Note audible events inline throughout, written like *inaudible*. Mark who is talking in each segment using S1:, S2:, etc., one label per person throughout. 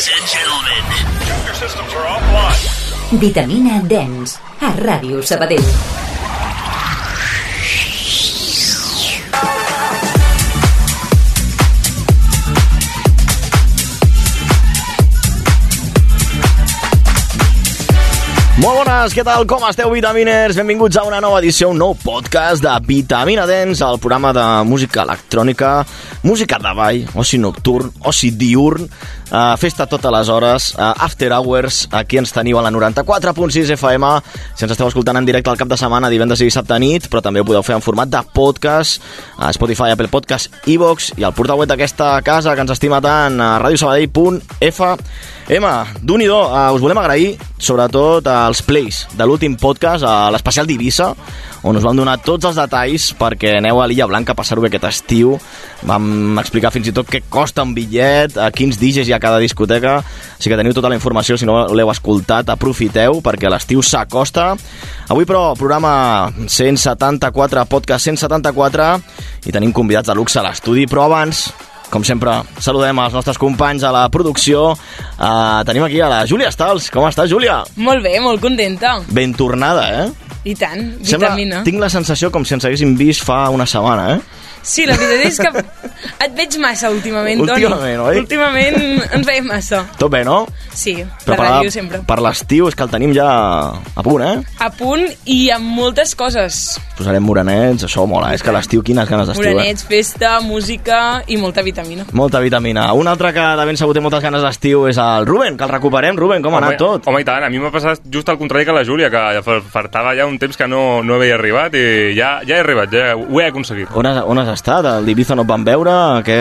S1: Ladies and gentlemen. Your systems are offline.
S2: Vitamina Dens, a Ràdio Sabadell.
S3: Molt bones, què tal? Com esteu, vitaminers? Benvinguts a una nova edició, un nou podcast de Vitamina Dance, el programa de música electrònica, música de ball, oci nocturn, oci diurn, uh, festa totes les hores, uh, after hours, aquí ens teniu a la 94.6 FM, si ens esteu escoltant en directe al cap de setmana, divendres i dissabte nit, però també ho podeu fer en format de podcast, a Spotify, Apple Podcast, iVox i al portal web d'aquesta casa que ens estima tant, a radiosabadell.fm. D'un i do, uh, us volem agrair sobretot als plays de l'últim podcast, a l'especial d'Ibissa, on us vam donar tots els detalls perquè aneu a l'Illa Blanca a passar-ho bé aquest estiu. Vam explicar fins i tot què costa un bitllet, a quins DJs hi ha cada discoteca, així que teniu tota la informació, si no l'heu escoltat, aprofiteu perquè l'estiu s'acosta. Avui, però, programa 174, podcast 174, i tenim convidats de luxe a l'estudi, però abans com sempre, saludem els nostres companys a la producció. Uh, tenim aquí a la Júlia Stals. Com estàs, Júlia?
S4: Molt bé, molt contenta.
S3: Ben tornada, eh?
S4: I tant,
S3: Sembla,
S4: vitamina.
S3: tinc la sensació com si ens haguéssim vist fa una setmana, eh?
S4: Sí, la veritat és que et veig massa últimament, Toni.
S3: Últimament, oi?
S4: Últimament ens veiem massa.
S3: Tot bé, no?
S4: Sí,
S3: Però
S4: la
S3: per,
S4: ràdio sempre.
S3: per l'estiu és que el tenim ja a punt, eh?
S4: A punt i amb moltes coses.
S3: Posarem morenets, això mola. És que l'estiu, quines ganes d'estiu, eh?
S4: Morenets, festa, música i molta vitamina.
S3: Molta vitamina. Un altre que de ben segur té moltes ganes d'estiu és el Ruben, que el recuperem. Ruben, com ha anat tot?
S5: Home, i tant, a mi m'ha passat just al contrari que la Júlia, que ja fa- faltava ja un temps que no, no havia arribat i ja, ja he arribat, ja ho he aconseguit.
S3: On has, on has estat? El d'Ibiza no et van veure? Què?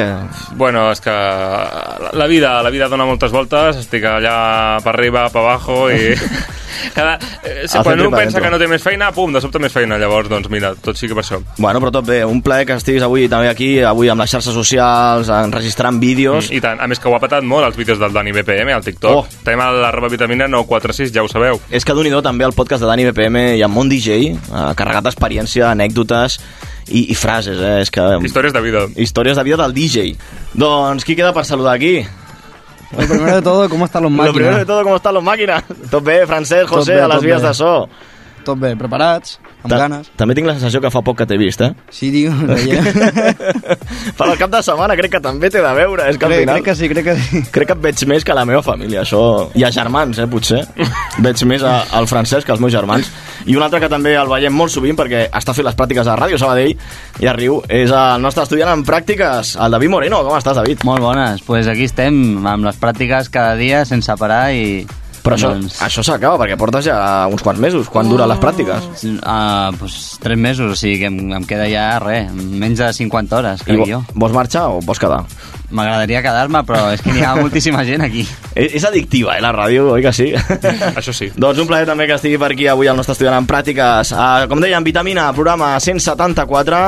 S5: Bueno, és que la, vida, la vida dona moltes voltes, estic allà per arriba, per abajo i... *laughs* Cada, eh, quan un pensa
S3: dentro.
S5: que no té més feina, pum, de sobte més feina. Llavors, doncs mira, tot sí que per això.
S3: Bueno, però tot bé. Un plaer que estiguis avui també aquí, avui amb les xarxes socials, enregistrant vídeos.
S5: I tant, a més que ho ha patat molt els vídeos del Dani BPM al TikTok.
S3: Oh.
S5: Tenim l'arroba vitamina 946, ja ho sabeu.
S3: És que d'un i també el podcast de Dani BPM i amb Mont DJ, eh, carregat d'experiència, anècdotes i, i frases, eh? És que...
S5: Històries de vida.
S3: Històries de vida del DJ. Doncs qui queda per saludar aquí?
S6: Lo primero de todo, ¿cómo están los
S3: Lo
S6: máquinas?
S3: primero de todo, com estan les màquines? Tot bé, Francesc, José,
S6: bé,
S3: a vies
S6: bé.
S3: de so.
S6: Tot bé, preparats, amb
S3: Ta-
S6: ganes.
S3: També tinc la sensació que fa poc que t'he vist, eh?
S6: Sí, digo, veia.
S3: per al cap de setmana crec que també t'he de veure. És que al
S6: crec,
S3: final...
S6: crec que sí, crec que sí.
S3: Crec que et veig més que la meva família, això... I a germans, eh, potser. veig més a, al francès que als meus germans. I un altre que també el veiem molt sovint perquè està fent les pràctiques a Ràdio Sabadell i a Riu és el nostre estudiant en pràctiques, el David Moreno. Com estàs, David?
S7: Molt bones, pues aquí estem amb les pràctiques cada dia sense parar i...
S3: Però això,
S7: doncs,
S3: això s'acaba perquè portes ja uns quants mesos. Quan duren les pràctiques?
S7: uh, pues, tres mesos, o sigui que em, em queda ja res, menys de 50 hores,
S3: I
S7: crec
S3: vo-
S7: jo.
S3: vols marxar o vols quedar?
S7: M'agradaria quedar-me, però és que n'hi ha moltíssima gent aquí. *laughs*
S3: És, és addictiva, eh, la ràdio, oi que sí? *laughs*
S5: Això sí.
S3: Doncs un plaer també que estigui per aquí avui el nostre estudiant en pràctiques. Uh, com dèiem, Vitamina, programa 174.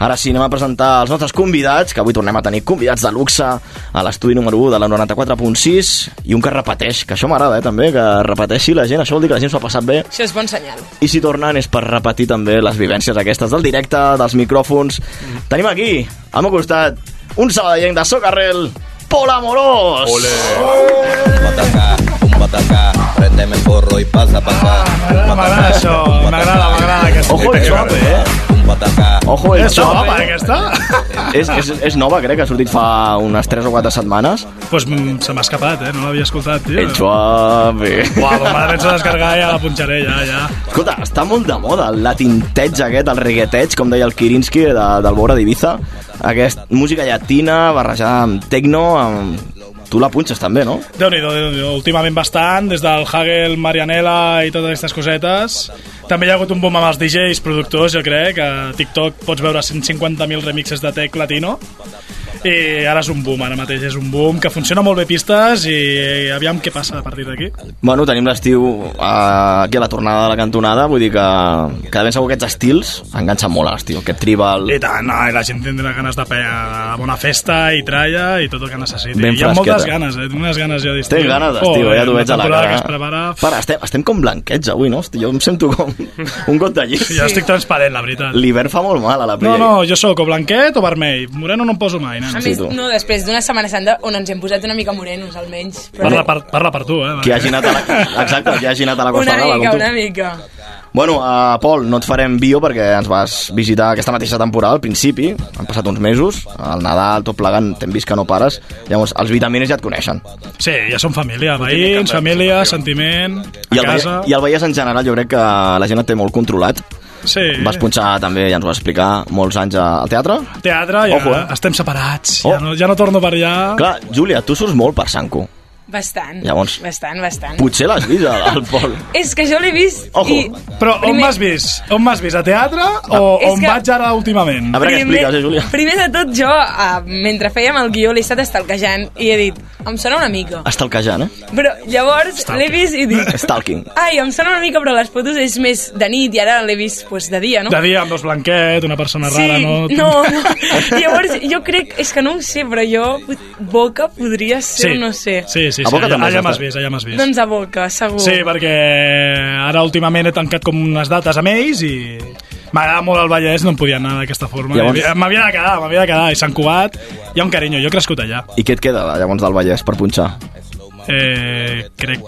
S3: Ara sí, anem a presentar els nostres convidats, que avui tornem a tenir convidats de luxe a l'estudi número 1 de la 94.6 i un que repeteix, que això m'agrada, eh, també, que repeteixi la gent. Això vol dir que la gent s'ho ha passat bé.
S4: Això és bon senyal.
S3: I si tornen és per repetir també les vivències aquestes del directe, dels micròfons. Tenim aquí, al meu costat, un sabadellenc de Socarrel, Pol Amorós!
S5: Ole.
S8: Un patacá, préndeme el porro y pasa pa' acá. Un
S9: M'agrada això, m'agrada, m'agrada.
S3: Ojo el eh?
S8: Un patacá,
S3: Ojo el
S9: És
S3: xop.
S9: nova, aquesta?
S3: És, és, és nova, crec, que ha sortit fa unes 3 o 4 setmanes.
S9: Pues mm, se m'ha escapat, eh? No l'havia escoltat, tio.
S3: El suave.
S9: Uau, doncs me la penso descarregar i ja la punxaré, ja, ja.
S3: Escolta, està molt de moda el latinteig aquest, el reggaeteig, com deia el Kirinski de, del Bora d'Ibiza. Aquesta música llatina barrejada amb tecno, amb... Tu la punxes també, no?
S9: Déu nhi últimament bastant, des del Hagel, Marianela i totes aquestes cosetes. També hi ha hagut un boom amb els DJs, productors, jo crec. A TikTok pots veure 150.000 remixes de tech latino. I ara és un boom, ara mateix és un boom que funciona molt bé pistes i aviam què passa a partir d'aquí.
S3: Bueno, tenim l'estiu eh, aquí a la tornada de la cantonada, vull dir que, que de ben segur aquests estils enganxen molt a l'estiu, aquest tribal...
S9: I tant, no, i la gent tindrà ganes de pegar bona festa i tralla i tot el que necessiti.
S3: Ben
S9: Hi ha moltes ganes, eh? Tinc unes ganes jo d'estiu.
S3: Tens ganes d'estiu,
S9: Joder,
S3: ja t'ho veig a la cara.
S9: que es prepara...
S3: Para, estem, estem com blanquets avui, no? Hosti, jo em sento com un got de llit.
S9: Jo estic transparent, la veritat.
S3: L'hivern fa molt mal a la
S9: No,
S3: pell.
S9: no, jo sóc o blanquet o vermell. Moreno no em poso mai, no.
S4: A més, no, després d'una Setmana Santa on ens hem posat una mica morenos, almenys.
S9: Parla per, parla per tu, eh?
S3: Qui hagi anat a la, exacte, qui hagi anat a la Costa
S4: Una
S3: Brava,
S4: mica,
S3: com tu.
S4: una mica.
S3: Bueno, uh, Pol, no et farem bio perquè ens vas visitar aquesta mateixa temporada, al principi, han passat uns mesos, al Nadal, tot plegant, t'hem vist que no pares, llavors els vitamines ja et coneixen.
S9: Sí, ja som família, veïns, família, sentiment,
S3: I
S9: a
S3: el,
S9: casa...
S3: I el Vallès en general jo crec que la gent et té molt controlat.
S9: Sí,
S3: Vas punxar també, ja ens ho vas explicar, molts anys al teatre.
S9: teatre, ja
S3: Ojo, eh?
S9: estem separats,
S3: Oh.
S9: ja, no, ja no torno per allà.
S3: Clar, Júlia, tu surts molt per Sanco.
S4: Bastant.
S3: Llavors-
S4: Bastant, bastant.
S3: Potser l'has vist al, al Pol. *laughs*
S4: És que jo l'he vist
S3: Ojo.
S4: i...
S9: Però on
S4: Primer-
S9: m'has vist? On m'has vist? A teatre o
S4: És
S9: on
S4: que-
S9: vaig ara últimament?
S3: A veure què expliques, eh, Júlia?
S4: primer de tot, jo, uh, mentre fèiem el guió, l'he estat estalquejant i he dit, em sona una mica.
S3: Estalquejant, eh?
S4: Però llavors l'he vist i dic,
S3: Stalking.
S4: ai, em sona una mica, però les fotos és més de nit i ara l'he vist pues, de dia, no?
S9: De dia amb dos blanquet, una persona
S4: Sí,
S9: rara, no?
S4: no, no. *laughs* Llavors, jo crec, és que no ho sé, però jo, Boca podria ser,
S9: Sí,
S4: no sé.
S9: sí, sí, sí
S3: A Boca
S9: allà,
S3: també
S9: allà m'has vist, allà m'has vist.
S4: Doncs a Boca, segur.
S9: Sí, perquè ara últimament he tancat com unes dates amb ells i m'agrada molt el Vallès, no em podia anar d'aquesta forma.
S3: Llavors-
S9: Llavors... M'havia de quedar, m'havia de quedar, i Sant Cugat, hi ha un carinyo, jo he crescut allà.
S3: I què et queda, llavors, del Vallès per punxar?
S9: Eh, crec...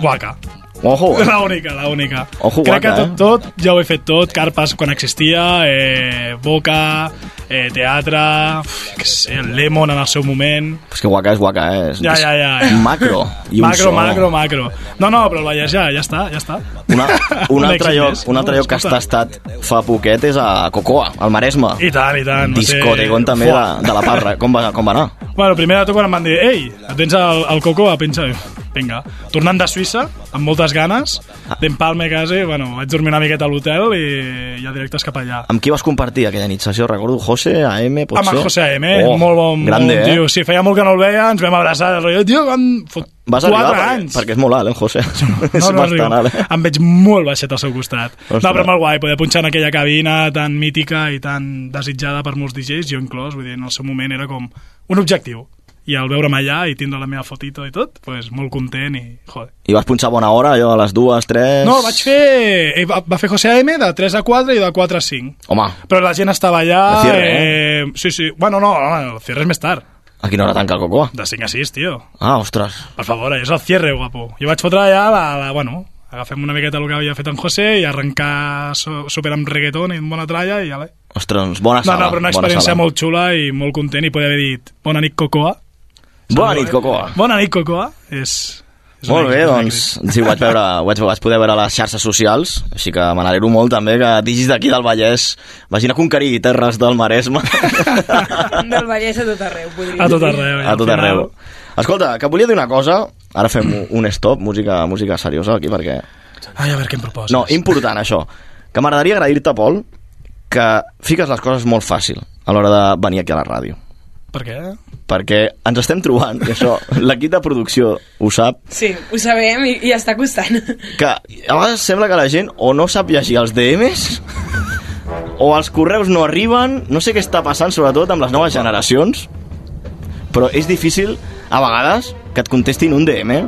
S9: Guaca.
S3: Ojo, eh?
S9: La única, la única.
S3: Ojo,
S9: Crec
S3: guaca,
S9: que
S3: eh?
S9: tot, tot, ja ho he fet tot, Carpes quan existia, eh, Boca, eh, teatre, uf, què sé, el Lemon en el seu moment...
S3: És que guaca és guaca, eh? És,
S9: Ja, ja, ja.
S3: és macro. I un
S9: macro, macro, macro. No, no, però el Vallès ja, ja està, ja està.
S3: Una, *laughs* un, altre
S9: èxit
S3: lloc, un altre
S9: No,
S3: lloc que has estat fa poquet és a Cocoa, al Maresme.
S9: I tant, i tant. va ser-
S3: Discotegon també de, de la Parra. Com va, com va anar?
S9: Bueno, primer de tot quan em van dir ei, tens el, el coco, pensa, vinga, tornant de Suïssa, amb moltes ganes, d'empalme quasi, bueno, vaig dormir una miqueta a l'hotel i ja directes cap allà.
S3: Amb qui vas compartir aquella nit sessió? Recordo José, AM, pot
S9: Amb el José A.M.,
S3: Oh,
S9: molt bon,
S3: grande,
S9: molt bon tio.
S3: eh?
S9: Sí, feia molt que no el veia, ens vam abraçar, el rotllo, tio, van fot
S3: Vas arribar perquè,
S9: anys.
S3: perquè és molt alt, eh, el José. *laughs* és
S9: No, no,
S3: bastant
S9: arribo.
S3: alt, eh?
S9: Em veig molt baixet al seu costat.
S3: Ostres.
S9: No, però molt guai, poder punxar en aquella cabina tan mítica i tan desitjada per molts DJs, jo inclòs, vull dir, en el seu moment era com un objectiu. I al veure'm allà i tindre la meva fotito i tot, pues, molt content i, joder.
S3: I vas punxar bona hora, allò, a les dues, tres...
S9: No, vaig fer... eh, Va, va fer José A.M. de 3 a 4 i de 4 a 5.
S3: Home,
S9: Però la gent estava allà...
S3: El cierre,
S9: eh? Sí, sí. Bueno, no, no, el cierre és més tard.
S3: A quina hora tanca el Cocoa?
S9: De 5 a 6, tio.
S3: Ah, ostres.
S9: Per favor, és el cierre, guapo. Jo vaig fotre allà la, la, bueno, agafem una miqueta el que havia fet en José i arrencar so, super amb reggaeton i amb bona tralla i ja l'he.
S3: Ostres, doncs bona
S9: No,
S3: sala.
S9: no, però una experiència molt xula i molt content i poder haver dit bona nit, Cocoa.
S3: Bona nit, Cocoa.
S9: Bona nit, Cocoa. És, és
S3: Molt bé, doncs, sí, ho vaig veure, ho vaig, vaig poder veure a les xarxes socials, així que me n'alegro molt també que digis d'aquí del Vallès vagin a conquerir terres del Maresme. *laughs*
S4: Del Vallès a tot arreu, podria
S9: A tot arreu. i
S3: a tot
S9: final-
S3: arreu. Escolta, que volia dir una cosa, ara fem un- un stop, música, música seriosa aquí, perquè...
S9: Ai, a veure què em proposes.
S3: No, important això, que m'agradaria agrair-te, Pol, que fiques les coses molt fàcil a l'hora de venir aquí a la ràdio.
S9: Per què?
S3: Perquè ens estem trobant, i això, *laughs* l'equip de producció ho sap,
S4: Sí, ho sabem i, i està costant.
S3: que a vegades sembla que la gent o no sap llegir els DMs o els correus no arriben, no sé què està passant, sobretot amb les noves generacions, però és difícil, a vegades, que et contestin un DM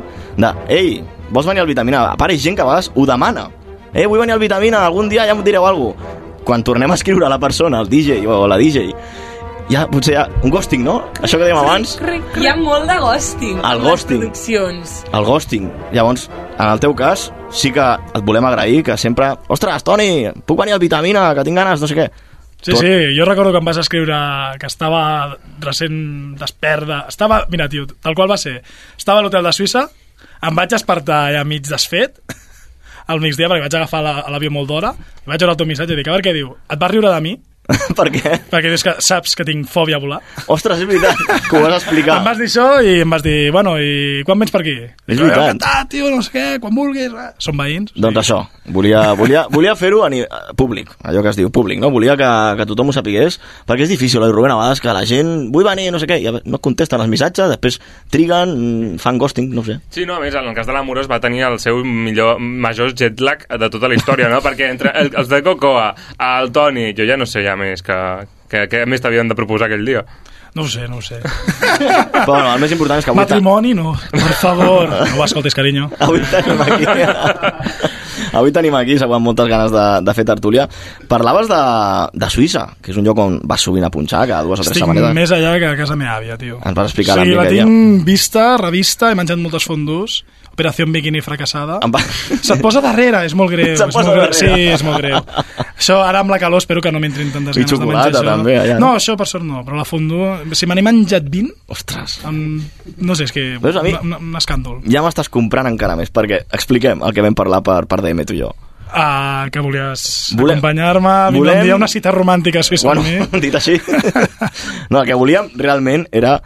S3: de «Ei, vols venir al Vitamina?» A part, ha gent que a vegades ho demana. «Eh, vull venir al Vitamina, algun dia ja em direu alguna cosa». Quan tornem a escriure a la persona, el DJ o la DJ, ja potser hi ha un ghosting, no? Això que dèiem abans,
S4: Hi ha molt de ghosting
S3: El ghosting.
S4: produccions.
S3: el ghosting. Llavors, en el teu cas, sí que et volem agrair que sempre... Ostres, Toni, puc venir al Vitamina, que tinc ganes, no sé què.
S9: Sí,
S3: Tu-
S9: sí, jo recordo que em vas escriure que estava recent despert de... Estava, mira, tio, tal qual va ser. Estava a l'hotel de Suïssa, em vaig despertar ja mig desfet, al migdia, perquè vaig agafar la- l'avió molt d'hora, i vaig veure el teu missatge i dic, a veure què diu. Et vas riure de mi? *laughs*
S3: per què?
S9: Perquè dius que saps que tinc fòbia a volar.
S3: Ostres, és veritat, que ho vas explicar.
S9: Em vas dir això i em vas dir, bueno, i quan vens per aquí?
S3: És
S9: Jo,
S3: veritat.
S9: encantat, tio, no sé què, quan vulguis. eh. Som veïns.
S3: Doncs això, volia, volia, volia fer-ho a públic, allò que es diu públic, no? Volia que, que tothom ho sapigués, perquè és difícil, oi, Rubén, a vegades que la gent, vull venir, no sé què, i no et contesten els missatges, després triguen, fan ghosting, no sé.
S5: Sí, no, a més, en el cas de l'Amorós va tenir el seu millor, major jet lag de tota la història, no? Perquè entre el, els de Cocoa, el Toni, jo ja no sé ja més que, que, que més t'havien de proposar aquell dia.
S9: No ho sé, no ho sé. *laughs*
S3: Però bueno, el més important és que avui,
S9: Matrimoni, no. Per favor. No ho escoltis, carinyo. *laughs*
S3: avui tenim aquí... Avui tenim aquí, segurament moltes ganes de, de fer tertúlia. Parlaves de, de Suïssa, que és un lloc on vas sovint a punxar, cada dues o tres
S9: Estic
S3: setmanetes.
S9: més allà que a casa meva àvia, tio.
S3: Ens vas explicar
S9: sí, la
S3: que hi ha.
S9: tinc vista, revista, he menjat moltes fondus. Operació Bikini fracassada.
S3: Em va...
S9: Se't posa darrere, és molt greu. *laughs*
S3: Se't
S9: és molt greu. Sí, és molt greu. Això, ara amb la calor, espero que no m'entrin tantes
S3: I
S9: ganes de menjar això.
S3: també, allà, no?
S9: Això per sort no, però la fondu... Si me n'he menjat 20,
S3: Ostres.
S9: amb... no sé, és que...
S3: Veus, a mi-
S9: un, un, escàndol.
S3: Ja m'estàs comprant encara més, perquè expliquem el que vam parlar per, per DM, tu i jo.
S9: Ah, que volies
S3: Volem-
S9: acompanyar-me,
S3: volem-
S9: un dia una cita romàntica a Suïssa
S3: Bueno,
S9: amb mi. *laughs*
S3: dit així... no, el que volíem realment era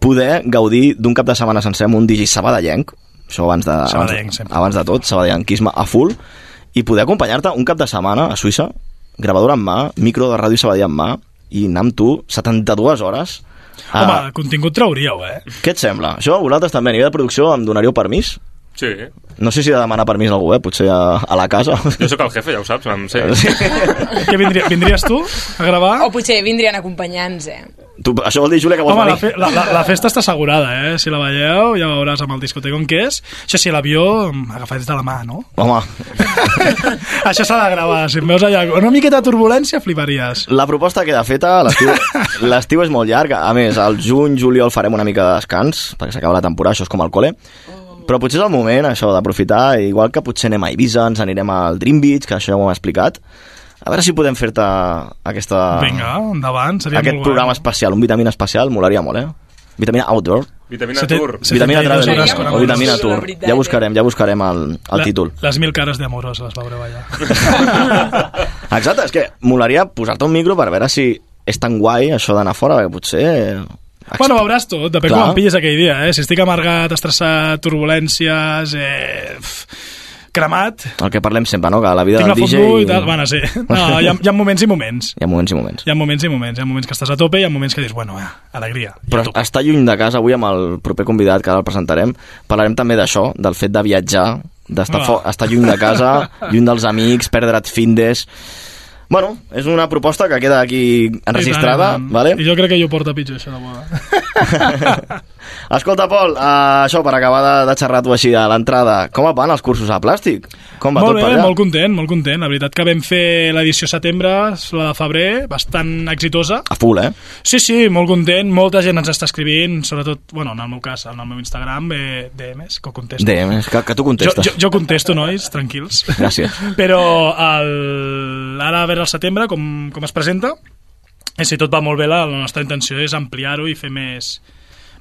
S3: poder gaudir d'un cap de setmana sencer amb un digi sabadellenc, això abans de, abans, abans de tot, sabadellenquisme a full, i poder acompanyar-te un cap de setmana a Suïssa, gravadora en mà, micro de ràdio Sabadell en mà, i anar amb tu 72 hores a...
S9: Home, contingut trauríeu, eh?
S3: Què et sembla? Això vosaltres també, a nivell de producció, em donaríeu permís?
S5: Sí.
S3: No sé si he de demanar permís a algú, eh? potser a, a la casa.
S5: Jo sóc el jefe, ja ho saps, em sé.
S3: Sí.
S9: Què vindria, vindries tu a gravar?
S4: O potser vindrien acompanyants, eh?
S3: Tu, això vol dir, Júlia, que vols
S9: Home, la,
S3: venir?
S9: fe, la, la, la festa està assegurada, eh? Si la veieu, ja veuràs amb el discoteca on que és. Això sí, l'avió, agafats de la mà, no?
S3: Home, *laughs*
S9: Això s'ha de gravar. Si em veus allà una miqueta de turbulència, fliparies.
S3: La proposta queda feta, *laughs* l'estiu és molt llarg, a més, al juny, juliol farem una mica de descans, perquè s'acaba la temporada, això és com el col·le, però potser és el moment, això, d'aprofitar, igual que potser anem a Ibiza, ens anirem al Dream Beach, que això ja ho hem explicat, a veure si podem fer-te aquesta...
S9: Vinga, endavant, seria
S3: aquest
S9: molt
S3: programa
S9: guai.
S3: especial, un vitamina especial, molaria molt, eh? Vitamina Outdoor,
S5: Vitamina
S9: Sete-
S5: Tour.
S9: se-
S3: vitamina
S9: 72
S3: Travel, o vitamina
S4: La
S3: Tour. Ja
S4: eh?
S3: buscarem, ja buscarem el, el títol.
S9: Les mil cares d'amorós les veureu allà. *laughs*
S3: Exacte, és que molaria posar-te un micro per veure si és tan guai això d'anar fora, perquè potser...
S9: Bueno, veuràs tot, depèn
S3: Clar.
S9: com em pilles aquell dia, eh? Si estic amargat, estressat, turbulències, eh... cremat,
S3: El que parlem sempre, no? Que la vida
S9: tinc
S3: del DJ...
S9: fondu i tal, bueno, sí. *laughs* No, hi ha, hi ha moments i moments.
S3: Hi ha moments i moments.
S9: Hi ha moments i moments. Hi ha moments que estàs a tope i hi ha moments que dius, bueno, eh, alegria.
S3: Però estar lluny de casa, avui amb el proper convidat que ara el presentarem, parlarem també d'això, del fet de viatjar, d'estar
S9: Ah.
S3: estar lluny de casa, *laughs* lluny dels amics, perdre't findes... Bueno, és una proposta que queda aquí enregistrada,
S9: I tant, i tant.
S3: vale?
S9: I jo crec que jo porta pitjor, això de boda. *laughs*
S3: Escolta, Pol, uh, això per acabar de, de xerrar tu així a l'entrada, com et van els cursos a plàstic? Com va
S9: molt
S3: tot
S9: bé,
S3: per allà?
S9: molt content, molt content. La veritat que vam fer l'edició setembre, la de febrer, bastant exitosa.
S3: A full, eh?
S9: Sí, sí, molt content. Molta gent ens està escrivint, sobretot, bueno, en el meu cas, en el meu Instagram, eh, DMs, que ho contesto.
S3: DM, que, que tu
S9: Jo,
S3: contestes.
S9: jo, jo contesto, nois, tranquils.
S3: Gràcies. *laughs*
S9: Però el, ara, a veure el setembre, com, com es presenta, i si tot va molt bé, la, la nostra intenció és ampliar-ho i fer més,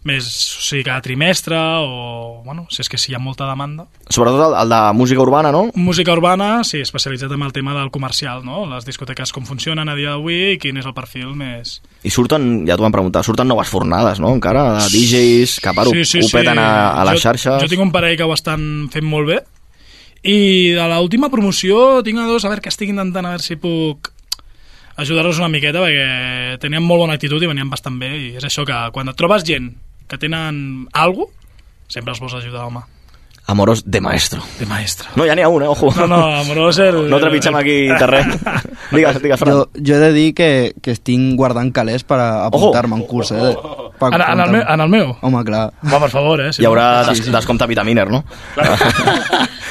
S9: més, o sigui, cada trimestre, o, bueno, si és que si hi ha molta demanda.
S3: Sobretot el, el de música urbana, no?
S9: Música urbana, sí, especialitzat en el tema del comercial, no? Les discoteques com funcionen a dia d'avui i quin és el perfil més...
S3: I surten, ja t'ho van preguntar, surten noves fornades, no? Encara, de DJs, que a part ho, ho peten a, a les
S9: jo,
S3: xarxes.
S9: Jo tinc un parell que ho estan fent molt bé i de l'última promoció tinc a dos, a veure que estic intentant a veure si puc ajudar-los una miqueta perquè tenien molt bona actitud i venien bastant bé i és això que quan et trobes gent que tenen alguna sempre els vols ajudar, home.
S3: Amoros de maestro.
S9: De maestro.
S3: No, ja n'hi ha un, eh? Ojo.
S9: No, no, amorós el...
S3: No trepitgem aquí terreny. *laughs* digues, digues, Fran.
S6: Jo, jo he de dir que, que estic guardant calés per apuntar-me a un curs, eh? Per
S9: En, en, el meu, en el meu?
S6: Home, clar.
S9: Home, per favor, eh? Si
S3: Hi haurà
S9: no-
S3: des, descompte vitaminer, no? *laughs*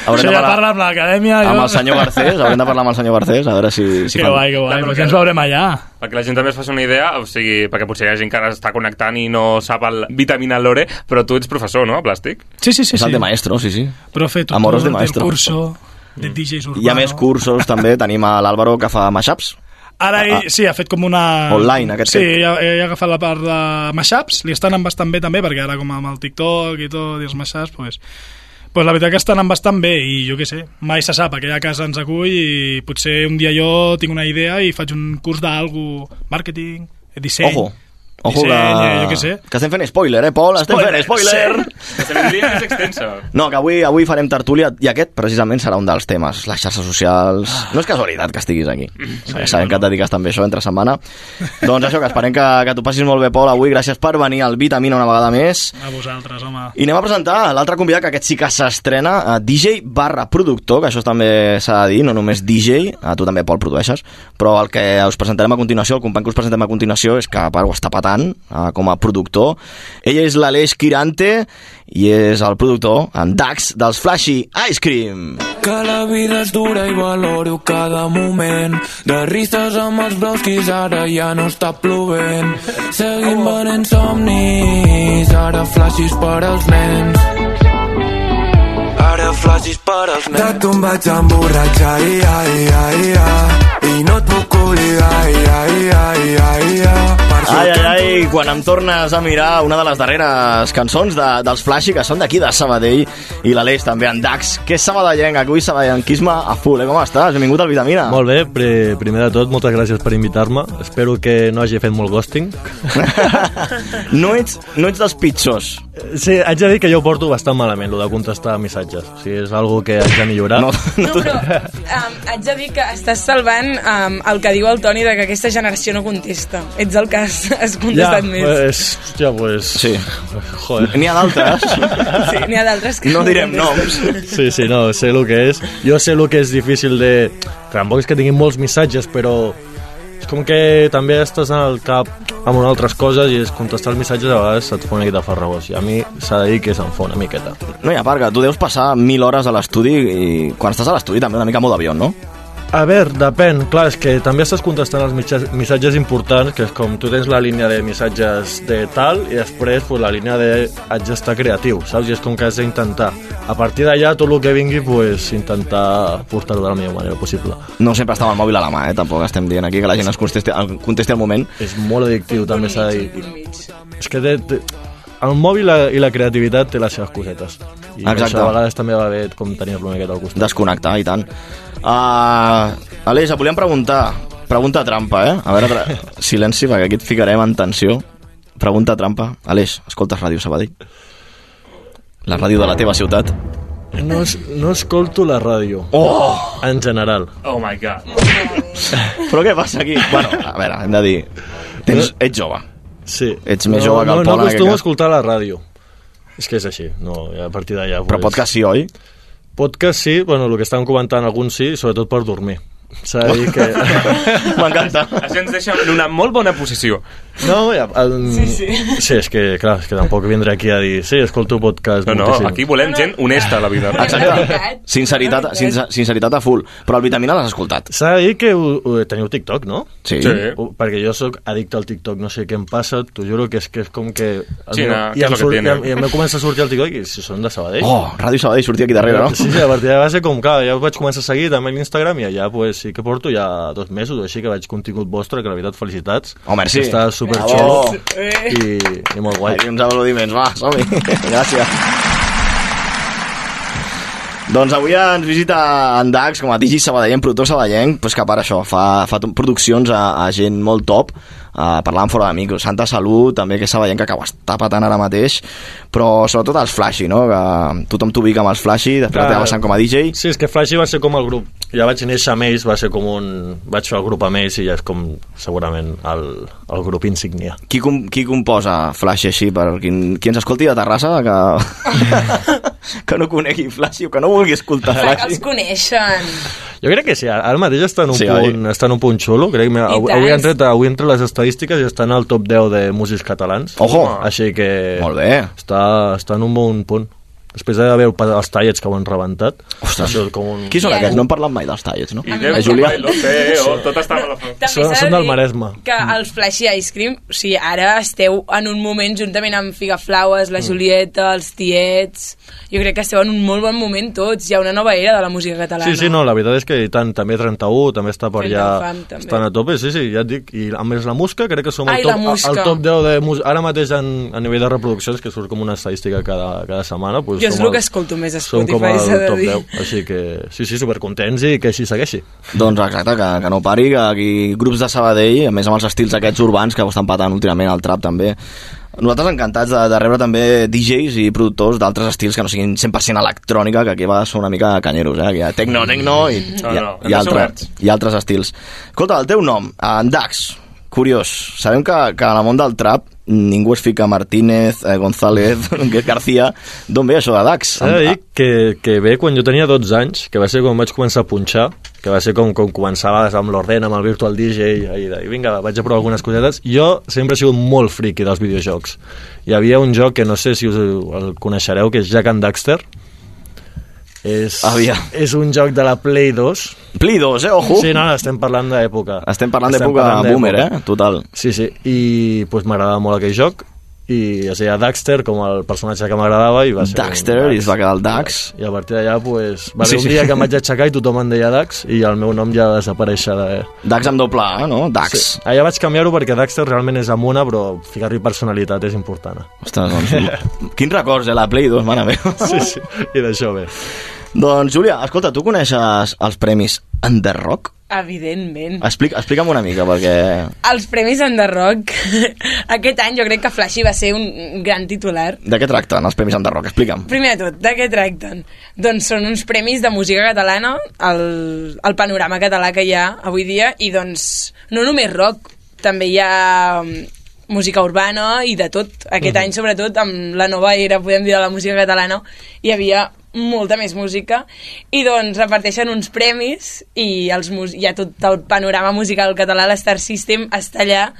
S9: Això ja parla amb l'acadèmia.
S3: amb el senyor Garcés, haurem de parlar amb el senyor Garcés, a veure si, si
S9: Que guai, que guai, perquè ens veurem allà.
S5: Perquè la gent també es faci una idea, o sigui, perquè potser hi ha gent que ara està connectant i no sap el vitamina lore, però tu ets professor, no, a Plàstic?
S9: Sí, sí, sí.
S3: És el
S9: sí.
S3: de maestro, sí, sí.
S9: Profe, tutor
S3: Amoros de
S9: del
S3: maestro.
S9: curso de DJs Urbano.
S3: Hi ha més cursos, també. Tenim a l'Àlvaro, que fa mashups.
S9: Ara ell, sí, ha fet com una...
S3: Online, aquest
S9: Sí,
S3: fet.
S9: ha, ha agafat la part de mashups, li estan anant bastant bé també, perquè ara com amb el TikTok i tot, i els mashups, pues, pues la veritat que estan bastant bé, i jo què sé, mai se sap, aquella casa ens acull, i potser un dia jo tinc una idea i faig un curs d'algú, màrqueting, disseny...
S3: Ojo. Ojo
S9: disseny,
S3: que...
S9: eh, jo què sé.
S3: Que estem fent spoiler, eh, Pol? Estem
S9: Spoiler,
S3: fent spoiler!
S9: sí.
S5: Se li més extensa.
S3: No, que avui, avui farem tertúlia i aquest precisament serà un dels temes, les xarxes socials. No és casualitat que estiguis aquí. Sí, Sabem que et dediques també a això entre setmana. doncs això, que esperem que, que t'ho passis molt bé, Pol, avui. Gràcies per venir al Vitamina una vegada més.
S9: A vosaltres, home.
S3: I anem a presentar l'altre convidat, que aquest sí que s'estrena, DJ barra productor, que això també s'ha de dir, no només DJ, a tu també, Pol, produeixes, però el que us presentarem a continuació, el company que us presentem a continuació, és que a part ho està patant important uh, com a productor. Ell és l'Aleix Quirante i és el productor, en Dax, dels Flashy Ice Cream.
S10: Que la vida és dura i valoro cada moment. De ristes amb els brosquis ara ja no està plovent. Seguim venent somnis, ara flashes per als nens. Ara flashes per als nens. De tu em vaig emborratxar, ia, ia, ia I no et puc oblidar, ia, ia, ia, ia Per això
S3: Ai, ai, ai, quan em tornes a mirar una de les darreres cançons de, dels Flashy, que són d'aquí, de Sabadell, i l'Aleix també, en Dax, que és sabadellenc, avui sabadellenquisme a full, eh? Com estàs? Benvingut al Vitamina.
S11: Molt bé, pri, primer de tot, moltes gràcies per invitar-me. Espero que no hagi fet molt ghosting. *laughs*
S3: no, ets, no ets dels pitjors.
S11: Sí, haig de dir que jo ho porto bastant malament, el de contestar missatges. O sigui, és algo que haig de millorar. *laughs*
S3: No,
S4: No, però um, haig de dir que estàs salvant um, el que diu el Toni de que aquesta generació no contesta. Ets el que has, has contestat més.
S11: Pues, hòstia, pues...
S3: Sí.
S11: Joder.
S3: N'hi ha d'altres.
S4: Sí, n'hi ha d'altres que
S3: No direm noms.
S11: Sí, sí, no, sé el que és. Jo sé el que és difícil de... Tampoc és que tinguin molts missatges, però és com que també estàs el cap amb altres coses i és contestar els missatges a vegades et fa una miqueta farragós i a mi s'ha de dir que se'm fa una miqueta.
S3: No, i a part, que tu deus passar mil hores a l'estudi i quan estàs a l'estudi també una mica molt d'avió, no?
S11: A veure, depèn. Clar, és que també estàs contestant els missatges importants, que és com tu tens la línia de missatges de tal i després pues, la línia de haig d'estar creatiu, saps? I és com que has d'intentar. A partir d'allà, tot el que vingui, pues, intentar portar-ho de la millor manera possible.
S3: No sempre està amb el mòbil a la mà, eh? Tampoc estem dient aquí que la gent es contesti, contesti al moment.
S11: És molt addictiu, també s'ha de dir. És que té, té, el mòbil i la, i la creativitat té les seves cosetes. I
S3: Exacte.
S11: això a vegades també va bé com tenir-lo una miqueta al costat.
S3: Desconnectar, i tant. Uh, Aleix, et volíem preguntar, pregunta trampa, eh? A veure, tra... *laughs* silenci, perquè aquí et ficarem en tensió. Pregunta trampa. Aleix, escoltes Ràdio Sabadell? La ràdio de la teva ciutat.
S11: No, es, no escolto la ràdio.
S3: Oh!
S11: En general.
S5: Oh my god.
S3: Però què passa aquí? Bueno, a veure, hem de dir... Tens, ets jove.
S11: Sí.
S3: Ets més
S11: no,
S3: jove que el
S11: no,
S3: Pol,
S11: No acostumo a escoltar la ràdio. És que és així, no, a partir d'allà...
S3: Però podcast sí, oi?
S11: Podcast sí, bueno, el que estàvem comentant alguns sí, sobretot per dormir. S'ha de dir que... *laughs*
S3: M'encanta.
S5: Això ens deixa en una molt bona posició.
S11: No, ja, el...
S4: Sí, sí.
S11: Sí, és que, clar, és que tampoc vindré aquí a dir sí, escolto podcast
S5: No, no,
S11: moltíssim.
S5: aquí volem gent honesta a la vida.
S3: Exacte. Sinceritat, sincer, sinceritat a full. Però el Vitamina l'has escoltat.
S11: S'ha de dir que ho, ho, teniu TikTok, no?
S3: Sí.
S5: Sí.
S11: Perquè jo sóc addicte al TikTok, no sé què em passa, t'ho juro que és, que és com que... el
S5: Sí,
S11: meu-
S5: no,
S11: i,
S5: què és
S11: em
S5: lo que
S11: surt, i,
S5: tiene?
S11: em, I em comença a sortir al TikTok i si són de Sabadell.
S3: Oh, Ràdio Sabadell sortia aquí darrere, no?
S11: Sí, sí, a partir de va ser com, clar, ja ho vaig començar a seguir també a l'Instagram i allà pues, sí que porto ja dos mesos o així que vaig contingut vostre, que la veritat felicitats.
S3: Oh, merci.
S11: Està super
S3: Bravo.
S11: xulo i, i molt guai.
S3: Ai, uns aplaudiments, va, som-hi. *laughs* Gràcies. Doncs avui ens visita en Dax com a digi sabadellenc, productor sabadellenc, pues que a part això, fa, fa produccions a, a gent molt top, uh, parlant fora de micro, Santa Salut, també que sabadellenca, que ho està patant ara mateix, però sobretot els Flashy, no? Que tothom t'ubica amb els Flashy, després
S11: Clar.
S3: te passant com a DJ.
S11: Sí, és que Flashy va ser com el grup. Ja vaig néixer amb ells, va ser com un... Vaig fer el grup amb ells i ja és com segurament el, el grup insígnia.
S3: Qui, com, qui composa Flashy així, per qui, qui ens escolti de Terrassa, que, *laughs* que no conegui Flashy o que no vulgui escoltar
S4: Clar que
S3: Flashy?
S4: els coneixen.
S11: Jo crec que sí, ara mateix està en un,
S3: Sí, oi?
S11: punt, està en un punt xulo. Crec que avui, avui, han tret, avui entre les estadístiques i està en el top 10 de músics catalans.
S3: Ojo!
S11: Així que
S3: Molt bé.
S11: està, està en un bon punt. Després d'haver els tallets que ho han rebentat.
S3: Ostres.
S11: Això és com un...
S3: Qui són
S4: I
S3: aquests? No hem parlat mai dels tallets, no?
S5: I
S3: Eh, Julià?
S5: lo feo, tot estava a la fa.
S4: També
S11: Són-
S4: de
S11: del Maresme.
S4: Que els Flashy Ice Cream, o sigui, ara esteu en un moment, juntament amb Figaflaues, la Julieta, els Tiets... Jo crec que esteu en un molt bon moment tots. Hi ha una nova era de la música catalana.
S11: Sí, sí, no, la veritat és que i tant, també 31, també està per
S4: 30
S11: allà,
S4: també.
S11: estan a tope, sí, sí, ja et dic, i a més la música crec que som
S4: Ai,
S11: el top,
S4: Musca.
S11: el top 10 de música, ara mateix en, a nivell de reproduccions, que surt com una estadística cada, cada setmana, pues
S4: Jo és el que escolto més a
S11: com
S4: Spotify,
S11: el
S4: de
S11: top
S4: dir.
S11: 10, així que sí, sí, supercontents i que així segueixi.
S3: Doncs exacte, que, que no pari, que aquí grups de Sabadell, a més amb els estils aquests urbans que ho estan patant últimament, el trap també. Nosaltres encantats de, de rebre també DJs i productors d'altres estils que no siguin 100% electrònica, que aquí a vegades són una mica canyeros, eh? Ha tecno, tecno i,
S5: No,
S3: i,
S5: no,
S3: i,
S5: hem de ser
S3: altre,
S5: oberts.
S3: i altres estils. Escolta, el teu nom, en Dax, curiós. Sabem que, que en el món del trap ningú es fica Martínez, eh, González, *laughs* García. D'on ve això de Dax?
S11: S'ha de dir que, que bé, quan jo tenia 12 anys, que va ser quan vaig començar a punxar, que va ser com, com començaves amb l'Orden, amb el Virtual DJ, i, i vinga, vaig a provar algunes cosetes. Jo sempre he sigut molt friki dels videojocs. Hi havia un joc que no sé si us el coneixereu, que és Jack and Daxter. És,
S3: Havia.
S11: és un joc de la Play 2.
S3: Play 2, eh? Ojo!
S11: Sí, no, no, estem parlant d'època.
S3: Estem parlant d'època boomer, eh? Total.
S11: Sí, sí, i pues, m'agradava molt aquell joc i es deia Daxter com el personatge que m'agradava i va ser
S3: Daxter,
S11: un
S3: i es va quedar el Dax.
S11: i a partir d'allà pues, va haver
S3: Sí,
S11: un
S3: sí.
S11: dia que em vaig aixecar i tothom em deia Dax i el meu nom ja va desaparèixer de...
S3: Dax amb doble A, no? Dax.
S11: Sí. Allà vaig canviar-ho perquè Daxter realment és amb una però ficar-hi personalitat és important
S3: Ostres, doncs, quins records, eh? La Play 2, mare meva. *laughs*
S11: sí, sí, i d'això bé
S3: Doncs, Júlia, escolta, tu coneixes els premis Under Rock?
S4: Evidentment.
S3: Explica, explica'm una mica, perquè...
S4: Els Premis Under Rock, *laughs* aquest any jo crec que Flashy va ser un gran titular.
S3: De què tracten els premis Under Rock? Explica'm.
S4: Primer de tot, de què tracten? Doncs són uns premis de música catalana, el, el panorama català que hi ha avui dia, i doncs no només rock, també hi ha música urbana i de tot. Aquest
S12: Mhm.
S4: any, sobretot, amb la nova era, podem dir, de la música catalana, hi havia molta més música i doncs reparteixen uns premis i els, hi ha tot el panorama musical català, l'Star System està allà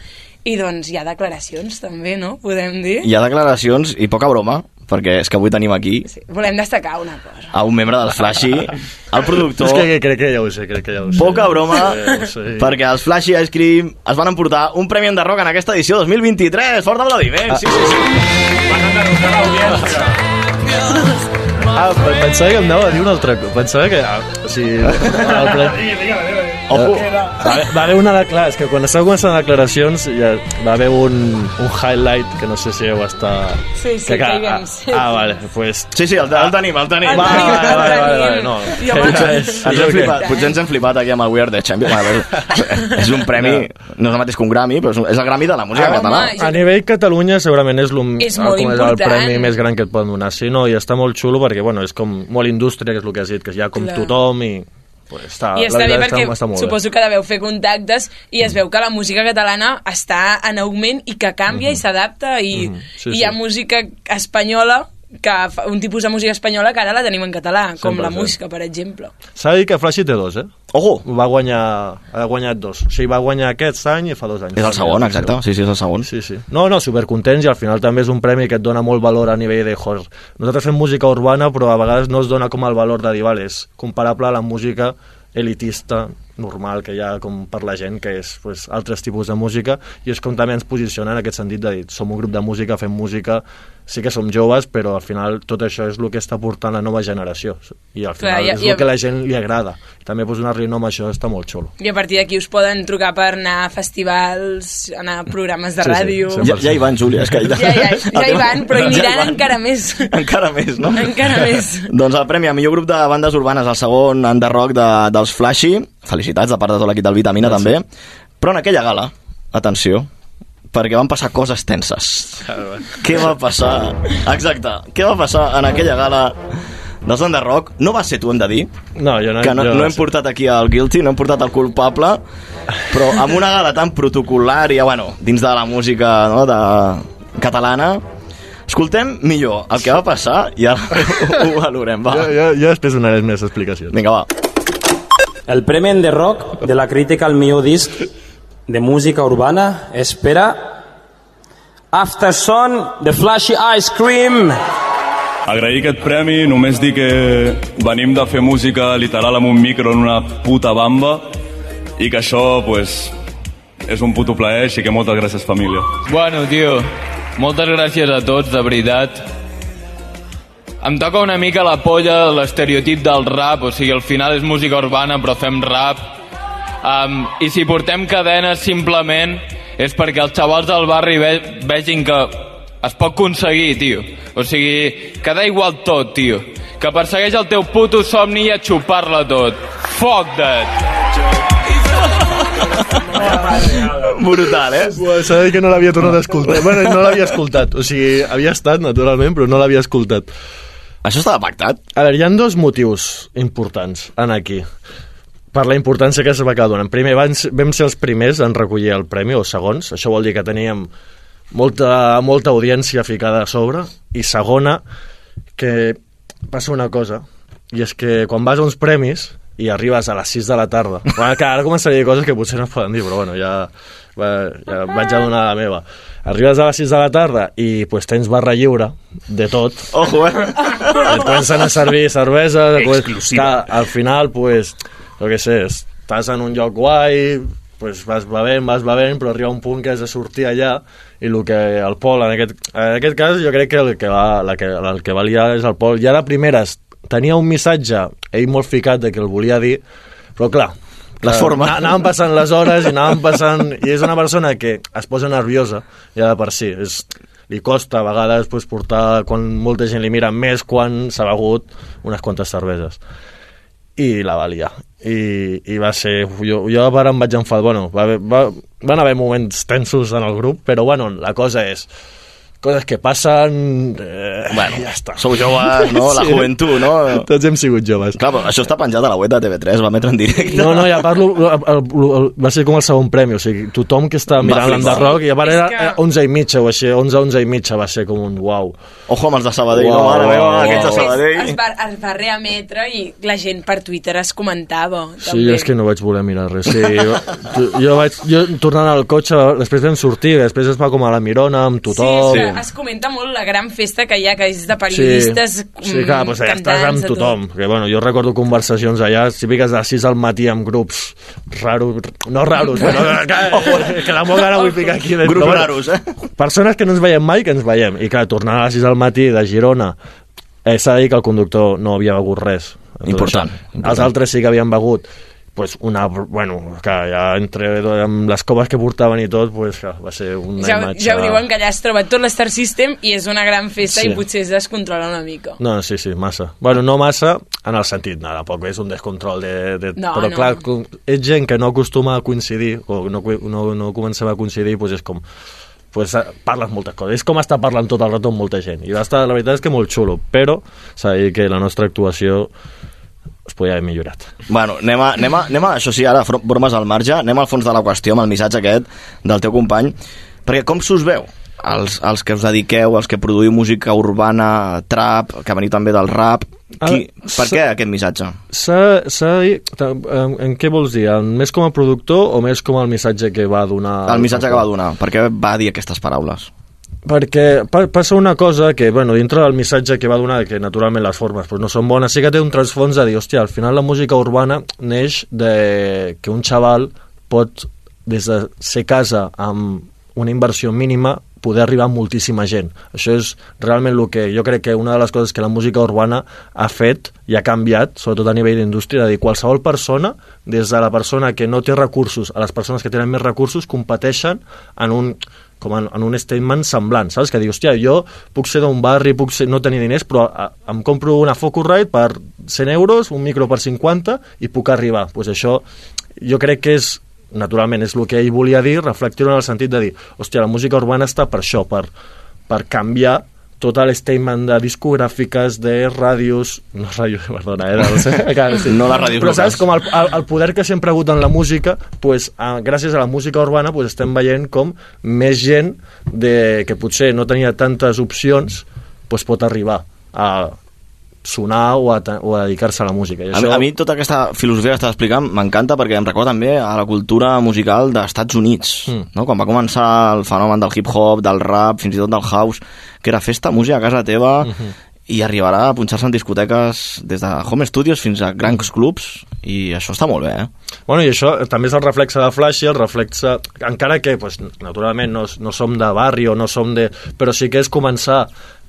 S4: i doncs hi ha declaracions també, no? Podem dir?
S3: Hi ha declaracions i poca broma, perquè és que avui tenim aquí
S4: Volem destacar una cosa.
S3: a un membre del Flashy, el productor...
S11: és que crec que ja ho sé, crec que ja ho sé
S3: Poca broma,
S11: Ja ho sé.
S3: perquè els Flashy Ice Cream es van emportar un premi Under Rock en aquesta edició 2023. Fort aplaudiments, sí, sí, sí.
S5: Van enderrocar l'audiència.
S11: Ah, pe- pensava que em anava a dir una altra cosa. Pensava que... Ah, o sigui, *laughs* el.
S3: Ojo.
S11: Va, haver- va haver una declaració, és que quan estava començant declaracions ja va haver un, un highlight que no sé si heu estat...
S4: Sí, sí, que hi vam ser.
S11: Ah, vale, pues...
S3: Sí, sí, el, el tenim, el tenim.
S11: El Va, el vale, vale, tenim. vale, no.
S4: Home,
S3: Potser, ens hem flipat, potser ens hem flipat aquí amb el We Are the Champions. Bueno, és un premi, no és el mateix que un Grammy, però és, un, és el Grammy de la música
S11: Ah,
S3: catalana.
S11: A nivell Catalunya segurament és,
S4: És molt
S11: com és el premi més gran que et poden donar. Sí, no, i està molt xulo perquè bueno, és com molt indústria, que és el que has dit, que hi ha com
S4: Clar.
S11: tothom i... Pues, està,
S4: I està bé perquè
S11: està, està
S4: suposo que deveu fer contactes i es veu que la música catalana està en augment i que canvia i s'adapta i,
S11: Sí,
S4: i hi ha
S11: sí.
S4: música espanyola que fa un tipus de música espanyola que ara la tenim en català, com la
S11: 100%.
S4: música, per exemple.
S11: S'ha de dir que Flashy té dos, eh?
S3: Ojo!
S11: Va guanyar, ha guanyat dos. O sigui, va guanyar aquest any i fa dos anys.
S3: És el segon, exacte. Sí, sí, és el segon.
S11: Sí, sí. No, no, supercontents i al final també és un premi que et dona molt valor a nivell de... Joder, nosaltres fem música urbana però a vegades no es dona com el valor de dir, vale, és comparable a la música elitista normal que hi ha com per la gent que és pues, altres tipus de música i és com també ens posiciona en aquest sentit de dir som un grup de música, fem música sí que som joves però al final tot això és el que està portant la nova generació i al
S4: Clar,
S11: final
S4: i-
S11: és
S4: i-
S11: el que a la gent li agrada també pues, donar-li nom a això està molt xulo
S4: I a partir d'aquí us poden trucar per anar a festivals, anar a programes de
S11: Sí, sí,
S4: ràdio...
S11: sí,
S3: Ja, ja hi van, Júlia. És que
S4: Ja, ja, ja hi *laughs* van, però hi
S3: Ja hi
S4: aniran encara més.
S3: Encara més, no?
S4: Encara més. *laughs*
S3: doncs el premi a millor grup de bandes urbanes, el segon under rock de, dels Flashy. Felicitats de part de tot l'equip del Vitamina, també. Però en aquella gala, atenció, perquè van passar coses tenses. Què va passar? Exacte. Què va passar en aquella gala dels Under Rock? No va ser tu, hem de dir,
S11: no, jo no,
S3: que no,
S11: jo
S3: no hem portat aquí el guilty, no hem portat el culpable, però amb una gala tan protocolària, bueno, dins de la música no, de catalana, escoltem millor el que va passar i ara *laughs* ho valorem, va.
S11: jo, jo, jo després donaré més explicacions
S3: Vinga, va.
S12: El Premi de Rock de la crítica al millor disc de música urbana és per a After Sun de Flashy Ice Cream.
S13: Agrair aquest premi, només dir que venim de fer música literal amb un micro en una puta bamba i que això, pues, és un puto plaer, així que moltes gràcies, família.
S14: Bueno, tio, moltes gràcies a tots, de veritat. Em toca una mica la polla l'estereotip del rap, o sigui, al final és música urbana, però fem rap. Um, I si portem cadenes, simplement, és perquè els xavals del barri ve vegin que es pot aconseguir, tio. O sigui, que da igual tot, tio. Que persegueix el teu puto somni i a xupar-la tot. Fuck that! *laughs*
S3: Brutal, eh?
S11: S'ha de dir que no l'havia tornat a escoltar. *laughs* bueno, no l'havia escoltat. O sigui, havia estat, naturalment, però no l'havia escoltat.
S3: Això estava pactat?
S11: A veure, hi ha dos motius importants en aquí per la importància que es va quedar donant. Primer, vam, vam ser els primers en recollir el premi, o segons. Això vol dir que teníem molta, molta audiència ficada a sobre. I segona, que passa una cosa, i és que quan vas a uns premis, i arribes a les 6 de la tarda. *laughs* Bueno, que ara començaré a dir coses que potser no es poden dir, però bueno, ja, ja vaig a donar la meva. Arribes a les 6 de la tarda i pues, tens barra lliure de tot.
S3: Ojo, eh?
S11: Et comencen a servir cervesa. Pues,
S3: Exclusiva.
S11: que al final, pues, jo què sé, estàs en un lloc guai, pues vas bevent, vas bevent, però arriba un punt que has de sortir allà i el que el Pol, en aquest, en aquest cas, jo crec que el que, va, la que, el que valia és el Pol. Ja de primeres tenia un missatge, ell molt ficat de que el volia dir, però clar, clar,
S3: formes.
S11: ana- Anaven passant les hores i anaven passant... I és una persona que es posa nerviosa, ja de per si. És, li costa a vegades pues, portar, quan molta gent li mira, més quan s'ha begut unes quantes cerveses i la va liar. I, i va ser... Jo, jo ara em vaig enfadar... Bueno, va, haver- va, van haver moments tensos en el grup, però bueno, la cosa és coses que passen... Eh,
S3: Bueno,
S11: ja està.
S3: sou joves, no? La joventut, no?
S11: Tots hem sigut joves.
S3: Clar, però això està penjat a la web de TV3, va emetre en directe.
S11: No, no, ja parlo... El, el, el, va ser com el segon premi, o sigui, tothom que
S3: Va
S11: mirant l'Enderrock, i a part era
S4: que-
S11: que... 11 i mitja o així, 11, 11 i mitja va ser com un uau.
S3: Ojo amb els de Sabadell,
S11: Uau,
S3: no, mare meva,
S11: uau,
S3: aquests de. Sabadell.
S4: Es va, es va reemetre i la gent per Twitter es comentava.
S11: Sí,
S4: també.
S11: és que no vaig voler mirar res. Sí, jo, jo, vaig, jo tornant al cotxe, després vam sortir, després es va com a la Mirona amb tothom.
S4: Sí, sí. es comenta molt la gran festa que hi ha, que és de periodistes,
S11: Sí, sí clar, doncs ja estàs amb
S4: de tot.
S11: tothom. Que, bueno, jo recordo conversacions allà, típiques de 6 al matí amb grups raros, no raros, però que, que *laughs* la moc ara vull ficar aquí.
S3: Grups
S11: però,
S3: raros, eh?
S11: Persones que no ens veiem mai, que ens veiem. I clar, tornant a les 6 al matí de Girona, eh, s'ha de dir que el conductor no havia begut res.
S3: Important, important.
S11: Els altres sí que havien begut pues una, bueno, que ja entre amb les coves que portaven i tot, pues, que va ser una
S4: Ja,
S11: imatge...
S4: ja ho diuen que allà es troba tot l'Star System i és una gran festa
S11: Sí.
S4: i potser es descontrola una mica.
S11: No, sí, sí, massa. Bueno, no massa en el sentit, nada, tampoc és un descontrol de... de...
S4: No,
S11: però
S4: no.
S11: clar, ets gent que no acostuma a coincidir, o no, no, no comencem a coincidir, doncs és com pues, eh, parles moltes coses. És com estar parlant tot el rato amb molta gent. I va estar, la veritat és que molt xulo, però s'ha de dir que la nostra actuació es podia haver millorat.
S3: Bueno, anem a, anem a, anem a, això sí, ara, bromes al marge, anem al fons de la qüestió amb el missatge aquest del teu company, perquè com s'us veu? Els, els que us dediqueu, els que produïu música urbana, trap, que veniu també del rap, qui, per què aquest missatge?
S11: S'ha de dir... ta- En, en què vols dir? En, més com a productor o més com el missatge que va donar...
S3: El missatge que va donar, per què va dir aquestes paraules?
S11: perquè pa passa una cosa que, bueno, dintre del missatge que va donar, que naturalment les formes pues, no són bones, sí que té un transfons de dir, hòstia, al final la música urbana neix de que un xaval pot, des de ser casa amb una inversió mínima, poder arribar a moltíssima gent. Això és realment el que jo crec que una de les coses que la música urbana ha fet i ha canviat, sobretot a nivell d'indústria, de dir qualsevol persona, des de la persona que no té recursos a les persones que tenen més recursos, competeixen en un com en, en un statement semblant, saps? Que dius, hòstia, jo puc ser d'un barri, puc ser, no tenir diners, però a, em compro una Focusrite per 100 euros, un micro per 50 i puc arribar. Pues això jo crec que és, naturalment, és el que ell volia dir, reflectir-ho en el sentit de dir, hòstia, la música urbana està per això, per, per canviar tot l'statement de discogràfiques, de ràdios... No ràdios, *laughs* perdona, eh? Dels, *laughs* sí.
S3: No les ràdios
S11: Però saps, com el, el, el poder que sempre ha hagut en la música, pues, a, gràcies a la música urbana pues, estem veient com més gent de, que potser no tenia tantes opcions pues, pot arribar a sonar o a, o a dedicar-se a la música. I
S3: A, mi, a mi tota aquesta filosofia que estàs explicant m'encanta perquè em recorda també a la cultura musical dels Estats Units,
S11: Mm.
S3: no? quan va començar el fenomen del hip-hop, del rap, fins i tot del house, que era festa, música a casa teva,
S11: Mhm.
S3: I arribarà a punxar-se en discoteques des de home studios fins a grans clubs, i això està molt bé, eh?
S11: Bueno, i això també és el reflexe de Flashy, el reflexe... Encara que, pues, naturalment, no, no som de barri o no som de... Però sí que és començar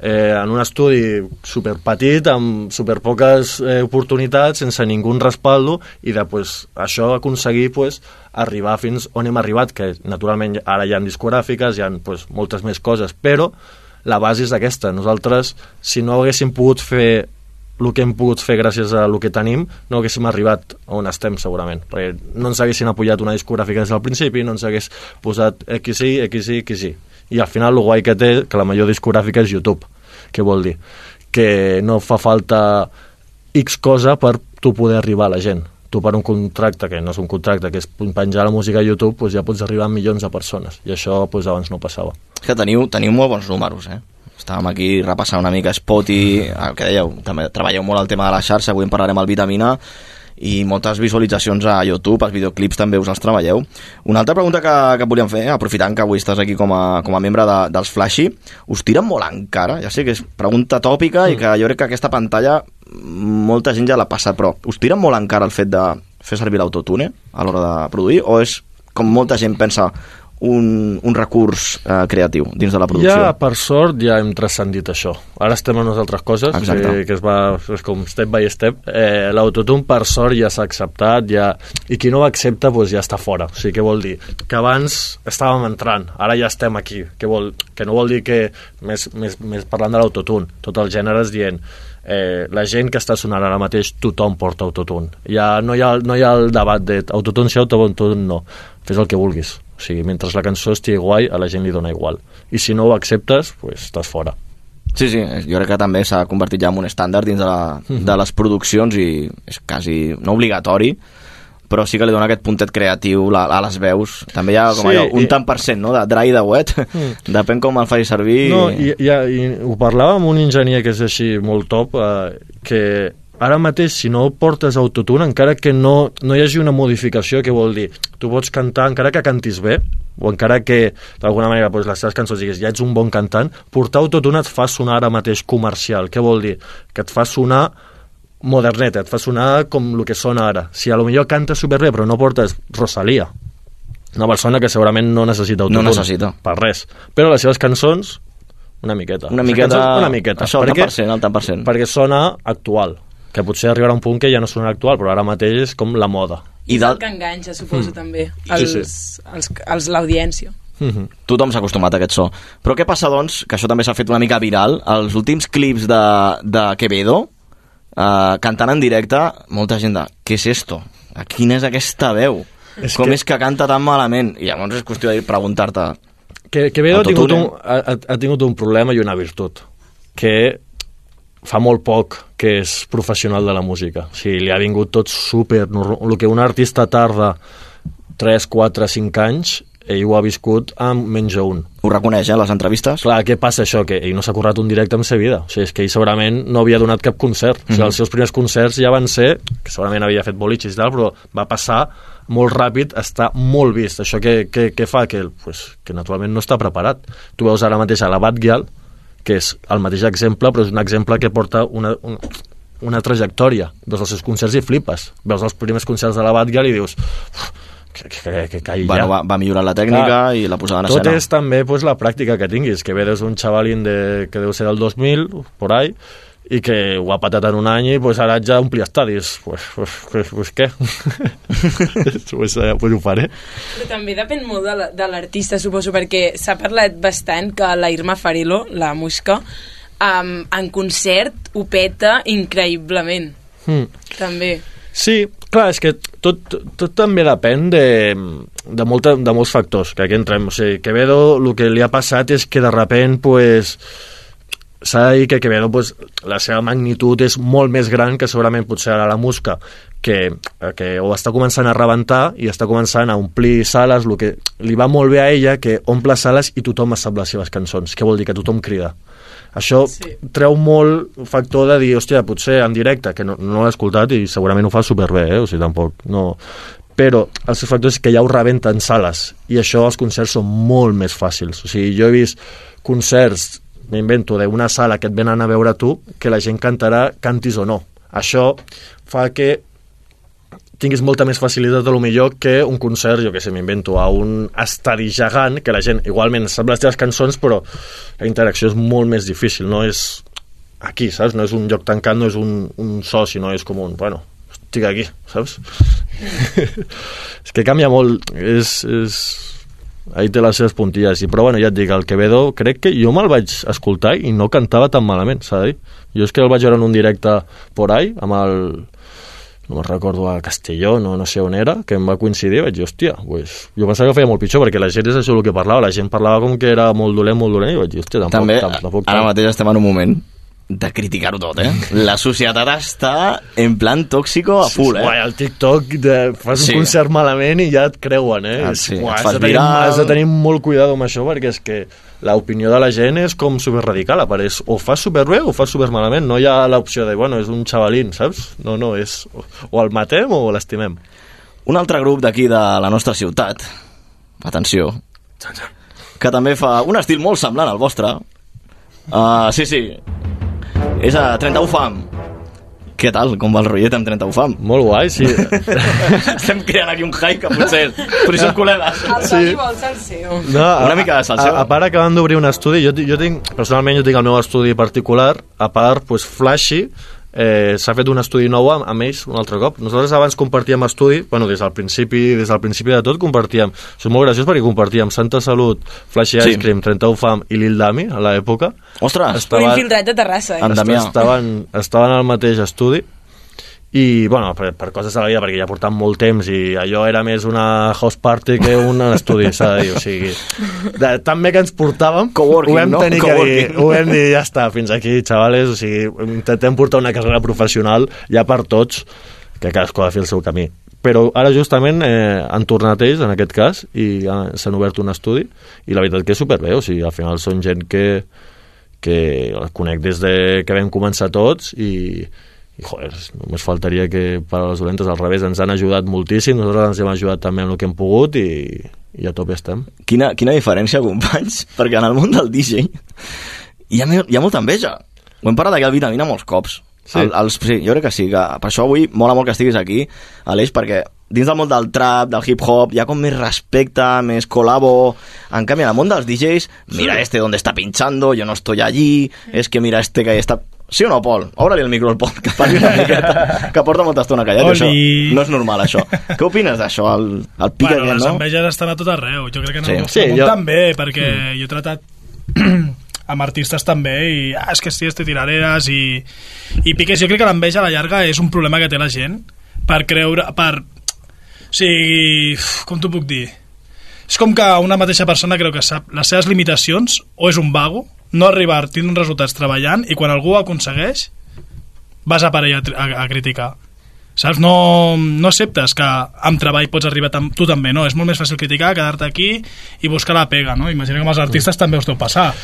S11: eh, en un estudi superpetit, amb superpoques eh, oportunitats, sense ningú respaldo, i de pues, això aconseguir pues, arribar fins on hem arribat, que naturalment ara hi ha discogràfiques, hi ha pues, moltes més coses, però la base és aquesta. Nosaltres, si no haguéssim pogut fer el que hem pogut fer gràcies a el que tenim, no haguéssim arribat on estem segurament, perquè no ens haguessin apoyat una discogràfica des del principi, no ens hagués posat XY, XY, XY. I al final el guai que té, que la major discogràfica és YouTube. Què vol dir? Que no fa falta X cosa per tu poder arribar a la gent. Tu per un contracte, que no és un contracte, que és penjar la música a YouTube, doncs ja pots arribar a milions de persones. I això doncs, abans no passava.
S3: És que teniu, teniu molt bons números, eh? Estàvem aquí repassant una mica Spotify, el que dèieu, també treballeu molt el tema de la xarxa, avui en parlarem al Vitamina, i moltes visualitzacions a YouTube, els videoclips també us els treballeu. Una altra pregunta que, que volíem fer, aprofitant que avui estàs aquí com a, com a membre de, dels Flashy, us tiren molt encara? Ja sé que és pregunta tòpica mm. i que jo crec que aquesta pantalla molta gent ja l'ha passat, però us tiren molt encara el fet de fer servir l'autotune a l'hora de produir? O és com molta gent pensa un, un recurs eh, creatiu dins de la producció.
S11: Ja, per sort, ja hem transcendit això. Ara estem en unes altres coses,
S3: Exacte.
S11: que, que es va, és com step by step. Eh, L'autotune, per sort, ja s'ha acceptat, ja, i qui no ho accepta doncs ja està fora. O sigui, què vol dir? Que abans estàvem entrant, ara ja estem aquí. Que, vol, que no vol dir que, més, més, més parlant de l'autotune, tot el gènere és dient eh, la gent que està sonant ara mateix tothom porta autotune ja no hi ha, no hi ha el debat de autotune sí, autotune no fes el que vulguis o sigui, mentre la cançó estigui guai a la gent li dona igual i si no ho acceptes, pues, estàs fora
S3: Sí, sí, jo crec que també s'ha convertit ja en un estàndard dins de, la,
S11: Mhm.
S3: de les produccions i és quasi no obligatori, però sí que li dona aquest puntet creatiu la, a les veus. També hi ha com
S11: Sí,
S3: allò, un
S11: i-
S3: tant per cent no? de dry i de wet,
S11: Mm. *laughs*
S3: depèn com el faci servir.
S11: No, i, i, i ho parlava amb un enginyer que és així molt top, eh, que ara mateix si no portes autotune, encara que no, no hi hagi una modificació, que vol dir, tu pots cantar, encara que cantis bé, o encara que d'alguna manera doncs, les teves cançons diguis ja ets un bon cantant, portar autotune et fa sonar ara mateix comercial. Què vol dir? Que et fa sonar moderneta, et fa sonar com el que sona ara. Si a lo millor canta superbé però no portes Rosalia, una persona que segurament no necessita autotune.
S3: No necessita.
S11: Per res. Però les seves cançons, una miqueta.
S3: Una miqueta-
S11: cançons, una miqueta.
S3: això, el tant
S11: perquè,
S3: per cent, el tant per cent.
S11: Perquè sona actual. Que potser arribarà un punt que ja no sonarà actual, però ara mateix és com la moda.
S4: I és el que enganxa, suposo,
S3: Mm.
S4: també,
S3: Sí,
S4: els,
S3: sí.
S4: els, els, l'audiència.
S3: Tothom s'ha acostumat a aquest so. Però què passa, doncs, que això també s'ha fet una mica viral, els últims clips de, de Quevedo, eh, cantant en directe, molta gent de, què és esto? Quina és aquesta veu?
S11: És
S3: Com
S11: que-
S3: és que canta tan malament? I llavors és qüestió de preguntar-te...
S11: Que, Quevedo ha tingut, un, ha, ha tingut un problema i una virtut, que fa molt poc que és professional de la música. O sigui, li ha vingut tot super... El que un artista tarda 3, 4, 5 anys, ell ho ha viscut amb menys un.
S3: Ho reconeix, eh, les entrevistes?
S11: Clar, què passa això? Que ell no s'ha currat un directe en sa vida. O sigui, és que ell segurament no havia donat cap concert. O sigui,
S3: Mhm.
S11: els seus primers concerts ja van ser, que segurament havia fet boliches i tal, però va passar molt ràpid, està molt vist. Això què, què, què fa? Que, pues, que naturalment no està preparat. Tu veus ara mateix a la Batgirl, que és el mateix exemple, però és un exemple que porta una, una, una trajectòria. Veus els seus concerts i flipes. Veus els primers concerts de la Batgirl i dius... "Uf, Que, que, que, que calli
S3: Bueno,
S11: ja.
S3: va, va millorar la tècnica i la posada en
S11: Tot
S3: escena.
S11: és també pues, la pràctica que tinguis, que ve des d'un xavalín de, que deu ser del 2000, por ahí, i que ho ha patat en un any i pues, ara ja ompli estadis. Pues, pues, pues, pues què? *laughs* pues, eh, pues ho faré.
S4: Però també depèn molt de la- l'artista, suposo, perquè s'ha parlat bastant que la Irma Farilo, la Musca, um, en concert ho peta increïblement,
S11: Hmm.
S4: també.
S11: Sí, clar, és que tot, tot també depèn de, de, molta, de molts factors, que aquí entrem. O sigui, Quevedo, el que li ha passat és que de repent, pues, s'ha de dir que Quevedo, pues, la seva magnitud és molt més gran que segurament potser ara la Musca, que, que ho està començant a rebentar i està començant a omplir sales, el que li va molt bé a ella, que omple sales i tothom sap les seves cançons. Què vol dir? Que tothom crida. Això sí. treu molt factor de dir, hòstia, potser en directe, que no, no l'he escoltat i segurament ho fa superbé, eh? o sigui, tampoc no... Però el seu factor és que ja ho rebenta en sales i això els concerts són molt més fàcils. O sigui, jo he vist concerts, m'invento, d'una sala que et venen a veure tu, que la gent cantarà, cantis o no. Això fa que tinguis molta més facilitat a lo millor que un concert, jo que sé, m'invento, a un estadi gegant, que la gent igualment sap les teves cançons, però la interacció és molt més difícil, no és aquí, saps? No és un lloc tancat, no és un, un so, sinó és com un, bueno, estic aquí, saps? *laughs* és que canvia molt, és... és... Ahí té les seves puntilles, i, però bueno, ja et dic, el Quevedo crec que jo me'l vaig escoltar i no cantava tan malament, s'ha de dir. Jo és que el vaig veure en un directe por ahí, amb el, no me'n recordo, a Castelló, no, no sé on era, que em va coincidir, vaig dir, hòstia, pues, jo pensava que feia molt pitjor, perquè la gent és això el que parlava, la gent parlava com que era molt dolent, molt dolent, i vaig dir, hòstia, tampoc,
S3: També,
S11: tampoc, tampoc,
S3: ara mateix estem en un moment de criticar-ho tot, eh? La societat està en plan tòxico a full, eh?
S11: Uai, el TikTok de, fas
S3: Sí.
S11: un concert malament i ja et creuen, eh?
S3: Ah, sí,
S11: uai, has, de tenir, has de tenir molt cuidado amb això perquè és que l'opinió de la gent és com superradical, apareix o fas superbé o fas supermalament, no hi ha l'opció de, bueno, és un xavalín, saps? No, no, és o- o el matem o l'estimem.
S3: Un altre grup d'aquí de la nostra ciutat, atenció, que també fa un estil molt semblant al vostre. Uh, sí, sí, és a 31 Fam. Què tal? Com va el rotllet amb 31 Fam?
S11: Molt guai, sí. *laughs*
S3: Estem creant aquí un hype que potser... Però hi som col·legues.
S4: El Toni vol ser el seu.
S11: No,
S3: Una mica de salseo.
S11: A, a part acaben d'obrir un estudi, jo, jo tinc, personalment jo tinc el meu estudi particular, a part, pues, Flashy, eh, s'ha fet un estudi nou amb, amb ells un altre cop. Nosaltres abans compartíem estudi, bueno, des del principi, des del principi de tot compartíem. Això és molt graciós perquè compartíem Santa Salut, Flashy
S3: Sí.
S11: Ice Cream, 31 Fam i Lil Dami a l'època.
S3: Ostres!
S4: Un infiltrat de Terrassa, eh?
S11: Estaven, estaven al mateix estudi i, bueno, per, per coses de la vida, perquè ja portant molt temps i allò era més una house party que un *laughs* estudi, s'ha de dir, o sigui... De, tan bé que ens portàvem, ho vam
S3: no?
S11: tenir que dir, ho vam dir, ja està, fins aquí, xavales, o sigui, intentem portar una carrera professional ja per tots, que cadascú ha de fer el seu camí. Però ara justament eh, han tornat ells, en aquest cas, i ah, s'han obert un estudi, i la veritat que és superbé, o sigui, al final són gent que, que els conec des de que vam començar tots i joder, només faltaria que per a les dolentes al revés ens han ajudat moltíssim, nosaltres ens hem ajudat també amb el que hem pogut i, i a tope estem.
S3: Quina, quina diferència, companys, *laughs* perquè en el món del DJ hi ha, hi ha molta enveja. Ho hem parlat aquí al Vitamina molts cops.
S11: Sí.
S3: El, els, sí, jo crec que sí, que per això avui mola molt que estiguis aquí, Aleix, perquè dins del món del trap, del hip-hop, hi ha com més respecte, més colabo... En canvi, en el món dels DJs, mira este donde está pinchando, yo no estoy allí, es que mira este que está... Sí o no, Pol? Obre-li el micro al Pol, que parli una miqueta, que porta molta estona callat, això no és normal, això. Què opines d'això, el, el pic
S9: Bueno,
S3: aquest,
S9: les
S3: no?
S9: enveges estan a tot arreu. Jo crec que en
S3: Sí.
S9: el nostre
S3: Sí,
S9: món
S3: jo-
S9: també, perquè
S3: Mm.
S9: jo he tratat *clears throat* amb artistes també i ah, és que sí, este tiraderes i, i piques. Jo crec que l'enveja a la llarga és un problema que té la gent per creure... Per, o sigui, com t'ho puc dir? És com que una mateixa persona creu que sap les seves limitacions o és un vago, no arribar tenir uns resultats treballant i quan algú ho aconsegueix vas a parar a, a, a criticar saps? No, no acceptes que amb treball pots arribar tam tu també, no? És molt més fàcil criticar, quedar-te aquí i buscar la pega, no? Imagina que amb els artistes també us deu passar.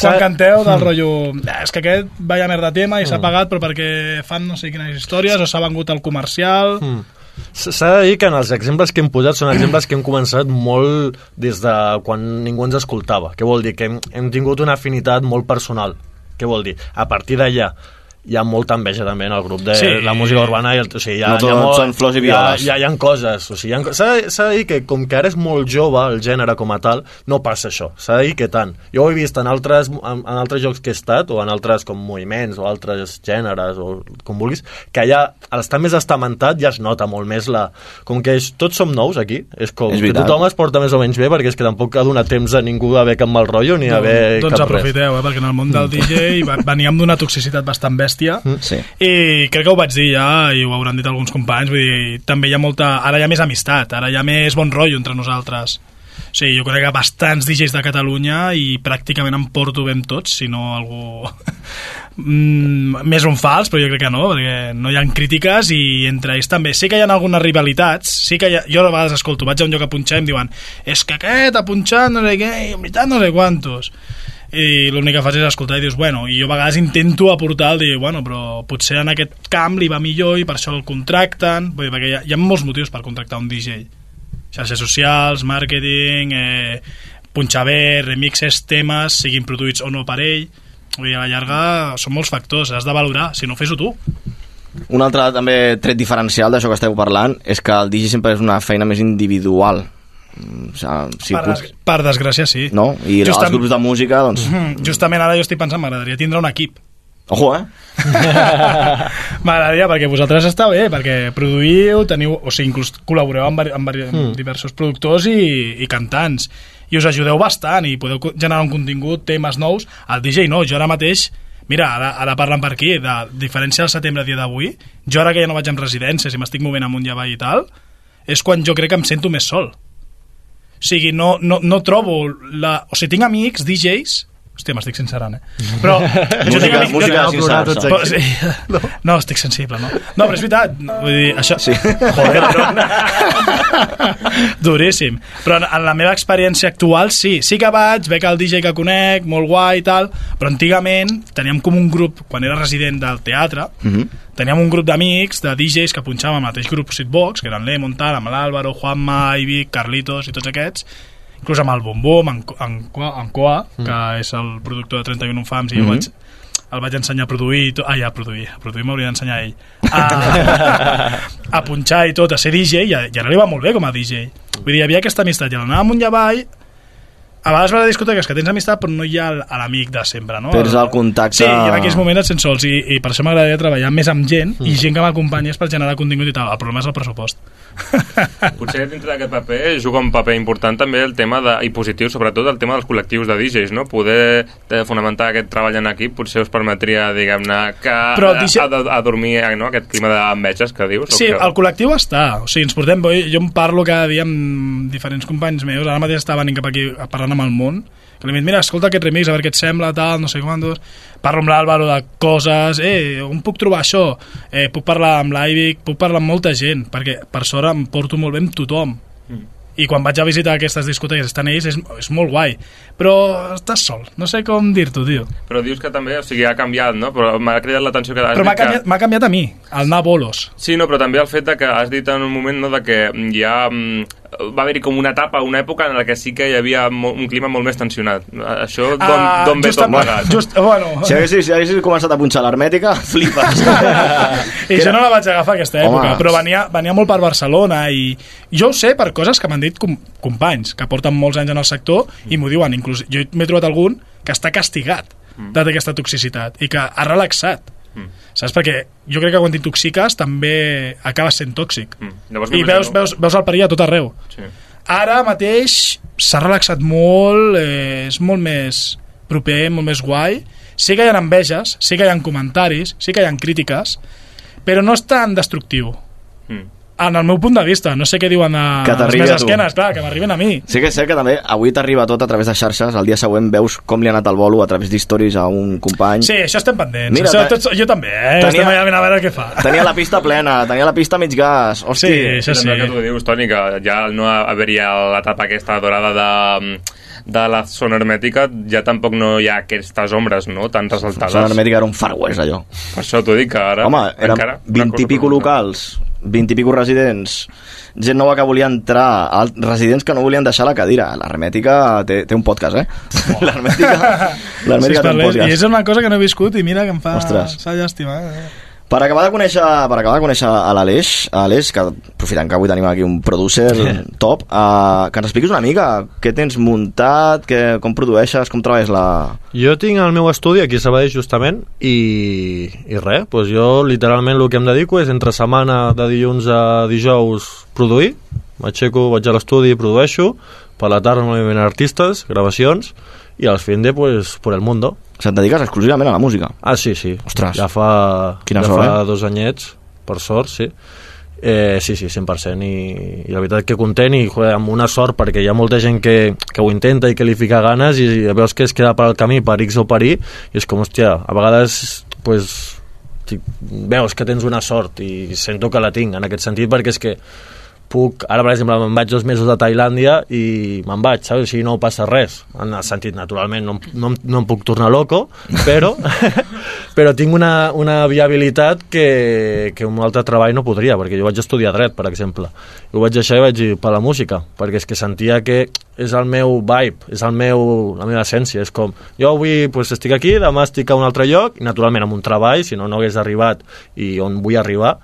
S9: Quan canteu del
S11: Mm.
S9: rotllo "Ah, és que aquest vaya merda tema i s'ha
S11: Mm.
S9: pagat però perquè fan no sé quines històries o s'ha vengut al comercial
S11: Mm. S'ha de dir que en els exemples que hem posat són exemples que hem començat molt des de quan ningú ens escoltava. Què vol dir? Que hem, hem tingut una afinitat molt personal. Què vol dir? A partir d'allà hi ha molta enveja també en el grup de
S3: Sí.
S11: la música urbana i el, o sigui, hi ha,
S3: No tot
S11: hi ha molt,
S3: són flors i
S11: hi ha,
S3: violes.
S11: hi ha, hi ha coses o sigui, hi ha, s'ha de- dir que com que ara és molt jove el gènere com a tal no passa això, s'ha de dir que tant jo ho he vist en altres, en, en altres jocs que he estat o en altres com moviments o altres gèneres o com vulguis que allà al estar més estamentat ja es nota molt més la... com que és, tots som nous aquí és com
S3: És
S11: que tothom es porta més o menys bé perquè és que tampoc ha donat temps a ningú d'haver cap mal rotllo ni haver
S9: doncs
S11: cap res
S9: aprofiteu, eh, perquè en el món del DJ va- veníem d'una toxicitat bastant bèstia
S3: Sí.
S9: i crec que ho vaig dir ja i ho hauran dit alguns companys vull dir, també hi ha molta, ara hi ha més amistat ara hi ha més bon rotllo entre nosaltres Sí, jo conec a bastants DJs de Catalunya i pràcticament em porto bé amb tots, si no algú *laughs* mm, més un fals, però jo crec que no, perquè no hi ha crítiques i entre ells també. Sí que hi ha algunes rivalitats, sí que ha, jo a vegades escolto, vaig a un lloc a punxar i em diuen és que aquest ha punxat no sé què, i en veritat no sé quantos i l'únic que fas és escoltar i dius, bueno, i jo a vegades intento aportar el dir, bueno, però potser en aquest camp li va millor i per això el contracten, vull dir, perquè hi ha, hi ha molts motius per contractar un DJ. Xarxes socials, màrqueting, eh, punxar bé, remixes, temes, siguin produïts o no per ell, vull dir, a la llarga són molts factors, has de valorar, si no fes-ho tu.
S3: Un altre també tret diferencial d'això que esteu parlant és que el DJ sempre és una feina més individual. Si
S9: per, per desgràcia, sí.
S3: No? I
S9: Justam-
S3: els grups de música, doncs...
S9: Mhm, Justament ara jo estic pensant, m'agradaria tindre un equip.
S3: Ojo, eh? *laughs*
S9: M'agradaria, perquè vosaltres està bé, perquè produïu, teniu, o sigui, inclús col·laboreu amb, amb, amb
S11: Mm.
S9: diversos productors i, i cantants, i us ajudeu bastant, i podeu generar un contingut, temes nous. El DJ no, jo ara mateix, mira, ara, ara parlant per aquí, de diferència del setembre dia d'avui, jo ara que ja no vaig amb residències i m'estic movent amunt i avall i tal, és quan jo crec que em sento més sol. O sigui, no, no, no trobo la... O sigui, tinc amics, DJs, Hòstia, m'estic sincerant, eh? Però... jo *laughs*
S3: Música-
S9: amics-
S3: música
S9: jo-
S3: de sincera, tots
S9: Però, sí, no. no, estic sensible, no? No, però és veritat. Vull dir, això...
S3: Sí. *laughs*
S9: Joder, Duríssim. Però en, en la meva experiència actual, sí. Sí que vaig, veig el DJ que conec, molt guai i tal, però antigament teníem com un grup, quan era resident del teatre,
S3: Mhm.
S9: teníem un grup d'amics, de DJs que punxàvem al mateix grup Sitbox, que eren l'Emon, tal, amb l'Àlvaro, Juanma, Ivic, Carlitos i tots aquests, inclús amb el Bom Bom, en, en, en Coa, que és el productor de 31 Fams, i
S3: Mhm.
S9: el vaig el vaig ensenyar a produir i tot, ai, a produir, a produir m'hauria d'ensenyar ell a, *laughs* a punxar i tot, a ser DJ i, a, i ara li va molt bé com a DJ vull dir, hi havia aquesta amistat i l'anar amunt i avall a vegades va a discoteques que tens amistat però no hi ha l'amic de sempre no?
S3: Perds el contacte.
S9: Sí, i en aquells moments et sents sols i, i per això m'agradaria treballar més amb gent i gent que m'acompanyés per generar contingut i tal el problema és el pressupost *laughs*
S5: Potser dintre d'aquest paper juga un paper important també el tema de, i positiu, sobretot el tema dels col·lectius de DJs, no? Poder eh, fonamentar aquest treball en equip potser us permetria, diguem-ne, que
S9: Però
S5: a,
S9: DJ
S5: a, a, dormir, eh, no? Aquest clima d'enveges que dius.
S9: Sí,
S5: que...
S9: el col·lectiu està. O sigui, ens portem... Jo, jo em parlo cada dia amb diferents companys meus. Ara mateix estava venint cap aquí parlant amb el món. Que li dic, mira, escolta aquest remix, a veure què et sembla, tal, no sé quantos. Parlo amb l'Àlvaro de coses. Eh, on puc trobar això? Eh, puc parlar amb l'Ivic, puc parlar amb molta gent, perquè per sort em porto molt bé amb tothom.
S5: Mm.
S9: I quan vaig a visitar aquestes discoteques estan ells, és, és molt guai. Però estàs sol, no sé com dir-t'ho, tio.
S5: Però dius que també, o sigui, ha canviat, no? Però m'ha cridat l'atenció que
S9: Però m'ha
S5: que...
S9: canviat, m'ha canviat a mi, el anar a bolos.
S5: Sí, no, però també el fet de que has dit en un moment no, de que hi ha, mm, va haver-hi com una etapa, una època en la que sí que hi havia un clima molt més tensionat. Això d'on
S9: Ah,
S5: d'on ve
S9: just-
S5: tot plegat?
S9: Just, bueno,
S3: Si haguessis, si haguessis començat a punxar l'hermètica, *laughs* flipes. *laughs*
S9: I jo no la vaig agafar aquesta època,
S3: Home.
S9: però venia, venia molt per Barcelona i jo ho sé per coses que m'han dit com, companys que porten molts anys en el sector i m'ho diuen, inclús jo m'he trobat algun que està castigat
S5: Mm.
S9: de aquesta toxicitat i que ha relaxat
S5: Mm.
S9: saps? Perquè jo crec que quan t'intoxiques també acabes sent tòxic
S5: Mm. Llavors
S9: i veus, veus, veus el perill a tot arreu
S5: Sí.
S9: ara mateix s'ha relaxat molt, eh, és molt més proper, molt més guai. Sí que hi ha enveges, sí que hi ha comentaris, sí que hi ha crítiques, però no és tan destructiu.
S5: Mm.
S9: En el meu punt de vista, no sé què diuen a,
S3: Que t'arribi
S9: més
S3: a tu.
S9: esquenes, clar, que m'arriben a mi.
S3: Sí que és cert que també avui t'arriba tot a través de xarxes, el dia següent veus com li ha anat el bolo a través d'històries a un company.
S9: Sí, això estem pendents.
S3: Mira,
S9: això, tots, jo també, eh?
S3: tenia-
S9: Estem allà a veure què fa.
S3: Tenia la pista plena, tenia la pista mig gas. Hosti,
S9: Sí, això sí.
S5: Sembla que tu dius, Toni, que ja no haver-hi l'etapa aquesta dorada de, de la zona hermètica, ja tampoc no hi ha aquestes ombres, no?, tan resaltades.
S3: La hermètica era un far west, allò.
S5: Per això t'ho dic, que ara...
S3: Home, eren
S5: encara,
S3: 20 i pico locals, 20 i pico residents, gent nova que volia entrar, residents que no volien deixar la cadira. L'hermètica té, té un podcast, eh? *laughs*
S9: Si
S3: l'hermètica
S9: es
S3: té un
S9: parlés, I
S3: podcast.
S9: és una cosa que no he viscut i mira que em fa...
S3: Ostres.
S9: S'ha llàstima, eh?
S3: Per acabar de conèixer, per acabar de conèixer a l'Aleix, a Aleix, que aprofitant que avui tenim aquí un producer *laughs* top, uh, que ens expliquis una mica què tens muntat, que, com produeixes, com treballes la...
S11: Jo tinc el meu estudi aquí a Sabadell justament i, i res, doncs jo literalment el que em dedico és entre setmana de dilluns a dijous produir, m'aixeco, vaig a l'estudi, produeixo, per la tarda no hi venen artistes, gravacions i als fin de pues, por el mundo.
S3: O sigui, et dediques exclusivament a la música?
S11: Ah, sí, sí.
S3: Ostres.
S11: Ja fa,
S3: Quina
S11: ja
S3: sort,
S11: fa
S3: eh?
S11: dos anyets, per sort, sí. Eh, sí, sí, 100% i, i la veritat que content i joder, amb una sort perquè hi ha molta gent que, que ho intenta i que li fica ganes i, i veus que es queda per al camí per X o per Y i és com, hòstia, a vegades pues, veus que tens una sort i sento que la tinc en aquest sentit perquè és que puc, ara per exemple me'n vaig dos mesos a Tailàndia i me'n vaig, saps? O sigui, no passa res. En el sentit, naturalment, no, no, no em puc tornar loco però, *laughs* però tinc una, una viabilitat que, que un altre treball no podria, perquè jo vaig estudiar dret, per exemple. I ho vaig deixar i vaig dir per la música perquè és que sentia que és el meu vibe, és el meu, la meva essència. És com, jo avui pues, estic aquí demà estic a un altre lloc, i naturalment amb un treball si no no hagués arribat i on vull arribar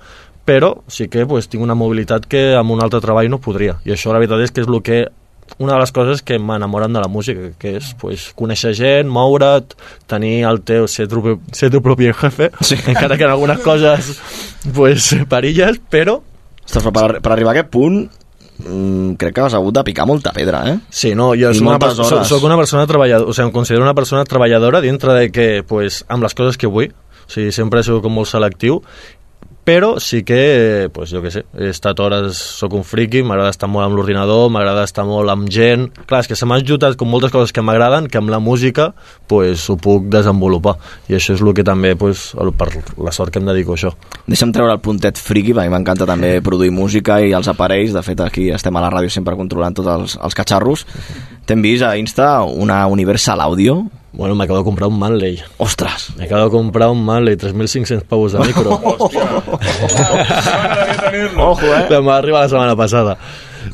S11: però sí que pues, tinc una mobilitat que amb un altre treball no podria i això la veritat és que és el que una de les coses que m'enamoren de la música, que és pues, conèixer gent, moure't, tenir el teu, ser tu, ser tu propi jefe, *laughs* sí. encara que en algunes coses pues, perilles, però...
S3: Ostres, però per, per arribar a aquest punt, mm, crec que has hagut de picar molta pedra, eh?
S11: Sí, no, jo soc una, soc, soc una persona treballadora, o sigui, em considero una persona treballadora dintre de que, pues, amb les coses que vull, o sigui, sempre he sigut com molt selectiu, però sí que, pues, jo què sé, he estat hores, sóc un friki, m'agrada estar molt amb l'ordinador, m'agrada estar molt amb gent... Clar, és que se m'han juntat com moltes coses que m'agraden, que amb la música pues, ho puc desenvolupar. I això és el que també, pues, per la sort que em dedico a això.
S3: Deixa'm treure el puntet friki, perquè m'encanta també produir música i els aparells. De fet, aquí estem a la ràdio sempre controlant tots els, els catxarros. T'hem vist a Insta una Universal Audio.
S11: Bueno, m'acabo de comprar un Manley.
S3: Ostres!
S11: M'acabo de comprar un Manley, 3.500 pavos de *laughs* micro.
S3: Ojo, eh?
S11: Em va arribar la setmana passada.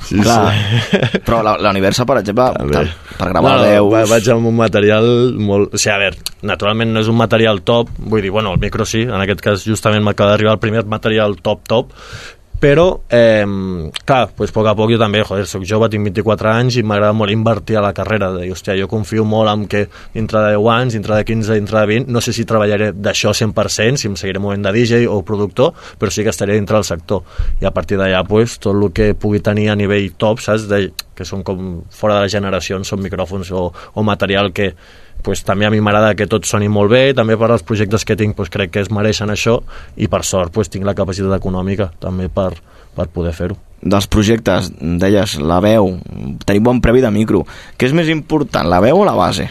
S11: Sí,
S3: Clar.
S11: sí.
S3: Però la, la Universal, per exemple, per, per gravar
S11: no,
S3: veus...
S11: va- Vaig amb un material molt... O sigui, a veure, naturalment no és un material top, vull dir, bueno, el micro sí, en aquest cas justament m'acaba d'arribar el primer material top top, però, eh, clar, pues, a poc a poc jo també, joder, soc jove, tinc 24 anys i m'agrada molt invertir a la carrera, de hòstia, jo confio molt en que dintre de 10 anys, dintre de 15, dintre de 20, no sé si treballaré d'això 100%, si em seguiré movent de DJ o productor, però sí que estaré dintre del sector. I a partir d'allà, pues, tot el que pugui tenir a nivell top, saps, de, que són com fora de les generacions, són micròfons o, o material que pues, també a mi m'agrada que tot soni molt bé, també per als projectes que tinc pues, crec que es mereixen això i per sort pues, tinc la capacitat econòmica també per, per poder fer-ho.
S3: Dels projectes, deies, la veu, tenir bon previ de micro. Què és més important, la veu o la base?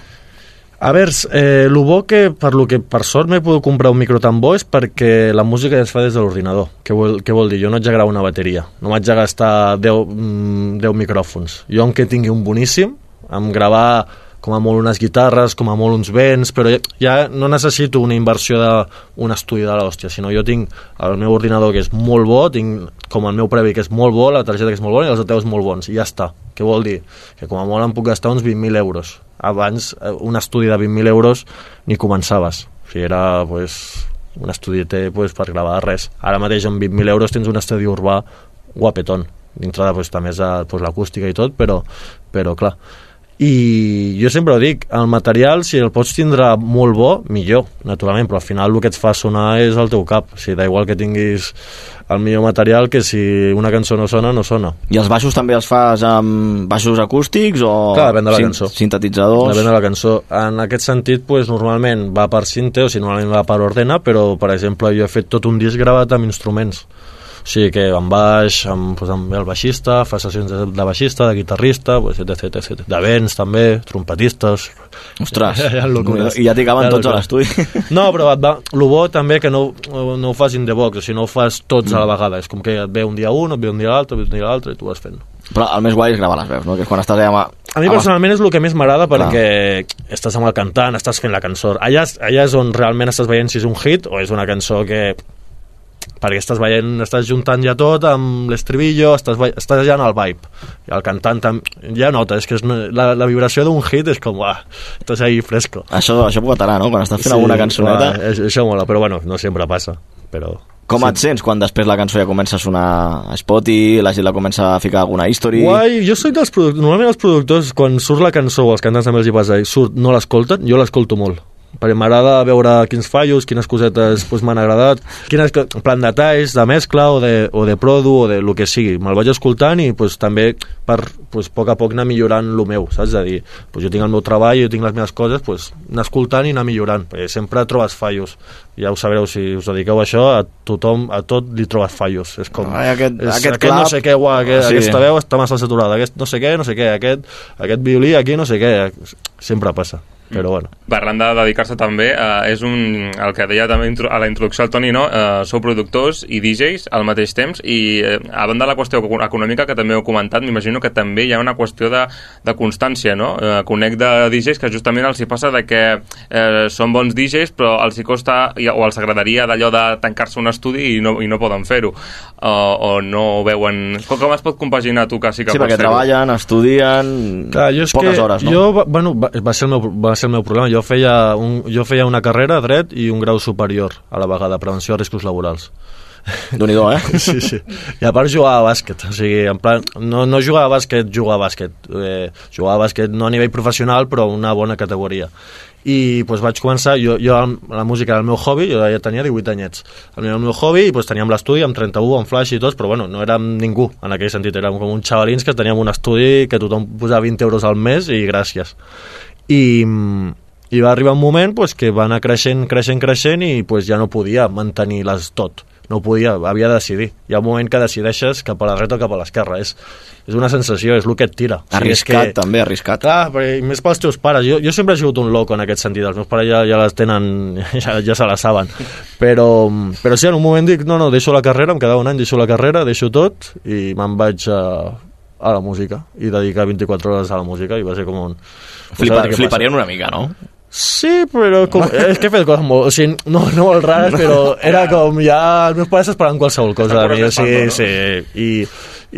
S11: A veure, eh, el bo que per lo que per sort m'he pogut comprar un micro tan bo és perquè la música es fa des de l'ordinador. Què, vol, què vol dir? Jo no haig de gravar una bateria, no m'haig de gastar 10, mm, 10 micròfons. Jo, què tingui un boníssim, amb gravar com a molt unes guitarres, com a molt uns vents, però ja, no necessito una inversió d'un estudi de l'hòstia, sinó jo tinc el meu ordinador que és molt bo, tinc com el meu previ que és molt bo, la targeta que és molt bona i els alteus molt bons, i ja està. Què vol dir? Que com a molt em puc gastar uns 20.000 euros. Abans, eh, un estudi de 20.000 euros ni començaves. O sigui, era pues, un estudieter pues, per gravar res. Ara mateix amb 20.000 euros tens un estudi urbà guapetón. Dintre de, pues, també és eh, pues, l'acústica i tot, però, però clar, i jo sempre ho dic, el material si el pots tindre molt bo, millor naturalment, però al final el que et fa sonar és el teu cap, o sigui, da igual que tinguis el millor material que si una cançó no sona, no sona
S3: I els baixos també els fas amb baixos acústics o
S11: Clar, depèn de la cançó.
S3: sintetitzadors?
S11: Depèn de la cançó. En aquest sentit, pues, normalment va per cinte o si normalment va per ordena, però, per exemple, jo he fet tot un disc gravat amb instruments. O sigui que amb baix, pues, amb el baixista, fa sessions de, de baixista, de guitarrista, pues, etc, etc, de vents també, trompetistes...
S3: Ostres, *laughs*
S11: ha locures.
S3: i ja t'hi caben
S11: ha
S3: tots a l'estudi. *laughs*
S11: No, però et va, el bo també que no, no ho fas in the box, o sigui, no ho fas tots a la vegada. És com que et ve un dia un, et ve un dia l'altre, et ve un dia l'altre, i tu vas fent.
S3: Però el més guai és gravar les veus, no? Que és quan estàs allà amb...
S11: A mi personalment és el que més m'agrada perquè estàs amb el cantant, estàs fent la cançó. Allà, allà és on realment estàs veient si és un hit o és una cançó que perquè estàs veient, estàs juntant ja tot amb l'estribillo, estàs, estàs ja en el vibe. I el cantant tam, ja nota, és que és, la, la vibració d'un hit és com, uah, estàs ahí fresco.
S3: Això, això pot atar, no? Quan estàs fent alguna cançoneta...
S11: uah, això, mola, però bueno, no sempre passa però
S3: Com et sents quan després la cançó ja comença a sonar a Spotify, la gent la comença a ficar alguna history...
S11: Guai, jo soc dels productors... Normalment els productors, quan surt la cançó o els cantants també els hi passa, surt, no l'escolten, jo l'escolto molt perquè m'agrada veure quins fallos, quines cosetes pues, m'han agradat, quines, en plan detalls de mescla o de, o de produ o de lo que sigui, me'l vaig escoltant i pues, també per pues, a poc a poc anar millorant el meu, saps? És a dir, pues, jo tinc el meu treball, jo tinc les meves coses, pues, anar escoltant i anar millorant, perquè sempre trobes fallos. Ja ho sabreu, si us dediqueu a això a tothom, a tot li trobes fallos. És com,
S3: Ai, aquest-
S11: és,
S3: aquest
S11: aquest no
S3: clap-
S11: sé què, uah, aquest,
S3: sí.
S11: aquesta veu està massa saturada, aquest no sé què, no sé què, aquest, aquest violí aquí no sé què, sempre passa, però bueno.
S5: Parlant de dedicar-se també, eh, és un, el que deia també a la introducció al Toni, no? eh, sou productors i DJs al mateix temps i eh, a banda de la qüestió eco- econòmica que també heu comentat, m'imagino que també hi ha una qüestió de, de constància, no? Eh, conec de DJs que justament els hi passa de que eh, són bons DJs però els hi costa o els agradaria d'allò de tancar-se un estudi i no, i no poden fer-ho o, o no ho veuen... Com, com es pot compaginar tu que sí que
S3: Sí,
S5: pots
S3: perquè treballen, estudien...
S11: Clar, jo és
S3: poques
S11: que
S3: hores, no?
S11: jo, bueno, va, va, ser el meu, va ser el meu problema. Jo feia, un, jo feia una carrera a dret i un grau superior a la vegada, prevenció de riscos laborals.
S3: déu nhi eh? *laughs*
S11: Sí, sí. I a part jugava a bàsquet, o sigui, en plan, no, no jugava a bàsquet, jugava a bàsquet. Eh, jugava a bàsquet no a nivell professional, però una bona categoria. I pues, vaig començar, jo, jo la música era el meu hobby, jo ja tenia 18 anyets. El meu, el meu hobby, pues, teníem l'estudi amb 31, amb flash i tots, però bueno, no érem ningú en aquell sentit, érem com uns xavalins que teníem un estudi que tothom posava 20 euros al mes i gràcies. I, i va arribar un moment pues, que va anar creixent, creixent, creixent i pues, ja no podia mantenir-les tot. no podia, havia de decidir. Hi ha un moment que decideixes cap a la dreta o cap a l'esquerra. És, és una sensació, és el que et tira.
S3: Arriscat,
S11: és
S3: també, arriscat.
S11: Clar, perquè, i més pels teus pares. Jo, jo sempre he sigut un loco en aquest sentit. Els meus pares ja, ja les tenen, *laughs* ja, ja se la saben. Però, però sí, en un moment dic, no, no, deixo la carrera, em quedava un any, deixo la carrera, deixo tot i me'n vaig a, a la música i dedicar 24 hores a la música i va ser com un...
S3: Flipa,
S11: Pues a veure què
S3: fliparien
S11: passa.
S3: una mica, no?
S11: Sí, però com, *laughs* és que he fet coses molt, o sigui, no, no molt rares, però era com ja... Els meus pares esperaven qualsevol cosa de mi, o sigui, sí, i,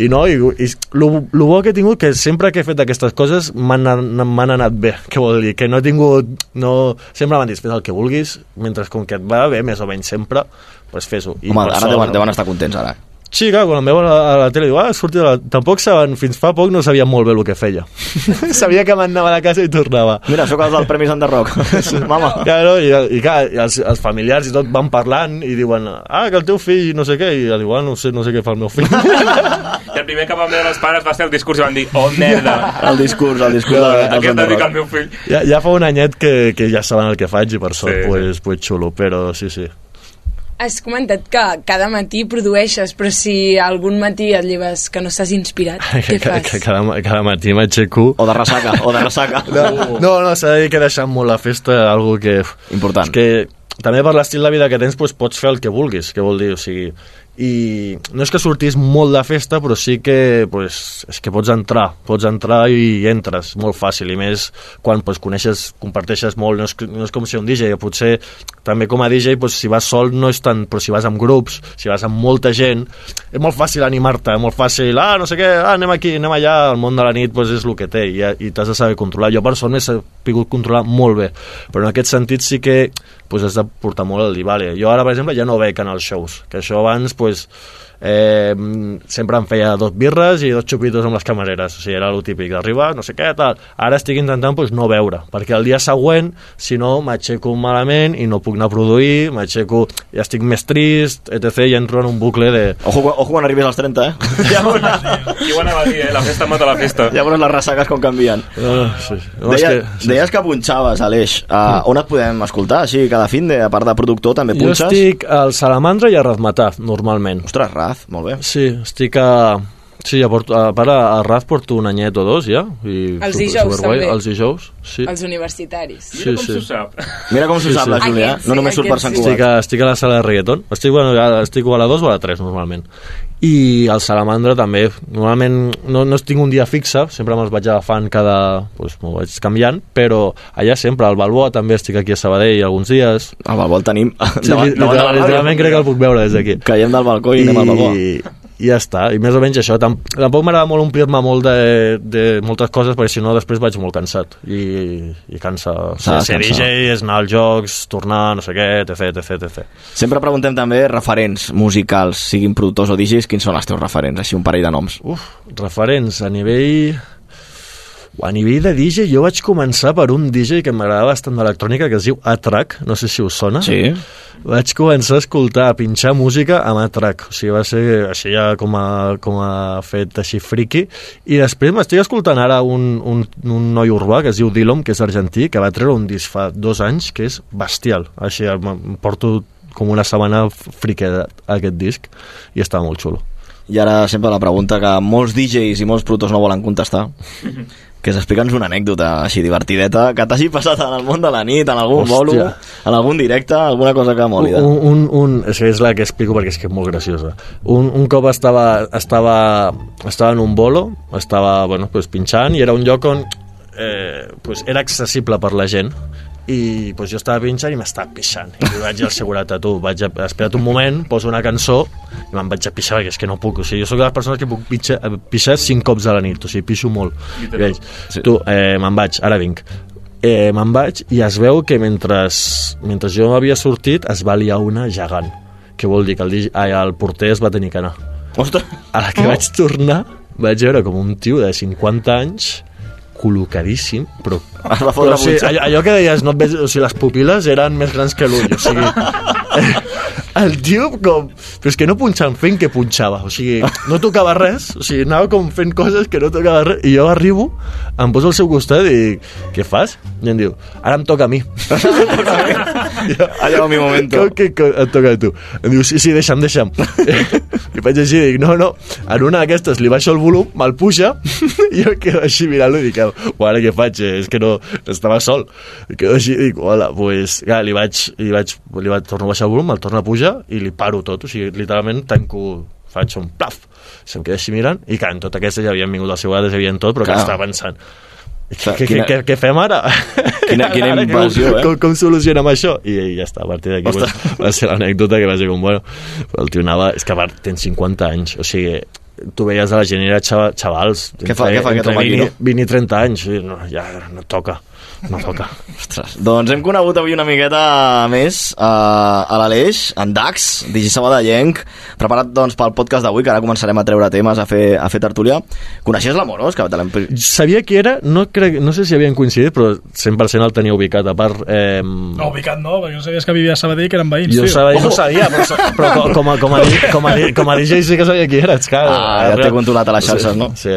S11: i no, i, i lo, lo bo que he tingut que sempre que he fet aquestes coses m'han an- m'han anat bé, *laughs* què vol dir? Que no he tingut... No, sempre m'han dit, fes el que vulguis, mentre com que et va bé, més o menys sempre, pues fes-ho.
S3: Home, ara
S11: sort,
S3: deuen,
S11: no?
S3: deuen estar contents, ara.
S11: Sí, clar, quan em veuen a, a la tele, diu, ah, sortit de la... Tampoc saben, fins fa poc no sabien molt bé el que feia. *laughs* Sabia que m'anava a la casa i tornava.
S3: Mira, sóc els del Premis Enderroc. *laughs* Mama.
S11: Claro, i, i clar, i els, els familiars i tot van parlant i diuen, ah, que el teu fill no sé què, i jo diu, ah, no sé, no sé què fa el meu fill. *laughs*
S5: I el primer que van veure els pares va ser el discurs i van dir, oh, merda.
S3: El discurs, el discurs
S11: Clar,
S3: de,
S5: Aquest dedica al meu fill.
S11: ja, ja fa un anyet que, que ja saben el que faig i per sort,
S5: Sí,
S11: sí, pues, pues xulo, però sí, sí.
S4: Has comentat que cada matí produeixes, però si algun matí et lleves que no estàs inspirat, què
S11: que,
S4: fas?
S11: que cada, cada matí m'aixeco...
S3: O de ressaca, o de ressaca.
S11: No, no, no s'ha de dir que deixant molt la festa algo que...
S3: Important.
S11: És que també per l'estil de vida que tens pues, pots fer el que vulguis, que vol dir, o sigui... I no és que sortís molt de festa, però sí que, pues, és que pots entrar, pots entrar i entres molt fàcil, i més quan pues, coneixes, comparteixes molt, no és, no és com ser un DJ, potser també com a DJ, pues, si vas sol no és tant, però si vas amb grups, si vas amb molta gent, és molt fàcil animar-te, molt fàcil, ah, no sé què, ah, anem aquí, anem allà, el món de la nit pues, és el que té, i, i t'has de saber controlar. Jo per sort m'he sabut controlar molt bé, però en aquest sentit sí que pues, has de portar molt el vale, jo ara, per exemple, ja no bec en els shows, que això abans, pues, eh, sempre em feia dos birres i dos xupitos amb les camareres, o sigui, era el típic d'arribar, no sé què, tal. Ara estic intentant pues, no beure, perquè el dia següent, si no, m'aixeco malament i no puc anar a produir, m'aixeco i estic més trist, etc. i entro en un bucle de...
S3: Ojo, ojo quan arribis als 30, eh? *laughs* Ja veuràs,
S5: Qui ho anava a dir, eh? La festa mata la festa.
S3: ja veuràs les ressaques com canvien.
S11: Uh, sí. No, és
S3: Deia,
S11: que, sí.
S3: Deies que punxaves, Aleix. Uh, on et podem escoltar? Així, cada fin de, a part de productor, també
S11: Jo
S3: punxes?
S11: estic al Salamandra i a Razmatà, normalment.
S3: Ostres, Raz, molt bé.
S11: Sí, estic a... Sí, ja porto, a, part, a, Raz porto un anyet o dos, ja. I
S4: Els
S11: super-
S4: dijous,
S11: superguai.
S4: també.
S11: Els dijous, sí.
S4: Els universitaris.
S11: Sí, sí.
S5: sap.
S3: Mira com s'ho
S11: Sí,
S3: sap
S11: sí.
S3: la Júlia,
S4: Aquest
S3: no
S4: sí,
S3: només surt per Sant
S4: sí.
S11: Estic
S3: Cugat.
S11: a, estic a la sala de reggaeton. Estic, bueno, a- estic a la 2 o a la 3, normalment. I al Salamandra també. Normalment no, no tinc un dia fixe, sempre me'ls vaig agafant cada... Doncs m'ho vaig canviant, però allà sempre, al Balboa també estic aquí a Sabadell alguns dies.
S3: Al Balboa el tenim.
S11: Sí,
S3: davant, davant
S11: literalment crec que el puc veure des d'aquí.
S3: Caiem del balcó i, anem al Balboa.
S11: I, ja està, i més o menys això Tam tampoc m'agrada molt omplir-me molt de, de moltes coses perquè si no després vaig molt cansat i, i cansa
S3: S'ha de
S11: ser
S3: cansar.
S11: DJ, és anar als jocs tornar, no sé què, etc, etc, etc
S3: Sempre preguntem també referents musicals, siguin productors o DJs, quins són els teus referents? Així un parell de noms.
S11: Uf, referents a nivell... A nivell de DJ, jo vaig començar per un DJ que m'agradava bastant d'electrònica, que es diu A-Track, no sé si us sona.
S3: Sí.
S11: Vaig començar a escoltar, a pinxar música amb A-Track, o sigui, va ser així ja com a, com a fet així friki, i després m'estic escoltant ara un, un, un noi urbà que es diu Dillom, que és argentí, que va treure un disc fa dos anys, que és bestial, així em porto com una setmana friqueda aquest disc, i està molt xulo.
S3: I ara sempre la pregunta que molts DJs i molts productors no volen contestar, *laughs* que és explica'ns una anècdota així divertideta que t'hagi passat en el món de la nit, en algun
S11: Hòstia.
S3: bolo, en algun directe, alguna cosa que moli. de-
S11: Un, un, un, és, és la que explico perquè és que és molt graciosa. Un, un cop estava, estava, estava en un bolo, estava bueno, pues, pinxant i era un lloc on eh, pues, era accessible per la gent i pues, jo estava pinxant i m'estava pixant. I li vaig dir al seguretat, tu, vaig a, espera't un moment, poso una cançó i me'n vaig a pixar perquè és que no puc o sigui, jo sóc de les persones que puc pixar, pixar cinc cops a la nit, o sigui, pixo molt. I
S5: Literal.
S11: vaig, tu, eh, me'n vaig, ara vinc eh, me'n vaig i es veu que mentre, mentre jo havia sortit es va liar una gegant que vol dir que el, ai, el porter es va tenir que anar.
S3: Ostres!
S11: a la que vaig tornar vaig veure com un tio de 50 anys col·locadíssim però,
S3: Es va fotre
S11: però o sigui, allò, allò que deies no et veig, o sigui, les pupil·les eren més grans que l'ull o sigui, *laughs* el tio com... Però és que no punxant fent que punxava, o sigui, no tocava res, o sigui, anava com fent coses que no tocava res, i jo arribo, em poso al seu costat i dic, què fas? I em diu, ara em toca a mi. *laughs*
S3: Allà va mi momento.
S11: Com que, et toca a tu? Em diu, sí, sí, deixa'm, deixa'm. *laughs* I faig així, dic, no, no, en una d'aquestes li baixo el volum, me'l puja, *laughs* i jo quedo així mirant-lo i dic, ara què faig? És que no, estava sol. I quedo així i dic, hola, pues, ja, li vaig, li vaig, li vaig tornar a baixar el volum, el torno a pujar i li paro tot, o sigui, literalment tanco, faig un plaf, se'm queda així mirant, i clar, en tot aquesta ja havien vingut al seu vegades, havien tot, però
S3: Clar.
S11: que estava pensant, què, què,
S3: quina-
S11: què, què fem ara?
S3: Quina- quina *laughs*
S11: Ara,
S3: invasió,
S11: com,
S3: eh?
S11: com, com solucionem això? I, i ja està, a partir d'aquí pues, va ser l'anècdota que va ser com, bueno, però el tio anava, és que a part tens 50 anys, o sigui, tu veies a la gent era xava, xavals,
S3: Què fa- què fa
S11: entre
S3: home aquí,
S11: 20,
S3: no?
S11: 20 i 30 anys, no, ja no toca, no toca.
S3: Ostres, doncs hem conegut avui una miqueta més uh, a l'Aleix, en Dax, digi sabadellenc, preparat doncs, pel podcast d'avui, que ara començarem a treure temes, a fer, a fer tertúlia. Coneixies l'Amorós? Que te.
S11: Sabia qui era, no, crec, no sé si havien coincidit, però 100% el tenia ubicat, a part... Eh,
S9: No, ubicat no, perquè no sabies que vivia a Sabadell, que eren veïns,
S11: jo
S9: tio.
S11: sabia, no sabia, però, però com, com, a, com, a, com, a, com a DJ sí que sabia qui era, és clar.
S3: Ah, ja t'he controlat a les xarxes, no?
S11: Sí,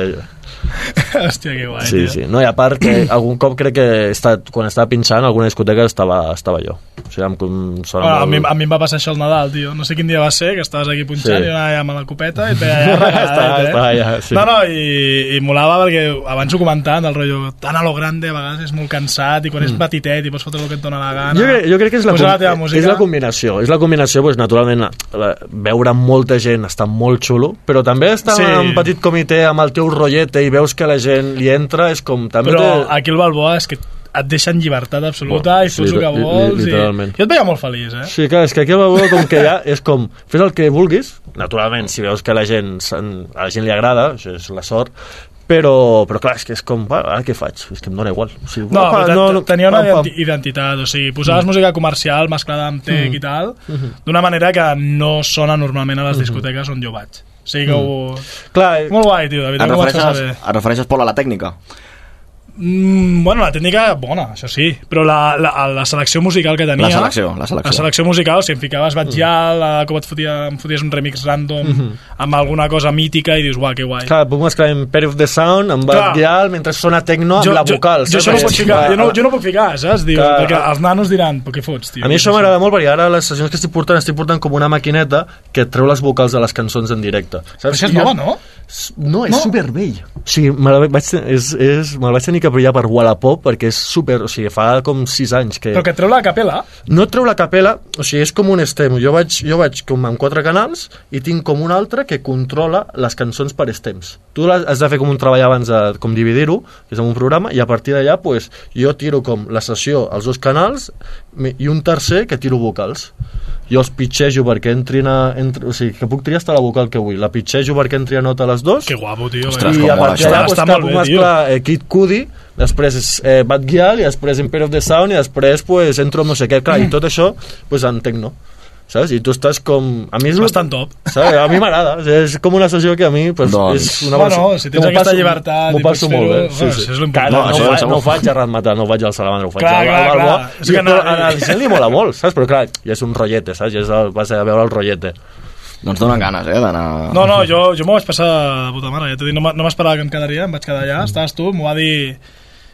S11: *laughs*
S9: Hòstia, que guai,
S11: Sí, sí. No, i a part, que *clears throat* algun cop crec que he estat, quan estava pinxant, alguna discoteca estava, estava jo. O sigui, em, em sona
S9: Bueno, a, mi,
S11: molt...
S9: a mi em va passar això al Nadal, tio. No sé quin dia va ser, que estaves aquí punxant
S11: Sí.
S9: i anava amb la copeta i et veia *laughs* ja regalat,
S11: Estava-
S9: eh?
S11: estava ja, sí.
S9: No, no, i, i molava perquè abans ho comentaven, el rotllo tan a lo grande a vegades és molt cansat i quan és petitet i pots fotre el que et dona la gana.
S11: Mm. Jo crec, jo crec que és la,
S9: la teva música.
S11: és la combinació. És la combinació, doncs, naturalment, la, veure molta gent està molt xulo, però també estar
S9: Sí.
S11: en un petit comitè amb el teu rotllete i veus que la gent li entra, és com... També
S9: Però
S11: té...
S9: aquí el Balboa és que et deixen llibertat absoluta
S11: Bueno,
S9: i
S11: sí,
S9: el que
S11: li- li-
S9: vols.
S11: literalment.
S9: I... Jo et veia molt feliç, eh?
S11: Sí, clar, és que aquí a Balboa com que ja és com, fes el que vulguis, naturalment, si veus que la gent, a la gent li agrada, això és la sort, però, però clar, és que és com, bueno, ara què faig? És que em dona igual. O sigui,
S9: No,
S11: opa,
S9: però te- tenia una
S11: pam, pam.
S9: identi- identitat, o sigui, posaves música comercial mesclada amb tech
S11: Mm.
S9: i tal,
S11: Mhm.
S9: d'una manera que no sona normalment a les discoteques on jo vaig. O sigui que ho...
S11: Clar,
S9: Molt guai, tio, de
S3: Et refereixes, et refereixes Pol, a la tècnica?
S9: Mm, bueno, la tècnica, bona, això sí, però la, la, la selecció musical que tenia...
S3: La selecció, la selecció.
S9: La selecció musical, si em ficaves Batgial, mm. com et fotia, em foties un remix random
S11: Mhm.
S9: amb alguna cosa mítica i dius, uau, que guai.
S11: Clar, puc mesclar en Pair of the Sound, amb Gyal, mentre sona techno amb la vocal.
S9: Jo, jo, això no puc ficar, jo, no, jo no puc ficar, saps? Diu,
S11: Clar.
S9: perquè els nanos diran, però què fots, tio?
S11: A mi això m'agrada molt perquè ara les sessions que estic portant estic portant com una maquineta que treu les vocals de les cançons en directe. Saps?
S9: Això és
S11: I jo-
S9: nova, no?
S11: No, és
S9: No?
S11: supervell. O sigui, me la vaig, és, és, me la vaig tenir que pillar per Wallapop perquè és super... O sigui, fa com 6 anys que...
S9: Però que treu la capella?
S11: No treu la capella, o sigui, és com un stem. Jo vaig, jo vaig com amb quatre canals i tinc com un altre que controla les cançons per stems. Tu has de fer com un treball abans de com dividir-ho, que és amb un programa, i a partir d'allà pues, jo tiro com la sessió als dos canals i un tercer que tiro vocals. Jo els pitxejo perquè entrin a... Entri, o sigui, que puc triar hasta la vocal que vull. La pitxejo perquè entri a nota a les dos.
S9: Que guapo, tio.
S3: Ostres,
S11: I a partir d'allà
S9: Està
S11: pues, puc
S9: tio.
S11: mesclar eh, Kid Cudi, després és eh, Bad Gyal, i després Empire of the Sound, i després pues, entro amb no sé què. Clar, i tot això pues, en techno. Saps? I tu estàs com... A mi és
S9: Bastant top.
S11: Saps? A mi m'agrada. És com una sessió que a mi pues,
S3: Doncs-
S11: és una
S9: Bueno,
S11: versió-
S9: si tens aquesta
S11: passo-
S9: llibertat
S11: M'ho passo molt bé. Sí,
S9: bueno,
S11: sí.
S9: això és.
S11: Que
S3: No,
S11: no,
S3: segur.
S11: no ho faig a Ratmatar, no ho faig al Salamandra, ho faig
S9: Clar,
S11: al,
S9: clar,
S11: al
S9: clar.
S11: Balboa.
S9: És que no-
S11: a la gent li mola molt, saps? Però clar, ja és un rotllete, saps? Ja és el, vas a veure el rotllete.
S3: Doncs donen ganes, eh, d'anar...
S9: No, no, jo, jo m'ho vaig passar de puta mare. Ja t'he dit, no m'esperava que em quedaria, em vaig quedar allà. Estaves tu, m'ho va dir...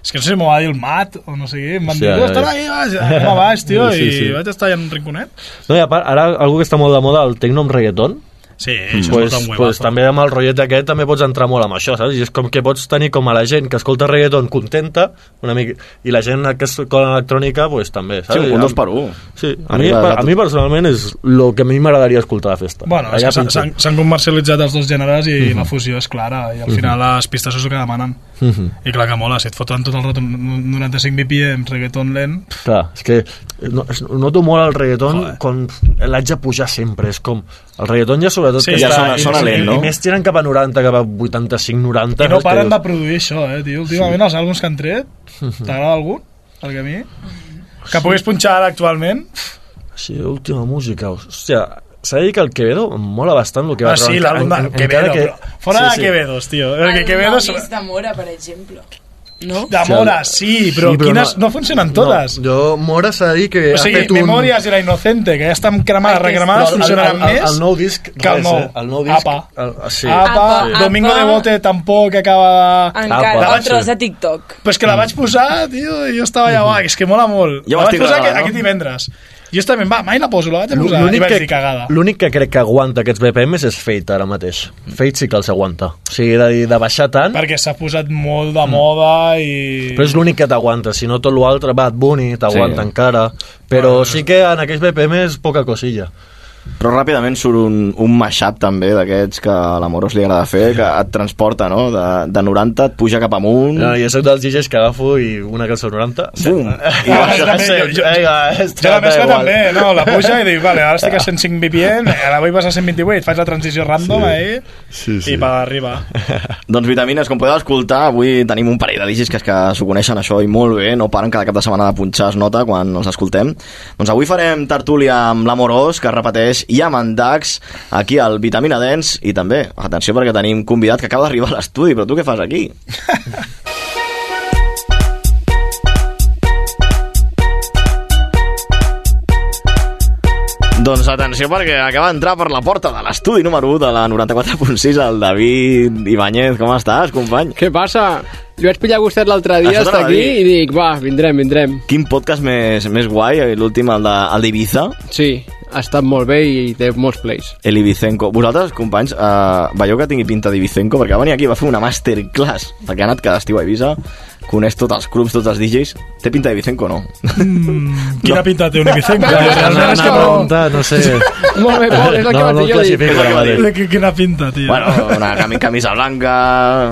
S9: És que no sé si m'ho va dir el Mat o no sé què. Em van
S11: Sí,
S9: dir,
S11: ja, ja.
S9: ahí, vas, anem a baix, tio,
S11: Sí,
S9: i
S11: sí.
S9: vaig estar allà en un rinconet.
S11: No, i a part, ara algú que està molt de moda, el tecno amb reggaeton,
S9: Sí, això
S11: pues,
S9: és un
S11: pues, també amb el rotllet aquest també pots entrar molt amb això, saps? I és com que pots tenir com a la gent que escolta reggaeton contenta una mica, i la gent que escolta electrònica pues, també,
S3: Sí,
S11: saps?
S3: un dos per un.
S11: Sí, a mi, a mi personalment és el que a mi m'agradaria escoltar a la festa.
S9: Bueno, és
S11: Allà
S9: que s'han- comercialitzat els dos gèneres i
S11: Mhm.
S9: la fusió és clara i al
S11: Mhm.
S9: final les pistes és el que demanen.
S11: Mhm.
S9: I clar que mola, si et foten tot el rato un 95 BPM, reggaeton lent...
S11: Clar, és que no, noto molt el reggaeton quan l'haig de pujar sempre, és com el reggaeton ja sobretot
S9: Sí,
S11: que
S9: ja
S11: està,
S9: sona- sona lent, no?
S11: i més tiren cap a 90, cap a 85, 90
S9: I no?
S11: Que
S9: paren
S11: dius,
S9: de produir això, eh, tio. Últimament els àlbums que han tret, *laughs* t'agrada algun? Perquè a mi... Que puguis punxar ara actualment...
S11: Sí, última música, hòstia, s'ha de dir que el Quevedo em mola bastant el que va
S9: Ah, sí,
S11: treure,
S9: l'àlbum
S11: en-
S9: de
S11: en-
S9: Quevedo, però fora de Quevedos, tio. Perquè
S4: El
S9: Quevedos...
S4: Novis de Mora, per exemple. No?
S9: De Mora, sí, però,
S11: Sí, però
S9: quines
S11: no-
S9: no, funcionen totes.
S11: No, jo, Mora s'ha de dir que
S9: o sigui,
S11: ha fet un...
S9: Memòries i la Inocente, que ja estan cremades, recremades, funcionaran
S11: el- el-
S9: més
S11: el nou disc,
S9: que el nou.
S11: eh? El nou disc,
S9: Apa.
S11: el- sí.
S9: Apa,
S4: Apa.
S9: Domingo
S4: Apa.
S9: de Bote tampoc acaba.
S4: Encara,
S9: vaig-
S4: tros de TikTok.
S9: Però és que la vaig posar, tio, i jo estava allà, va, és que mola molt.
S3: Ja ho
S9: la vaig posar
S3: no?
S9: aquest divendres. Jo també, va, mai la poso, la vaig a posar. I
S11: L'únic
S9: vaig
S11: que,
S9: dir cagada.
S11: l'únic que crec que aguanta aquests BPMs és Fate ara mateix. Fate sí que els aguanta. O sigui, de, de baixar tant...
S9: Perquè s'ha posat molt de moda i...
S11: Però és l'únic que t'aguanta, si no tot l'altre, Bad Bunny t'aguanta
S3: Sí.
S11: encara, però sí que en aquells BPMs poca cosilla.
S3: Però ràpidament surt un, un mashup també d'aquests que a l'Amorós li agrada fer, que et transporta, no? De, de 90 et puja cap amunt...
S11: No, jo soc dels DJs que agafo i una cançó 90...
S3: Bum!
S11: I
S9: Ah,
S11: baixa
S9: també, jo, jo,
S11: Vinga, és
S9: jo la mescla també, no, la puja i dic, vale, ara estic a 105 BPM, ara vull passar a 128, faig la transició random
S3: Sí.
S9: ahí
S3: Sí, sí.
S9: i per arriba. *laughs*
S3: Doncs vitamines, com podeu escoltar, avui tenim un parell de digis que, que s'ho coneixen això i molt bé, no paren cada cap de setmana de punxar es nota quan els escoltem. Doncs avui farem tertúlia amb l'Amorós, que repeteix, amb en Dax, aquí al Vitamina Dance, i també, atenció perquè tenim convidat que acaba d'arribar a l'estudi, però tu què fas aquí? *laughs* Doncs atenció perquè acaba d'entrar per la porta de l'estudi número 1 de la 94.6 el David Ibáñez. Com estàs, company?
S15: Què passa? Li vaig pillar gustet l'altre dia, estar aquí, i dic, va, vindrem, vindrem.
S3: Quin podcast més, més guai, l'últim, el d'Ibiza,
S15: Sí, ha estat molt bé i té molts plays.
S3: el Ibicenco. Vosaltres, companys, eh, veieu que tingui pinta d'Ibicenco? Perquè va venir aquí va fer una masterclass, perquè ha anat cada estiu a Ibiza, coneix tots els clubs, tots els DJs. Té pinta d'Ibicenco o no?
S9: Mm, quina pinta té un és que
S11: anava a
S9: no...
S11: preguntar, no sé.
S15: Molt bé, Pol, és el que vaig dir jo.
S3: va dir.
S9: Qu- Quina pinta, tio.
S3: Bueno, una cami camisa blanca,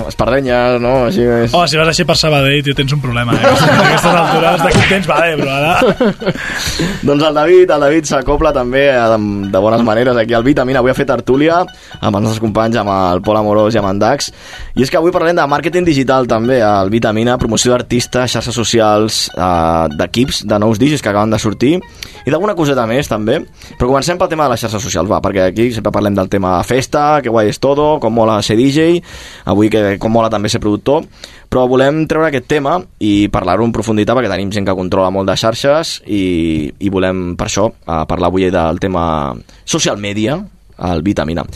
S3: espardenyes, no? Així és...
S9: Oh, si vas així per Sabadell, tio, tens un problema, eh? A aquestes altures, d'aquí tens, vale, però ara... *laughs*
S3: Doncs el David, el David s'acopla també de, de bones maneres aquí al Vitamina. Avui ha fet tertúlia amb els nostres companys, amb el Pol Amorós i amb en Dax. I és que avui parlem de màrqueting digital també al Vitamina, promoció d'artistes, xarxes socials, eh, d'equips, de nous digis que acaben de sortir i d'alguna coseta més també. Però comencem pel tema de les xarxes socials, va, perquè aquí sempre parlem del tema festa, que guai és todo, com mola ser DJ, avui que com mola també ser productor, però volem treure aquest tema i parlar-ho en profunditat perquè tenim gent que controla molt de xarxes i, i volem per això eh, parlar avui del tema social media al Vitamina.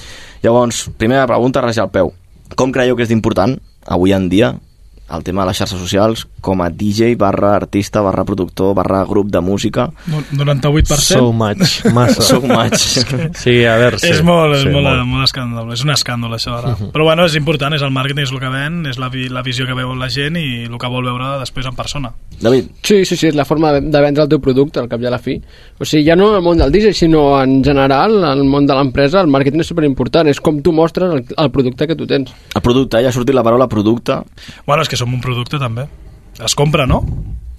S3: Llavors, primera pregunta, res al peu. Com creieu que és d'important avui en dia el tema de les xarxes socials com a DJ barra artista barra productor barra grup de música
S9: No- 98%?
S11: So much, massa. *laughs*
S3: So much.
S11: Sí, a veure, sí.
S9: és molt, és
S11: sí,
S9: molt,
S11: molt.
S9: molt escàndol, és un escàndol això ara. Però bueno, és important, és el màrqueting, és el que ven, és la, vi la visió que veu la gent i el que vol veure després en persona.
S3: David?
S15: Sí, sí, sí, és la forma de vendre el teu producte, al cap i a la fi. O sigui, ja no en el món del DJ, sinó en general, en el món de l'empresa, el màrqueting és superimportant, és com tu mostres el, el producte que tu tens.
S3: El producte, ja ha sortit la paraula producte.
S9: Bueno, és que som un producte també. Es compra, no?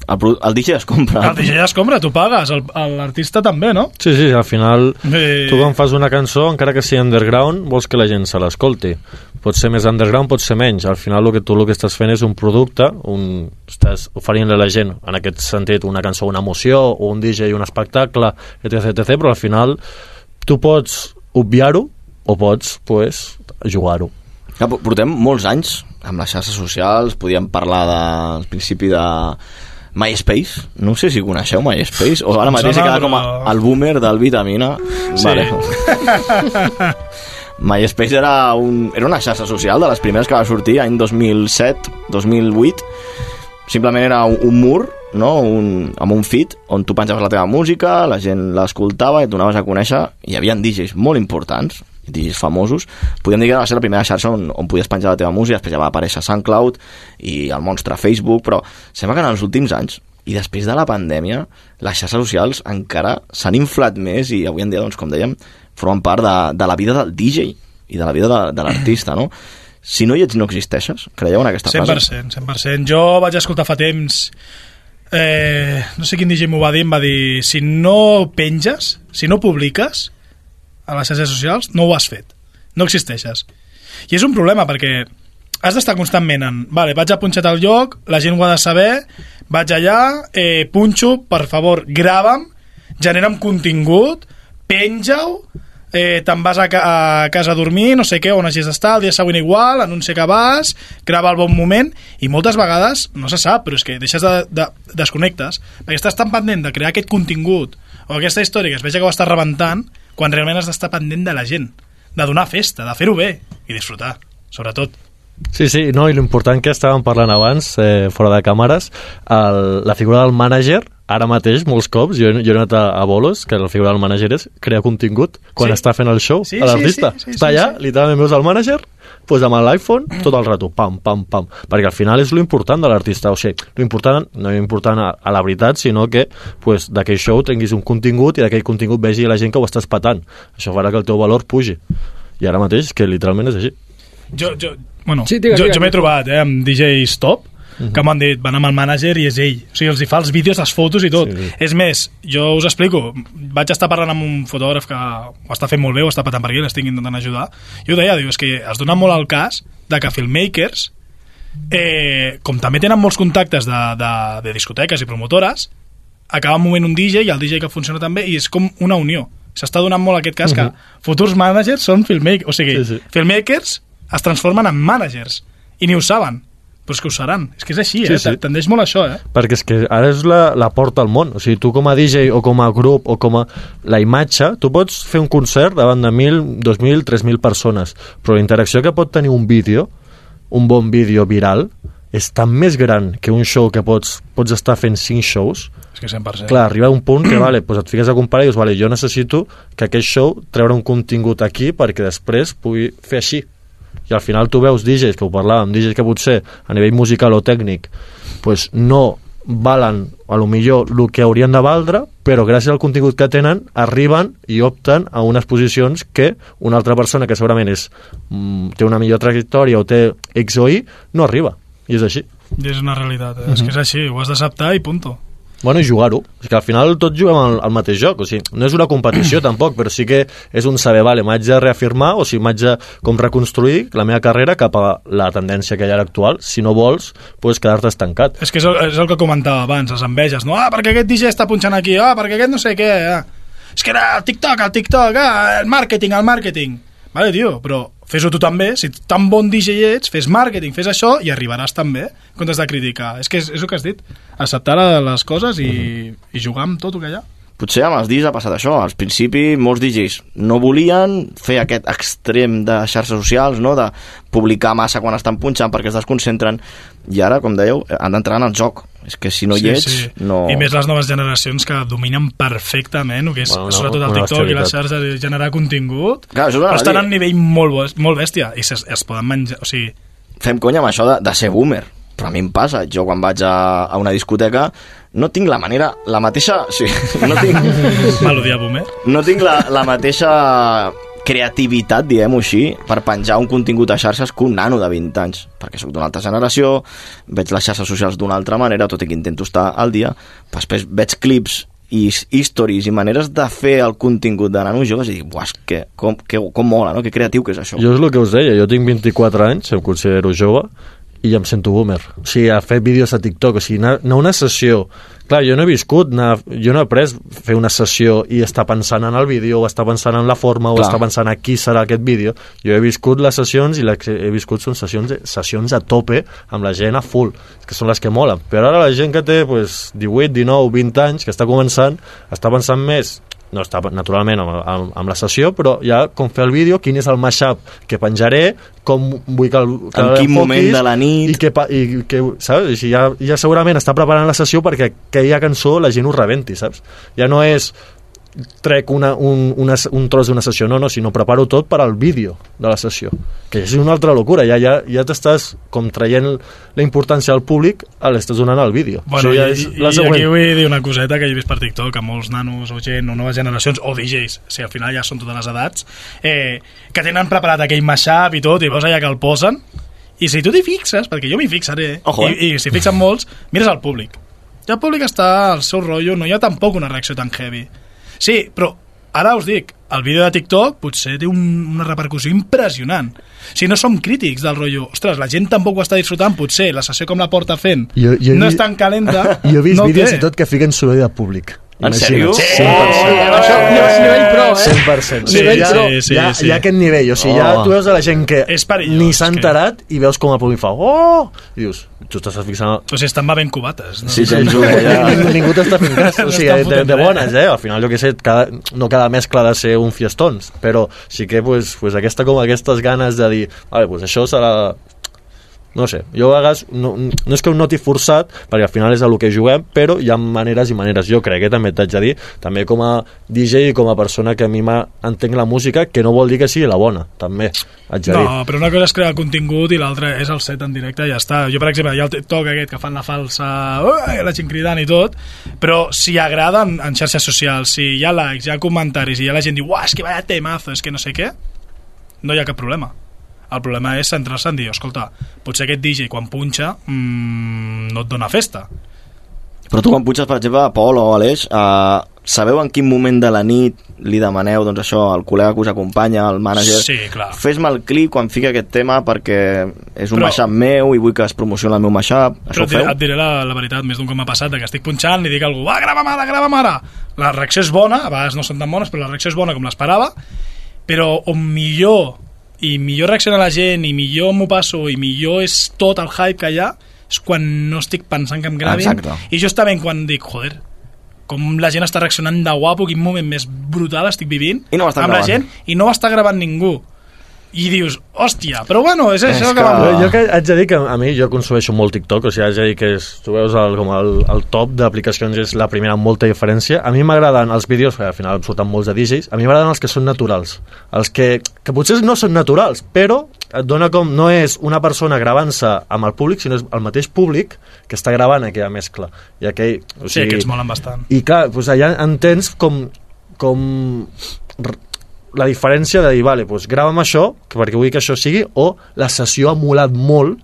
S3: El, el DJ es compra.
S9: El DJ es compra, tu pagues, l'artista també, no?
S11: Sí, sí, al final
S9: Eh.
S11: tu quan fas una cançó, encara que sigui underground, vols que la gent se l'escolti. Pot ser més underground, pot ser menys. Al final el que tu el que estàs fent és un producte, un, estàs oferint-li a la gent, en aquest sentit, una cançó, una emoció, o un DJ, un espectacle, etc, etc, però al final tu pots obviar-ho o pots, pues, jugar-ho.
S3: Ja, po- portem molts anys amb les xarxes socials, podíem parlar del principi de MySpace, no sé si coneixeu MySpace, o ara mateix he quedat com a, el boomer del Vitamina.
S9: Sí.
S3: Vale. *laughs* MySpace era, un, era una xarxa social de les primeres que va sortir any 2007, 2008 simplement era un, un mur no? un, amb un feed on tu penjaves la teva música, la gent l'escoltava i et donaves a conèixer, i hi havia DJs molt importants, DJs famosos podríem dir que va ser la primera xarxa on, on podies penjar la teva música, després ja va aparèixer SoundCloud i el monstre Facebook, però sembla que en els últims anys i després de la pandèmia les xarxes socials encara s'han inflat més i avui en dia, doncs, com dèiem formen part de, de la vida del DJ i de la vida de, de l'artista, no? Si no hi ets, no existeixes? Creieu en aquesta frase?
S9: 100%, 100%. Jo vaig escoltar fa temps eh, no sé quin DJ m'ho va dir, em va dir si no penges, si no publiques a les xarxes socials, no ho has fet. No existeixes. I és un problema perquè has d'estar constantment en, vale, vaig a punxar al lloc, la gent ho ha de saber, vaig allà, eh, punxo, per favor, grava'm, genera'm contingut, penja-ho, eh, te'n vas a, ca a casa a dormir, no sé què, on hagis d'estar, el dia següent igual, anuncia que vas, grava el bon moment, i moltes vegades, no se sap, però és que deixes de, de desconnectes, perquè estàs tan pendent de crear aquest contingut, o aquesta història que es veja que ho estàs rebentant, quan realment has d'estar pendent de la gent, de donar festa, de fer-ho bé, i disfrutar, sobretot.
S11: Sí, sí, no, i l'important que estàvem parlant abans, eh, fora de càmeres, el, la figura del mànager, ara mateix, molts cops, jo, jo he anat a, a bolos, que la figura del mànager és crear contingut quan
S9: Sí.
S11: està fent el show,
S9: Sí,
S11: a l'artista.
S9: sí, sí, sí,
S11: està
S9: sí,
S11: allà,
S9: sí.
S11: literalment veus el mànager, pues amb l'iPhone tot el rato, pam, pam, pam, perquè al final és lo important de l'artista, o sigui, lo important, no important a, a la veritat, sinó que pues, d'aquell show tinguis un contingut i d'aquell contingut vegi la gent que ho estàs patant. Això farà que el teu valor pugi. I ara mateix, que literalment és així.
S9: Jo, jo, bueno,
S11: Sí, digues,
S9: jo, jo m'he trobat eh, amb DJs top, que m'han dit, van amb el mànager i és ell. O sigui, els hi fa els vídeos, les fotos i tot. Sí, sí. És més, jo us explico, vaig estar parlant amb un fotògraf que ho està fent molt bé, ho està patant per aquí, l'estic intentant ajudar, i ho deia, diu, és que es dona molt el cas de que filmmakers, eh, com també tenen molts contactes de, de, de discoteques i promotores, acaba movent un DJ i el DJ que funciona també i és com una unió. S'està donant molt aquest cas que
S11: Mhm.
S9: futurs managers són filmmakers, o sigui,
S11: sí.
S9: sí. filmmakers es transformen en managers i ni ho saben, però és que ho seran. És que és així,
S11: Sí,
S9: eh?
S11: sí.
S9: Tendeix molt a això, eh?
S11: perquè és que ara és la, la porta al món o sigui, tu com a DJ o com a grup o com a la imatge, tu pots fer un concert davant de 1.000, 2.000, 3.000 persones però la interacció que pot tenir un vídeo un bon vídeo viral és tan més gran que un show que pots, pots estar fent 5 shows
S9: És que 100%.
S11: clar, arriba un punt que vale, doncs et fiques a comparar i dius, vale, jo necessito que aquest show treure un contingut aquí perquè després pugui fer així i al final tu veus DJs, que ho parlàvem, DJs que potser a nivell musical o tècnic pues no valen a lo millor el que haurien de valdre, però gràcies al contingut que tenen arriben i opten a unes posicions que una altra persona que segurament és, mm, té una millor trajectòria o té X o Y, no arriba. I és així.
S9: I és una realitat, eh? és que és així, ho has d'acceptar i punto.
S11: Bueno, i jugar-ho. És que al final tots juguem al, al mateix joc. O sigui, no és una competició *clears throat* tampoc, però sí que és un saber, vale, m'haig de reafirmar o sigui, m'haig de com reconstruir la meva carrera cap a la tendència que hi ha actual. Si no vols, pues, quedar-te estancat.
S9: És que és el, és el que comentava abans, les enveges, no? Ah, perquè aquest DJ està punxant aquí, ah, perquè aquest no sé què, ah. És que era el TikTok, el TikTok, ah, el màrqueting, el màrqueting. Vale, tio, però fes-ho tu també, si tan bon DJ ets, fes màrqueting, fes això i arribaràs també, en comptes de criticar. És que és, és el que has dit, acceptar les coses i, i jugar amb tot el que hi ha.
S3: Potser amb els DJs ha passat això. Al principi, molts DJs no volien fer aquest extrem de xarxes socials, no? de publicar massa quan estan punxant perquè es desconcentren. I ara, com dèieu, han d'entrar en el joc. És que si no hi ets, no...
S9: I més les noves generacions que dominen perfectament que és,
S3: Bueno, una-
S9: sobretot el TikTok i les xarxes i generar contingut,
S3: Clar,
S9: però estan a un nivell molt, molt bèstia i es, es poden menjar, o sigui,
S3: fem conya amb això de, de ser boomer però a mi em passa, jo quan vaig a, a una discoteca no tinc la manera la mateixa, sí, *laughs* no tinc *laughs*
S9: melodia boomer.
S3: no tinc la, la mateixa creativitat, diguem-ho així, per penjar un contingut a xarxes que un nano de 20 anys, perquè sóc d'una altra generació, veig les xarxes socials d'una altra manera, tot i que intento estar al dia, després veig clips i s- stories i maneres de fer el contingut de nanos joves i dic, buah, que, com, que, com mola, no? que creatiu que és això.
S11: Jo és el que us deia, jo tinc 24 anys, em considero jove, i em sento boomer. O sigui, a fer vídeos a TikTok, o sigui, anar, anar una sessió... Clar, jo no he viscut, anar, jo no he après fer una sessió i estar pensant en el vídeo, o estar pensant en la forma, o
S3: Clar.
S11: estar pensant a qui serà aquest vídeo. Jo he viscut les sessions i les que he viscut són sessions, sessions a tope, amb la gent a full, que són les que molen. Però ara la gent que té pues, 18, 19, 20 anys, que està començant, està pensant més no està naturalment amb, amb, amb la sessió, però ja com fer el vídeo, quin és el mashup que penjaré, com vull que el que
S3: En quin moment de la nit.
S11: i que, i que saps? Ja, ja segurament està preparant la sessió perquè aquella cançó la gent ho rebenti, saps? Ja no és trec una, un, una, un tros d'una sessió, no, no, sinó preparo tot per al vídeo de la sessió, que és una altra locura, ja, ja, ja t'estàs com traient la importància al públic, l'estàs donant al vídeo.
S9: Bueno,
S11: ja
S9: i,
S11: és
S9: i,
S11: la
S9: i
S11: següent.
S9: aquí vull dir una coseta que he vist per TikTok, que molts nanos o gent o noves generacions, o DJs, o sigui, al final ja són totes les edats, eh, que tenen preparat aquell mashup i tot, i veus allà que el posen, i si tu t'hi fixes, perquè jo m'hi fixaré,
S3: Ojo, eh?
S9: i, i s'hi fixen molts, mires al públic. I el públic està al seu rotllo, no hi ha tampoc una reacció tan heavy. Sí, però ara us dic, el vídeo de TikTok potser té un, una repercussió impressionant. Si no som crítics del rotllo, ostres, la gent tampoc ho està disfrutant, potser la sessió com la porta fent
S11: Jo- jo
S9: no és tan calenta, *laughs*
S11: Jo he vist
S9: no
S11: vídeos i tot que fiquen soroll de públic.
S3: En sèrio?
S11: Sí,
S3: Sí.
S11: 100%.
S15: Això, nivell, nivell pro, eh?
S11: 100%.
S9: Sí,
S11: hi ha,
S9: sí, sí,
S11: hi ha,
S9: sí.
S11: hi ha aquest nivell, o sigui, ja
S3: Oh.
S11: tu veus a la gent que
S9: És perillós,
S11: ni s'ha
S9: que-
S11: enterat i veus com el públic fa oh! i dius, tu t'estàs fixant
S9: O sigui, estan bevent cubates. No?
S3: Sí, sí, ho deia. *laughs*
S11: ningú, t'està fent cas, *laughs* o sigui, de, de bones, eh? Al final, jo què sé, cada, no cada mescla ha de ser un fiestons, però sí que pues, pues aquesta, com aquestes ganes de dir, vale, pues això serà no sé, jo a vegades no, no és que ho noti forçat, perquè al final és lo que juguem, però hi ha maneres i maneres jo crec que també t'haig de dir, també com a DJ i com a persona que a mi m'entenc la música, que no vol dir que sigui la bona també, haig de dir
S9: No, però una cosa és crear contingut i l'altra és el set en directe i ja està. Jo, per exemple, hi ha el TikTok aquest que fan la falsa... Ui, la gent cridant i tot, però si agrada en, en xarxes socials, si hi ha likes, hi ha comentaris i hi ha la gent diu uah, és que vaya temazo, és que no sé què, no hi ha cap problema. El problema és centrar-se en dir, escolta, potser aquest DJ quan punxa mmm, no et dona festa.
S3: Però tu quan punxes, per exemple, a Pol o a Aleix, eh, sabeu en quin moment de la nit li demaneu, doncs això, al col·lega que us acompanya, al mànager...
S9: Sí.
S3: Fes-me el clip quan fiqui aquest tema perquè és un
S9: Però-
S3: mashup meu i vull que es promocioni el meu mashup. Això
S9: Però et et diré la, la veritat, més d'un com m'ha passat, que estic punxant i dic a algú, va, grava'm ara, grava'm ara. La reacció és bona, a vegades no són tan bones, però la reacció és bona com l'esperava, però on millor i millor reacciona la gent i millor m'ho passo i millor és tot el hype que hi ha és quan no estic pensant que em gravin
S3: Exacte.
S9: i justament quan dic, joder com la gent està reaccionant de guapo, quin moment més brutal estic vivint
S3: I no està
S9: amb la
S3: gravant.
S9: gent i no està gravant ningú i dius, hòstia, però bueno, és,
S3: És
S9: això que,
S3: que-
S9: vam...
S11: Jo, que haig de dir que a mi jo consumeixo molt TikTok, o sigui, haig de dir que és, tu veus el, com el, el top d'aplicacions és la primera amb molta diferència. A mi m'agraden els vídeos, que al final em surten molts de DJs, a mi m'agraden els que són naturals. Els que, que potser no són naturals, però et dona com, no és una persona gravant-se amb el públic, sinó és el mateix públic que està gravant aquella mescla. I aquell, o
S9: Sí, aquests molen bastant.
S11: I clar, doncs allà entens com, com la diferència de dir, vale, doncs grava'm això, perquè vull que això sigui, o la sessió ha molat molt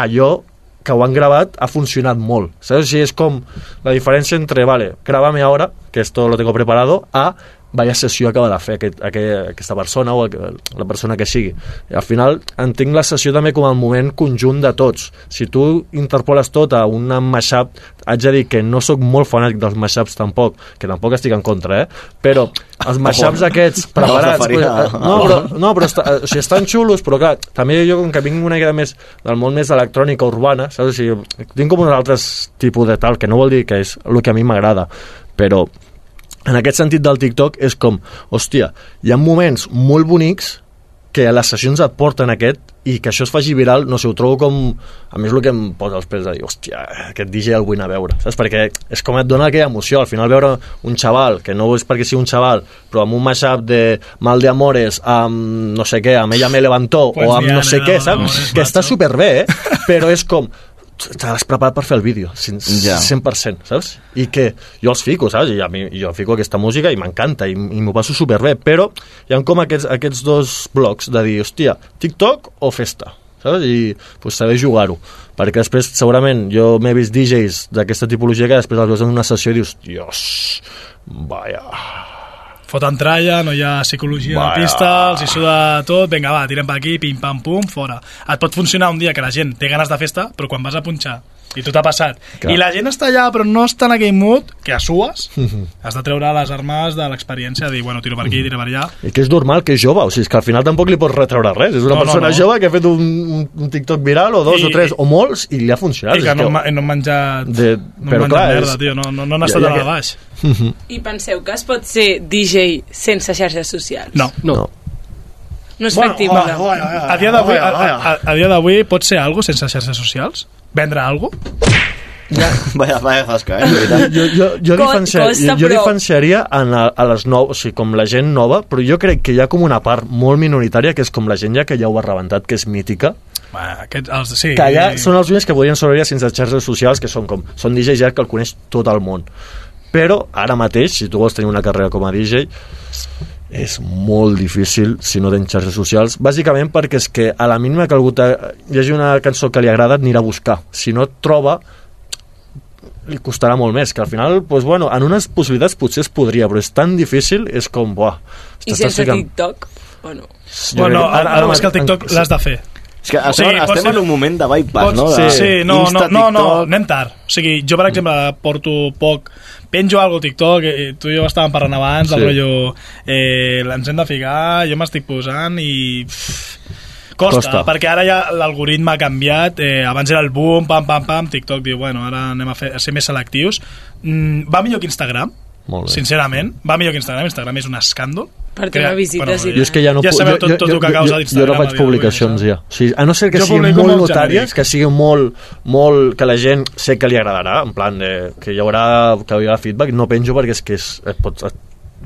S11: allò que ho han gravat ha funcionat molt. Saps? O sigui, és com la diferència entre, vale, grábame ahora, que esto lo tengo preparado, a vaya sessió acaba de fer aquest, aquest, aquesta persona o la persona que sigui. I al final entenc la sessió també com el moment conjunt de tots. Si tu interpoles tot a un mashup, haig de dir que no sóc molt fanàtic dels mashups tampoc, que tampoc estic en contra, eh? però els mashups aquests preparats... pues, no, però, no, però està, o sigui, estan xulos, però clar, també jo com que vinc una mica més del món més electrònica urbana, saps? O sigui, tinc com uns altres tipus de tal, que no vol dir que és el que a mi m'agrada, però en aquest sentit del TikTok és com, hòstia, hi ha moments molt bonics que a les sessions et porten aquest i que això es faci viral, no sé, ho trobo com a mi és el que em posa els pèls de dir hòstia, aquest DJ el vull anar a veure saps? perquè és com et dona aquella emoció al final veure un xaval, que no és perquè sigui un xaval però amb un mashup de Mal de Amores amb no sé què, amb Ella me levantó
S9: Pues
S11: o amb no sé
S9: Ana
S11: què, saps?
S9: Amores,
S11: que està superbé, eh? *laughs* però és com t'has preparat per fer el vídeo cent-
S3: Ja.
S11: 100%, saps? I que jo els fico, saps? I a mi, jo fico aquesta música i m'encanta i, i m'ho passo superbé, però hi ha com aquests, aquests dos blocs de dir, hòstia, TikTok o festa? saps? I pues, saber jugar-ho perquè després segurament jo m'he vist DJs d'aquesta tipologia que després els veus en una sessió i dius, dios, vaya
S9: foten tralla, no hi ha psicologia la
S11: Vaya.
S9: pista, els hi suda tot, vinga va, tirem per aquí, pim pam pum, fora. Et pot funcionar un dia que la gent té ganes de festa, però quan vas a punxar i tu t'ha passat,
S11: Clar.
S9: i la gent està allà però no està en aquell mood, que a sues, has de treure les armes de l'experiència, de dir, bueno, tiro per aquí, tiro per allà,
S11: I que és normal que és jove, o sigui, és que al final tampoc li pots retreure res. És una
S9: No, no,
S11: persona
S9: no.
S11: jove que ha fet un, un, un TikTok viral, o dos,
S9: I-
S11: o tres, o molts, i li ha funcionat.
S9: i que no,
S11: que-
S9: no han menjat,
S11: De-
S9: no
S11: però
S9: han menjat
S11: clar,
S9: merda,
S11: és-
S9: tio, no, no, no han
S11: Ja-
S9: estat
S11: ja
S9: a
S11: que-
S9: la baix.
S4: I penseu que es pot ser DJ sense xarxes socials?
S9: No.
S11: no.
S4: No és
S9: Bueno,
S4: factible.
S9: A dia d'avui a, a, a dia d'avui pot ser algo sense xarxes socials? Vendre algo?
S3: Vaya, vaya zasca, eh?
S11: jo, jo, jo,
S4: costa,
S11: jo
S4: però-
S11: diferenciaria en a, a les noves, o sigui, com la gent nova, però jo crec que hi ha com una part molt minoritària que és com la gent ja que ja ho ha rebentat, que és mítica,
S9: Va, aquest, els, sí,
S11: que allà són els únics que podrien sobreviure sense xarxes socials, que són com, són DJs ja que el coneix tot el món. Però ara mateix, si tu vols tenir una carrera com a DJ, és molt difícil si no tens xarxes socials, bàsicament perquè és que a la mínima que algú hi hagi una cançó que li agrada, et anirà a buscar. Si no et troba, li costarà molt més, que al final, pues, bueno, en unes possibilitats potser es podria, però és tan difícil, és com, buah...
S4: I sense
S11: ficant-
S4: TikTok? O no?
S9: Bueno,
S11: que
S9: ara, ara és que el TikTok
S11: sí.
S9: l'has de fer.
S3: És que a
S9: pot
S3: estem
S9: ser-
S3: en un moment de bypass,
S9: Pots-
S3: no? De
S9: Sí, sí, no,
S3: Insta,
S9: no, no, no, anem tard. O sigui, jo, per exemple, porto poc... Penjo algo a TikTok, eh, tu i jo estàvem parlant abans,
S11: Sí.
S9: del rotllo... Eh, ens hem de ficar, jo m'estic posant i... Pff, costa,
S11: Costa.
S9: perquè ara ja l'algoritme ha canviat, eh, abans era el boom, pam, pam, pam, TikTok diu, bueno, ara anem a, fer, a ser més selectius. Mm, va millor que Instagram,
S11: Molt bé.
S9: sincerament, va millor que Instagram, Instagram és un escàndol.
S4: Per tema visites i
S11: Jo és que ja no
S9: ja
S11: puc-
S9: sabeu
S11: jo,
S9: tot,
S11: jo,
S9: tot el que
S11: jo,
S9: causa
S11: jo, jo
S9: d'Instagram.
S11: no
S9: a
S11: faig publicacions ja. O sigui, a no ser que
S9: Jo
S11: siguin molt notàries, que siguin molt, molt... que la gent sé que li agradarà, en plan de, que hi haurà, que hi haurà feedback, no penjo perquè és que és, et pots, et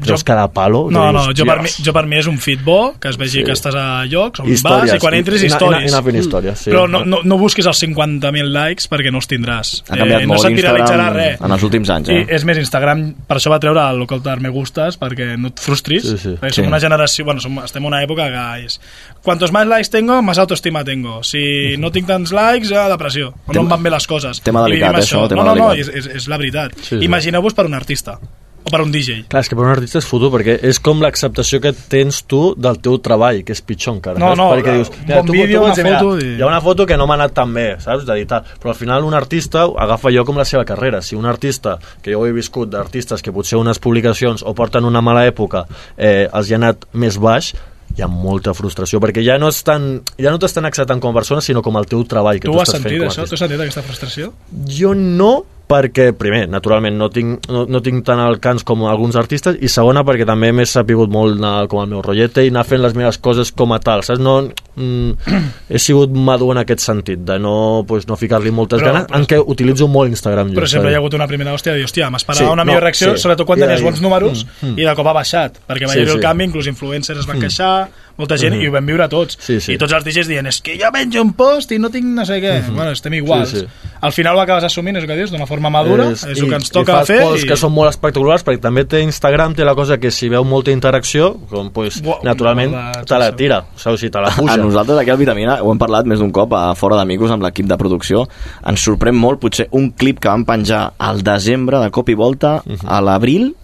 S11: treus cada palo.
S9: No, no, jo per, mi, jo per mi és un fit bo, que es vegi
S11: Sí.
S9: que estàs a llocs on
S11: Històries,
S9: vas i quan entres històries.
S11: i anar fent històries, sí.
S9: Però no, no, no busquis els 50.000 likes perquè no els tindràs.
S3: Ha canviat
S9: no
S3: molt Instagram
S9: res.
S3: en els últims anys, eh?
S9: I és més, Instagram per això va treure el ocultar me gustes perquè no et frustris.
S11: Sí, sí.
S9: Perquè
S3: Sí.
S9: som una generació, bueno, som, estem en una època que és quantos más likes tengo, más autoestima tengo. Si no tinc tants likes, ja depressió. O no em van bé les coses.
S3: tema delicat,
S9: vivim
S3: això,
S9: això.
S3: tema
S9: no, no, no, és, és, és la veritat.
S11: Sí, sí.
S9: Imagineu-vos per un artista o per un DJ.
S11: Clar, és que per un artista és foto, perquè és com l'acceptació que tens tu del teu treball, que és pitjor encara.
S9: No,
S11: saps?
S9: no,
S11: perquè dius,
S9: un
S11: mira,
S9: bon
S11: tu,
S9: vídeo,
S11: tu
S9: una
S11: pots dir, mira,
S9: foto i-
S11: Hi ha una foto que no m'ha anat tan bé, saps? De dir tal. Però al final un artista agafa allò com la seva carrera. Si un artista, que jo he viscut d'artistes que potser unes publicacions o porten una mala època eh, els hi ha anat més baix, hi ha molta frustració, perquè ja no, estan, ja no t'estan acceptant com a persona, sinó com el teu treball que
S9: Tu
S11: tu,
S9: has
S11: estàs fent
S9: sentit,
S11: a
S9: això? Tu has sentit aquesta frustració?
S11: Jo no, perquè, primer, naturalment, no tinc, no, no tinc tant alcans com alguns artistes, i segona, perquè també m'he sapigut molt anar com el meu rotllete i anar fent les meves coses com a tal, saps? No, mm, he sigut madur en aquest sentit, de no, pues, no ficar-li moltes
S9: Però-
S11: ganes, en què utilitzo molt Instagram. jo,
S9: Però sempre hi ha hagut una primera hòstia de dir, hòstia, m'esperava
S11: Sí,
S9: una
S11: no,
S9: millor reacció,
S11: sí.
S9: sobretot quan tenies bons números,
S11: Mm, mm.
S9: i de cop ha baixat, perquè va
S11: Sí,
S9: haver-hi
S11: sí.
S9: el canvi, inclús influencers es van
S11: Mm.
S9: queixar, molta gent,
S11: Mhm.
S9: i ho vam viure tots.
S11: Sí, sí.
S9: I tots els DJs dient, és que jo menjo un post i no tinc no sé què.
S11: Mhm.
S9: Bueno, estem iguals.
S11: Sí, sí.
S9: Al final ho acabes assumint, és el que dius, d'una forma madura, és, és el que ens toca
S11: i fas
S9: fer.
S11: posts que són molt espectaculars perquè també té Instagram té la cosa que si veu molta interacció com, pues,
S9: Buah,
S11: naturalment
S9: de-
S11: te la tira saps? si te la puja
S3: A nosaltres aquí al Vitamina ho hem parlat més d'un cop a fora d'amigos amb l'equip de producció ens sorprèn molt potser un clip que van penjar al desembre de cop i volta
S11: Mhm.
S3: a l'abril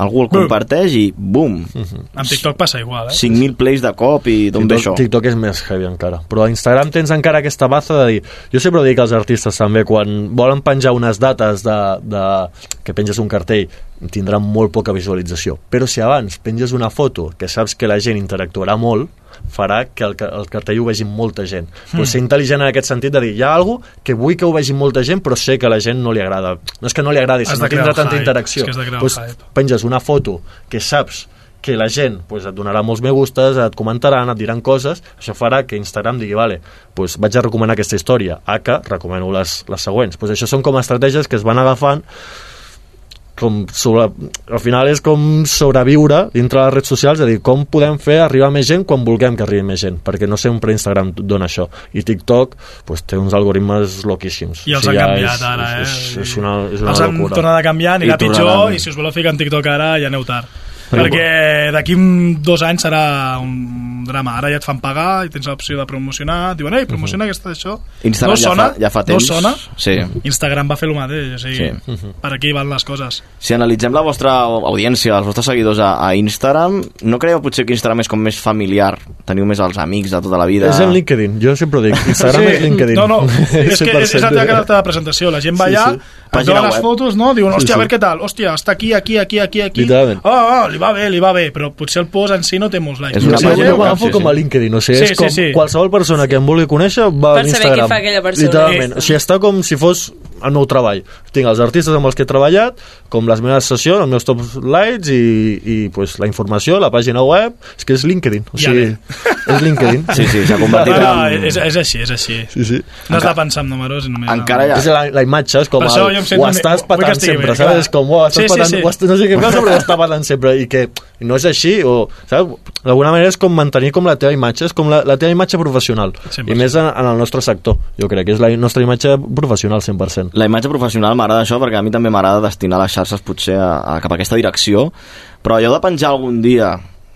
S3: algú el comparteix i bum
S9: Amb TikTok passa igual, eh?
S3: 5.000 plays de cop i d'on ve això?
S11: TikTok, TikTok és més heavy encara. Però a Instagram tens encara aquesta baza de dir jo sempre ho dic als artistes també quan volen penjar unes dates de, de, que penges un cartell tindran molt poca visualització. Però si abans penges una foto que saps que la gent interactuarà molt farà que el, el cartell ho vegi molta gent mm. pues ser intel·ligent en aquest sentit de dir hi ha alguna que vull que ho vegi molta gent però sé que a la gent no li agrada no és que no li agradi, sinó que tindrà tanta
S9: hype,
S11: interacció pues, penges una foto que saps que la gent pues, et donarà molts me gustes, et comentaran, et diran coses, això farà que Instagram digui, vale, pues, vaig a recomanar aquesta història, a que recomano les, les següents. Pues, això són com estratègies que es van agafant com sobre, al final és com sobreviure dintre de les redes socials, és a dir, com podem fer arribar més gent quan vulguem que arribi més gent, perquè no sempre Instagram dona això, i TikTok pues, té uns algoritmes loquíssims.
S9: I els
S11: O
S9: han
S11: sigui, ja
S9: canviat
S11: és,
S9: ara, eh?
S11: És, és, una, és una
S9: els han
S11: locura.
S9: tornat a canviar, anirà
S11: I
S9: pitjor,
S11: tornaran.
S9: i si us voleu ficar en TikTok ara, ja aneu tard.
S11: Però-
S9: Perquè d'aquí dos anys serà un drama. Ara ja et fan pagar i tens l'opció de promocionar. Et diuen, ei, promociona aquesta d'això.
S3: Instagram
S9: no
S3: ja
S9: sona,
S3: fa- ja fa temps.
S9: No sona.
S3: Sí.
S9: Instagram va fer el mateix. O sigui,
S3: Sí.
S9: per aquí van les coses.
S3: Si analitzem la vostra audiència, els vostres seguidors a, a Instagram, no creieu potser que Instagram és com més familiar? Teniu més els amics de tota la vida?
S11: És en LinkedIn, jo sempre ho dic. Instagram és LinkedIn.
S9: No, no, *laughs* és que és, és la teva
S11: 100%.
S9: carta de presentació. La gent va
S11: Sí,
S9: allà,
S11: sí.
S9: et
S3: Pàgina
S9: donen les
S3: web.
S9: fotos, no? Diuen,
S11: Sí,
S9: hòstia,
S11: sí.
S9: a veure què tal. Hòstia, està aquí, aquí, aquí, aquí, aquí. Ah, ah, li va bé, li va bé, però potser el post en si no té molts likes.
S3: És una
S11: Sí,
S3: pàgina
S11: jo
S3: web,
S11: m'agafo
S3: sí,
S11: com a
S3: sí.
S11: LinkedIn, o sigui,
S9: Sí,
S11: és com
S9: sí, sí.
S11: qualsevol persona que em vulgui conèixer va
S4: Per
S11: a
S4: saber
S11: l'Instagram.
S4: què fa aquella persona.
S11: Literalment,
S4: Sí.
S11: o sigui, està com si fos el meu treball. Tinc els artistes amb els que he treballat, com les meves sessions, els meus top lights i, i pues, la informació, la pàgina web, és que és LinkedIn, o
S9: Ja
S11: sigui,
S9: ve.
S11: és LinkedIn.
S3: Sí, sí, s'ha convertit
S9: No, no,
S3: en...
S9: és, és així, és així.
S11: Sí, sí.
S9: No has de pensar en números. Només,
S3: Encara ha...
S11: És la, la imatge, és com
S9: Per
S11: el, ho estàs
S9: que
S11: patant sempre, saps? És com, ho estàs
S9: Sí, sí,
S11: patant,
S9: sí.
S11: estàs, no sé què passa, però ho està patant sempre, i que no és així, o, saps? D'alguna manera és com mantenir com la teva imatge, és com la, la teva imatge professional,
S9: 100%.
S11: i més en, en el nostre sector, jo crec que és la nostra imatge professional 100%.
S3: La imatge professional m'agrada això perquè a mi també m'agrada destinar les xarxes potser a, a, cap a aquesta direcció, però allò de penjar algun dia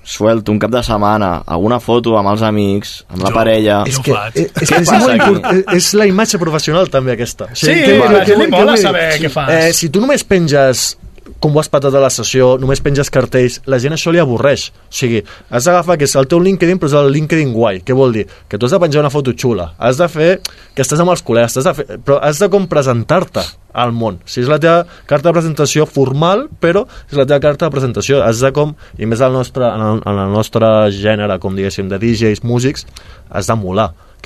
S3: suelto, un cap de setmana, alguna foto amb els amics, amb la
S9: Jo-
S3: parella...
S11: És que és, és, és, molt import, és la imatge professional també aquesta.
S9: Sí,
S11: què-
S9: la gent li mola saber què fas.
S11: Eh, si tu només penges com ho has patat a la sessió, només penges cartells, la gent això li avorreix. O sigui, has d'agafar que és el teu LinkedIn, però és el LinkedIn guai. Què vol dir? Que tu has de penjar una foto xula, has de fer que estàs amb els col·legues, has de fer, però has de com presentar-te al món. Sigui, és la teva carta de presentació formal, però és la teva carta de presentació. Has de com, i més al nostre, en, el, en el nostre gènere, com diguéssim, de DJs, músics, has de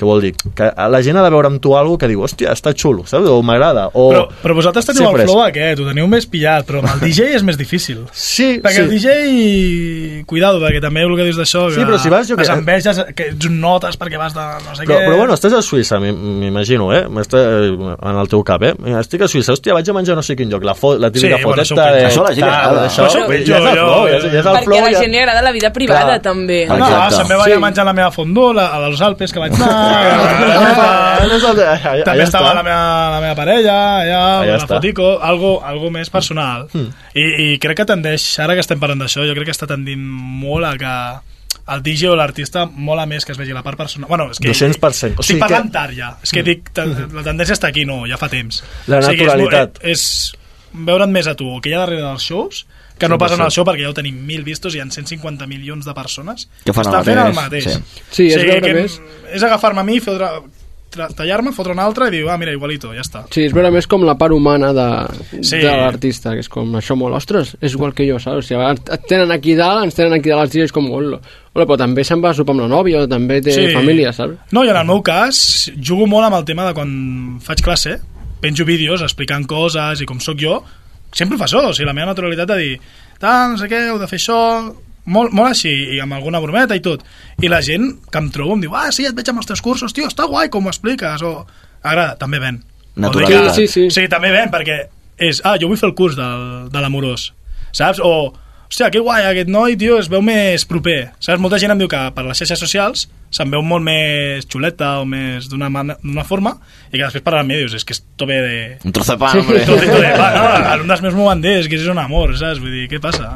S11: Què vol dir? Que la gent ha de veure amb tu alguna que diu, hòstia, està xulo, saps? O m'agrada. O...
S9: Però, però vosaltres teniu
S11: Sempre
S9: el flow aquest, ho teniu més pillat, però amb el *laughs* DJ és més difícil.
S11: Sí,
S9: perquè
S11: sí.
S9: el DJ, cuidado, perquè també el que dius d'això,
S11: Sí,
S9: que
S11: però si vas, jo
S9: les
S11: que-
S9: enveges, que ets un notes perquè vas de no sé
S11: Però,
S9: què...
S11: però bueno, estàs a Suïssa, m'im- m'imagino, eh? Està, eh, en el teu cap, eh? Estic a Suïssa, hòstia, vaig a menjar no sé quin lloc, la, fo la típica
S9: Sí, bueno,
S11: foteta de...
S9: penjo. Això a la gent agrada.
S11: Això,
S9: Això
S11: ja és el flow, ja, és- el
S4: Perquè
S11: flow,
S4: a la gent li agrada la vida privada,
S11: Clar.
S4: també.
S9: No, no, també vaig a menjar la meva fondó la, als Alpes, que vaig anar... *laughs*
S11: Allà
S9: també estava la meva, la meva parella, allà,
S11: Allà està.
S9: fotico, algo, algo més personal.
S11: Hmm.
S9: I, I crec que tendeix, ara que estem parlant d'això, jo crec que està tendint molt a que el DJ o l'artista mola més que es vegi la part personal. Bueno, és que
S11: 200%. O
S9: Estic
S11: sigui
S9: parlant
S11: que-
S9: tard ja. És que dic, ten- la tendència està aquí, no, ja fa temps.
S11: La
S9: és,
S11: naturalitat.
S9: molt- és, veure't més a tu, el que hi ha darrere dels shows, que no
S11: 100%.
S9: passen al show perquè ja ho tenim mil vistos i hi ha 150 milions de persones
S3: Que fan el
S9: estan fent el
S3: mateix, sí.
S15: Sí, és
S9: o sigui,
S15: veure
S9: que
S15: més-
S9: és agafar-me a mi, fer tallar-me, fotre un altre i dir, ah, mira, igualito, ja està.
S15: Sí, és veure més com la part humana de,
S9: Sí.
S15: de l'artista, que és com això molt, ostres, és igual que jo, saps? O sigui, et tenen aquí dalt, ens tenen aquí dalt els dies com, hola, hola, però també se'n va a sopar amb la nòvia, o també té
S9: Sí.
S15: família, saps?
S9: No, i en el meu cas, jugo molt amb el tema de quan faig classe, penjo vídeos explicant coses i com sóc jo, sempre ho fa això, o sigui, la meva naturalitat de dir, tal, no sé què, heu de fer això, molt, molt així, i amb alguna brometa i tot. I la gent que em trobo em diu, ah, sí, et veig amb els teus cursos, tio, està guai com ho expliques, o... Agrada, també ven.
S3: Naturalitat.
S9: Sí, sí, sí. sí, també ven, perquè és, ah, jo vull fer el curs del, de l'amorós, saps? O, hòstia, que guai, aquest noi, tio, es veu més proper. Saps? Molta gent em diu que per les xarxes socials se'n veu molt més xuleta o més d'una forma i que després parlant amb mi dius, és que és tope de...
S3: Un trozo de pan, hombre.
S9: Trocito de pan, no? Alumnes meus m'ho van dir, és que és un amor, saps? Vull dir, què passa?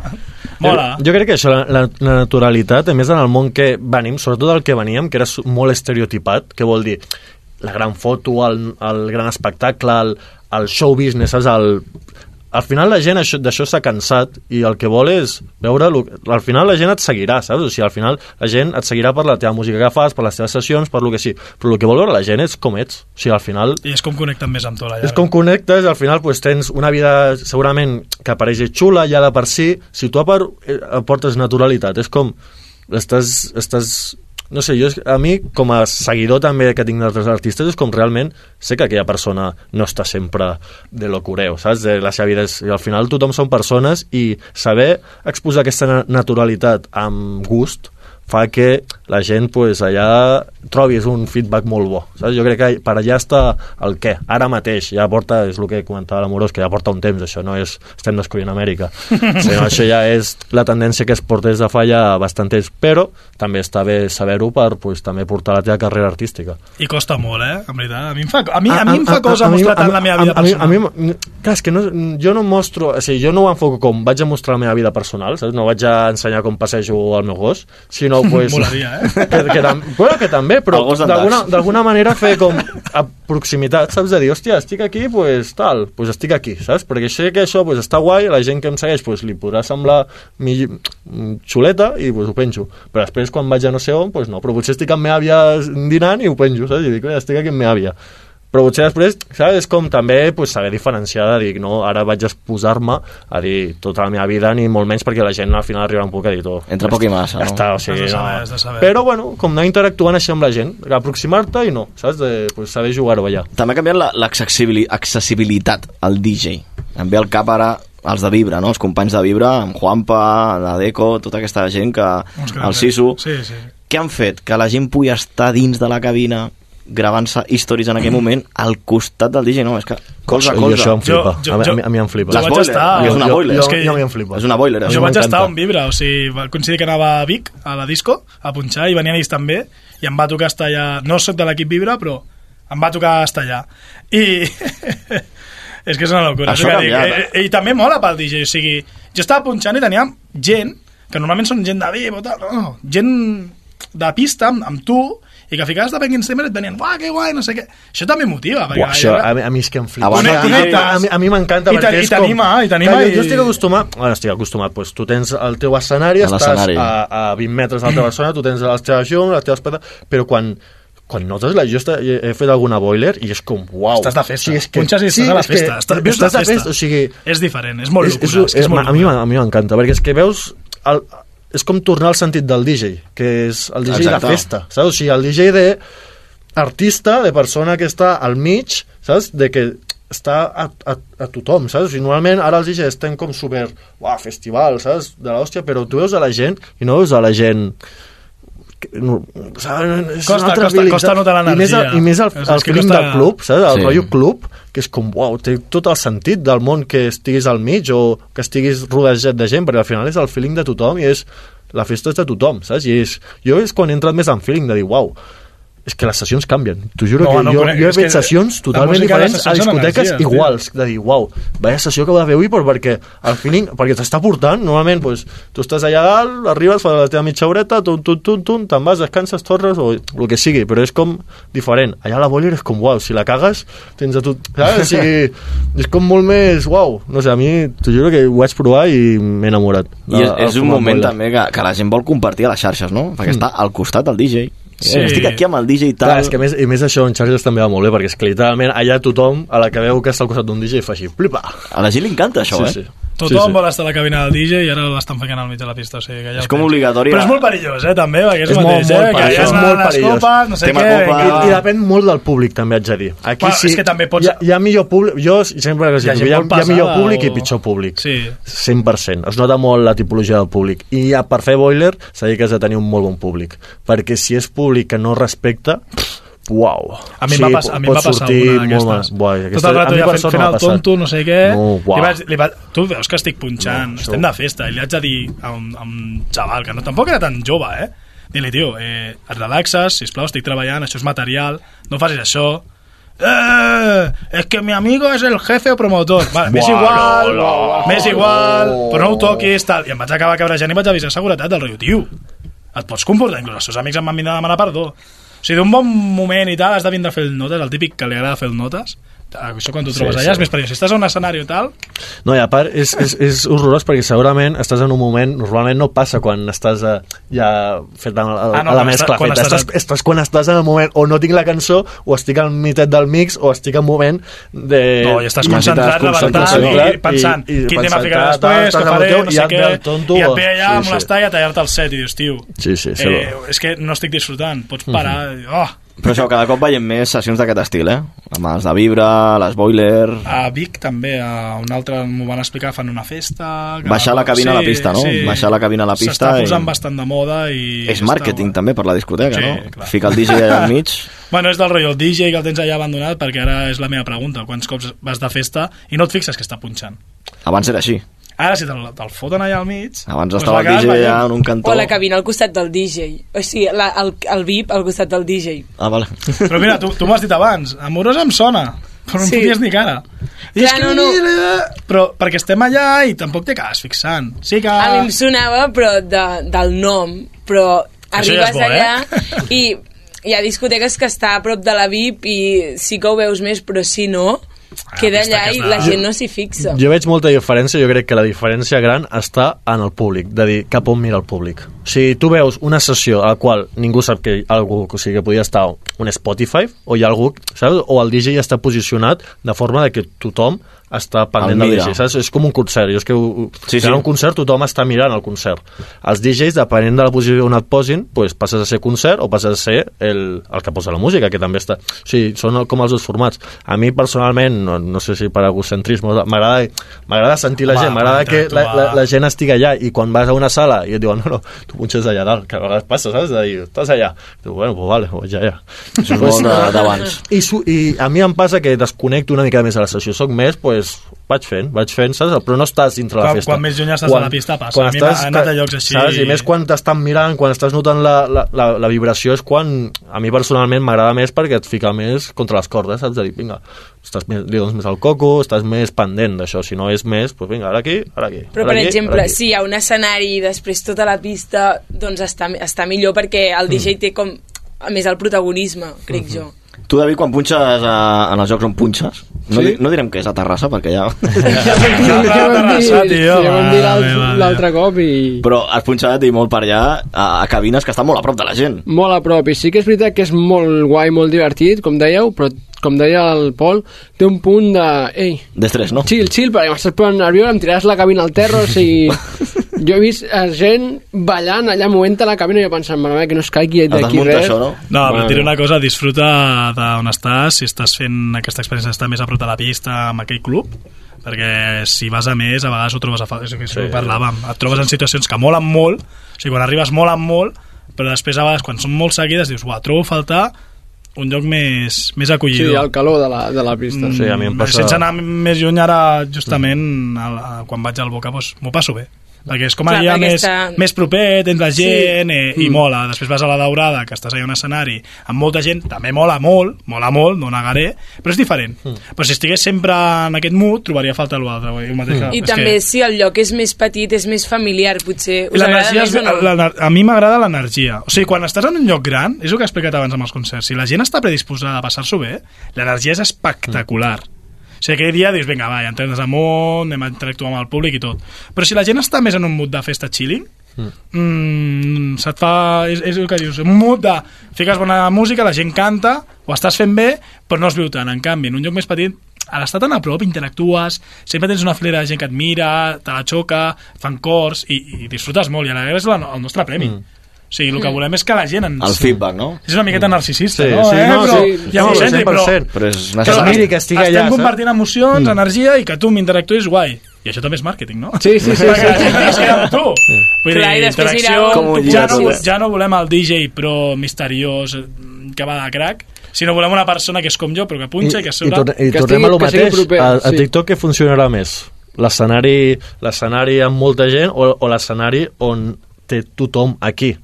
S9: Mola.
S11: Jo, jo crec que això, la, la, la naturalitat, a més en el món que venim, sobretot del que veníem, que era molt estereotipat, que vol dir la gran foto, el, el gran espectacle, el, el show business, saps? El, al final la gent això- d'això s'ha cansat i el que vol és veure... Lo, al final la gent et seguirà, saps? O sigui, al final la gent et seguirà per la teva música que fas, per les teves sessions, per lo que sí. Però el que vol veure la gent és com ets. O sigui, al final
S9: I és com connecten més amb tu, la
S11: és com connectes, al final pues, tens una vida segurament que apareix xula ja de per si, si tu eh, aportes naturalitat, és com estàs, estàs no sé, jo, a mi com a seguidor també que tinc d'altres artistes és com realment sé que aquella persona no està sempre de lo cureu, saps? De la seva vida és, al final tothom són persones i saber exposar aquesta na- naturalitat amb gust fa que la gent pues, allà trobis un feedback molt bo. Saps? Jo crec que per allà està el què. Ara mateix ja porta, és el que comentava l'Amorós, que ja porta un temps, això no és estem descobrint Amèrica. *laughs* sinó això ja és la tendència que es porta des de fa ja bastant temps, però també està bé saber-ho per pues, també portar la teva carrera artística.
S9: I costa molt, eh? En veritat. A mi em fa, a mi, a, mi em fa cosa
S11: a
S9: mostrar
S11: a
S9: tant
S11: mi-
S9: la meva
S11: a-
S9: vida
S11: a mi-
S9: personal.
S11: A mi, clar, és que no, jo no mostro, o sigui, jo no ho enfoco com vaig a mostrar la meva vida personal, saps? No vaig a ensenyar com passejo el meu gos, sinó *laughs* pues,
S9: Molaria, eh? *laughs*
S11: que, que, tam, bueno, que també, però d'alguna manera fer com a proximitat, saps? De dir, hòstia, estic aquí, pues tal, pues estic aquí, saps? Perquè sé que això pues, està guai, la gent que em segueix pues, li podrà semblar mi, mm, xuleta i pues, ho penjo. Però després quan vaig a no sé on, pues no, però potser estic amb meva àvia dinant i ho penjo, saps? I dic, "Mira, estic aquí amb meva àvia però potser després, saps, és com també pues, saber diferenciar de dir, no, ara vaig a posar-me a dir tota la meva vida, ni molt menys perquè la gent al final arribarà un punt que dir, oh,
S3: Entre poc i massa,
S11: ja
S3: no?
S11: està, o sigui,
S9: saber,
S11: no. Però, bueno, com anar interactuant així amb la gent, aproximar-te i no, saps, de pues, saber jugar-ho allà.
S3: També ha canviat la- l'accessibili- accessibilitat al DJ. Em ve al cap ara els de Vibra, no? els companys de Vibra, amb Juanpa, la Deco, tota aquesta gent que... El Sisu.
S9: Sí, sí.
S3: Què han fet? Que la gent pugui estar dins de la cabina gravant-se històries en aquell moment al costat del DJ, no? És que colze a
S11: I
S3: colze.
S11: això em flipa,
S9: Jo- jo-
S11: a, mi-
S9: jo-
S11: a, mi, a mi em flipa.
S9: jo vaig
S3: boiler,
S9: estar-
S3: és una
S11: Jo-
S3: boiler.
S11: jo-
S9: És que-
S11: jo mi em flipa.
S3: És una boiler.
S11: Mi
S9: Jo vaig estar en Vibra, o sigui, va coincidir que anava a Vic, a la disco, a punxar, i venien ells també, i em va tocar estar allà, no sóc de l'equip Vibra, però em va tocar estar allà. I... *laughs* és que és una locura.
S3: Això
S9: és
S3: ha
S9: que dic,
S3: canviat,
S9: eh, I també mola pel DJ, o sigui, jo estava punxant i teníem gent, que normalment són gent de VIP o tal, no, no, gent de pista amb, amb tu i que ficaves de backing streamer i et venien, uah, que guai, no sé què. Això també motiva. perquè
S11: Uah, això, a, mi- a mi és que em flipa.
S9: Abans
S11: a, mi-
S9: connectes.
S11: a, mi- a mi m'encanta
S9: I
S11: és com...
S9: t'anima, i t'anima
S11: Clar,
S9: i-
S11: Jo, jo estic acostumat... Bueno, estic acostumat, doncs tu tens el teu escenari,
S3: A
S11: estàs
S3: l'escenari.
S11: a, a 20 metres de l'altra persona, tu tens les teves llums, les teves pedres, però quan quan notes la jo està, he fet alguna boiler i és com, uau.
S9: Estàs de festa.
S11: Sí, és que,
S9: Punxes i estàs
S11: sí,
S9: a la
S11: és que
S9: festa. Estàs, vius
S11: estàs
S9: la
S11: de
S9: festa.
S11: festa. O sigui,
S9: és diferent, és molt
S11: és,
S9: locura. És, que és
S11: és,
S9: molt
S11: a mi, a mi m'encanta, perquè és que veus... El, és com tornar al sentit del DJ, que és el DJ
S3: Exacte.
S11: de festa, saps? O sigui, el DJ de artista, de persona que està al mig, saps? De que està a, a, a tothom, saps? O sigui, normalment ara els DJs estem com super, uah, festival, saps? De l'hòstia, però tu veus a la gent i no veus a la gent no, saps? És
S9: Costa- costa-
S11: feeling,
S9: costa
S11: saps?
S9: notar
S11: I més, el,
S9: l'energia.
S11: i més el,
S9: És
S11: el feeling
S9: costa-
S11: del club, saps? El
S3: Sí.
S11: rotllo club, que és com, uau, té tot el sentit del món que estiguis al mig o que estiguis rodejat de gent, perquè al final és el feeling de tothom i és la festa és de tothom, saps? I és, jo és quan he entrat més en feeling de dir, uau, és que les sessions canvien. T'ho juro
S9: No,
S11: que
S9: no
S11: jo, jo he fet sessions totalment diferents a discoteques
S9: energies, tio.
S11: iguals, de dir, uau, vaya sessió que va haver avui, però perquè el feeling, perquè t'està portant, normalment, pues, tu estàs allà dalt, arribes, fas la teva mitja horeta, tum, tum, tum, tum, te'n vas, descanses, tornes, o el que sigui, però és com diferent. Allà a la boiler és com, uau, si la cagues, tens a tu... Saps? O sigui, *laughs* és com molt més, uau, no sé, a mi, t'ho juro que ho vaig provar i m'he enamorat.
S3: I és, és un moment
S11: boiler.
S3: també que, que la gent vol compartir a les xarxes, no? Perquè
S11: Mm.
S3: està al costat del DJ.
S11: Sí.
S3: Estic aquí amb el DJ i tal.
S11: Clar, és que a més, i més això en xarxes també va molt bé, perquè és que literalment allà tothom, a la que veu que està al costat d'un DJ, fa així, flipa.
S3: A la gent li encanta això,
S11: sí,
S3: eh?
S11: Sí.
S9: Tothom
S11: sí, sí.
S9: vol estar a la cabina del DJ i ara l'estan ficant al mig de la pista. O sigui, que ja
S3: És com
S9: tens.
S3: obligatori
S9: Però és
S3: a-
S9: molt perillós, eh, també, perquè és,
S11: és molt,
S9: mateix,
S11: molt
S9: eh? Que
S11: perillós,
S9: ja
S11: és molt perillós.
S9: copes, no sé
S3: Tema
S9: què...
S3: copa.
S11: I, I depèn molt del públic, també haig de dir. Aquí
S9: Bueno,
S11: sí,
S9: és que també pots-
S11: Hi ha, hi ha millor públic, jo sempre que
S9: Hi ha
S11: hi ha,
S9: molt
S11: hi ha millor públic
S9: o-
S11: i pitjor públic.
S9: Sí.
S11: 100%. Es nota molt la tipologia del públic. I ja, per fer boiler s'ha de dir que has de tenir un molt bon públic. Perquè si és públic que no respecta, uau.
S9: A mi em va, pas, a mi em va passar una d'aquestes. Tot el rato ja fent, fent
S11: no
S9: el tonto, no sé què.
S11: No, uau.
S9: li vaig, li vaig, tu veus que estic punxant,
S11: No,
S9: estem de festa, i li haig de dir a un, a un xaval, que no, tampoc era tan jove, eh? Dir-li, tio, eh, et relaxes, sisplau, estic treballant, això és material, no facis això. Eh, es que mi amigo es el jefe o promotor. Vale, m'és igual,
S11: no, no.
S9: m'és igual, però no ho toquis, tal. I em vaig acabar cabrejant i vaig avisar seguretat del riu, tio. Et pots comportar, inclús els seus amics em van vindre a demanar perdó. Sigui, d'un bon moment i tal, has de vindre a fer el notes, el típic que li agrada fer el notes. Això quan t'ho
S11: Sí,
S9: trobes
S11: sí.
S9: allà és més perillós. Si estàs a un escenari i tal,
S11: No, i a part és, és, és horrorós perquè segurament estàs en un moment, normalment no passa quan estàs a, ja fet a, a,
S9: Ah, no,
S11: a la mescla
S9: quan
S11: feta.
S9: estàs-
S11: Estàs, estàs quan estàs en el moment o no tinc la cançó o estic al mitet del mix o estic en un moment de...
S9: no, i estàs
S11: i
S9: concentrat, levantant i pensant
S11: i- i
S9: quin tema ficaré
S11: tal,
S9: després, què
S11: amb
S9: faré, no
S11: i
S9: sé què,
S11: tonto,
S9: i et ve allà
S11: sí,
S9: molestar i a tallar-te el set i dius, tio,
S11: Sí, sí, sí.
S9: eh, és que no estic disfrutant, pots parar,
S11: Mhm.
S9: oh,
S3: Però això, cada cop veiem més sessions d'aquest estil, eh? Amb els de Vibra, les Boiler...
S9: A Vic també, a un altre m'ho van explicar, fan una festa... que-
S3: Baixar la cabina a la pista, no? Baixar la cabina a la pista
S9: S'està posant
S3: i-
S9: bastant de moda i...
S3: És
S9: està
S3: màrqueting també per la discoteca,
S9: Sí,
S3: no?
S9: clar.
S3: Fica el DJ allà al mig... *laughs*
S9: Bueno, és del rotllo, el DJ que el tens allà abandonat, perquè ara és la meva pregunta, quants cops vas de festa i no et fixes que està punxant.
S3: Abans era així.
S9: Ara, si te'l te foten allà al mig...
S3: Abans
S9: doncs
S3: estava el DJ allà en un cantó...
S4: O la cabina al costat del DJ. O sigui, la, el, el VIP al costat del DJ.
S3: Ah, vale.
S9: Però mira, tu, tu m'ho has dit abans, amorosa em sona, però no
S4: Sí.
S9: em foties ni cara. I
S4: Clar,
S9: és que
S4: no, no.
S9: Però perquè estem allà i tampoc t'acabes fixant. Sí que...
S4: A mi em sonava, però de, del nom, però
S9: Això ja és
S4: arribes
S9: bo, eh?
S4: allà i hi ha discoteques que està a prop de la VIP i sí que ho veus més, però si no, queda
S9: pista
S4: allà
S9: que
S4: i la gent no s'hi fixa.
S11: Jo veig molta diferència, jo crec que la diferència gran està en el públic, de dir cap on mira el públic. O sigui, tu veus una sessió a la qual ningú sap que algú, o sigui, que podria estar un Spotify, o hi ha algú, saps? O el DJ ja està posicionat de forma de que tothom està pendent
S3: El
S11: del. DJ, saps? És com un concert, jo és que ho-
S3: Sí,
S11: si
S3: sí.
S11: ha un concert tothom està mirant el concert. Els DJs, depenent de la posició on et posin, pues, passes a ser concert o passes a ser el, el que posa la música, que també està... O sigui, són com els dos formats. A mi, personalment, no, no sé si per egocentrisme, m'agrada m'agrada sentir la
S9: Home,
S11: gent, m'agrada que la, la, la gent estigui allà i quan vas a una sala i et diuen, no, no, tu punxes allà dalt, que a vegades passa, saps? De dir, estàs allà. Diu, bueno, pues vale, ja, ja.
S3: Això és molt d'abans.
S11: I, su, I a mi em passa que desconnecto una mica més de la sessió. Soc més, pues, vaig fent, vaig fent, saps? Però no estàs dintre la
S9: Quan-
S11: festa.
S9: quan més lluny estàs de la pista, passa. A mi m'ha anat a llocs així.
S11: Saps? I més quan t'estan mirant, quan estàs notant la, la, la, la vibració, és quan a mi personalment m'agrada més perquè et fica més contra les cordes, saps? De dir, vinga, estàs més, li dones més al coco, estàs més pendent d'això, si no és més, doncs vinga, ara aquí, ara aquí.
S4: Però,
S11: ara
S4: per
S11: aquí,
S4: exemple, si hi ha un escenari i després tota la pista, doncs està, està millor perquè el DJ té com a més el protagonisme, crec jo.
S3: Tu, David, quan punxes a, en els jocs on punxes, no,
S15: Sí.
S3: di, no direm que és a Terrassa, perquè ja...
S15: Ja vam dir, ja vam dir, ja vam dir l'altre cop i...
S3: Però has punxat i molt per allà a, a cabines que estan molt a prop de la gent.
S15: Molt a prop, i sí que és veritat que és molt guai, molt divertit, com dèieu, però com deia el Pol, té un punt de... Ei,
S3: D'estrès, no?
S15: chill, chill, perquè m'estàs posant nerviós, em tiraràs la cabina al terra, o *laughs* sigui... Jo he vist a gent ballant allà movent a la cabina i jo pensant, mare meva, que no es caigui d'aquí res.
S3: no?
S9: No, però diré
S15: meva.
S9: una cosa, disfruta d'on estàs, si estàs fent aquesta experiència d'estar més a prop de la pista amb aquell club, perquè si vas a més, a vegades ho trobes a falta, és que sí. parlàvem, et trobes en situacions que molen molt, o sigui, quan arribes molen molt, però després a vegades, quan són molt seguides, dius, uah, trobo a faltar un lloc més, més
S15: Sí,
S9: acollidor.
S15: el calor de la, de la pista.
S11: Sí, a mi em passa-
S9: Sense anar més lluny ara, justament, a, a, quan vaig al Boca, doncs, m'ho passo bé. Perquè és com
S4: Clar,
S9: allà
S4: perquè
S9: més,
S4: està-
S9: més proper, tens la
S4: Sí.
S9: gent eh, i
S15: Mm.
S9: mola. Després vas a la Daurada, que estàs allà a un escenari amb molta gent, també mola molt, mola molt, no negaré, però és diferent. Però si estigués sempre en aquest mood, trobaria falta l'altre. Mm. mateix que-
S4: I
S9: és
S4: també
S9: que-
S4: si el lloc és més petit, és més familiar, potser. Us agrada
S9: és,
S4: o no?
S9: l'ener- a mi m'agrada l'energia. O sigui, quan estàs en un lloc gran, és el que he explicat abans amb els concerts, si la gent està predisposada a passar-s'ho bé, l'energia és espectacular. O sigui, aquell dia dius, vinga, va, ja entrenes amunt, anem a interactuar amb el públic i tot. Però si la gent està més en un mood de festa chilling, mm, se't fa... És, és el que dius, un mood de... Fiques bona música, la gent canta, ho estàs fent bé, però no es viu tant. En canvi, en un lloc més petit, a l'estar tan a prop, interactues, sempre tens una flera de gent que et mira, te la xoca, fan cors, i, i disfrutes molt, i a la vegada és la, el nostre premi. Mm. O sigui, el que volem és que la gent ens...
S3: El feedback, no?
S9: És una miqueta narcisista,
S11: Sí,
S9: no?
S11: sí,
S9: eh?
S11: no,
S9: però,
S11: sí,
S9: ja
S11: no,
S9: senti, però...
S11: 100%.
S3: Però és
S11: Que
S3: necessari.
S11: que estigui
S9: Estem
S11: allà, saps?
S9: compartint emocions, mm. energia, i que tu m'interactuïs guai. I això també és màrqueting, no?
S15: Sí, sí, sí,
S9: Perquè
S15: sí,
S9: la gent
S15: sí.
S9: queda amb tu. Vull
S4: Clar, i
S9: dir, interacció... Ja no,
S3: eh?
S9: ja no volem el DJ pro misteriós eh, que va de crack, sinó volem una persona que és com jo, però que punxa i, que a
S11: I, torne, i
S15: que
S11: tornem
S15: estigui-
S11: a lo
S15: que
S11: mateix.
S15: proper,
S11: a, a
S15: sí.
S11: TikTok què funcionarà més? L'escenari l'escenari amb molta gent o, o l'escenari on té tothom aquí?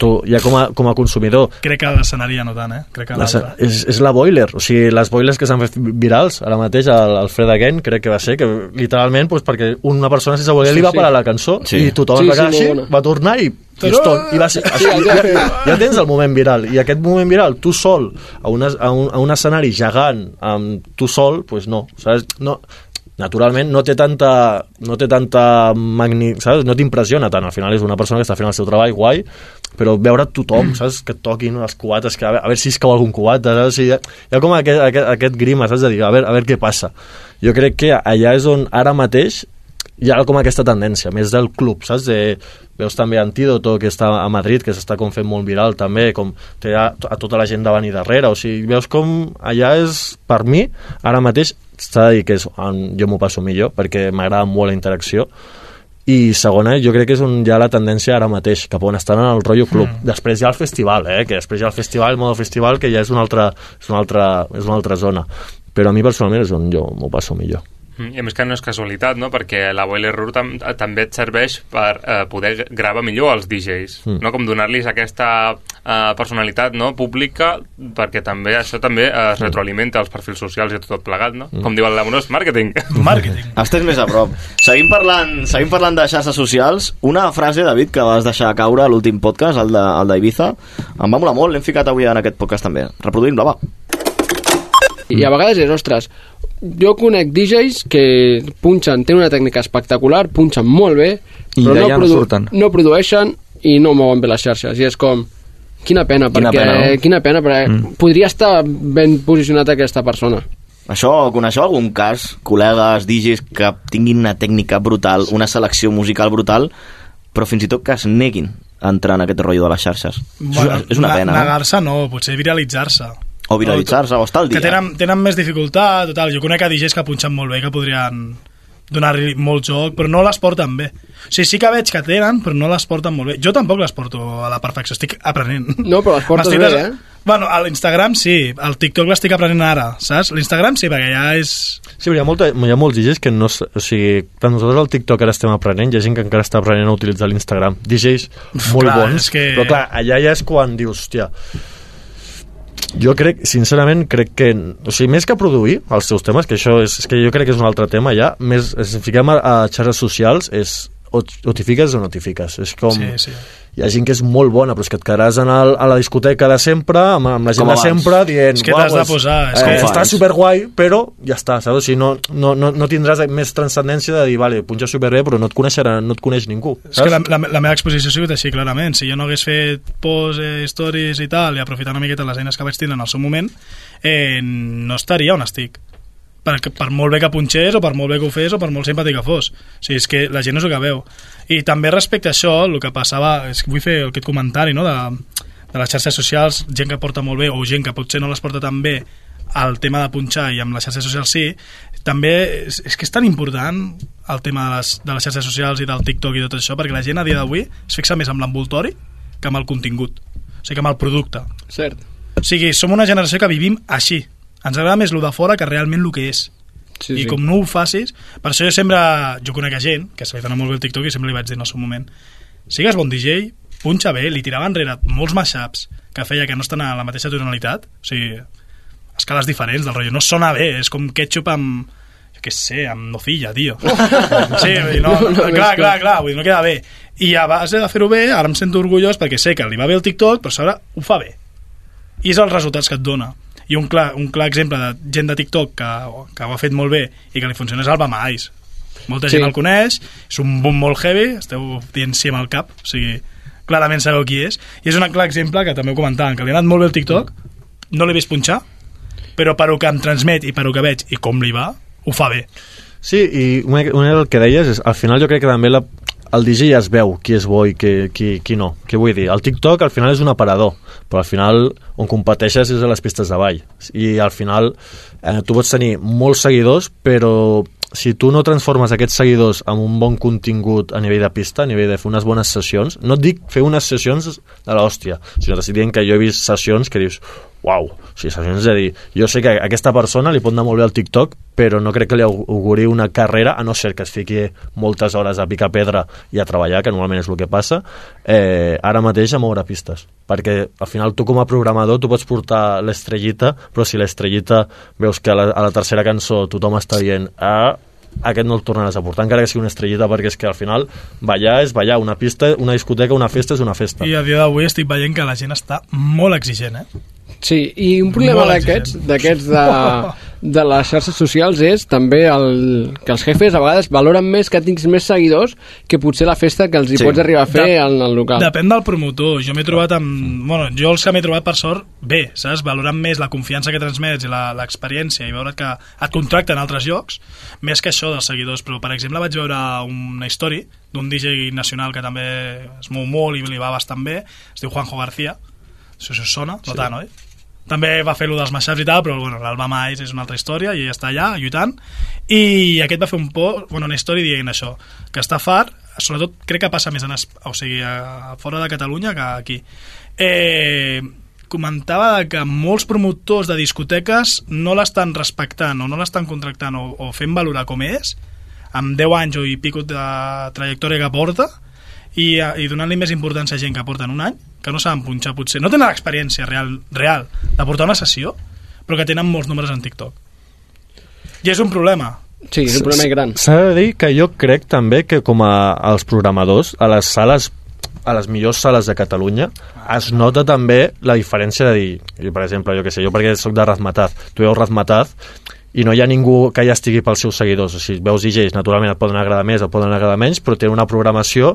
S11: Tu, ja com a, com a consumidor,
S9: Crec que l'escenari ja no tant, eh? Crec que
S11: la, és, és la boiler, o sigui, les boilers que s'han fet virals ara mateix, el, el Fred Again crec que va ser, que literalment pues, perquè una persona sense voler li va
S15: Sí, sí.
S11: parar la cançó
S3: Sí.
S11: i tothom
S15: Sí,
S11: va quedar
S15: sí,
S11: així,
S15: bona.
S11: va tornar i Houston, i va ser,
S15: Sí,
S11: així,
S15: ja
S11: ja, ja tens el moment viral i aquest moment viral, tu sol a, una, a, un, a un escenari gegant amb tu sol, pues no, saps? no naturalment no té tanta no té tanta magni, saps? no t'impressiona tant, al final és una persona que està fent el seu treball guai, però veure tothom saps? que et toquin les cubates que a, veure, a veure si es cau algun cubata saps? Si hi, ha, hi ha com aquest, aquest, aquest grima saps? de dir, a veure, a veure què passa jo crec que allà és on ara mateix hi ha com aquesta tendència, més del club, saps? De, veus també Antídoto, que està a Madrid, que s'està com fent molt viral també, com té a, a tota la gent davant i darrere, o sigui, veus com allà és, per mi, ara mateix, s'ha de dir que és on jo m'ho passo millor, perquè m'agrada molt la interacció, i segona, jo crec que és on hi ha la tendència ara mateix, cap on estan en el rotllo club. Mm. Després hi ha el festival, eh? que després hi ha el festival, el modo festival, que ja és una altra, és una altra, és una altra zona. Però a mi personalment és on jo m'ho passo millor.
S5: Mm, I a més que no és casualitat, no? perquè la Boiler Room tam també et serveix per eh, poder gravar millor els DJs,
S11: Mm.
S5: no? com donar-los aquesta eh, personalitat no? pública, perquè també això també es retroalimenta als perfils socials i tot plegat, no?
S3: Mm.
S5: com diu el Lemonós, màrqueting. *laughs*
S9: Màrqueting.
S3: Estàs més a prop. Seguim parlant, seguim parlant de xarxes socials. Una frase, David, que vas deixar caure a l'últim podcast, el de- el d'Ibiza, em va molar molt, l'hem ficat avui en aquest podcast també. Reproduïm-la, va.
S15: I a vegades és, ostres, jo conec DJs que punxen, tenen una tècnica espectacular, punxen molt bé,
S6: I
S15: però
S6: no
S15: produ
S6: surten.
S15: no produeixen i no mouen bé les xarxes. I és com, quina pena,
S3: Quina
S15: perquè,
S3: pena, no?
S15: quina pena, perquè mm. podria estar ben posicionat aquesta persona.
S3: Això, coneixeu algun cas, col·legues, DJs, que tinguin una tècnica brutal, una selecció musical brutal, però fins i tot que es neguin a entrar en aquest rotllo de les xarxes?
S9: Bueno,
S3: és, una
S9: na-
S3: pena, no?
S9: Negar-se no, potser viralitzar-se.
S3: O viralitzar-se, o estar al dia.
S9: Que tenen, tenen més dificultat, total. Jo conec a DJs que punxen molt bé, que podrien donar-li molt joc, però no les porten bé. O sigui, sí que veig que tenen, però no les porten molt bé. Jo tampoc les porto a la perfecció, estic aprenent.
S15: No, però les portes bé, eh?
S9: Bueno, a l'Instagram sí, al TikTok l'estic aprenent ara, saps? L'Instagram sí, perquè ja és...
S11: Sí, però hi ha, molta, hi ha molts DJs que no... O sigui, tant nosaltres al TikTok ara estem aprenent, hi ha gent que encara està aprenent a utilitzar l'Instagram. DJs molt
S9: clar,
S11: bons,
S9: que-
S11: però clar, allà ja és quan dius, hòstia... Jo crec, sincerament, crec que... O sigui, més que produir els seus temes, que això és, és que jo crec que és un altre tema ja, més, si fiquem a, a xarxes socials, és o o t'hi fiques o no t'hi fiques. És com...
S9: Sí, sí.
S11: Hi ha gent que és molt bona, però és que et quedaràs en el, a la discoteca de sempre, amb, amb la gent de sempre, dient...
S9: És que
S11: "Uah,
S9: t'has de posar, és
S11: eh,
S9: que-
S11: està superguai, però ja està, saps? O sigui, no, no, no, no tindràs més transcendència de dir, vale, punxa superbé, però no et coneixerà, no et coneix ningú.
S9: És que la, la, la meva exposició ha sigut així, clarament. Si jo no hagués fet posts, eh, stories i tal, i aprofitant una miqueta les eines que vaig tindre en el seu moment, eh, no estaria on estic. Per, per molt bé que punxés, o per molt bé que ho fes, o per molt simpàtic que fos. O sigui, és que la gent no és el que veu. I també respecte a això, el que passava... És que vull fer aquest comentari, no?, de, de les xarxes socials, gent que porta molt bé, o gent que potser no les porta tan bé, al tema de punxar i amb les xarxes socials sí, també és, és que és tan important el tema de les, de les xarxes socials i del TikTok i tot això, perquè la gent a dia d'avui es fixa més amb l'envoltori que amb el contingut, o sigui, que amb el producte.
S15: Cert.
S9: O sigui, som una generació que vivim així. Ens agrada més lo de fora que realment el que és.
S15: Sí,
S9: I
S15: sí.
S9: com no ho facis... Per això jo sempre... Jo conec a gent que se li dona molt bé el TikTok i sempre li vaig dir en el seu moment sigues bon DJ, punxa bé, li tirava enrere molts mashups que feia que no estan a la mateixa tonalitat, o sigui, escales diferents del rotllo, no sona bé, és com ketchup amb jo què sé, amb nocilla, tio. *laughs* Sí, no, no,
S15: No,
S9: clar, clar, clar, vull dir, no queda bé. I a base de fer-ho bé, ara em sento orgullós perquè sé que li va bé el TikTok, però a sobre ho fa bé. I és els resultats que et dona. I un clar, un clar exemple de gent de TikTok que, que ho ha fet molt bé i que li funciona és el Bama Ice. Molta
S15: Sí.
S9: gent el coneix, és un boom molt heavy, esteu dient sí amb el cap, o sigui, clarament sabeu qui és. I és un clar exemple que també ho comentàvem, que li ha anat molt bé el TikTok, no l'he vist punxar, però per el que em transmet i per el que veig i com li va, ho fa bé.
S11: Sí, i una, una del que deies és, al final jo crec que també la, el DJ ja es veu qui és bo i qui, qui, qui no. Què vull dir? El TikTok al final és un aparador, però al final on competeixes és a les pistes de ball. I al final eh, tu pots tenir molts seguidors, però si tu no transformes aquests seguidors en un bon contingut a nivell de pista, a nivell de fer unes bones sessions, no et dic fer unes sessions de l'hòstia, sinó t'estic dient que jo he vist sessions que dius, uau, o sigui, sessions de dir, jo sé que a aquesta persona li pot anar molt bé el TikTok, però no crec que li auguri una carrera, a no ser que es fiqui moltes hores a picar pedra i a treballar, que normalment és el que passa, eh, ara mateix a moure pistes. Perquè al final tu com a programador tu pots portar l'estrellita, però si l'estrellita veus que a la, a la tercera cançó tothom està dient ah, aquest no el tornaràs a portar, encara que sigui una estrellita, perquè és que al final ballar és ballar, una pista, una discoteca, una festa és una festa.
S9: I a dia d'avui estic veient que la gent està molt exigent, eh?
S15: Sí, i un problema d'aquests d'aquests de, *laughs* de les xarxes socials és també el, que els jefes a vegades valoren més que tinguis més seguidors que potser la festa que els hi
S9: Sí.
S15: pots arribar a fer
S9: De-
S15: en el local.
S9: Depèn del promotor. Jo m'he trobat amb... Bueno, jo els que m'he trobat, per sort, bé, saps? Valorant més la confiança que transmets i la- l'experiència i veure que et contracten a altres llocs, més que això dels seguidors. Però, per exemple, vaig veure una història d'un DJ nacional que també es mou molt i li va bastant bé, es diu Juanjo García, si us sona, no
S15: Sí.
S9: tant, oi? També va fer lo dels mashups i tal, però bueno, l'Alba Mais és una altra història i ella està allà lluitant. I aquest va fer un por, bueno, una història dient això, que està fart, sobretot crec que passa més en, o sigui, a, fora de Catalunya que aquí. Eh, comentava que molts promotors de discoteques no l'estan respectant o no l'estan contractant o, o fent valorar com és, amb 10 anys o i pico de trajectòria que porta, i, eh, i donant-li més importància a gent que porten un any, que no saben punxar potser, no tenen l'experiència real, real de portar una sessió, però que tenen molts números en TikTok. I és un problema.
S15: Sí, és un problema gran.
S11: S'ha de dir que jo crec també que com a als programadors, a les sales a les millors sales de Catalunya es nota també la diferència de dir, jo, per exemple, jo que sé, jo perquè sóc de Razmataz, tu veus Razmataz i no hi ha ningú que ja estigui pels seus seguidors o sigui, veus DJs, naturalment et poden agradar més o poden agradar menys, però té una programació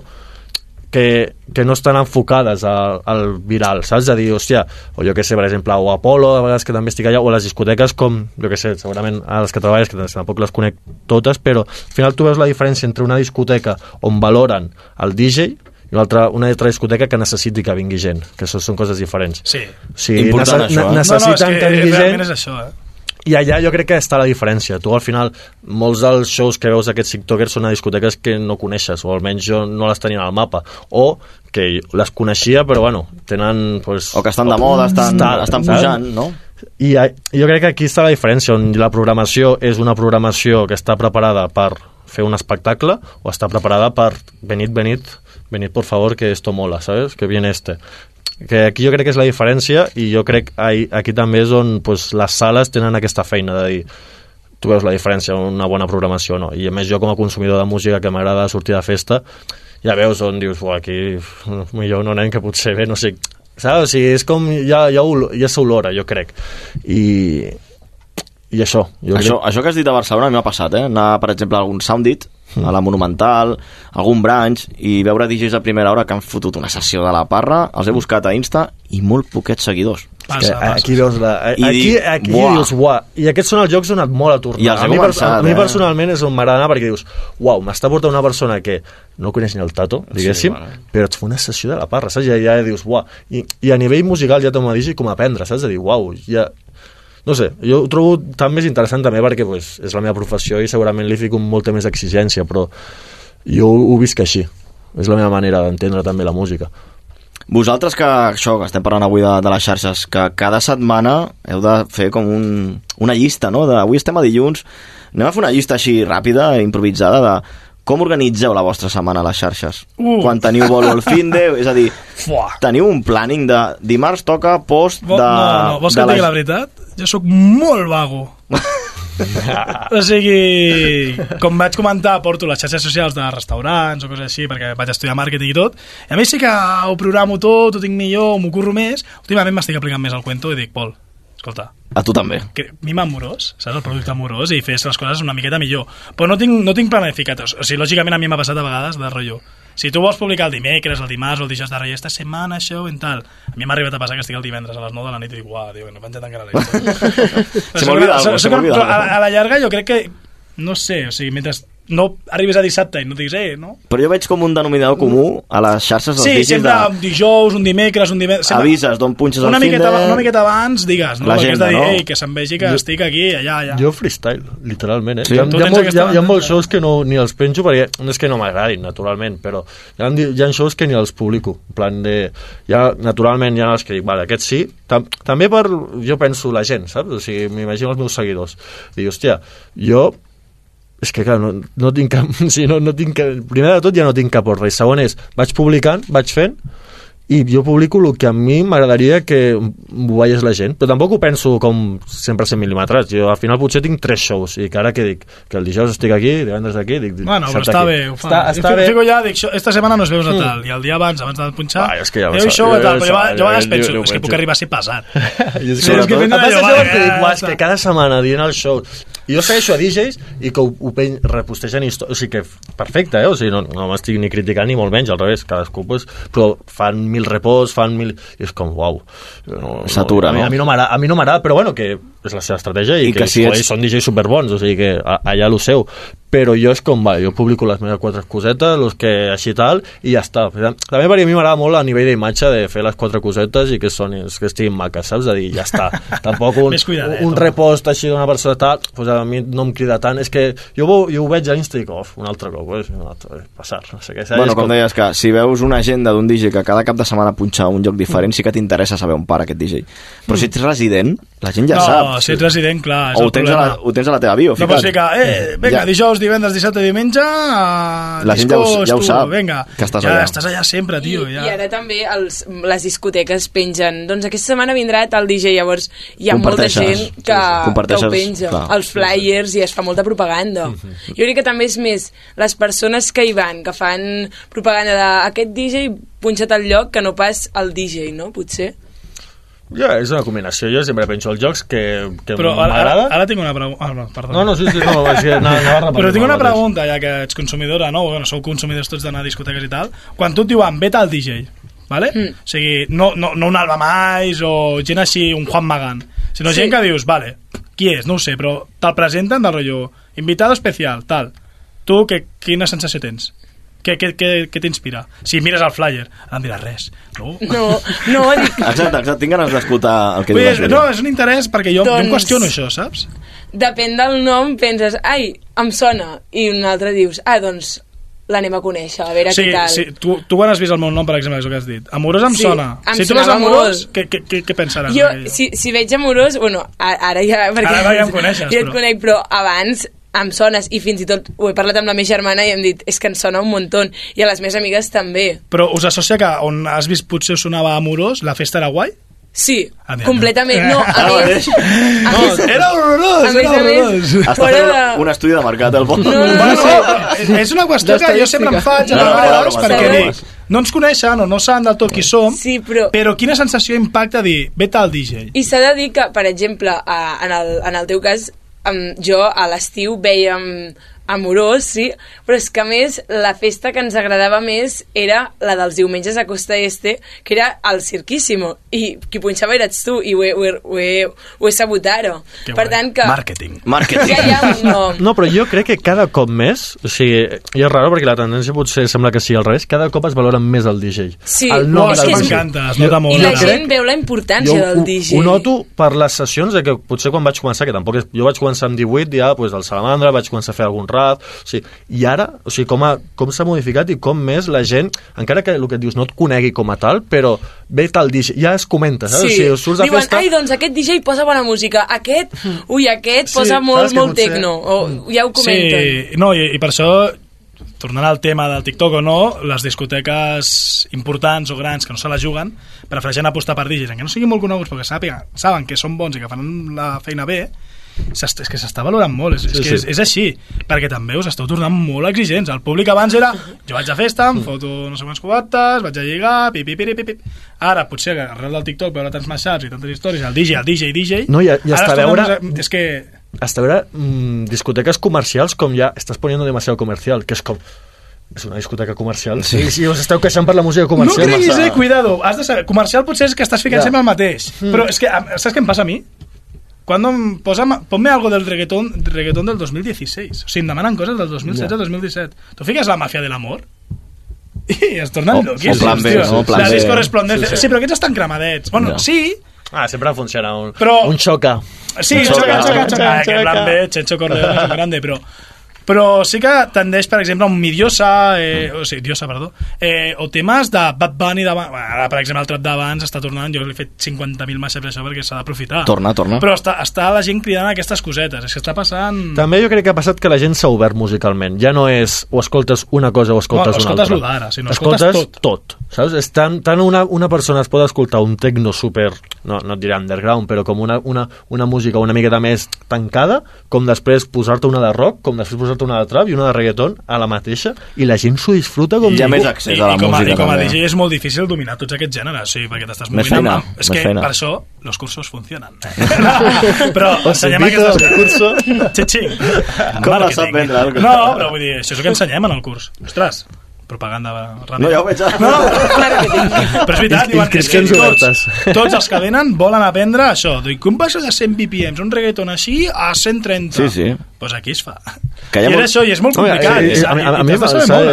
S11: que, que no estan enfocades al, al viral, saps? De dir, hòstia, o jo que sé, per exemple, o Apolo, a vegades que també estic allà, o les discoteques com, jo que sé, segurament a les que treballes, que tampoc les conec totes, però al final tu veus la diferència entre una discoteca on valoren el DJ i una altra, una altra discoteca que necessiti que vingui gent, que això són coses diferents.
S9: Sí.
S11: O sigui,
S3: Important,
S11: nece-
S3: això, eh?
S11: necessiten
S9: no, no, és
S11: que,
S9: que
S11: vingui gent
S9: és això, eh?
S11: I allà jo crec que està la diferència. Tu al final, molts dels shows que veus d'aquests tiktokers són a discoteques que no coneixes, o almenys jo no les tenia al mapa, o que les coneixia però bueno, tenen pues,
S3: O que estan de moda, estan- estan pujant, no?
S11: i jo crec que aquí està la diferència on la programació és una programació que està preparada per fer un espectacle o està preparada per venid, venid, venid por favor que esto mola, ¿sabes? Que viene este que aquí jo crec que és la diferència i jo crec que aquí també és on pues, les sales tenen aquesta feina de dir tu veus la diferència, una bona programació o no. I a més jo com a consumidor de música que m'agrada sortir de festa, ja veus on dius, "Buah, aquí *laughs* millor no anem que potser bé, no sé, saps? O sigui, és com, ja, ja, ol- ja s'olora, jo crec. I, i això, jo
S3: Això,
S11: crec...
S3: això que has dit a Barcelona m'ha passat, eh? Anar, per exemple, a algun Soundit. A la Monumental, algun branch, i veure DJs a primera hora que han fotut una sessió de la parra, els he buscat a Insta, i molt poquets seguidors.
S11: És que aquí veus la...
S3: I
S11: aquí,
S3: dic,
S11: aquí
S3: "Buah".
S11: dius, uah, i aquests són els jocs on et mola tornar.
S3: I els he
S11: a, mi,
S3: començat,
S11: a mi
S3: eh?
S11: personalment és on m'agrada anar perquè dius, uau, m'està portant una persona que no coneix ni el tato, diguéssim,
S3: Sí, vale.
S11: però et fa una sessió de la parra, saps? Ja, ja dius, uah, i, i a nivell musical ja t'ho m'ha dit com aprendre, saps? De dir, uau, ja... No sé, jo ho trobo tan més interessant també perquè pues, és la meva professió i segurament li fico molta més exigència, però jo ho, ho visc així. És la meva manera d'entendre també la música.
S3: Vosaltres que, això, que estem parlant avui de, de les xarxes, que cada setmana heu de fer com un, una llista, no? De, avui estem a dilluns, anem a fer una llista així ràpida, improvisada, de com organitzeu la vostra setmana a les xarxes?
S9: Uh.
S3: Quan teniu bolo al fin de... És a dir,
S9: Fuà.
S3: teniu un planning de dimarts toca post de...
S9: No, no, vols que digui la veritat? Jo sóc molt vago. *laughs* o sigui, com vaig comentar, porto les xarxes socials de restaurants o coses així, perquè vaig estudiar màrqueting i tot, i a mi sí que ho programo tot, ho tinc millor, m'ho curro més, últimament m'estic aplicant més al cuento i dic, Pol, escolta,
S3: A tu també.
S9: que mima amorós, saps, el producte amorós i fes les coses una miqueta millor. Però no tinc, no tinc planificat, o sigui, lògicament a mi m'ha passat a vegades de rotllo. Si tu vols publicar el dimecres, el dimarts o el dijous de Reis, esta setmana això en tal, a mi m'ha arribat a passar que estic el divendres a les 9 de la nit i dic, uah, tio, no he penjat encara la *laughs*
S3: Se m'olvida algo, se m'olvida
S9: Però a,
S3: algo.
S9: a la llarga jo crec que, no sé, o sigui, mentre no arribis a dissabte i no diguis, eh, no?
S3: Però jo veig com un denominador comú a les xarxes dels
S9: Sí, sempre
S3: de...
S9: un dijous, un dimecres, un divendres... sempre-
S3: Avises d'on punxes el
S9: una
S3: fin
S9: miqueta,
S3: de...
S9: una miqueta abans digues, no? Perquè és de dir,
S3: no?
S9: ei, que se'n vegi que
S11: Jo-
S9: estic aquí, allà, allà.
S11: Jo freestyle, literalment, eh?
S9: Sí?
S11: Hi ha, hi, ha, molt,
S9: aquesta
S11: hi, ha, hi ha molts shows que no, ni els penjo perquè no és que no m'agradin, naturalment, però hi ha, hi ha shows que ni els publico. En plan de... Ja, naturalment hi ha els que dic, vale, aquest sí. Tam, també per, jo penso, la gent, saps? O sigui, m'imagino els meus seguidors. I dic, hòstia, jo és que clar, no, no tinc cap, *laughs* sí, no, no tinc cap, primer de tot ja no tinc cap ordre i segon és, vaig publicant, vaig fent i jo publico el que a mi m'agradaria que ho veiés la gent però tampoc ho penso com 100% mil·límetres jo al final potser tinc tres shows i que ara que dic que el dijous estic aquí, divendres aquí dic,
S9: Bueno, però està
S11: aquí.
S9: bé, ho fa.
S11: està, està bé
S9: Fico ja, dic, "Això- esta setmana nos veus a
S11: Mm.
S9: tal, i el dia abans, abans de punxar,
S11: Ah, és que ja ho
S9: "Eh,
S11: sap-
S9: això,
S11: jo
S9: tal, però jo, jo a vegades penso, és que puc arribar a ser pesat. *laughs*
S11: I és
S9: Sí, és que ja
S11: "Uah, és
S9: està."
S11: que cada setmana dient el show i jo segueixo a DJs i que ho, ho pen, repostegen històries, o sigui que perfecte, eh? o sigui, no, no m'estic ni criticant ni molt menys, al revés, cadascú pues, però fan mil repòs, fan mil... i és com, uau no,
S3: S'atura,
S11: a mi-
S3: no?
S11: A mi no m'agrada, a mi no m'agrada, però bueno, que és la seva estratègia i,
S3: I
S11: que,
S3: que si
S11: si
S3: ets-
S11: són DJs superbons, o sigui que a- allà lo seu però jo és com, va, jo publico les meves quatre cosetes, los que així tal, i ja està. També perquè a mi m'agrada molt a nivell d'imatge de fer les quatre cosetes i que sonin, que estiguin maques, saps? De dir, ja està. *laughs* Tampoc un,
S9: Més cuidadet,
S11: un
S9: home.
S11: repost així d'una persona tal, pues a mi no em crida tant. És que jo, ho- jo ho veig a Insta i dic, oh, un altre cop, pues, un altre, eh, passar, no sé què.
S3: Bueno,
S11: És
S3: com deies que si veus una agenda d'un DJ que cada cap de setmana punxa un lloc diferent, sí que t'interessa saber on para aquest DJ. Però si ets resident, la gent ja
S9: no,
S3: sap.
S9: si ets resident, clar, és
S3: o
S9: el
S3: ho tens, a
S9: problema.
S3: la, ho tens a la teva bio,
S9: No
S3: ficat.
S9: pots ficar, eh, vinga,
S3: Ja.
S9: dijous, divendres, dissabte, diumenge, a
S3: La gent ja ho- ja ho
S9: tu,
S3: sap,
S9: vinga.
S3: que estàs
S9: ja
S3: allà.
S9: estàs allà sempre, tio.
S4: I,
S9: ja.
S4: I ara també els, les discoteques pengen doncs aquesta setmana vindrà tal DJ llavors hi ha molta gent
S3: sí,
S4: que,
S3: sí.
S4: que ho penja
S3: clar.
S4: els flyers i es fa molta propaganda jo crec que també és més les persones que hi van que fan propaganda d'aquest DJ punxat al lloc que no pas el DJ no? potser
S11: Ja, és una combinació. Jo sempre penso els jocs que, que
S9: Però ara, ara,
S11: m'agrada.
S9: tinc una pregunta. Ah, no, perdó.
S11: No, no, sí, sí, no, és que anava repetint
S9: Però tinc una
S11: mateix.
S9: pregunta, ja que ets consumidora, no? Bueno, sou consumidors tots d'anar a discoteques i tal. Quan tu et diuen, vete al DJ, ¿vale? Mm. O sigui, no, no, no un Alba Mais o gent així, un Juan Magán, sinó
S4: sí.
S9: gent que dius, vale, qui és? No ho sé, però te'l presenten del rotllo, invitado especial, tal. Tu, que, quina sensació tens? Què, què, què, què t'inspira? Si mires el flyer, no em diràs res. No,
S4: No, no, dic,
S3: Exacte, exacte, tinc ganes d'escoltar el que
S9: Vull
S3: diu
S9: dir,
S3: la Júlia.
S9: no, és un interès perquè jo, doncs... jo em
S4: Doncs-
S9: qüestiono això, saps?
S4: depèn del nom, penses, ai, em sona, i un altre dius, ah, doncs l'anem a conèixer, a veure
S9: Sí,
S4: què tal.
S9: sí, tu, tu quan has vist el meu nom, per exemple, és el que has dit. Amorós em
S4: Sí,
S9: sona.
S4: em
S9: si tu veus
S4: sonava
S9: amorós,
S4: molt.
S9: què, què, què, què pensaran?
S4: Jo, si, si veig amorós, bueno, ara ja... Perquè,
S9: Ara ja em *laughs* coneixes,
S4: Ja et
S9: però-
S4: conec, però abans em sones i fins i tot ho he parlat amb la meva germana i hem dit és que em sona un muntó i a les meves amigues també
S9: Però us associa que on has vist potser sonava amorós, la festa era guai?
S4: Sí,
S9: Ah, mira,
S4: completament. no, a
S3: Ara
S4: més, a
S9: No,
S4: més
S9: era horrorós,
S4: a més
S9: era
S4: a
S9: horrorós.
S3: Està fent
S4: de...
S3: un, un estudi de mercat, el Pol.
S4: No, no, no,
S9: Bueno, és una qüestió que jo sempre em faig a
S3: No, no, no, no,
S9: perquè
S3: no, no,
S9: no. ens coneixen o no saben del tot qui som,
S4: sí, però...
S9: però quina sensació impacta dir, vete al DJ.
S4: I s'ha de dir que, per exemple, a, en, el, en el teu cas, jo a l'estiu vèiem amorós, sí, però és que a més la festa que ens agradava més era la dels diumenges a Costa Este, que era el Cirquíssimo, i qui punxava eres tu, i ho he, ho he, ho he, ho he sabut ara.
S11: Que
S4: per
S11: guai.
S4: tant que...
S9: Marketing.
S3: Marketing.
S4: Ja hi ha un nom.
S11: No, però jo crec que cada cop més, o sigui, i és raro perquè la tendència potser sembla que sigui al revés, cada cop es valora més el DJ.
S4: Sí,
S11: el
S9: No,
S11: nom
S9: és que m'encanta, es nota molt.
S4: I la gent veu la importància
S11: jo
S4: del
S11: ho,
S4: DJ.
S11: ho noto per les sessions de que potser quan vaig començar, que tampoc és, jo vaig començar amb 18 ja, doncs el Salamandra, vaig començar a fer algun rap, o sigui, i ara, o sigui, com, ha, com s'ha modificat i com més la gent, encara que el que et dius no et conegui com a tal, però ve tal DJ, ja es comenta, saps?
S4: Sí.
S11: O sigui, surts
S4: Diuen,
S11: festa...
S4: ai, doncs aquest DJ posa bona música, aquest, ui, aquest
S9: Sí,
S4: posa
S9: saps
S4: molt,
S9: que
S4: molt
S9: potser-
S4: tecno, o ja ho comenten.
S9: Sí, no, i, i per això tornant al tema del TikTok o no, les discoteques importants o grans que no se la juguen prefereixen apostar per DJs, encara no siguin molt coneguts perquè sàpiguen, saben que són bons i que fan la feina bé és que s'està valorant molt, és, és
S11: Sí,
S9: que
S11: sí.
S9: és, és així, perquè també us esteu tornant molt exigents, el públic abans era jo vaig a festa, em foto no sé quants cubates vaig a lligar, pipi, pipi, pipi ara potser que arrel del TikTok veure tants mashups i tantes històries, el DJ, el DJ, DJ
S11: No, i, i hasta
S9: es torna
S11: veure...
S9: més- és que
S11: hasta veure mm, discoteques comercials com ja estàs poniendo demasiado comercial, que és com és una discoteca comercial. Sí. I si us esteu queixant per la música
S9: No
S11: comercial...
S9: creguis, eh, cuidado. Has de saber, comercial potser és que estàs ficant
S11: Ja.
S9: sempre el mateix.
S11: Mm.
S9: Però és que, saps què em passa a mi? Cuando em posa, ponme algo del reggaetón, reggaetón del 2016. O sigui, em demanen coses del 2016-2017. Tu fiques la màfia de l'amor i *laughs* es tornen
S3: O-
S9: loquíssims,
S3: Plan B, no? Plan
S9: la
S3: B.
S9: disco resplendente.
S11: Sí,
S9: Sí,
S11: sí.
S9: però aquests estan cremadets. Bueno,
S11: Ja.
S9: sí,
S11: Ah, sempre funciona un,
S9: Però-
S11: un xoca.
S9: Sí,
S11: Un
S9: xoca, xoca, xoca.
S11: xoca.
S9: Que plan B, Chencho Corleone *laughs* és un grande, però però sí que tendeix, per exemple, a un Mi Diosa, eh, o sigui, Diosa, perdó, eh, o temes de Bad Bunny d'abans, bueno, ara, per exemple, el trap d'abans està tornant, jo li he fet 50.000 mashups això perquè s'ha d'aprofitar.
S3: Torna, torna.
S9: Però està, està la gent cridant aquestes cosetes, és que està passant...
S11: També jo crec que ha passat que la gent s'ha obert musicalment. Ja no és o escoltes una cosa o escoltes
S9: No,
S11: una
S9: escoltes
S11: altra.
S9: lo d'ara, sinó escoltes
S11: tot. Saps? És tant, tant una, una persona es pot escoltar un tecno super, no, no et diré underground, però com una, una, una música una miqueta més tancada, com després posar-te una de rock, com després posar-te una de trap i una de reggaeton a la mateixa, i la gent s'ho disfruta com...
S3: Hi ha més accés
S9: I,
S3: a la
S9: i com a,
S3: música,
S9: i com a
S3: també.
S9: DJ és molt difícil dominar tots aquests gèneres, sí, perquè t'estàs
S3: Més
S9: movent
S3: feina,
S9: amb... És que
S3: feina.
S9: per això los cursos funcionen. *laughs* però ensenyem aquestes...
S11: curso.
S9: Xing.
S3: Com la sap vendre?
S9: No, però vull dir, això és el que ensenyem en el curs. Ostres, propaganda ràpida.
S3: No, ja ho veig ara.
S9: No, però és veritat, diuen, que
S11: Inscripcions
S9: tots, tots els que venen volen aprendre això. Dic, com passa de 100 BPMs, un reggaeton així, a 130?
S3: Sí, sí.
S9: Pues aquí es fa.
S3: Que
S9: I era
S3: molt-
S9: això, i és molt
S11: No, eh,
S9: complicat.
S11: eh,
S9: i
S11: a, mi- a,
S9: i
S11: mi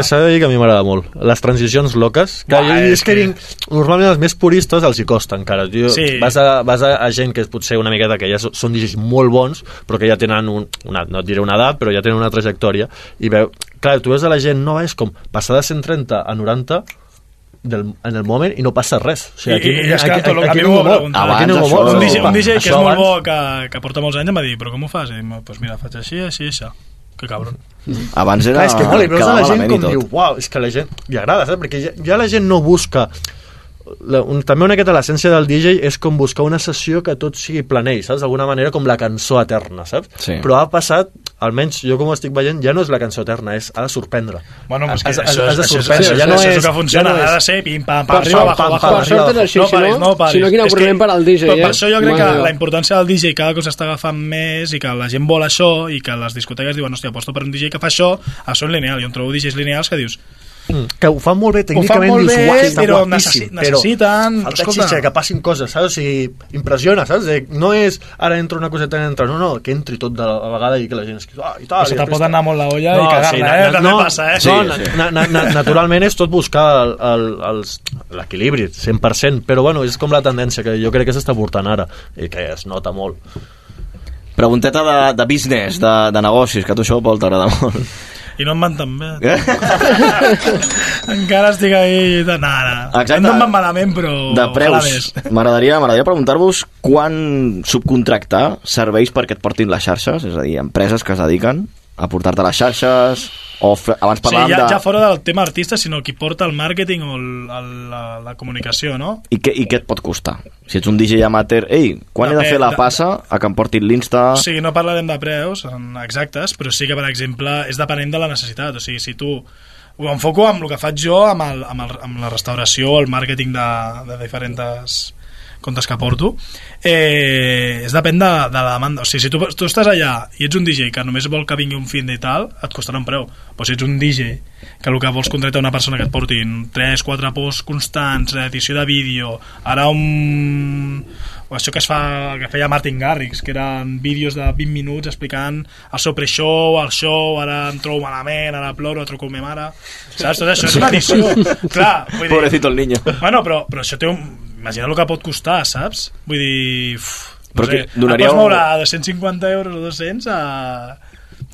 S11: s'ha de dir que a mi m'agrada molt. Les transicions loques, que
S9: Buah,
S11: jo,
S9: és
S11: és que,
S9: que-
S11: vinc, normalment els més puristes els hi costa encara. Tio,
S9: Sí.
S11: vas, a, vas a, a gent que és potser una miqueta que ja són DJs molt bons, però que ja tenen un, una, no et diré una edat, però ja tenen una trajectòria, i veu, clar, tu veus a la gent nova, és com passar de 130 a 90 del, en el moment i no passa res. O sigui, aquí,
S9: I, i és que
S11: aquí,
S9: tot,
S11: aquí,
S9: a mi
S11: no
S9: m'ho va preguntar.
S11: Aquí no
S3: Abans això-
S9: un DJ, un DJ que és molt bo, que, que porta molts anys, em va dir, però com ho fas? I dic, pues mira, faig així, així, això. Que cabron.
S3: Abans era...
S11: Clar, és que molt, i veus a la gent com diu, uau, és que la gent li agrada, saps? Perquè ja, ja la gent no busca la, un, també una miqueta l'essència del DJ és com buscar una sessió que tot sigui planell, saps? D'alguna manera com la cançó eterna, saps?
S3: Sí.
S11: Però ha passat, almenys jo com ho estic veient, ja no és la cançó eterna, és ha de sorprendre.
S9: Bueno, és que
S11: Has- has-
S9: això,
S11: has de sorprendre,
S9: això,
S11: ja no
S9: això és
S11: és-
S9: el que funciona,
S11: ja no és-
S9: ha de ser pim, pam, pam, arriba,
S11: pam,
S9: arriba,
S15: Per sort és així,
S9: no
S15: si
S9: paris,
S15: no-
S9: no paris.
S15: si no, quin
S9: És que-
S15: problema per al DJ,
S9: però
S15: eh?
S9: Per això jo crec que la importància del DJ cada cop s'està agafant més i que la gent vol això i que les discoteques diuen, hòstia, aposto per un DJ que fa això, això en lineal. Jo em trobo DJs lineals que dius,
S11: Mm, que ho fan molt bé
S9: Ho fan
S11: tècnicament,
S9: molt
S11: dius,
S9: bé,
S11: està
S9: però
S11: guapíssim,
S9: necessi- necessiten-
S11: Falta
S9: escolta.
S11: xitxa, que passin coses, saps? O sigui, impressiona, saps? De, no és ara entra una coseta i entra, no, no, que entri tot de la vegada i que la gent es... Ah, i tal,
S9: Però se te pot anar molt la olla i cagar-la,
S11: na-
S9: eh?
S11: na-
S9: També passa, eh?
S11: No,
S9: Sí,
S11: na-
S9: sí.
S11: na- na- na- naturalment és tot buscar el- el- els- l'equilibri, 100%, però bueno, és com la tendència que jo crec que s'està portant ara i que es nota molt.
S3: Pregunteta de, de business, de, de negocis, que a tu això Pol t'agrada molt.
S9: I no em van tan bé.
S3: Eh? *laughs*
S9: Encara estic ahí... De... No, no.
S3: Exacte.
S9: No em van malament, però...
S3: de preus. *laughs* m'agradaria preguntar-vos quan subcontractar serveis perquè et portin les xarxes, és a dir, empreses que es dediquen a portar-te les xarxes o abans
S9: Sí,
S3: parlàvem
S9: ja,
S3: de...
S9: ja fora del tema artista, sinó qui porta el màrqueting o el, el, la, la comunicació, no?
S3: I què, I què et pot costar? Si ets un DJ amateur, ei, quan he de fer la
S9: de-
S3: passa a que em portin l'Insta...
S9: O sigui, no parlarem de preus exactes, però sí que, per exemple, és depenent de la necessitat. O sigui, si tu ho enfoco amb el que faig jo, amb, el, amb, el, amb la restauració, el màrqueting de, de diferents comptes que porto, eh, és depèn de, de la demanda. O sigui, si tu, tu estàs allà i ets un DJ que només vol que vingui un fin i tal, et costarà un preu. Però si ets un DJ que el que vols contractar una persona que et portin 3, 4 posts constants, edició de vídeo, ara un o això que es fa que feia Martin Garrix que eren vídeos de 20 minuts explicant el seu pre-show, el show ara em trobo malament, ara ploro, truco a ma mare saps? Tot això és una edició clar, vull dir,
S3: Pobrecito el niño.
S9: bueno, però, però això té un... imagina el que pot costar, saps? vull dir uf, no
S3: Però
S9: sé,
S3: que donaria
S9: et pots
S3: un-
S9: moure a 250 euros o 200 a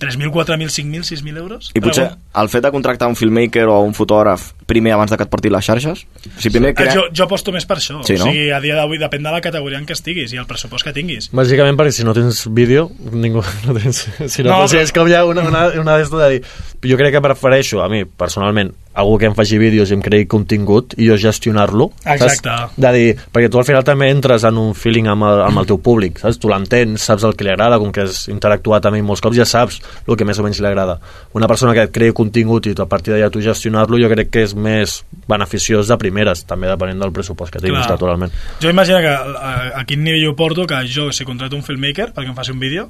S9: 3.000, 4.000, 5.000, 6.000 euros?
S3: I potser el fet de contractar un filmmaker o un fotògraf primer abans de que et portin les xarxes? O sigui, primer
S9: Eh,
S3: crea...
S9: jo, jo aposto més per això.
S3: Sí, no?
S9: o sigui, a dia d'avui depèn de la categoria en què estiguis i el pressupost que tinguis.
S11: Bàsicament perquè si no tens vídeo, ningú *laughs* no tens... Si no,
S9: No,
S11: no. però...
S9: però-
S11: és com hi ha una, una, una d'esto de dir... Jo crec que prefereixo, a mi, personalment, algú que em faci vídeos i em creï contingut i jo gestionar-lo. saps?
S9: Exacte.
S11: De dir, perquè tu al final també entres en un feeling amb el, amb el teu públic, saps? Tu l'entens, saps el que li agrada, com que has interactuat amb ell molts cops, ja saps el que més o menys li agrada. Una persona que et creï contingut i a partir d'allà tu gestionar-lo, jo crec que és més beneficiós de primeres, també depenent del pressupost que tinguis,
S9: Clar.
S11: naturalment.
S9: Jo imagino que a, a quin nivell ho porto, que jo, si contrato un filmmaker perquè em faci un vídeo,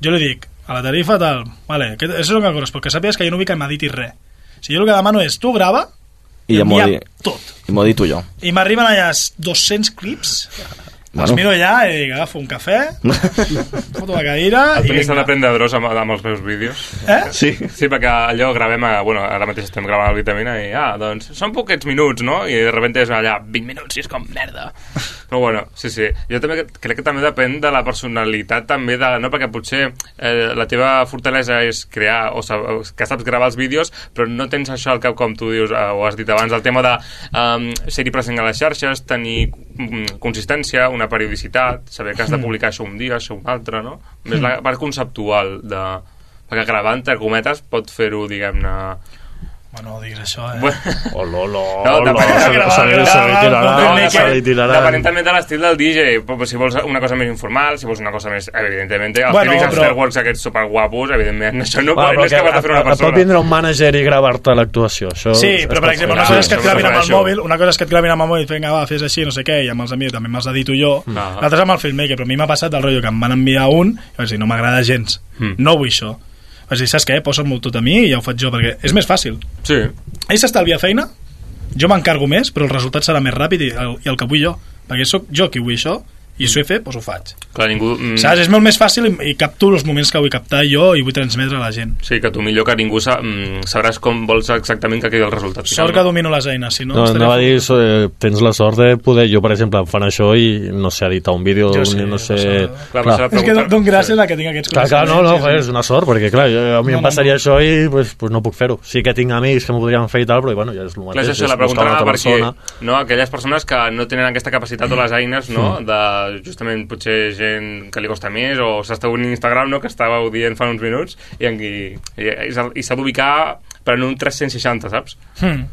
S9: jo li dic, a la tarifa tal, vale, que, és el que correspon, que sàpigues que jo no vull que m'editis res. Si jo el que demano és, tu grava
S3: I ja m'ho
S9: envia tot.
S3: I m'ho dit jo.
S9: I m'arriben allà 200 clips,
S3: Bueno.
S9: els miro allà i dic, agafo un cafè, *laughs* foto la cadira
S5: El
S9: i
S5: Toni prendre dros amb, amb els meus vídeos.
S9: Eh?
S3: Sí.
S5: Sí, perquè allò gravem, a, bueno, ara mateix estem gravant el Vitamina i, ah, doncs, són poquets minuts, no? I de repente és allà, 20 minuts i és com merda. Però bueno, sí, sí. Jo també crec que també depèn de la personalitat també de, no? Perquè potser eh, la teva fortalesa és crear, o sab, que saps gravar els vídeos, però no tens això al cap com tu dius, eh, o has dit abans, el tema de um, ser-hi present a les xarxes, tenir consistència, una periodicitat, saber que has de
S9: Mm.
S5: publicar això un dia, això un altre, no? Més la part conceptual de... Perquè gravar, entre cometes, pot fer-ho, diguem-ne...
S9: Bueno, no diguis això, eh?
S11: Oh, lo, lo,
S5: No,
S11: lo,
S5: depenent-
S11: se, se, se, se li tirarà,
S5: No,
S11: se li tirarà.
S5: Depenent també de l'estil del DJ. Però Si vols una cosa més informal, si vols una cosa més... Evidentment, els
S11: Bueno,
S5: típics
S11: però-
S5: afterworks aquests superguapos, evidentment, això no,
S11: Bueno,
S5: no és capaç de fer una
S11: et Pot
S5: persona.
S11: vindre un mànager i gravar-te l'actuació. Això
S9: Sí,
S11: es
S9: però per exemple, una cosa és que et gravin amb el mòbil, una cosa és que et gravin amb el mòbil, vinga, va, fes així, no sé què, i amb els amics també me'ls edito jo.
S5: Ah.
S9: L'altre és amb el filmmaker, però a mi m'ha passat el rotllo que em van enviar un, i vaig dir, no m'agrada gens,
S5: Mm.
S9: no vull això. Vaig dir, saps què, posa'm-ho tot a mi i ja ho faig jo, perquè és més fàcil.
S5: Sí.
S9: Ell s'estalvia feina, jo m'encargo més, però el resultat serà més ràpid i el, i el que vull jo. Perquè sóc jo qui vull això, i si ho he fet, doncs ho faig.
S5: Clar, ningú... Mm,
S9: Saps? És molt més fàcil i, i capturo els moments que vull captar jo i vull transmetre a la gent.
S5: Sí, que tu millor que ningú sa, mm, sabràs com vols exactament que quedi el resultat.
S9: Sort que domino les eines, si no...
S11: No,
S9: estaria
S11: anava a
S9: fot-
S11: dir, so, eh, tens la sort de poder, jo per exemple em fan això i no sé editar un vídeo,
S9: Jo sí,
S11: no sé...
S5: Clar,
S11: clar.
S9: És que dono gràcies a que tinc aquests
S11: Clar, clar, no, no,
S9: sí,
S11: és una sort, perquè clar, jo, a mi
S9: No,
S11: em
S9: no,
S11: passaria això i pues, pues no puc fer-ho. Sí que tinc amics que m'ho podrien fer i tal, però bueno, ja és el
S5: Clar,
S11: mateix,
S5: és això, la
S11: és buscar
S5: pregunta perquè
S11: persona.
S5: no, aquelles persones que no tenen aquesta capacitat o les eines no,
S11: Mm.
S5: de justament potser gent que li costa més o s'està obrint Instagram no, que estàveu dient fa uns minuts i, en- i, i, i s'ha- i d'ubicar per en un 360, saps?
S9: Hmm.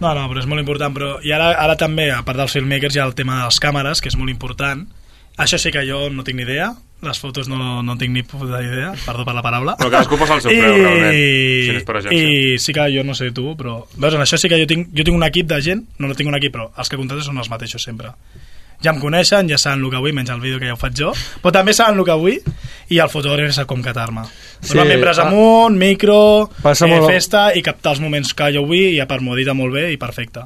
S9: No, no, però és molt important. Però, I ara, ara també, a part dels filmmakers, hi ha el tema de les càmeres, que és molt important. Això sí que jo no tinc ni idea. Les fotos no, no tinc ni puta idea, perdó per la paraula.
S5: Però cadascú posa el seu preu, realment, si no és per agència.
S9: I sí que jo no sé tu, però... Veus, en això sí que jo tinc, jo tinc un equip de gent, no, no tinc un equip, però els que contractes són els mateixos sempre. Ja em coneixen, ja saben el que vull, menys el vídeo que ja ho faig jo, però també saben el que vull i el fotògraf sap com catar-me.
S11: Sí,
S9: Sí, membres
S11: ah.
S9: amunt, micro, eh,
S11: molt-
S9: festa i captar els moments que jo vull i a part m'ho molt bé i perfecte.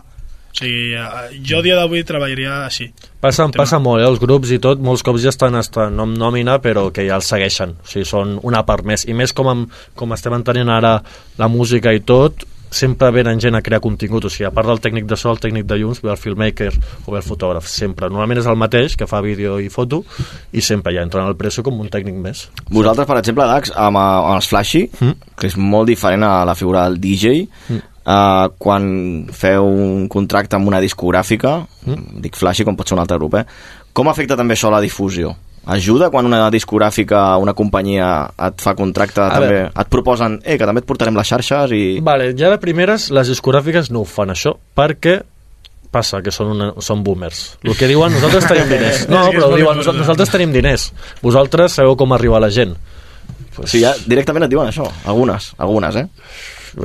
S9: O sigui, eh, jo dia d'avui treballaria així.
S11: Passa, passa molt, eh? els grups i tot, molts cops ja estan, estan en nòmina, però que ja els segueixen. O sigui, són una part més. I més com, amb, com estem entenent ara la música i tot, sempre venen gent a crear contingut, o sigui, a part del tècnic de so, el tècnic de llums, ve el filmmaker o ve el fotògraf, sempre. Normalment és el mateix, que fa vídeo i foto, i sempre ja entren al presso com un tècnic més.
S3: Vosaltres, per exemple, Dax, amb, amb els Flashy,
S11: Mm.
S3: que és molt diferent a la figura del DJ,
S11: Mm.
S3: Uh, quan feu un contracte amb una discogràfica,
S11: Mm.
S3: dic Flashy com pot ser un altre grup, eh? com afecta també això a la difusió? Ajuda quan una discogràfica, una companyia et fa contracte,
S11: A
S3: també,
S11: veure.
S3: et proposen eh, que també et portarem les xarxes i...
S11: Vale, ja de primeres, les discogràfiques no ho fan això, perquè passa que són, una, són boomers. El que diuen, nosaltres tenim *laughs* diners. No, però diuen, nosaltres tenim diners. Vosaltres sabeu com arribar a la gent.
S3: O sigui, ja directament et diuen això, algunes, algunes, eh?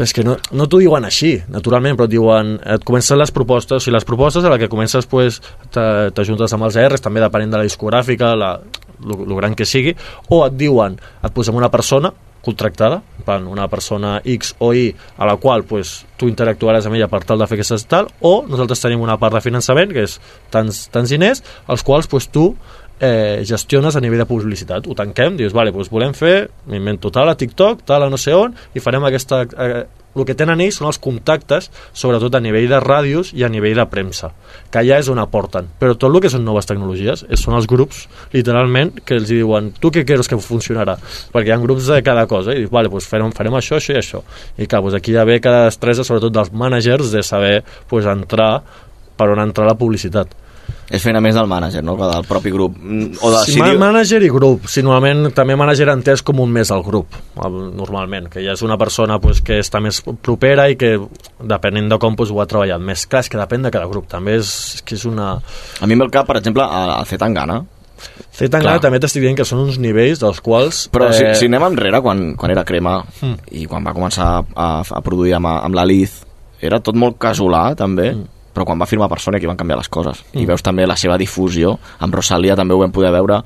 S11: És que no, no t'ho diuen així, naturalment, però et diuen, et comencen les propostes, o sigui, les propostes a la que comences, pues, te- t'ajuntes amb els ERs, també depenent de la discogràfica, la, lo, lo gran que sigui, o et diuen, et posem una persona contractada, plan, una persona X o Y a la qual pues, tu interactuaràs amb ella per tal de fer aquestes tal, o nosaltres tenim una part de finançament, que és tants, tants diners, els quals pues, tu eh, gestiones a nivell de publicitat. Ho tanquem, dius, vale, doncs volem fer, m'invento tal a TikTok, tal a no sé on, i farem aquesta... Eh, el que tenen ells són els contactes, sobretot a nivell de ràdios i a nivell de premsa, que allà és on aporten. Però tot el que són noves tecnologies és, són els grups, literalment, que els diuen tu què creus que funcionarà? Perquè hi ha grups de cada cosa, i dius, vale, doncs farem, farem això, això i això. I clar, doncs aquí ja ve cada destresa, sobretot dels managers, de saber doncs, entrar per on entrar la publicitat.
S3: És feina més del mànager, no?, que del propi grup. Mm, O de,
S11: Sí, ma manager i grup. Si normalment també manager entès com un més al grup, normalment, que ja és una persona pues, que està més propera i que, depenent de com pues, ho ha treballat més. Clar, és que depèn de cada grup. També és, és que és una...
S3: A mi em ve el cap, per exemple, a, a Zetangana.
S11: Zetangana també t'estic dient que són uns nivells dels quals...
S3: Però eh... si, si anem enrere, quan, quan era crema
S11: Mm.
S3: i quan va començar a, a produir amb, amb la Liz, era tot molt casolà, també, mm. Però quan va firmar per Sony aquí van canviar les coses. Mm. I veus també la seva difusió, amb Rosalia també ho vam poder veure,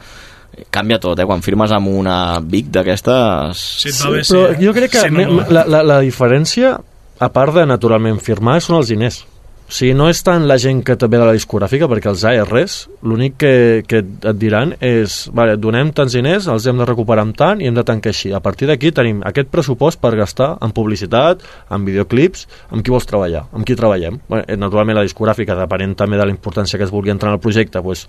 S3: canvia tot, eh? Quan firmes amb una Big d'aquestes...
S9: Sí, bé,
S11: Però
S9: eh?
S11: jo crec que
S9: Sí, no, no.
S11: la, la, la diferència, a part de naturalment firmar, són els diners. O sigui, no és tant la gent que ve de la discogràfica, perquè els ARs, l'únic que, que et diran és, vale, donem tants diners, els hem de recuperar amb tant i hem de tancar així. A partir d'aquí tenim aquest pressupost per gastar en publicitat, en videoclips, amb qui vols treballar, amb qui treballem. Bé, eh, naturalment la discogràfica, depenent també de la importància que es vulgui entrar en el projecte, pues,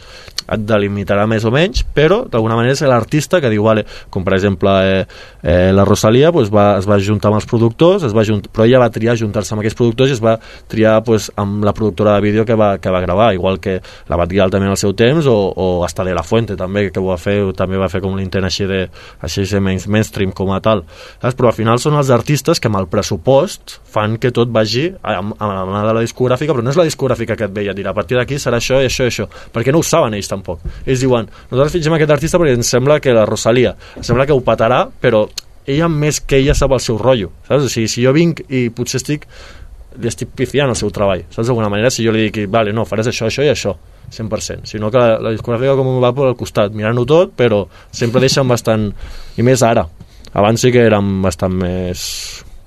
S11: et delimitarà més o menys, però d'alguna manera és l'artista que diu, vale, com per exemple eh, eh, la Rosalia pues, va, es va juntar amb els productors, es va junt, però ella va triar juntar-se amb aquests productors i es va triar pues, amb la productora de vídeo que va, que va gravar, igual que la Batguial també en el seu temps, o, o hasta de la Fuente també, que ho va fer, també va fer com un intent així de, així de main, mainstream com a tal. Saps? Però al final són els artistes que amb el pressupost fan que tot vagi amb, amb la de la discogràfica, però no és la discogràfica que et veia dir, a partir d'aquí serà això i això i això, perquè no ho saben ells tampoc. Ells diuen, nosaltres fitxem aquest artista perquè ens sembla que la Rosalia, sembla que ho patarà, però ella més que ella sap el seu rotllo, saps? O sigui, si jo vinc i potser estic li estic pifiant el seu treball, saps? D'alguna manera, si jo li dic, vale, no, faràs això, això i això, 100%, sinó que la, la discogràfica com va pel costat, mirant-ho tot, però sempre deixen bastant, i més ara, abans sí que érem bastant més...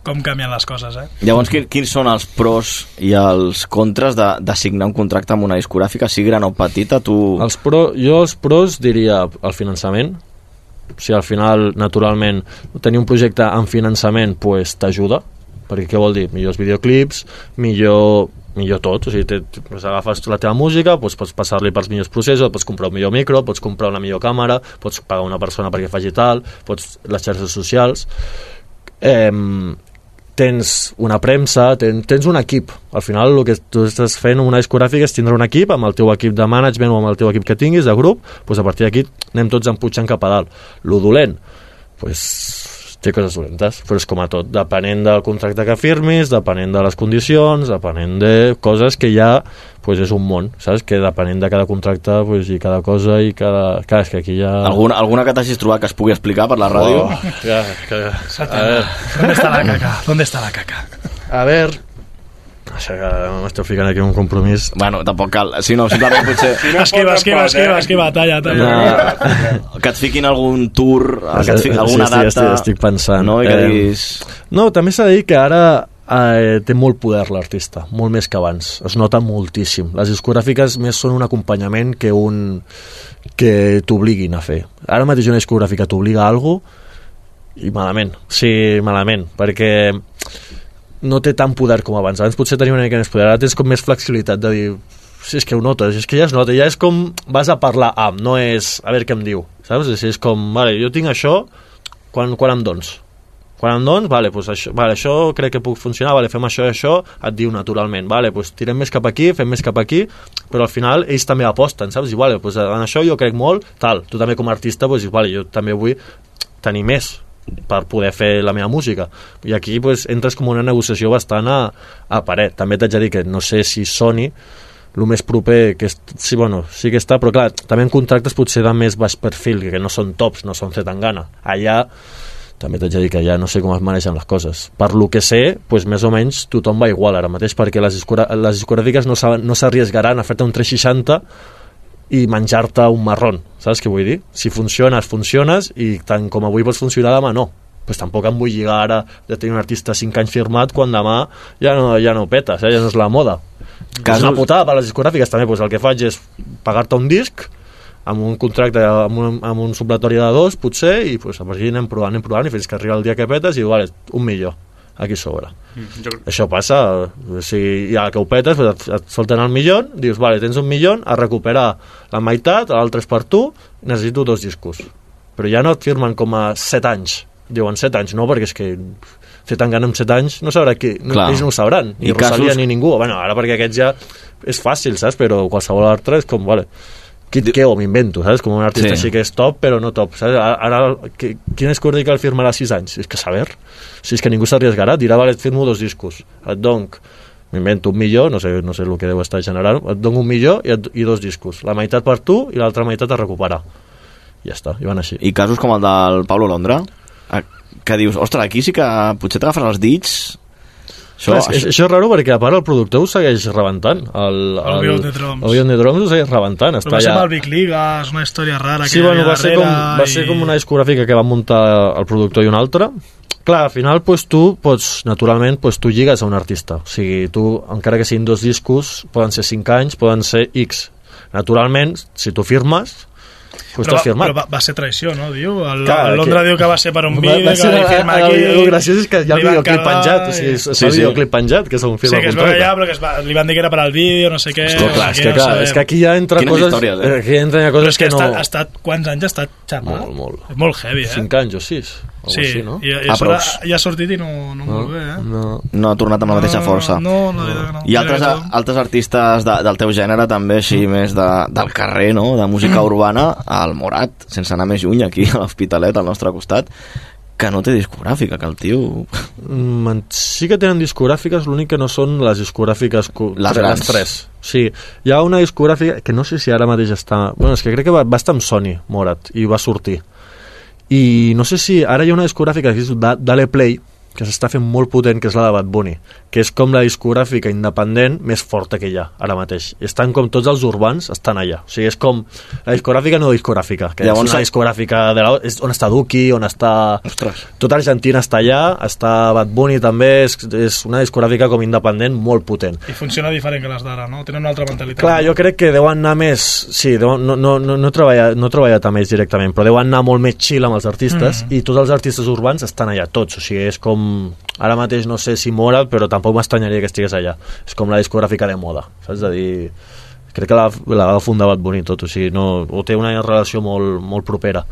S9: Com canvien les coses, eh?
S3: Llavors, quin, quins són els pros i els contres de, de signar un contracte amb una discogràfica, sigui gran o petita, tu...
S11: Els pro, jo els pros diria el finançament, sigui, al final, naturalment, tenir un projecte amb finançament pues, t'ajuda, perquè què vol dir? Millors videoclips, millor millor tot, o sigui, te, pues, agafes la teva música, doncs pots passar-li pels millors processos, pots comprar un millor micro, pots comprar una millor càmera, pots pagar una persona perquè faci tal, pots les xarxes socials, eh, tens una premsa, ten, tens un equip. Al final el que tu estàs fent una discogràfica és tindre un equip amb el teu equip de management o amb el teu equip que tinguis, de grup, doncs a partir d'aquí anem tots empujant cap a dalt. Lo dolent, doncs té coses dolentes, però és com a tot, depenent del contracte que firmis, depenent de les condicions, depenent de coses que ja pues és un món, saps? Que depenent de cada contracte pues, i cada cosa i cada... Clar, és que aquí ja...
S3: Alguna, alguna que t'hagis trobat que es pugui explicar per la ràdio?
S11: Oh, ja, que... *laughs*
S9: ¿Dónde está la caca? ¿Dónde está la caca?
S11: A ver, Això que m'esteu ficant aquí un compromís.
S3: Bueno, tampoc cal. Si no, simplement potser... *laughs*
S9: Si no esquiva, esquiva, esquiva, esquiva, talla, talla.
S3: No, que et fiquin algun tour, que et fiquin alguna
S11: sí,
S3: data...
S11: estic, estic pensant.
S3: No? I que
S11: Eh,
S3: diguis...
S11: No, també s'ha de dir que ara eh, té molt poder l'artista, molt més que abans. Es nota moltíssim. Les discogràfiques més són un acompanyament que un que t'obliguin a fer. Ara mateix una discogràfica t'obliga a alguna cosa i malament, sí, malament, perquè no té tant poder com abans. Abans potser tenia una mica més poder, ara tens com més flexibilitat de dir si és que ho notes, és que ja es nota, ja és com vas a parlar amb, no és a veure què em diu, saps? És, és com, vale, jo tinc això, quan, quan em dons? Quan em dons, vale, pues això, vale, això crec que puc funcionar, vale, fem això i això, et diu naturalment, vale, pues tirem més cap aquí, fem més cap aquí, però al final ells també aposten, saps? I vale, pues en això jo crec molt, tal, tu també com a artista, pues, vale, jo també vull tenir més per poder fer la meva música i aquí pues, entres com una negociació bastant a, a paret, també t'haig de dir que no sé si Sony el més proper que és, sí, bueno, sí que està, però clar, també en contractes potser de més baix perfil, que no són tops, no són Zetangana. Allà també t'haig de dir que ja no sé com es manegen les coses. Per lo que sé, pues, més o menys tothom va igual ara mateix, perquè les, discogràfiques no s'arriesgaran a fer-te un 360 i menjar-te un marrón, saps què vull dir? Si funciones, funciones, i tant com avui pots funcionar, demà no. Pues tampoc em vull lligar ara de tenir un artista 5 anys firmat quan demà ja no, ja no petes, eh? ja no és la moda.
S3: Casos-.
S11: És una putada per les discogràfiques també, pues el que faig és pagar-te un disc amb un contracte, amb un, amb un supletori de dos, potser, i pues, a partir anem provant, anem provant, i fins que arriba el dia que petes, i vale, un milió, aquí sobre.
S5: Jo,
S11: Això passa, o sigui, ja que ho petes, et, et solten el milió, dius, vale, tens un milió, a recuperar la meitat, l'altre és per tu, necessito dos discos. Però ja no et firmen com a 7 anys, diuen 7 anys, no, perquè és que fer tan gana amb 7 anys no sabrà qui, no,
S3: Clar.
S11: ells no ho sabran, ni
S3: I
S11: Rosalia
S3: casos-
S11: ni ningú. Bueno, ara perquè aquests ja és fàcil, saps? Però qualsevol altre és com, vale, Kid Keo m'invento, saps? Com un artista
S3: Sí.
S11: sí. que és top, però no top, saps? Ara, qui, quin és que el firmarà 6 anys? És que saber, si és que ningú s'arriesgarà, dirà, vale, et firmo dos discos, et donc m'invento un milió, no sé, no sé el que deu estar generant, et dono un milió i, et, i dos discos, la meitat per tu i l'altra meitat a recuperar. I ja està, i van així.
S3: I casos com el del Pablo Londra, que dius, ostres, aquí sí que potser t'agafaràs els dits...
S11: Això, Clar, és, això és raro perquè a part el productor ho segueix rebentant el,
S9: El Beyond the Drums.
S11: el Beyond the Drums ho segueix rebentant
S9: Però
S11: està
S9: va ser amb el Big Liga, és una història rara
S11: Sí, bueno, va ser, com,
S9: darrere
S11: va ser
S9: i-
S11: com una discogràfica que va muntar el productor i un altre. Clar, al final pues, tu pots, naturalment, pues, tu lligues a un artista. O sigui, tu, encara que siguin dos discos, poden ser 5 anys, poden ser X. Naturalment, si tu firmes,
S9: però,
S11: t'has
S9: va,
S11: firmat.
S9: però va, va ser traïció, no? Diu, el,
S11: Clar,
S9: el Londra
S11: que-
S9: diu que va ser per un
S11: Va-
S9: vídeo,
S11: va
S9: que
S11: ser
S9: va dir
S11: el-
S9: firma
S11: el-
S9: aquí...
S11: el graciós és que hi ha el videoclip
S9: cagar
S11: penjat, o sigui,
S9: i-
S11: es fa videoclip penjat, que és on
S9: Sí,
S11: firma
S9: que es
S11: el
S9: va
S11: contracte.
S9: callar, però que es va, li van dir que era per al vídeo, no sé què...
S11: Hòstia, clar, és
S9: aquí
S11: que,
S9: no
S11: clar, és que aquí ja entra
S3: Quines
S11: coses...
S3: històries, eh?
S11: Aquí entra
S9: Però
S11: coses
S9: és que,
S11: que,
S9: ha,
S11: no...
S9: estat, ha estat... Quants anys ha estat xerrant?
S11: Molt, molt.
S9: És molt heavy, eh?
S11: 5 anys o 6.
S9: Sí,
S11: així, no?
S9: i, i
S3: Ah,
S9: a
S3: prous.
S9: ja ha sortit i no, no, molt bé, eh?
S11: No.
S3: No ha tornat amb la mateixa
S9: No,
S3: força.
S9: no, no, no, no.
S3: I altres,
S9: que
S3: altres artistes de, del teu gènere també així més de, del carrer, no? de música urbana, el Morat, sense anar més lluny aquí a l'Hospitalet, al nostre costat, que no té discogràfica, que el tio...
S11: Mm, sí que tenen discogràfiques, l'únic que no són les discogràfiques
S3: Les
S11: tres-
S3: grans.
S11: les tres. Sí, hi ha una discogràfica que no sé si ara mateix està... Bueno, és que crec que va, va estar amb Sony, Morat, i va sortir. I no sé si ara hi ha una discogràfica que es diu Da- Dale Play, que s'està fent molt potent, que és la de Bad Bunny, que és com la discogràfica independent més forta que hi ha ara mateix. Estan com tots els urbans estan allà. O sigui, és com la discogràfica no discogràfica, que
S3: Llavors,
S11: és una discogràfica de la, és on està Duki, on està...
S3: Ostres.
S11: Tota Argentina està allà, està Bad Bunny també, és, és una discogràfica com independent molt potent.
S9: I funciona diferent que les d'ara, no? Tenen una altra mentalitat.
S11: Clar, jo crec que deuen anar més... Sí, deuen, no, no, no, no, he treballat, no he treballat amb ells directament, però deuen anar molt més chill amb els artistes
S9: Mm.
S11: i tots els artistes urbans estan allà, tots. O sigui, és com... Ara mateix no sé si Morat, però tampoc m'estranyaria que estigués allà. És com la discogràfica de moda, saps? De dir... Crec que la, la va fundar Bad Bunny tot, o sigui, no, o té una relació molt, molt propera.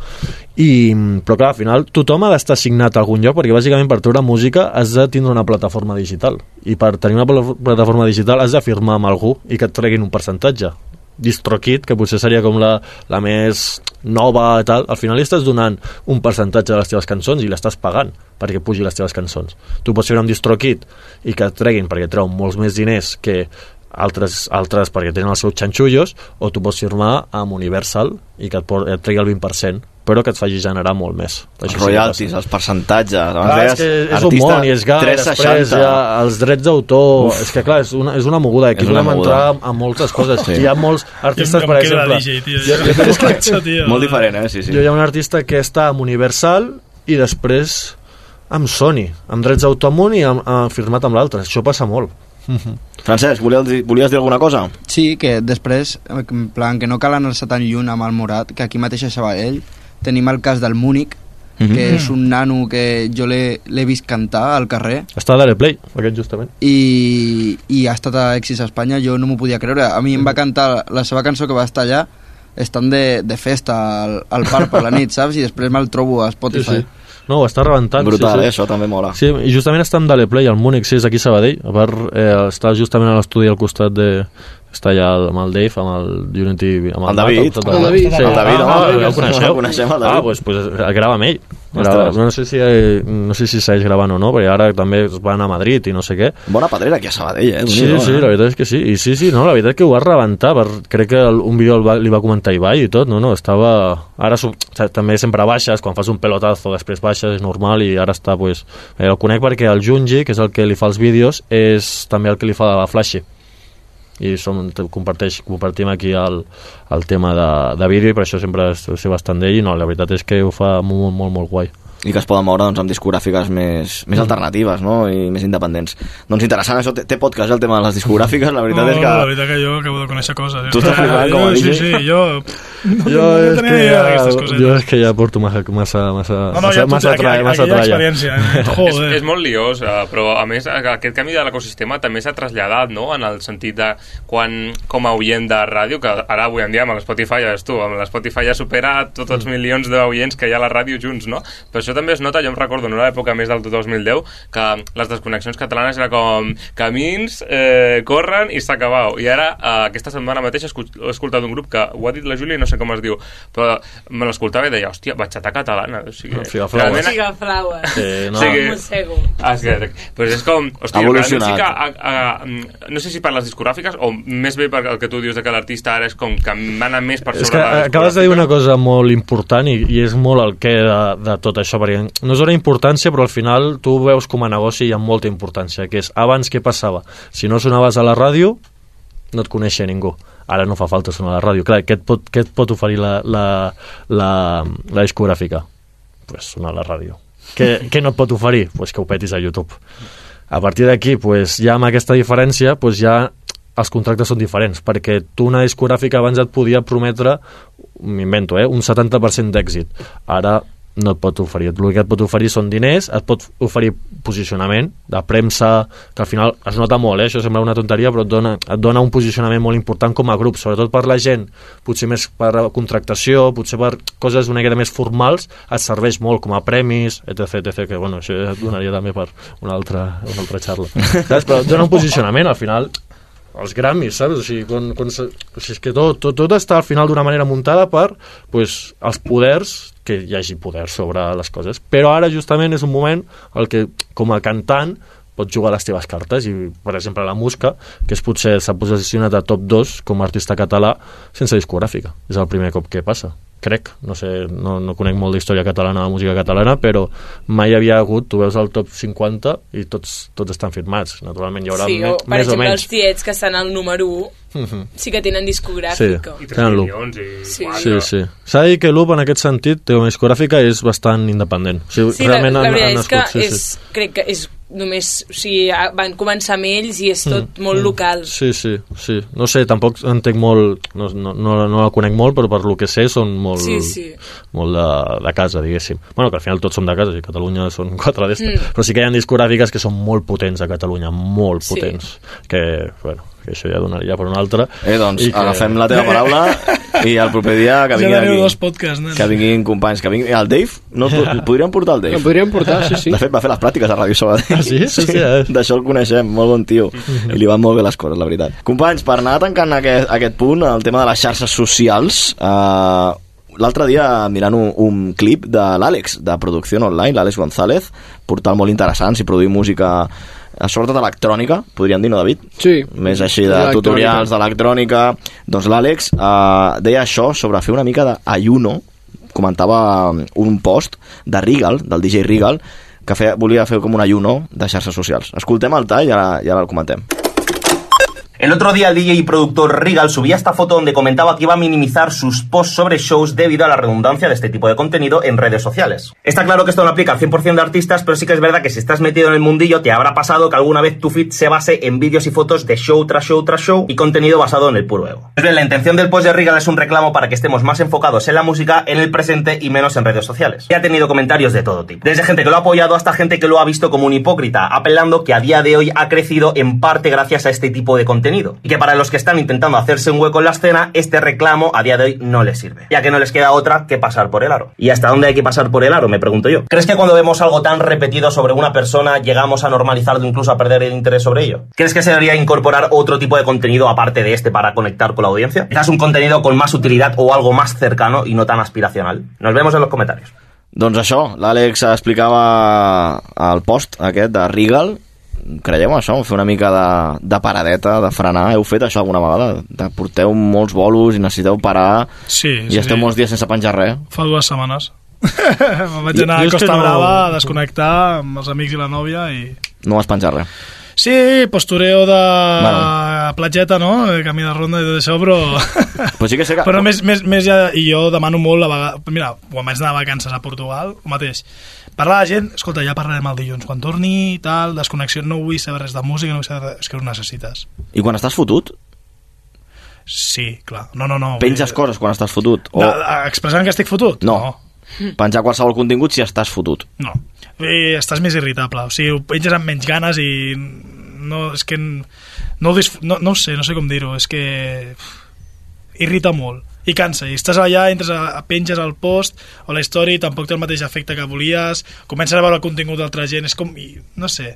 S11: I, però clar, al final tothom ha d'estar signat a algun lloc perquè bàsicament per treure música has de tindre una plataforma digital i per tenir una pla- plataforma digital has de firmar amb algú i que et treguin un percentatge DistroKid, que potser seria com la, la més nova i tal, al final li estàs donant un percentatge de les teves cançons i l'estàs pagant perquè pugi les teves cançons. Tu pots fer amb DistroKid i que et treguin perquè et treuen molts més diners que altres, altres perquè tenen els seus xanxullos o tu pots firmar amb Universal i que et, et tregui el 20% però que et faci generar molt més.
S3: Els
S11: que
S3: royalties, els percentatges... Abans
S11: Clar, és que és un món i és
S3: 360.
S11: després ha els drets d'autor, és que clar, és una, és una moguda, aquí podem
S3: moguda.
S11: entrar a moltes coses.
S3: Sí.
S11: Hi ha molts artistes, per exemple...
S9: DJ, tio.
S11: jo, jo,
S9: És que, tio.
S3: Molt diferent, eh? Sí, sí.
S11: jo hi ha un artista que està amb Universal i després amb Sony, amb drets d'autor amunt i amb, amb, firmat amb l'altre. Això passa molt.
S3: Francesc, volies, dir- volies dir alguna cosa?
S6: Sí, que després, en plan, que no cal anar-se tan lluny amb el Morat, que aquí mateix a Sabadell tenim el cas del Múnich,
S3: Mhm.
S6: que és un nano que jo l'he vist cantar al carrer
S11: Està a l'Areplay, aquest justament.
S6: i, i ha estat a Exis a Espanya, jo no m'ho podia creure. A mi em va cantar la seva cançó que va estar allà estan de, de festa al, al parc per la *laughs* nit, saps? I després me'l trobo a Spotify.
S11: Sí, sí. No, ho està rebentant.
S3: Brutal,
S11: sí, sí.
S3: eh? Això també mola.
S11: Sí, i justament està amb Daleplay, al Múnich, sí, és aquí a Sabadell. A part, eh, està justament a l'estudi al costat de... Està allà amb el Dave, amb el Unity... Amb
S3: El David.
S11: Matt, al costat
S3: El David.
S11: Sí.
S3: El David,
S11: ah,
S3: home,
S11: ah, el coneixeu?
S3: el coneixem, el David.
S11: Ah, doncs pues, pues, grava amb ell. Grava, no sé si eh, no sé si segueix gravant o no, perquè ara també es va anar a Madrid i no sé què.
S3: Bona pedrera aquí a Sabadell, eh?
S11: Sí, sí,
S3: eh?
S11: la veritat és que sí. I sí, sí, no, la veritat que ho va rebentar. Per, crec que el, un vídeo el va, li va comentar Ibai i tot, no, no, estava... Ara sub, o sigui, també sempre baixes, quan fas un pelotazo després baixes, és normal, i ara està, pues... Eh, el conec perquè el Junji, que és el que li fa els vídeos, és també el que li fa la Flashy i som, te- comparteix, compartim aquí el, el tema de, de vídeo i per això sempre sé bastant d'ell i no, la veritat és que ho fa molt, molt, molt guai
S3: i que es poden moure doncs, amb discogràfiques més, més
S11: Mm.
S3: alternatives no? i més independents. Doncs interessant, això té, té podcast, eh, el tema de les discogràfiques, la veritat
S9: no,
S3: és que...
S9: La veritat que jo acabo de conèixer coses.
S3: Tu estàs flipant com a DJ?
S9: Sí, sí, jo... No,
S11: jo,
S9: no
S11: és que ja,
S9: coses.
S11: jo és que ja porto massa, massa, massa,
S9: No, no,
S11: massa,
S9: ja tu-
S11: massa,
S9: aquí-
S11: tra
S9: aquí
S11: massa tralla.
S9: experiència, eh? *laughs* Joder.
S5: És, és molt liós, eh, però a més eh, aquest canvi de l'ecosistema també s'ha traslladat, no?, en el sentit de quan, com a oient de ràdio, que ara avui en dia amb l'Spotify, ja tu, amb l'Spotify ja supera tots els
S11: Mm.
S5: milions d'oients que hi ha a la ràdio junts, no? Però això també es nota, jo em recordo en una època més del 2010, que les desconnexions catalanes era com camins, eh, corren i s'ha acabat. I ara, eh, aquesta setmana mateix, he escoltat un grup que ho ha dit la Júlia i no sé com es diu, però me l'escoltava i deia, hòstia, batxata catalana. O sigui,
S11: Figaflaues.
S5: realment-
S4: Figaflaues.
S11: Sí, no.
S5: Sí que-
S4: Mossego.
S5: Ah, és que, pues és com... Hòstia,
S3: Ha evolucionat.
S5: sí que, a, a, no sé si per les discogràfiques o més bé per el que tu dius de que l'artista ara és com que mana més per sobre
S11: És que
S5: de
S11: acabes de dir una cosa molt important i, i és molt el què de, de tot això, perquè no és una importància, però al final tu ho veus com a negoci hi ha molta importància, que és abans què passava? Si no sonaves a la ràdio, no et coneixia ningú. Ara no fa falta sonar a la ràdio. Clar, què et pot, què et pot oferir la, la, la, la discogràfica? Pues sonar a la ràdio. Què, què no et pot oferir? Pues que ho petis a YouTube. A partir d'aquí, pues, ja amb aquesta diferència, pues, ja els contractes són diferents, perquè tu una discogràfica abans et podia prometre, m'invento, eh, un 70% d'èxit. Ara no et pot oferir. El que et pot oferir són diners, et pot oferir posicionament de premsa, que al final es nota molt, eh? això sembla una tonteria, però et dona, et dona un posicionament molt important com a grup, sobretot per la gent, potser més per contractació, potser per coses una miqueta més formals, et serveix molt com a premis, etc, etc que bueno, això et donaria també per una altra, una altra xarra. *laughs* Saps? Però et dona un posicionament, al final els Grammys, saps? O sigui, quan, quan o sigui, és que tot, tot, tot està al final d'una manera muntada per pues, els poders, que hi hagi poder sobre les coses. Però ara justament és un moment el que, com a cantant, pots jugar les teves cartes i, per exemple, la Musca, que és potser s'ha posicionat a top 2 com a artista català sense discogràfica. És el primer cop que passa crec, no sé, no, no conec molt d'història catalana, de música catalana, però mai havia hagut, tu veus el top 50 i tots, tots estan firmats. Naturalment hi haurà
S4: Sí,
S11: me,
S4: o, per
S11: més o
S4: exemple,
S11: menys.
S4: els tiets que estan al número 1
S11: Mhm.
S4: sí que tenen
S11: Sí,
S4: discogràfica.
S11: tenen l'UP.
S4: Sí.
S11: Sí, sí. S'ha de dir que l'UP en aquest sentit, té una discogràfica, és bastant independent. O sigui,
S4: Sí, la,
S11: realment
S4: la
S11: han,
S4: veritat
S11: han
S4: és que
S11: sí,
S4: és,
S11: sí.
S4: crec que és només, o sigui, van començar amb ells i és tot
S11: Mm,
S4: molt
S11: mm.
S4: local.
S11: Sí, sí, sí. No sé, tampoc entenc molt, no, no, no, no la conec molt, però per lo que sé són molt,
S4: Sí, sí.
S11: molt de, de casa, diguéssim. Bueno, que al final tots som de casa, i Catalunya són *laughs* quatre d'esta.
S4: Mm.
S11: Però sí que hi ha discogràfiques que són molt potents a Catalunya, molt
S4: Sí.
S11: potents. Que, bueno, que això ja donaria per una altra.
S3: Eh, doncs,
S11: I que-
S3: agafem la teva paraula i el proper dia que
S9: Ja
S3: vinguin
S9: teniu
S3: aquí.
S9: dos podcasts, nen.
S3: Que vinguin companys, que vinguin... El Dave, no, el podríem portar el Dave?
S15: El podríem portar, sí, sí.
S3: De fet, va fer les pràctiques a Ràdio Sabadell.
S11: Ah, sí? Sí, sí, eh.
S3: D'això el coneixem, molt bon tio. I li van molt bé les coses, la veritat. Companys, per anar tancant aquest, aquest punt, el tema de les xarxes socials, eh, l'altre dia mirant un, un clip de l'Àlex, de producció online, l'Àlex González, portal molt interessant, si produir música sobretot electrònica, podríem dir, no, David?
S15: Sí.
S3: Més així de tutorials d'electrònica. Doncs l'Àlex eh, deia això sobre fer una mica d'ayuno comentava un post de Regal, del DJ Regal, que feia, volia fer com un ayuno de xarxes socials. Escoltem el tall i ara, i ara el comentem.
S16: El otro día el DJ y productor Regal subía esta foto donde comentaba que iba a minimizar sus posts sobre shows debido a la redundancia de este tipo de contenido en redes sociales. Está claro que esto no aplica al 100% de artistas, pero sí que es verdad que si estás metido en el mundillo te habrá pasado que alguna vez tu feed se base en vídeos y fotos de show tras show tras show y contenido basado en el puro ego. Pues bien, la intención del post de Regal es un reclamo para que estemos más enfocados en la música, en el presente y menos en redes sociales. Y ha tenido comentarios de todo tipo. Desde gente que lo ha apoyado hasta gente que lo ha visto como un hipócrita, apelando que a día de hoy ha crecido en parte gracias a este tipo de contenido. Y que para los que están intentando hacerse un hueco en la escena, este reclamo a día de hoy no les sirve. Ya que no les queda otra que pasar por el aro. ¿Y hasta dónde hay que pasar por el aro? Me pregunto yo. ¿Crees que cuando vemos algo tan repetido sobre una persona llegamos a normalizarlo incluso a perder el interés sobre ello? ¿Crees que se debería incorporar otro tipo de contenido aparte de este para conectar con la audiencia? Quizás un contenido con más utilidad o algo más cercano y no tan aspiracional. Nos vemos en los comentarios.
S3: Doncs això, l'Àlex explicava al post aquest de Regal creieu això, fer una mica de, de paradeta, de frenar, heu fet això alguna vegada? De porteu molts bolos i necessiteu parar
S9: Sí,
S3: i
S9: sí,
S3: esteu
S9: sí.
S3: molts dies sense penjar res.
S9: Fa dues setmanes. *laughs* Me'n vaig anar a Costa
S3: no-
S9: Brava a desconnectar amb els amics i la nòvia i...
S3: No vas penjar res.
S9: Sí, postureo de
S3: Bueno.
S9: platgeta, no? Camí de ronda i tot això, però... *laughs*
S3: Però sí que sé que...
S9: Però més, més, més ja, i jo demano molt a vegades... Mira, quan vaig anar de vacances a Portugal, el mateix. Parlar a la gent, escolta, ja parlarem el dilluns. Quan torni, tal, desconnexió, no vull saber res de música, no vull saber res... És que ho necessites.
S3: I quan estàs fotut,
S9: Sí, clar. No, no, no.
S3: penges coses quan estàs fotut? O...
S9: De, expressant que estic fotut?
S3: No. Penjar qualsevol contingut si estàs fotut.
S9: No. I estàs més irritable. O sigui, ho penges amb menys ganes i no, és que no, no, no sé, no sé com dir-ho, és que irrita molt. I cansa, i estàs allà, entres a, a penges al post o la història i tampoc té el mateix efecte que volies, comences a veure el contingut d'altra gent, és com, i, no sé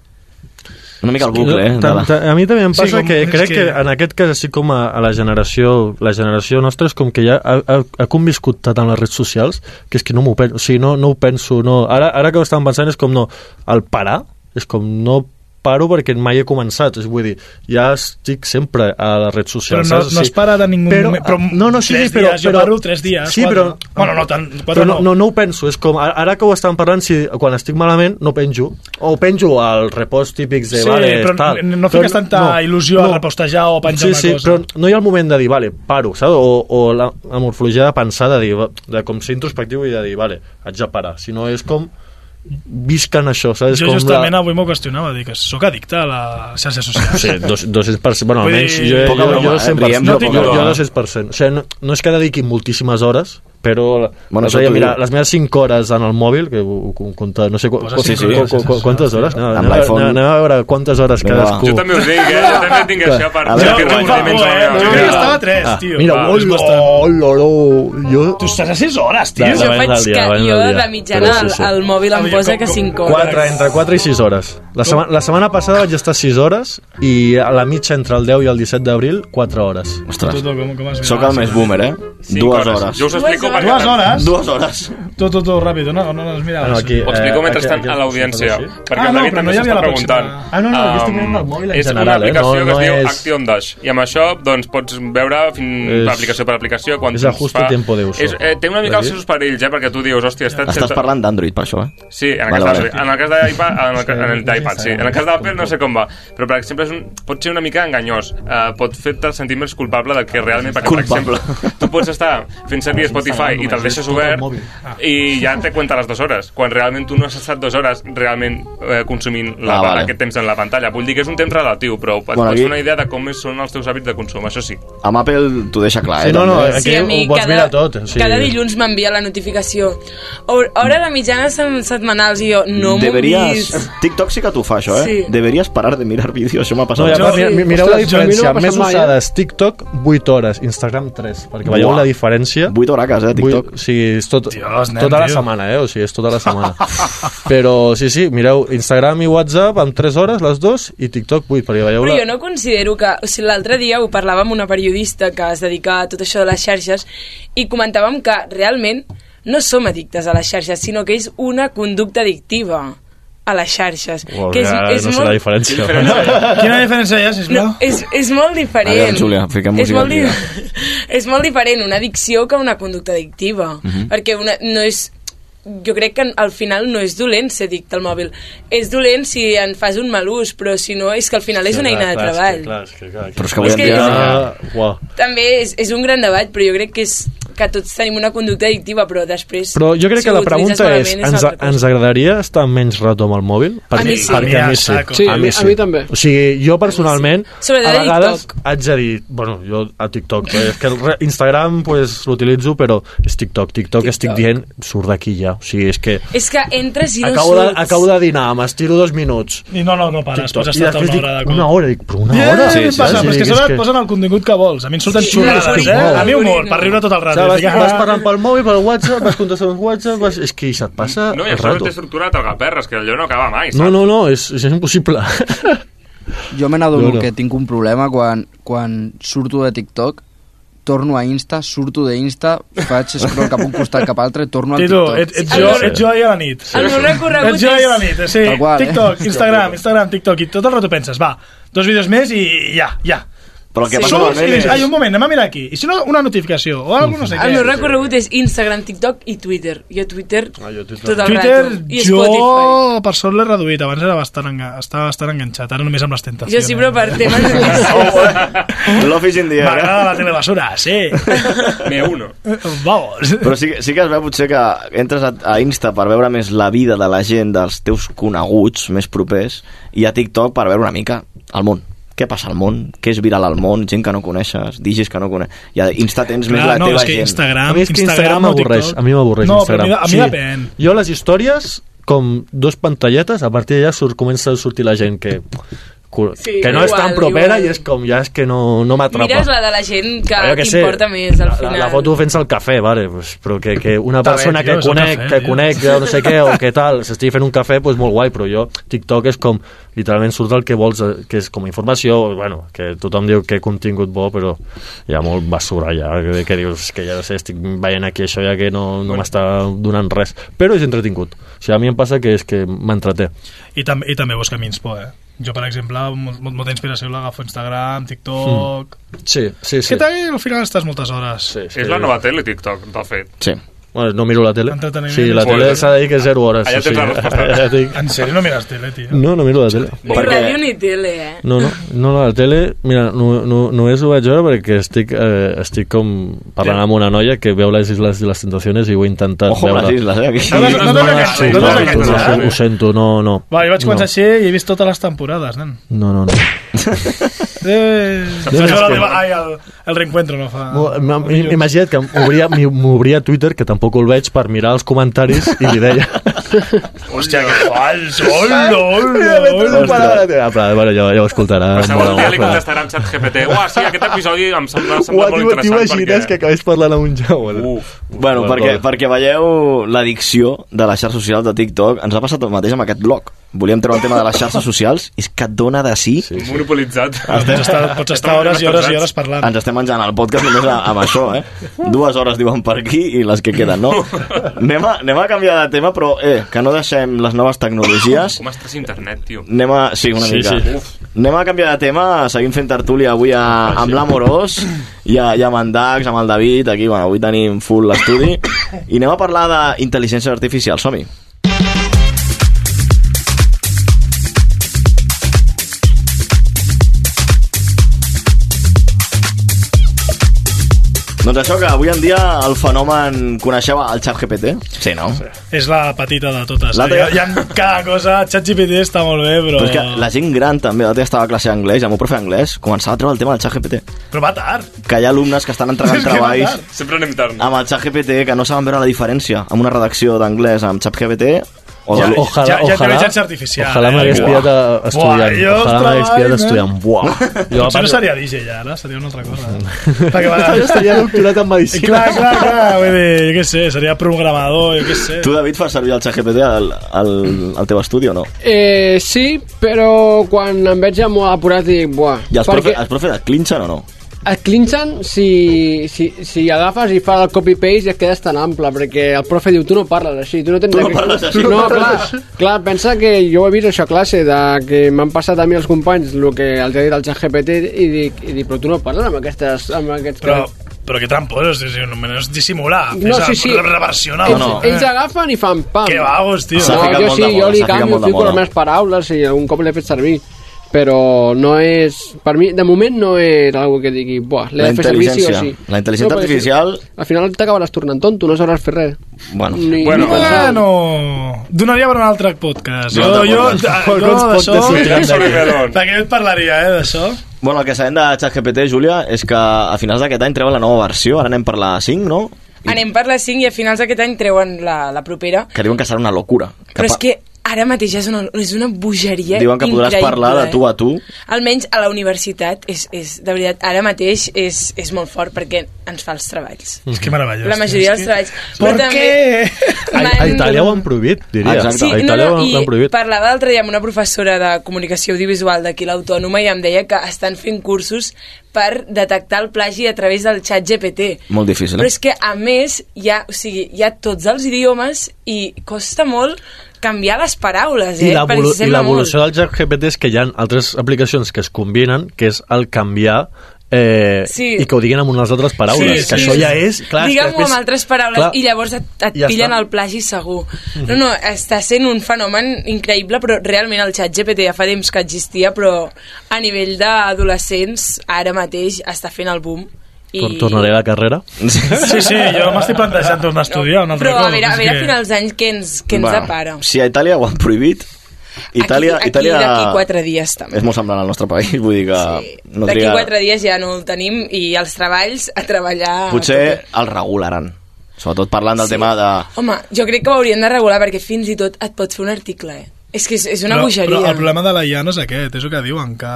S3: Una mica el bucle, eh? de
S11: A mi també em
S9: Sí,
S11: passa
S9: com-
S11: que crec que...
S9: que-
S11: en aquest cas, així com a, a la generació la generació nostra és com que ja ha, ha, ha conviscut tant en les redes socials que és que no m'ho penso, o sigui, no, no ho penso no. Ara, ara que ho estàvem pensant és com no, el parar és com no paro perquè mai he començat, és, vull dir, ja estic sempre a les redes
S9: però
S11: socials.
S9: no,
S11: saps?
S9: no es para de ningú
S11: Però,
S9: moment però
S11: no, no, sí,
S9: tres
S11: sí, però,
S9: dies, jo
S11: però,
S9: paro tres dies
S11: sí,
S9: quatre.
S11: però,
S9: bueno, no tant, quatre
S11: però
S9: no,
S11: no, no, no ho penso, és com, ara que ho estàvem parlant, si quan estic malament no penjo, o penjo al repost típics de,
S9: Sí,
S11: vale,
S9: però
S11: tal.
S9: no fiques tanta il·lusió a repostejar o a penjar
S11: sí,
S9: una
S11: sí,
S9: cosa.
S11: però no hi ha el moment de dir, vale, paro, saps? O, o la, la morfologia de pensar, de dir, de com ser introspectiu i de dir, vale, haig de parar, si no és com visc en això, saps?
S9: jo
S11: com
S9: justament
S11: la...
S9: avui m'ho qüestionava, dic que sóc addicte a les xarxes socials
S11: Sí, dos, 200%, bueno, almenys
S9: dir-
S11: jo, jo,
S3: Poca
S11: jo, jo,
S3: eh?
S11: 100%,
S3: Riem,
S11: no,
S3: però
S11: jo,
S3: poca
S11: jo
S3: broma.
S11: 200%. O sigui, no, no és que dediqui moltíssimes hores, però
S3: Bueno, t'ho
S11: mira, les meves 5 hores en el mòbil, que ho, ho compta, no sé qu
S3: hores,
S11: qu qu quantes hores? Anem,
S3: Amb
S11: anem, a-
S3: l'iPhone.
S11: anem a veure quantes hores
S3: Vinga,
S11: cadascú.
S5: Jo també us dic, eh? Jo també tinc això per...
S3: A veure,
S9: jo eh? Jo que estava a tres,
S11: Ah,
S9: tio.
S11: mira, oh, oh, jo...
S9: Tu estàs a 6 hores, tio.
S4: Jo faig que jo de mitjana
S11: sí, sí.
S4: el mòbil em posa que
S9: com-
S4: 5 hores.
S11: 4, entre 4 i 6 hores. La, setmana, la setmana passada vaig estar 6 hores i a la mitja entre el 10 i el 17 d'abril 4 hores.
S3: Ostres,
S9: tu, com, com has
S3: sóc el més boomer, eh?
S5: Cinc
S3: Dues hores.
S5: Jo us explico perquè...
S9: Dues hores?
S3: Dues hores.
S9: Tu, tu, tu, ràpid, no, no les miraves.
S11: Bueno, aquí,
S5: Ho explico
S11: Eh,
S5: mentrestant
S11: aquí-
S5: a l'audiència,
S11: sí?
S5: perquè
S9: Ah,
S5: el
S9: no,
S5: David
S9: però no
S5: també
S9: hi havia
S5: s'està
S9: la
S5: preguntant.
S9: pròxima.
S11: Ah, no, no, jo estic
S5: Um,
S11: mirant el mòbil en
S5: és
S11: general,
S5: una
S11: eh?
S5: aplicació
S11: No-
S5: que
S11: no
S5: es diu
S11: és-
S5: Action Dash, i amb això doncs, pots veure fin,
S11: És-
S5: aplicació per aplicació quan
S11: és ajuste tiempo de uso.
S5: És, eh, té una mica els seus perills, eh? perquè tu dius, hòstia, està...
S3: Estàs parlant d'Android, per això, eh?
S5: Sí, en el,
S3: Vale,
S5: cas,
S3: vale.
S5: de, en el cas d'iPad, en el, en el d'iPad, sí. En el cas d'Apple no sé com va, però per exemple és un, pot ser una mica enganyós. Uh, pot fer-te sentir més culpable del que realment, perquè
S3: Culpable.
S5: per exemple, tu pots estar fent servir Spotify i te'l deixes obert i ja te cuenta les dues hores, quan realment tu no has estat dues hores realment eh, consumint la,
S3: Ah, vale.
S5: aquest temps en la pantalla. Vull dir que és un temps relatiu, però et
S3: Bueno,
S5: pots
S3: aquí-
S5: fer una idea de com són els teus hàbits de consum, això sí.
S3: Amb Apple t'ho deixa clar, eh?
S11: Sí, no, no, aquí
S4: Sí, a mi
S11: ho pots
S4: cada,
S11: mirar tot. O sigui,
S4: cada dilluns m'envia la notificació. Hor- Hora de mitjana setmanals i jo no m'ho vist.
S3: TikTok sí que t'ho fa, això, eh?
S4: Sí.
S3: Deberías parar de mirar vídeos, això m'ha
S11: No,
S3: passat.
S11: i a part,
S9: Jo-
S11: mi- mireu la
S15: Ostres, jo a mi no
S11: diferència.
S15: passat
S11: Més
S15: mai, eh?
S11: usades TikTok 8 hores, Instagram 3. Perquè veieu la diferència.
S3: 8 horaques, eh, TikTok.
S11: Vull, o sigui, és tot,
S9: Dios, nen,
S11: tota la
S9: tio.
S11: setmana, eh? O sigui, és tota la setmana. *laughs* Però, sí, sí, mireu, Instagram i WhatsApp amb 3 hores, les dues, i TikTok 8, perquè veieu
S4: Però
S11: la...
S4: jo no considero que... O sigui, l'altre dia ho parlava amb una periodista que es dedica a tot això de les xarxes i comentàvem que realment no som addictes a les xarxes, sinó que és una conducta addictiva. A les xarxes.
S11: Uau,
S4: que és,
S11: ja
S4: és
S11: no sé
S4: molt...
S11: la diferència.
S9: Quina diferència hi ha, sisplau?
S4: No, és, és molt diferent.
S3: Aviam, fiquem
S4: és
S3: música
S4: molt,
S3: aquí,
S4: di... *laughs* és molt diferent una addicció que una conducta addictiva.
S3: Mhm.
S4: Perquè una, no és jo crec que al final no és dolent ser addicte al mòbil. És dolent si en fas un mal ús, però si no és que al final és una eina de treball.
S11: Clar, és que, clar,
S3: Però és que avui
S4: És
S3: en dia...
S4: També és, és un gran debat, però jo crec que és que tots tenim una conducta addictiva, però després...
S11: Però jo crec
S4: si
S11: que la pregunta és,
S4: malament
S11: ens, ens agradaria estar menys rato amb el mòbil?
S4: A mi sí.
S11: Perquè a mi sí.
S15: Sí, a mi- a mi també.
S11: O sigui, jo personalment, a,
S4: Sobretot a
S11: vegades
S4: TikTok.
S11: haig de dir, bueno, jo a TikTok, però és que Instagram pues, l'utilitzo, però és TikTok. TikTok estic dient, surt d'aquí ja. O sigui, és que
S4: És que entres i no
S11: acabo de,
S4: surts.
S11: acabo de dinar, m'estiro dos minuts,
S9: I no, no, no pares,
S11: TikTok,
S9: pots estar una
S11: dic,
S9: hora de cop.
S11: una hora, dic, però una
S9: Yeah,
S11: hora?
S9: sí, sí, passa, però és que
S11: Sí,
S9: sobre et posen el contingut que vols. A mi em surten
S11: Sí,
S9: xorrades,
S11: és
S9: eh?
S11: molt.
S9: A mi humor, per riure tot el
S11: O
S9: rato.
S11: Vas,
S9: ah,
S11: vas parlant pel mòbil, pel WhatsApp, vas contestant uns WhatsApp, vas... és que se't passa
S5: No, i
S11: el
S5: això no
S11: rato.
S5: té estructura de tragaperres, que allò no acaba mai, saps?
S11: No, no, no, és, és impossible. *laughs*
S6: Jo me n'adono
S11: No, no.
S6: que tinc un problema quan, quan surto de TikTok, torno a Insta, surto d'Insta, faig scroll cap a un costat cap a l'altre, torno al
S9: Tito,
S6: TikTok.
S9: ets, ets, jo, ets jo ahir a la nit.
S4: El meu recorregut
S9: Ets jo ahir a la nit, sí.
S6: Tal qual, eh?
S9: TikTok, Instagram, Instagram, TikTok, i tot el rato penses, va, dos vídeos més i ja, ja.
S3: Però el que
S4: Sí.
S3: passa meme
S9: dius, ai,
S3: és...
S9: un moment, anem a mirar aquí. I si no, una notificació o alguna no sé
S4: El meu
S9: què.
S4: recorregut és Instagram, TikTok i Twitter. Jo Twitter,
S11: Ah, jo Twitter.
S4: tot el
S9: Twitter,
S4: rato. I
S9: jo
S4: Spotify.
S9: per sort l'he reduït. Abans era bastant, enga estava bastant enganxat, ara només amb les tentacions.
S4: Jo sí, però per temes de... *laughs*
S3: L'Office in the air.
S9: M'agrada la telebasura, sí. *laughs*
S5: Me uno.
S9: Vamos.
S3: Però sí, sí que es veu potser que entres a, a Insta per veure més la vida de la gent, dels teus coneguts més propers, i a TikTok per veure una mica el món. Què passa al món? Què és viral al món? Gent que no coneixes, digis que no coneixes. I a Insta tens més la
S9: no,
S3: teva
S9: és que
S3: gent.
S9: Instagram,
S11: A mi és que Instagram
S9: o
S11: m'avorreix, a mi m'avorreix
S9: no,
S11: Instagram.
S9: a mi, a mi depèn.
S11: Jo les històries, com dos pantalletes, a partir d'allà surt, comença a sortir la gent que,
S4: Sí,
S11: que no és tan
S4: igual,
S11: propera
S4: igual.
S11: i és com, ja és que no, no m'atrapa.
S4: Mires la de la gent que
S11: sé,
S4: t'importa més al
S11: la,
S4: final.
S11: la foto fent-se el cafè, vale, pues, però que, que una
S9: Està bé,
S11: persona
S9: tio,
S11: que conec,
S9: cafè,
S11: que
S9: tio.
S11: conec de no sé què o què tal, s'estigui fent un cafè, pues molt guai, però jo, TikTok és com, literalment surt el que vols, eh, que és com a informació, bueno, que tothom diu que contingut bo, però hi ha molt basura ja, que, que dius que ja no sé, estic veient aquí això ja que no, no m'està donant res, però és entretingut. O sigui, a mi em passa que és que m'entreté.
S9: I, tam I també busca inspo, eh? Jo, per exemple, molt, molt- molta inspiració l'agafo a Instagram, TikTok...
S11: Sí, sí,
S9: És
S11: sí.
S9: que també al final estàs moltes hores.
S11: sí, sí.
S5: És la nova tele, TikTok, de fet.
S3: Sí.
S11: Bueno, no miro la tele. Sí, la tele s'ha de dir que és 0 hores.
S5: allà
S11: sigui,
S5: tens la *laughs* resposta.
S11: allà dic-
S9: En sèrio no mires tele, tio?
S11: No, no miro la tele.
S4: Ni ràdio ni tele, eh?
S11: No, no, no, la tele, mira, no, no, només ho vaig veure perquè estic, eh, estic com parlant amb una noia que veu les Isles de les Tentaciones i ho he intentat
S3: Ojo
S11: veure.
S3: les isles, eh? Aquí.
S9: No no
S11: Sí,
S9: no
S11: no,
S9: enganyat,
S11: ho,
S9: eh?
S11: sento, no, no.
S9: Va, jo vaig començar
S11: no.
S9: així i he vist totes les temporades, nen.
S11: No, no, no.
S9: Eh,
S11: No,
S9: no,
S11: no,
S9: no,
S11: no.
S9: ai, el, el reencuentro no fa...
S11: Imagina't que m'obria m'obria Twitter, que tampoc el veig, per mirar els comentaris i li deia... *laughs* *laughs*
S9: Hòstia, que fals! Hola, hola,
S11: ah, però, bueno, ja, ja ho escoltarà.
S5: Però
S11: molt,
S5: un dia li
S11: molt,
S5: contestarà en xat GPT. Uah, sí, aquest episodi em sembla, sembla molt
S11: t'ho-
S5: interessant
S11: T'imagines
S5: perquè...
S11: que acabés parlant amb un Jaume?
S5: Uf.
S3: Bueno, perquè, perquè veieu l'addicció de les xarxes socials de TikTok, ens ha passat el mateix amb aquest blog. Volíem treure el tema de les xarxes socials i és que et dona de sí. sí, sí.
S5: Monopolitzat.
S9: Pots estar, pots estar hores i hores i hores parlant.
S3: Ens estem menjant el podcast només amb això, eh? Dues hores diuen per aquí i les que queden, no? *laughs* Anem a, anem a canviar de tema, però, eh, que no deixem les noves tecnologies.
S5: Com estàs a internet, tio?
S3: Anem a... Sí, una
S5: Sí,
S3: mica.
S5: sí.
S3: Uf. Anem a canviar de tema, seguim fent tertúlia avui a, amb l'Amorós i, a, i amb en Dax, amb el David, aquí, bueno, avui tenim full l'estudi i anem a parlar d'intel·ligència artificial, som-hi. Doncs això, que avui en dia el fenomen... Coneixeu el xat GPT? Sí, no? Sí.
S9: És la petita de totes.
S3: La
S9: Eh? Hi, ha, hi ha cada cosa, ChatGPT està molt bé, però...
S3: Però és que la gent gran també, l'altre dia estava a classe d'anglès, el meu profe d'anglès començava a treure el tema del xat GPT.
S9: Però va tard.
S3: Que hi ha alumnes que estan entregant *laughs*
S9: És
S3: treballs.
S5: Sempre anem tard.
S3: amb el xat GPT que no saben veure la diferència amb una redacció d'anglès amb xat GPT
S9: Ja,
S3: de...
S11: Ojalà,
S9: ja, ja intel·ligència artificial.
S11: ojalà
S9: eh?
S11: m'hagués
S9: Buah.
S11: pillat a- estudiant.
S9: Buah,
S11: ojalà m'hagués pillat
S9: treballs,
S11: estudiant.
S9: eh?
S11: Buah. *laughs* Jo,
S9: Potser no seria DJ ja, ara, seria una altra cosa. *laughs* Perquè va...
S11: Estaria doctorat en medicina.
S9: Clar, clar, clar, vull dir, jo què sé, seria programador, jo què sé.
S3: Tu, David, fas servir el xat GPT al, al, al teu estudi o no?
S15: Eh, sí, però quan em veig ja molt apurat dic, buah,
S3: I els,
S15: perquè...
S3: profe, els profes et clinxen o no?
S15: Et clinchen si, si, si agafes i fa el copy-paste i et quedes tan ample, perquè el profe diu tu no parles així, tu no tens...
S3: Tu no parles així.
S15: No, clar, clar, pensa que jo he vist això a classe, de que m'han passat a mi els companys el que els ha dit el ChatGPT i dic, i dic, però tu no parles amb, aquestes, amb aquests...
S9: Però, però què trampós, és, és, només dissimular,
S15: No,
S9: és
S15: sí, sí.
S9: reversionar.
S15: Ells, ells agafen i fan pam.
S9: Que vagos, tio.
S15: No, jo sí, jo li canvio, fico les meves paraules i algun cop l'he fet servir però no és... Per mi, de moment, no és algo que digui, buah, l'he
S3: La
S15: de fer servir sí o sí.
S3: intel·ligència. La intel·ligència
S15: perquè
S3: artificial-
S15: si- Al final t'acabaràs tornant tonto, no sabràs fer res.
S3: Bueno,
S15: Ni,
S9: Bueno,
S15: ni pensar.
S9: bueno, donaria per un altre podcast.
S3: Un
S9: Jo, jo,
S3: podcast.
S9: jo, *laughs*
S3: Quants
S9: d'això...
S3: podcasts *laughs* hi tindrem d'aquí?
S9: De què et parlaria, eh, d'això?
S3: Bueno, el que sabem de ChatGPT, Júlia, és que a finals d'aquest any treuen la nova versió, ara anem per la 5, no?
S4: Anem per la 5 i a finals d'aquest any treuen la, la propera.
S3: Que diuen que serà una locura. Que
S4: Però és que ara mateix és una, és una bogeria
S3: Diuen que podràs
S4: increïble,
S3: parlar de
S4: eh?
S3: tu a tu.
S4: Almenys a la universitat, és, és, de veritat, ara mateix és, és molt fort perquè ens fa els treballs.
S9: És que meravellós.
S4: La majoria dels treballs.
S9: Per
S4: Però també
S11: A, a Itàlia ho han prohibit, diria.
S3: Exacte.
S4: Sí,
S11: a
S4: no,
S11: Itàlia
S4: no,
S11: ho
S4: i
S11: han prohibit.
S4: parlava l'altre dia amb una professora de comunicació audiovisual d'aquí l'Autònoma i em deia que estan fent cursos per detectar el plagi a través del xat GPT.
S3: Molt difícil,
S4: Però
S3: eh?
S4: és que, a més, hi ha, o sigui, hi ha tots els idiomes i costa molt canviar les paraules, eh?
S11: I l'evolució del GPT és que hi ha altres aplicacions que es combinen, que és el canviar eh,
S4: Sí.
S11: i que ho diguin amb unes altres paraules,
S9: Sí,
S11: que
S9: sí.
S11: això ja és... Clar, que
S4: Digue'm-ho
S11: després-
S4: amb altres paraules
S11: clar,
S4: i llavors et, et
S11: Ja
S4: pillen
S11: està.
S4: el plagi segur. No, no, està sent un fenomen increïble, però realment el xat GPT ja fa temps que existia, però a nivell d'adolescents ara mateix està fent el boom. I...
S11: Tor- Tornaré a la carrera.
S9: Sí, sí, jo m'estic plantejant tornar a estudiar una altra
S4: Però
S9: cosa.
S4: a veure, a veure
S9: que-
S4: finals d'any què ens, què ens
S3: Bueno,
S4: depara.
S3: Si a Itàlia ho han prohibit, Itàlia,
S4: aquí
S3: Itàlia
S4: d'aquí quatre dies també.
S3: és molt semblant al nostre país, vull dir que no
S4: D'aquí
S3: triga...
S4: quatre dies ja no el tenim i els treballs a treballar...
S3: Potser el regularan. Sobretot parlant del
S4: Sí.
S3: tema de...
S4: Home, jo crec que ho haurien de regular perquè fins i tot et pots fer un article, eh? És que és, és una
S9: però,
S4: bogeria.
S9: Però el problema de la IA no és aquest, és el que diuen, que,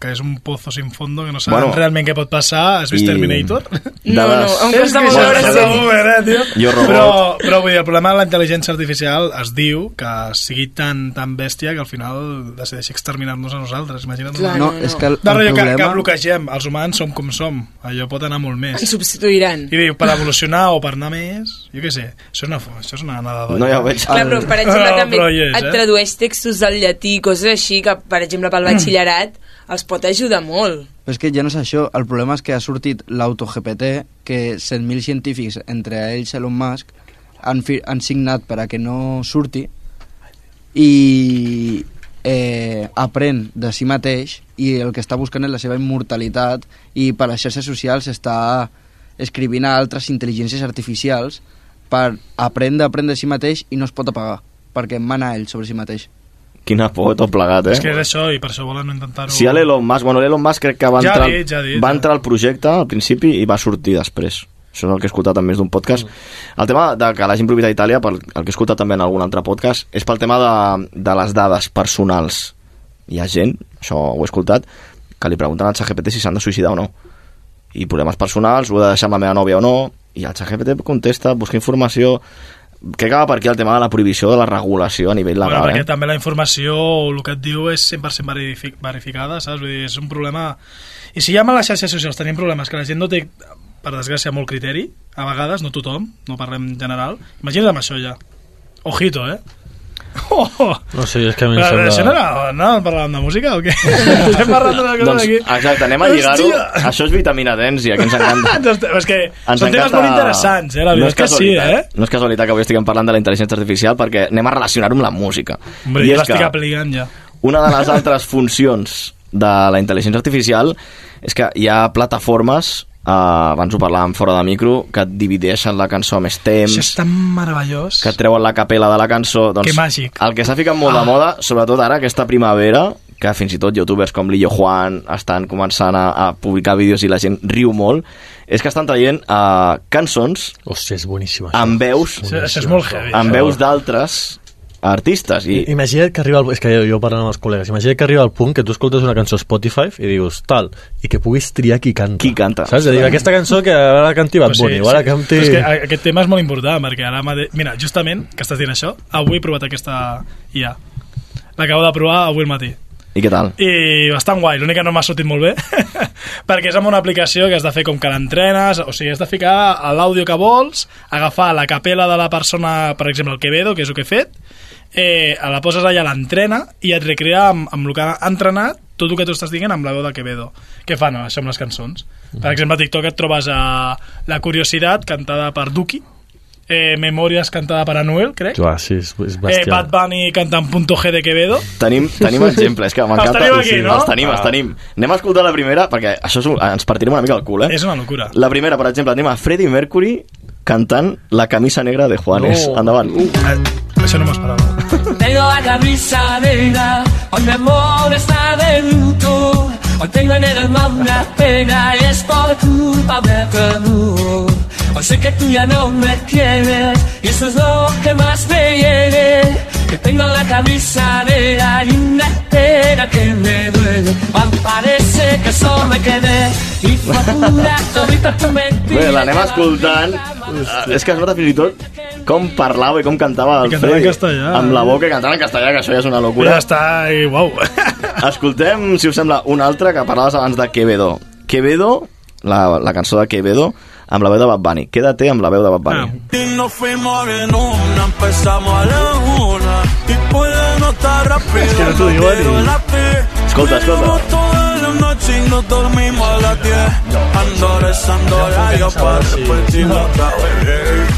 S9: que és un pozo sin fondo, que no saben
S3: Bueno,
S9: realment què pot passar. Has vist
S3: i-
S9: Terminator?
S4: No, no, em
S9: És
S4: costa
S9: que
S4: molt veure.
S9: Uber, eh, tio?
S3: Jo, robot.
S9: Però, però vull dir, el problema de la intel·ligència artificial es diu que sigui tan, tan bèstia que al final decideixi exterminar-nos a nosaltres. Imagina't.
S4: Clar,
S6: No, no, no. és que el-
S9: de
S6: el
S9: rotllo que, que
S6: problema-
S9: bloquegem. Els humans som com som. Allò pot anar molt més.
S4: Ens substituiran.
S9: I diu, per evolucionar o per anar més, jo què sé, això és una, això és una anada d'olla.
S3: No, ja ho veig.
S4: Clar, però, per exemple,
S9: No,
S4: també
S9: però hi és,
S4: et
S9: eh?
S4: Tradueix textos del llatí, coses així, que, per exemple, pel batxillerat *clears throat* els pot ajudar molt.
S6: Però és que ja no és això, el problema és que ha sortit l'auto-GPT, que 100.000 científics, entre ells Elon Musk, han, han signat per a que no surti i eh, aprèn de si mateix i el que està buscant és la seva immortalitat i per les xarxes socials està escrivint a altres intel·ligències artificials per aprendre, aprendre de si mateix i no es pot apagar perquè mana ell sobre si mateix.
S3: Quina por, tot plegat, eh?
S9: És que és això, i per això volen intentar-ho...
S3: Si a l'Elon Musk, bueno, l'Elon Musk crec que va
S9: Ja
S3: entrar,
S9: dit, ja dit,
S3: va entrar al projecte al principi i va sortir després. Això és el que he escoltat en més d'un podcast.
S9: Mm.
S3: El tema de que l'hagin prohibit a Itàlia, pel, el que he escoltat també en algun altre podcast, és pel tema de, de les dades personals. Hi ha gent, això ho he escoltat, que li pregunten al ChatGPT si s'han de suïcidar o no. I problemes personals, ho he de deixar amb la meva nòvia o no, i el ChatGPT contesta, busca informació... Crec que va per aquí el tema de la prohibició de la regulació a nivell
S9: Bueno,
S3: legal,
S9: perquè
S3: eh?
S9: també la informació, el que et diu és 100% verific verificada, saps? Vull dir, és un problema... I si ja amb les xarxes socials tenim problemes que la gent no té, per desgràcia, molt criteri, a vegades, no tothom, no parlem en general, imagina't amb això ja. Ojito, eh? Oh, oh.
S11: No sé, és que a mi em sembla...
S9: Això no era, no parlàvem de música o què? *laughs* Estem parlant d'una cosa
S3: Doncs,
S9: d'aquí.
S3: exacte, anem a lligar-ho. Això és vitamina dens i aquí ens encanta. *laughs*
S9: Doncs, és que
S3: Ens
S9: són temes molt interessants, eh? La veritat
S3: és
S9: és que sí, eh?
S3: No és casualitat que avui estiguem parlant de la intel·ligència artificial perquè anem a relacionar-ho amb la música.
S9: Hombre,
S3: I
S9: jo
S3: és
S9: l'estic
S3: que
S9: aplicant ja.
S3: una de les *laughs* altres funcions de la intel·ligència artificial és que hi ha plataformes Uh, abans ho parlàvem fora de micro que et divideixen la cançó a més temps
S9: Això és tan meravellós.
S3: que et treuen la capella de la cançó doncs,
S9: Que màgic.
S3: el que s'ha ficat molt ah. de moda sobretot ara aquesta primavera que fins i tot youtubers com Lillo Juan estan començant a, a publicar vídeos i la gent riu molt és que estan traient uh, cançons
S11: Hòstia, és boníssim
S3: amb veus
S9: Això, això és molt heavy.
S3: amb
S9: això.
S3: veus d'altres artistes i
S11: Imagina't que arriba, al, és que jo, jo parlant amb els col·legues, imagina't que arriba al punt que tu escoltes una cançó a Spotify i dius tal, i que puguis triar qui canta.
S3: Qui canta.
S11: Saps? És a dir, aquesta cançó que ara canti Bad Bunny, o ara canti...
S9: Però és que aquest tema és molt important, perquè ara mateix... Mira, justament, que estàs dient això, avui he provat aquesta IA. L'acabo de provar avui al matí.
S3: I què tal?
S9: i bastant guai, l'únic que no m'ha sortit molt bé *laughs* perquè és amb una aplicació que has de fer com que l'entrenes, o sigui, has de ficar l'àudio que vols, agafar la capella de la persona, per exemple, el Quevedo, que és el que he fet, eh, la poses allà, l'entrena i et recrea amb, amb el que ha entrenat tot el que tu estàs dient amb la veu de Quevedo. Què fan això amb les cançons? Per exemple, a TikTok et trobes a La Curiositat, cantada per Duki, eh, Memòries, cantada per Anuel, crec,
S11: Uah, sí, és, és
S9: eh. Bad Bunny cantant Punto G de Quevedo,
S3: Tenim, tenim exemples, que *laughs* m'encanta.
S9: Els tenim aquí, no?
S3: Els tenim, els tenim. Anem a escoltar la primera, perquè això és un, ens partirem una mica el cul, eh?
S9: és una locura.
S3: La primera, per exemple, anem a Freddie Mercury cantant La camisa negra de Juanes.
S9: No.
S3: Endavant.
S9: Eh, això no m'esperava.
S17: Tengo la camisa negra, hoy mi amor está de luto. Hoy tengo en el alma una pena es por culpa de tu amor. Hoy sé que tú ya no me quieres y eso es lo que más me hiere. Que tengo la camisa y una pena que me duele. Cuando parece que solo me quedé y factura *laughs* todita tu mentira.
S3: Bé, l'anem escoltant. Uh, és que es nota fins i tot com parlava i com cantava el
S9: I cantava en
S3: Freddy.
S9: castellà.
S3: Amb la boca i cantava en castellà, que això ja és una
S9: Ja
S3: locura.
S9: està, i uau. *laughs*
S3: Escoltem, si us sembla, una altra que parlaves abans de Quevedo. Quevedo, la, la cançó de Quevedo, amb la veu de Bad Bunny. Quédate amb la veu de Bad Bunny.
S10: Y
S3: Es que no ni-
S10: fe.
S3: Escolta, escolta.
S10: Fuimos toda la noche y nos dormimos a las 10. Ando rezando la yo para repetirlo otra vez.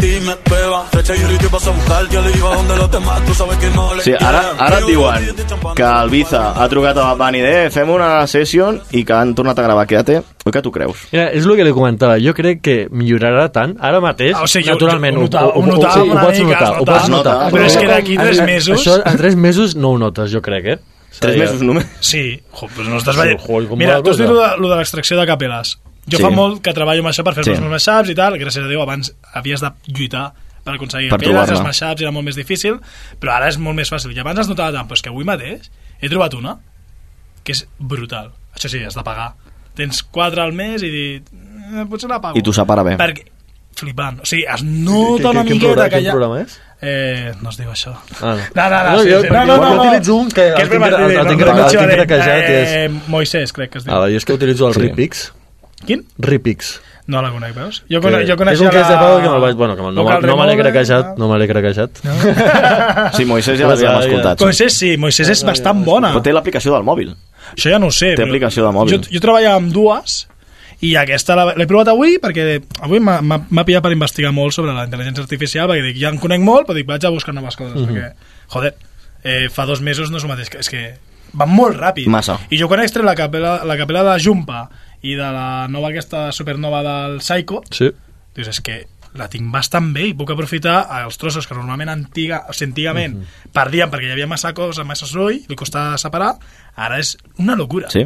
S10: Dime, beba, fecha y ahorita vas a buscar. Yo le iba donde los demás, tú sabes que no le
S3: Sí, ara, ara et diuen que el Biza ha trucat a Bad Bunny de fem una session i que han tornat a gravar Quédate. Oi que tu creus?
S11: Mira, és el que li comentava. Jo crec que millorarà tant. Ara mateix,
S9: Ah, o sigui, jo-
S11: naturalment,
S9: jo ho notava-
S11: ho, ho,
S9: ho notava
S11: sí, ho pots notar.
S9: es
S11: Ho pots notar.
S3: Però és
S9: que d'aquí tres mesos-
S11: Això a tres mesos no ho notes, jo crec, eh?
S3: Tres mesos només?
S9: Sí, jo, doncs no estàs
S11: Sí,
S9: veient. Mira, tu has dit lo de, lo de l'extracció de capeles. Jo
S3: Sí.
S9: fa molt que treballo amb això per fer
S3: Sí.
S9: els meus mashups i tal. Gràcies a Déu, abans havies de lluitar per aconseguir
S3: Per
S9: capeles, els mashups era molt més difícil, però ara és molt més fàcil. I abans es notava tant, però és que avui mateix he trobat una que és brutal. Això sí, has de pagar. Tens quatre al mes i dir, eh, potser la pago.
S3: I t'ho separa bé.
S9: Perquè, flipant. O sigui, es nota una miqueta
S11: programa-
S9: que
S11: quin
S9: ja...
S11: programa és?
S9: Eh, no es diu això.
S11: Ah, no.
S9: No, no, no,
S11: No,
S9: sí,
S11: jo-
S9: sí, no, no, no,
S11: jo
S9: no.
S11: utilitzo un que el
S9: és
S11: tinc- el tinc
S9: no,
S11: craquejat
S9: no,
S11: i és-
S9: Eh, Moisés, crec que es diu.
S11: Ah, jo és que utilitzo el
S3: Sí.
S11: Ripix.
S9: Quin?
S11: Ripix.
S9: No la conec, veus? Jo,
S11: Que
S9: conec, jo
S11: és
S9: coneixia
S11: un que és de pago que me'l vaig... Bueno, que no, no me l'he craquejat, no me l'he craquejat.
S3: Sí, Moisés ja l'havíem escoltat.
S9: Moisés sí, Moisés és bastant bona.
S3: Però té l'aplicació del mòbil.
S9: Això ja no ho sé.
S3: Té aplicació de mòbil.
S9: Jo, jo treballava amb dues i aquesta la- l'he provat avui perquè avui m'ha- pillat per investigar molt sobre la intel·ligència artificial perquè dic, ja en conec molt, però dic, vaig a buscar noves coses
S3: Mhm.
S9: perquè, joder, eh, fa dos mesos no és el mateix, que- és que van molt ràpid.
S3: Massa.
S9: I jo quan he extret la capella, la capella de Jumpa i de la nova aquesta supernova del Psycho,
S11: Sí.
S9: dius, és que la tinc bastant bé i puc aprofitar els trossos que normalment antiga, o sigui, antigament
S3: Mhm.
S9: perdíem perquè hi havia massa cosa, massa soroll, li costava separar, ara és una locura.
S3: Sí?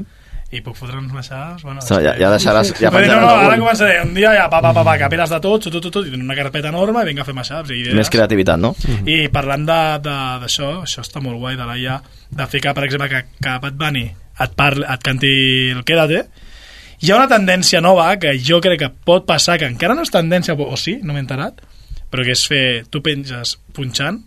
S9: I puc fotre uns mashups... Bueno,
S3: Ostres, ja- ja deixaràs- ja *laughs*
S9: no, no, ara començaré un dia ja, pa, pa, pa, pa, capeles de tot, tot, tot, tot, i una carpeta enorme i vinga a fer mashups. I.
S3: Més creativitat, no?
S9: I parlant d'això, això està molt guai de la IA, de ficar, per exemple, que, que Bad Bunny et, parli, et canti el Quédate, hi ha una tendència nova que jo crec que pot passar, que encara no és tendència, o sí, no m'he enterat, però que és fer, tu penges punxant,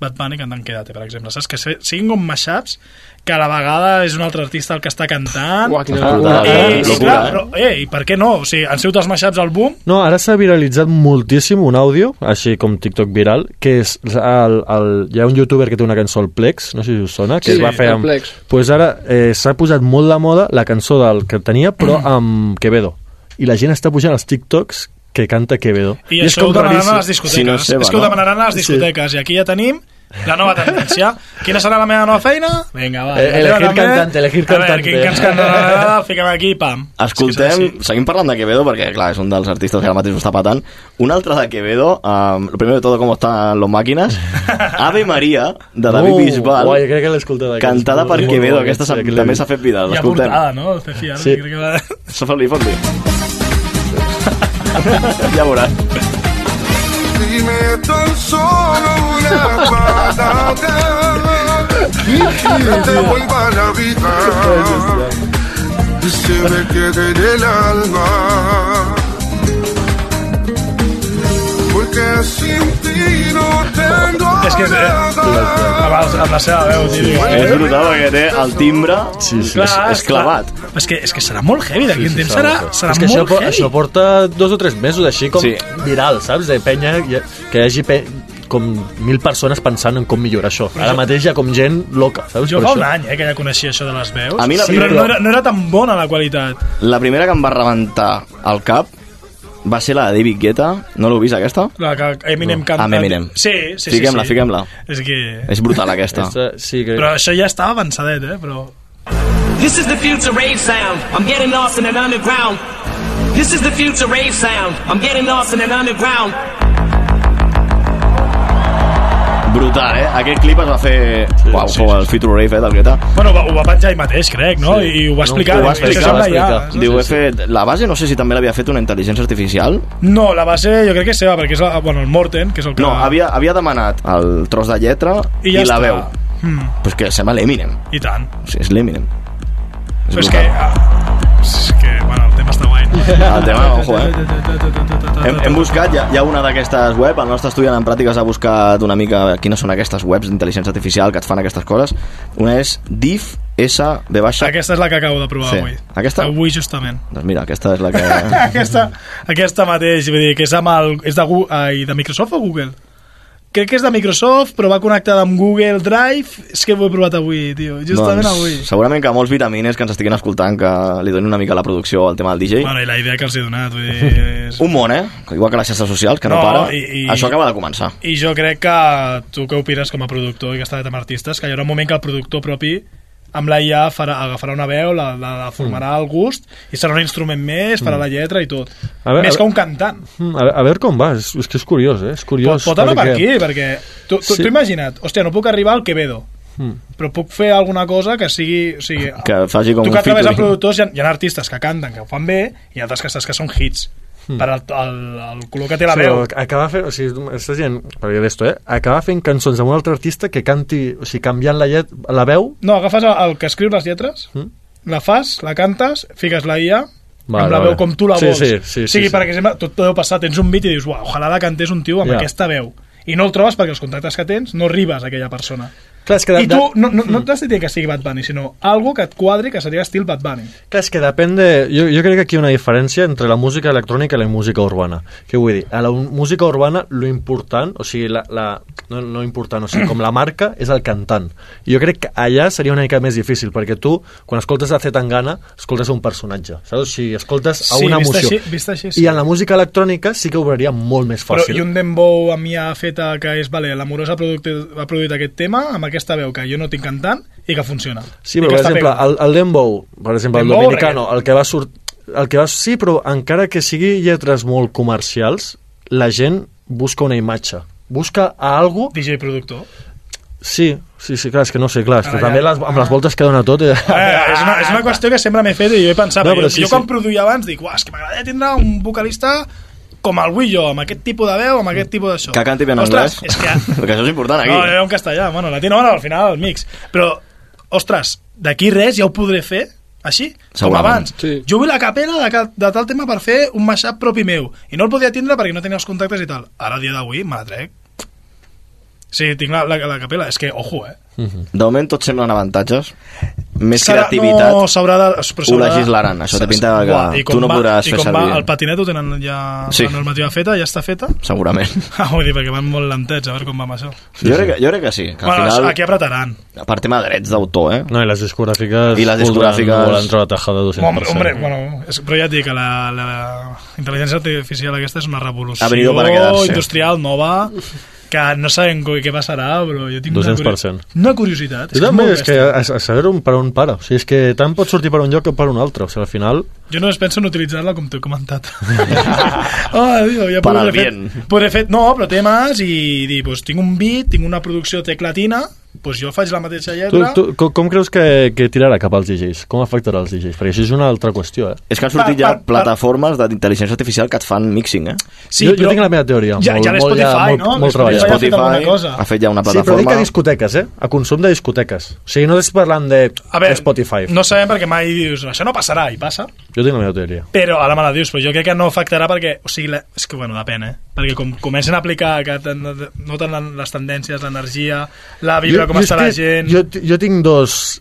S9: Bad Bunny cantant Quédate, per exemple, saps? Que siguin com mashups que a la vegada és un altre artista el que està cantant
S15: Uah, quina
S3: Ah,
S15: locura.
S3: ah,
S9: i, clar,
S3: eh?
S9: però, eh, i per què no? O sigui, han sigut els mashups al boom
S11: No, ara s'ha viralitzat moltíssim un àudio, així com TikTok viral, que és el, el, hi ha un youtuber que té una cançó, el Plex, no sé si us sona, que
S15: Sí,
S11: es va fer amb...
S15: Plex.
S11: Pues ara eh, s'ha posat molt de moda la cançó del que tenia, però amb Quevedo. I la gent està pujant als TikToks que canta Quevedo.
S9: I, això ho demanaran a les discoteques.
S3: Si no és seva,
S9: és que ho
S3: no?
S9: demanaran a les discoteques. I aquí ja tenim la nova tendència. Quina serà la meva nova feina? Vinga, va.
S11: Eh, elegir
S9: també.
S11: cantante, elegir
S9: A veure,
S11: cantante.
S9: quin cants cantarà, fiquem aquí, pam.
S3: Escoltem, seguim parlant de Quevedo perquè, clar, és un dels artistes que ara mateix ho està patant. Un altre de Quevedo, um, lo primero de todo, com estan los máquinas. *laughs* Ave María, de David
S11: Uh,
S3: Bisbal,
S11: guai, crec que l'he escoltat.
S3: cantada per Quevedo. Aquesta
S11: sí,
S3: s'ha- també s'ha fet viral.
S9: Hi ha portada, no?
S11: Sí.
S9: Crec que va... *laughs*
S3: Ja veuràs.
S18: Dime tan solo una palabra *laughs* y que te vuelva la vida y se me quede en el alma. Porque sin ti no tengo
S9: És que que eh, amb, el, amb la seva veu, tio.
S3: És brutal perquè té el timbre
S11: sí, sí.
S3: és, és clavat.
S9: És que, és que serà molt heavy, d'aquí un temps serà, serà
S11: és que això,
S9: molt
S11: po-
S9: heavy.
S11: això porta dos o tres mesos així com
S3: Sí.
S11: viral, saps? De penya, que hi hagi pe com mil persones pensant en com millorar això. Ara mateix hi ha com gent loca, saps?
S9: Jo
S11: Per
S9: fa
S11: això.
S9: un any eh, que ja coneixia això de les veus,
S3: A mi la
S9: sí,
S3: primera-
S9: però no era, no era tan bona la qualitat.
S3: La primera que em va rebentar al cap va ser la de David Guetta. No l'heu vist, aquesta?
S9: La que Eminem
S3: No.
S9: canta...
S3: Amb Eminem.
S9: Sí, sí,
S3: Fiquem-la,
S9: sí, sí.
S3: fiquem-la.
S9: És que...
S3: És brutal, aquesta.
S11: sí que...
S9: Però això ja estava avançadet, eh? Però...
S17: This is the future rave sound. I'm getting lost in an underground. This is the future rave sound. I'm getting lost in an underground.
S3: Brutal, eh? Aquest clip es va fer... Uau, sí, el Future Rave, eh, del Guetta.
S9: Bueno, ho va penjar ell mateix, crec, no? I, I ho va explicar.
S3: Ho va explicar,
S9: "Això
S3: va
S9: sembla ja".
S3: explicar. Diu, he fet... La base no sé si també l'havia fet una intel·ligència artificial.
S9: No, la base jo crec que és seva, perquè és la, bueno, el Morten, que és el que...
S3: No, havia, havia demanat el tros de lletra
S9: I
S3: i,
S9: ja
S3: la
S9: està.
S3: veu.
S9: Mm,
S3: Pues que sembla l'Eminem.
S9: I tant.
S3: O sigui, és l'Eminem. És
S9: Però és que... ah, És que, bueno, el tema.
S3: El tema, *laughs* ojo, eh? Hem, hem buscat, hi ha, hi ha una d'aquestes web, el nostre estudiant en pràctiques ha buscat una mica quines són aquestes webs d'intel·ligència artificial que et fan aquestes coses. Una és div S B baixa...
S9: Aquesta és la que acabo de provar
S3: Sí.
S9: avui.
S3: Aquesta?
S9: Avui, justament.
S3: Doncs mira, aquesta és la que... *laughs*
S9: aquesta, aquesta mateix, vull dir, que és, amb el, és de, Gu- ai, de Microsoft o Google? Crec que és de Microsoft, però va connectada amb Google Drive. És que ho he provat avui, tio. Justament avui.
S3: Doncs segurament que molts vitamines que ens estiguin escoltant que li donin una mica la producció al tema del DJ.
S9: Bueno, i la idea que els he donat, vull dir... És...
S3: Un món, eh? Igual que les xarxes socials, que no,
S9: No,
S3: para.
S9: i- i-
S3: Això acaba de començar.
S9: I jo crec que tu que opines com a productor i que estàs amb artistes, que hi haurà un moment que el productor propi amb la IA farà, agafarà una veu, la, la, la formarà al gust i serà un instrument més, farà
S11: Mm.
S9: la lletra i tot.
S11: A veure,
S9: més
S11: a
S9: que un cantant.
S11: Mm, A, a veure com va, és, és que és curiós, eh? És
S9: Pot,
S11: curiós.
S9: pot anar per aquí, perquè tu, tu,
S11: Sí.
S9: tu imagina't, hòstia, no puc arribar al Quevedo,
S11: Mm.
S9: però puc fer alguna cosa que sigui... O sigui
S3: Que faci com
S9: tu
S3: un
S9: que treballes amb
S3: featuring.
S9: productors, hi ha, hi ha artistes que canten, que ho fan bé, i altres que saps que són hits.
S11: Mm.
S9: Per el, el, el color que té la
S11: Sí,
S9: veu.
S11: acaba fent, o sigui, estàs dient, perquè d'esto, eh? Acaba fent cançons amb un altre artista que canti, o sigui, canviant la, llet, la veu,
S9: No, agafes el, el que escriu les lletres,
S11: Mm.
S9: la fas, la cantes, fiques la IA,
S11: Vale,
S9: amb la
S11: vale.
S9: veu com tu la
S11: Sí,
S9: vols.
S11: sí, sí,
S9: o
S11: sí,
S9: sigui,
S11: sí.
S9: per exemple, tot deu passar, tens un beat i dius, uau, ojalà la cantés un tio amb
S11: Ja.
S9: aquesta veu. I no el trobes perquè els contactes que tens no arribes a aquella persona.
S11: Clar, és que de-
S9: I tu no, no, no t'has de dir que sigui Bad Bunny, sinó algo que et quadri que seria estil Bad Bunny.
S11: Clar, és que depèn de... Jo, jo crec que aquí hi ha una diferència entre la música electrònica i la música urbana. Què vull dir? A la música urbana, lo important, o sigui, la, la, no, no important, o sigui, com la marca, és el cantant. I jo crec que allà seria una mica més difícil, perquè tu, quan escoltes a Zetangana, escoltes a un personatge, saps? O sigui, escoltes a
S9: Sí,
S11: una
S9: vist
S11: emoció.
S9: així- vist així, sí.
S11: I en la música electrònica sí que ho veuria molt més
S9: Però,
S11: fàcil.
S9: I un dembow amb IA feta que és, vale, l'Amorosa ha, produït, ha aquest tema amb aquesta veu que jo no tinc cantant i que funciona.
S11: Sí, però per exemple, el, el Dembow, per exemple,
S9: Dembow,
S11: el dominicano, el que va sort... El que va... Sí, però encara que sigui lletres molt comercials, la gent busca una imatge. Busca a algo...
S9: DJ productor.
S11: Sí, sí, sí, clar, és que no sé, clar, és que
S9: Ah,
S11: també
S9: ja.
S11: les, amb les voltes que dona tot... Eh?
S9: Eh, és, una, és una qüestió que sempre m'he fet i jo he pensat,
S11: No, però
S9: jo,
S11: sí,
S9: jo
S11: sí.
S9: quan produïa abans dic, uah, és que m'agradaria tindre un vocalista com el vull jo, amb aquest tipus de veu, amb aquest tipus d'això.
S3: Que canti bé en
S9: Ostres,
S3: anglès.
S9: és que... *laughs*
S3: Perquè això és important aquí.
S9: No, jo en castellà, bueno, latino, bueno, al final el mix. Però, ostres, d'aquí res ja ho podré fer així, com abans. Sí. Jo vull la capella de, de tal tema per fer un mashup propi meu. I no el podia tindre perquè no tenia els contactes i tal. Ara, a dia d'avui, me la trec. Sí, tinc la, la, la capella. És que, ojo, eh?
S3: De moment tot semblen avantatges. Més
S9: Serà-
S3: creativitat.
S9: No, s'haurà de... però
S3: Ho
S9: s'haurà de-
S3: legislaran. Això té pinta de que
S9: Buah, i
S3: tu
S9: com
S3: no
S9: va-
S3: podràs
S9: i
S3: fer
S9: com
S3: servir.
S9: Va, el patinet ho tenen ja
S3: Sí.
S9: la normativa feta, ja està feta?
S3: Segurament. *laughs*
S9: Ah, vull dir, perquè van molt lentets, a veure com va amb això.
S3: jo, crec que, jo crec que sí. Que al
S9: bueno,
S3: final,
S9: aquí apretaran.
S3: per tema de drets d'autor, eh?
S11: No, i les discogràfiques...
S3: I les discogràfiques-
S11: Volen, volen treure tajada 200%.
S9: Hombre, hombre, bueno, és, però ja et dic que la, la intel·ligència artificial aquesta és una revolució
S3: Ha venido para quedarse.
S9: industrial nova que no sabem què passarà, però jo tinc una,
S11: 200%.
S9: curi- una curiositat.
S11: Jo
S9: és
S11: també,
S9: molt
S11: és que a, a saber on, per on para. O sigui, és que tant pot sortir per un lloc com per un altre. O sigui, al final...
S9: Jo no penso en utilitzar-la com t'he comentat. *laughs* oh, Déu, ja
S3: Per
S9: podré
S3: al
S9: fer,
S3: bien.
S9: podré fer, no, però temes i dir, pues, tinc un beat, tinc una producció teclatina, pues jo faig la mateixa
S11: Tu,
S9: lletra.
S11: tu, com, com creus que, que tirarà cap als DJs? Com afectarà els DJs? Perquè això és una altra qüestió, eh?
S3: És que han sortit
S9: Per-
S3: ja
S9: per- per-
S3: plataformes d'intel·ligència artificial que et fan mixing, eh?
S9: Sí,
S11: jo,
S9: però-
S11: jo tinc la meva teoria.
S9: Ja-
S11: molt,
S9: ja
S11: molt,
S9: l'Spotify,
S11: molt,
S9: no?
S11: Molt
S9: L'Spotify
S11: treballat.
S9: ha fet
S3: ha fet ja una
S11: Sí, però dic
S3: plataforma...
S11: a discoteques, eh? A consum de discoteques. O sigui, no estic parlant de
S9: A veure,
S11: Spotify.
S9: no sabem perquè mai dius, això no passarà, i passa.
S11: Jo tinc la meva teoria.
S9: Però ara me la dius, però jo crec que no afectarà perquè, o sigui, la, és que bueno, depèn, eh? Perquè com comencen a aplicar que ten- noten les tendències, l'energia, la vibra, com
S11: és
S9: està la
S11: que
S9: gent...
S11: Jo, jo tinc dos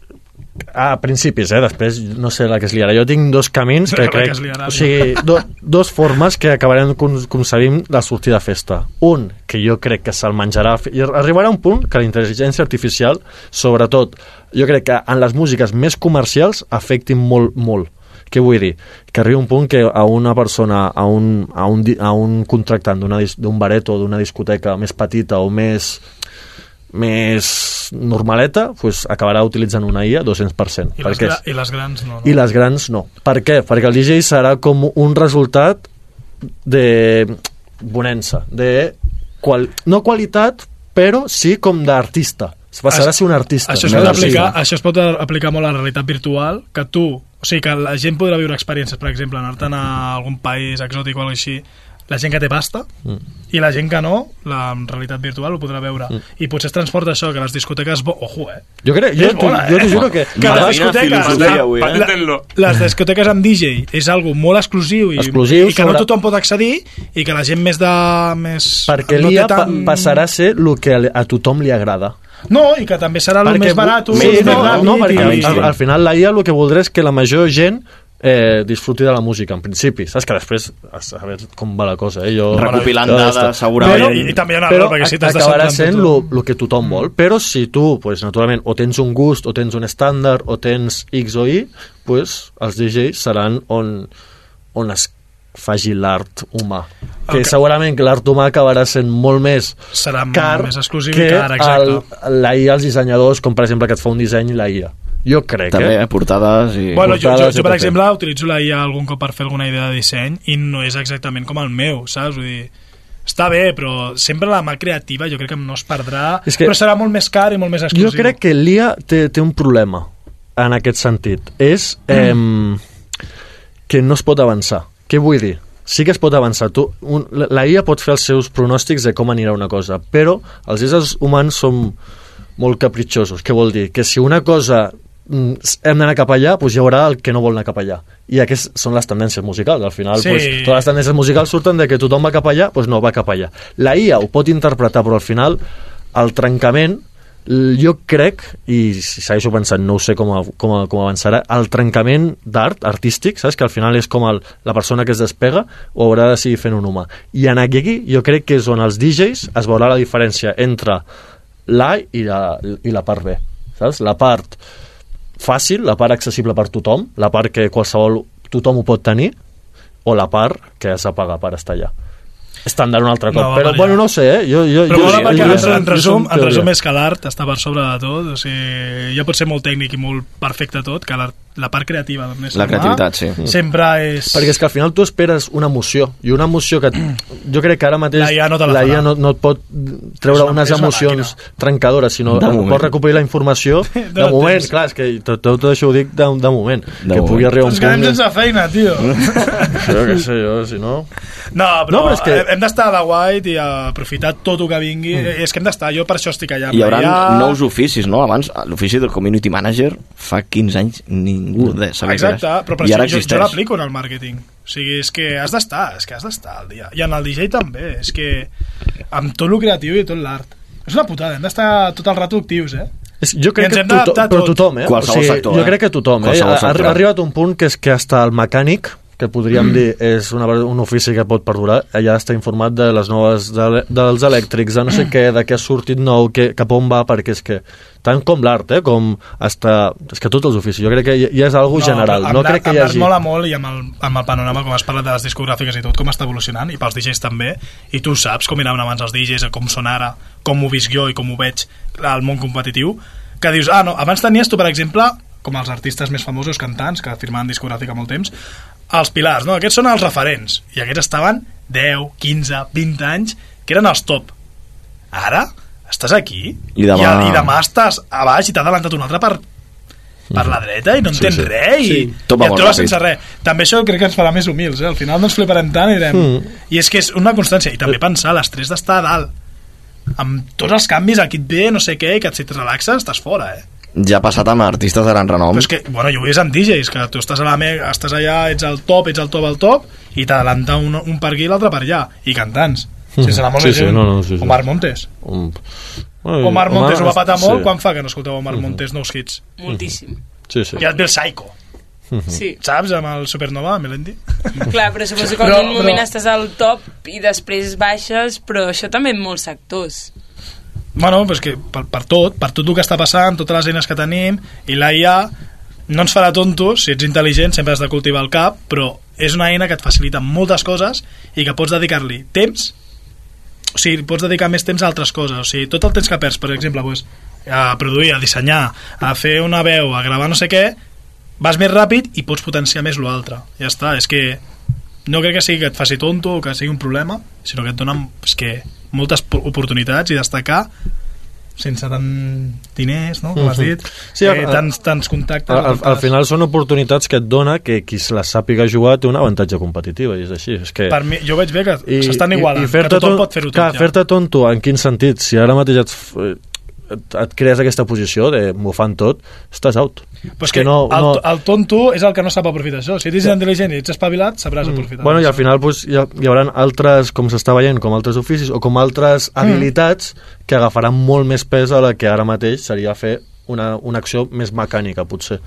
S11: a principis, eh? després no sé la que es liarà. Jo tinc dos camins que
S9: La que
S11: crec
S9: es liarà,
S11: o sigui, do, dos formes que acabarem con- concebint la sortida de festa. Un, que jo crec que se'l menjarà i arribarà un punt que la intel·ligència artificial sobretot, jo crec que en les músiques més comercials afectin molt, molt què vull dir? Que arribi un punt que a una persona, a un, a un, a un contractant d'un baret o d'una discoteca més petita o més més normaleta, pues, acabarà utilitzant una IA 200%.
S9: I les,
S11: perquè és-
S9: I les grans no, no?
S11: I les grans no. Per què? Perquè el DJ serà com un resultat de bonança, de qual... no qualitat, però sí com d'artista. Passarà a ser un artista.
S9: Això es, pot aplicar, això es pot aplicar molt a la realitat virtual, que tu, o sigui, que la gent podrà viure experiències, per exemple, anar-te'n a algun país exòtic o alguna així, la gent que té pasta,
S11: Mm.
S9: i la gent que no, la realitat virtual ho podrà veure.
S11: Mm.
S9: I potser es transporta això, que les discoteques... Bo... Ojo, eh?
S11: Jo crec, jo,
S9: bona,
S11: jo
S9: eh?
S11: t'ho juro que...
S9: que les discoteques,
S5: filosofia, avui, eh?
S9: la, les discoteques amb DJ és algo molt exclusiu i,
S11: Exclusiu
S9: i que no
S11: sobre-
S9: tothom pot accedir i que la gent més de... Més,
S11: Perquè
S9: no
S11: l'IA pa
S9: tant-
S11: passarà a ser el que a tothom li agrada.
S9: No, i que també serà el més barat,
S11: sí, no,
S9: ràpid
S11: no, perquè
S9: i-
S11: al, al final la IA el que voldrà és que la major gent eh, disfruti de la música, en principi. Saps que després, a saber com va la cosa, eh? Jo,
S3: Recopilant dades, segurament.
S11: Però,
S3: I- i també hi ha un
S11: però
S3: perquè si t'has de
S11: acabarà sent el que tothom vol. Però si tu, pues, naturalment, o tens un gust, o tens un estàndard, o tens X o Y, pues, els DJs seran on, on es faci l'art humà. Que
S9: El que-
S11: segurament que l'art humà acabarà sent molt més
S9: Serà molt
S11: car
S9: més exclusiu
S11: que
S9: exacte.
S11: el, la IA als dissenyadors, com per exemple que et fa un disseny la IA. Jo crec,
S3: També,
S11: eh?
S3: portades i...
S9: Bueno, jo, jo,
S11: Portades
S9: jo, per exemple, utilitzo la IA algun cop per fer alguna idea de disseny i no és exactament com el meu, saps? Vull dir, està bé, però sempre la mà creativa jo crec que no es perdrà,
S11: És que-
S9: però serà molt més car i molt més
S11: Jo
S9: exclusiu.
S11: crec que l'IA té, té un problema en aquest sentit. És eh, que no es pot avançar. Què vull dir? Sí que es pot avançar. Tu, un, la IA pot fer els seus pronòstics de com anirà una cosa, però els éssers humans som molt capritxosos. Què vol dir? Que si una cosa mm, hem d'anar cap allà, doncs hi haurà el que no vol anar cap allà. I aquestes són les tendències musicals. Al final,
S9: Sí.
S11: doncs, totes les tendències musicals surten de que tothom va cap allà, doncs no va cap allà. La IA ho pot interpretar, però al final el trencament jo crec, i si segueixo pensant, no ho sé com, com, com avançarà, el trencament d'art, artístic, saps? Que al final és com el, la persona que es despega o haurà de seguir fent un humà. I en aquí jo crec que és on els DJs es veurà la diferència entre l'A i la, i la part B, saps? La part fàcil, la part accessible per tothom, la part que qualsevol tothom ho pot tenir, o la part que has pagar per estar allà. Estàndard un altre cop.
S9: No,
S11: però,
S9: variar.
S11: bueno, no sé, eh? Jo, jo,
S9: Però
S11: jo,
S9: perquè,
S11: jo,
S9: en,
S11: jo,
S9: en,
S11: jo
S9: resum, en resum és que l'art està per sobre de tot, o sigui, ja pot ser molt tècnic i molt perfecte tot, que l'art- la part creativa ésser
S3: La creativitat, sí.
S9: sempre és...
S11: Perquè és que al final tu esperes una emoció, i una emoció que jo crec que ara mateix
S9: La IA no la.
S11: IA no, no et pot treure
S9: una-
S11: unes emocions trencadores, sinó
S3: De moment.
S11: pot recuperar la informació *laughs* de,
S9: De
S11: moment,
S9: temps.
S11: clar, és que tot, tot això ho dic de, de moment,
S3: De
S11: que
S3: moment.
S11: pugui arribar un
S9: Ens quedem
S11: punt...
S9: sense feina, tio. *laughs*
S11: Jo què sé jo, si no...
S9: No, però,
S11: No, però és que-
S9: hem- d'estar a la white i aprofitar tot el que vingui. Mm. És que hem d'estar, jo per això estic allà.
S3: Hi haurà
S9: Ja...
S3: nous oficis, no? Abans, l'ofici del community manager fa 15 anys ningú de què
S9: Exacte,
S3: és.
S9: però per
S3: I
S9: això
S3: ara
S9: jo, jo l'aplico en el màrqueting. O sigui, és que has d'estar, és que has d'estar al dia. I en el DJ també, és que amb tot el creatiu i tot l'art. És una putada, hem d'estar tot el rato actius, eh?
S11: És, jo crec que tothom, però
S9: tot.
S11: tothom, eh?
S3: Qualsevol sector,
S11: jo
S3: eh?
S11: crec que tothom, eh?
S3: Qualsevol
S11: Ha, ha
S3: sector.
S11: arribat un punt que és que hasta el mecànic que podríem mm. dir és una, un ofici que pot perdurar, allà està informat de les noves, de, dels elèctrics, de no sé què, de què ha sortit nou, que, cap on va, perquè és que tant com l'art, eh, com hasta, és que tots els oficis, jo crec que ja, és algo general,
S9: però
S11: no crec que hi hagi...
S9: mola molt i amb el, amb el panorama, com has parlat de les discogràfiques i tot, com està evolucionant, i pels DJs també, i tu saps com anaven abans els DJs, com són ara, com ho visc jo i com ho veig al món competitiu, que dius, ah, no, abans tenies tu, per exemple, com els artistes més famosos, cantants, que firmaven discogràfica molt temps, els pilars, no? Aquests són els referents, i aquests estaven 10, 15, 20 anys, que eren els top. Ara, estàs aquí,
S3: I demà-
S9: i, i demà estàs a baix i t'ha adelantat un altre per, per la dreta i no
S3: Sí,
S9: entens
S3: sí.
S9: res i,
S3: Sí.
S9: i et trobes sense res també això crec que ens farà més humils eh? al final no ens fliparem tant i direm
S11: Mm.
S9: i és que és una constància i també pensar l'estrès d'estar a dalt amb tots els canvis aquí et ve no sé què i que si et relaxes estàs fora eh?
S3: Ja ha passat amb artistes de gran renom.
S9: Però és que, bueno, jo ho he vist amb DJs, que tu estàs, a la me estàs allà, ets al top, ets al top, al top, i t'adelanta un, un per aquí i l'altre per allà, i cantants. Sense anar molt
S11: Sí, sí, no, no, sí, sí.
S9: Omar Montes.
S11: Um,
S9: Omar Montes ho va patar molt
S11: sí.
S9: quan fa que no escolteu Omar
S11: Mhm.
S9: Montes nous hits.
S4: Moltíssim.
S11: Sí, sí.
S9: I et ve el Psycho.
S4: Sí.
S9: Saps, amb el Supernova, Melendi? *laughs*
S4: Clar, però suposo que
S9: Però-
S4: en un moment
S9: però-
S4: estàs al top i després baixes, però això també en molts sectors.
S9: Bueno, és que per, per tot, per tot el que està passant, totes les eines que tenim, i la IA no ens farà tontos, si ets intel·ligent sempre has de cultivar el cap, però és una eina que et facilita moltes coses i que pots dedicar-li temps, o sigui, pots dedicar més temps a altres coses, o sigui, tot el temps que perds, per exemple, pues, a produir, a dissenyar, a fer una veu, a gravar no sé què, vas més ràpid i pots potenciar més l'altre. Ja està, és que no crec que sigui que et faci tonto o que sigui un problema, sinó que et dona és que, moltes po- oportunitats i destacar sense tant diners, no? Com has
S11: Mhm.
S9: dit,
S11: Sí,
S9: eh, tants, tants contactes.
S11: Al, al, final són oportunitats que et dona que qui se les sàpiga jugar té un avantatge competitiu i és així és que...
S9: Per mi, jo veig bé que s'estan igualant,
S11: i, i
S9: que tothom
S11: ton-
S9: pot fer-ho tot,
S11: clar,
S9: ja.
S11: fer-te tonto en quin sentit si ara mateix et, et, et crees aquesta posició de m'ho fan tot estàs out
S9: Però és que, no, el, no... el tonto és el que no sap aprofitar això. Si ets intel·ligent i ets espavilat, sabràs aprofitar.
S11: Mm. Bueno, i al final pues, hi, ha, hi haurà altres, com s'està veient, com altres oficis o com altres
S9: Mm.
S11: habilitats que agafaran molt més pes a la que ara mateix seria fer una, una acció més mecànica, potser.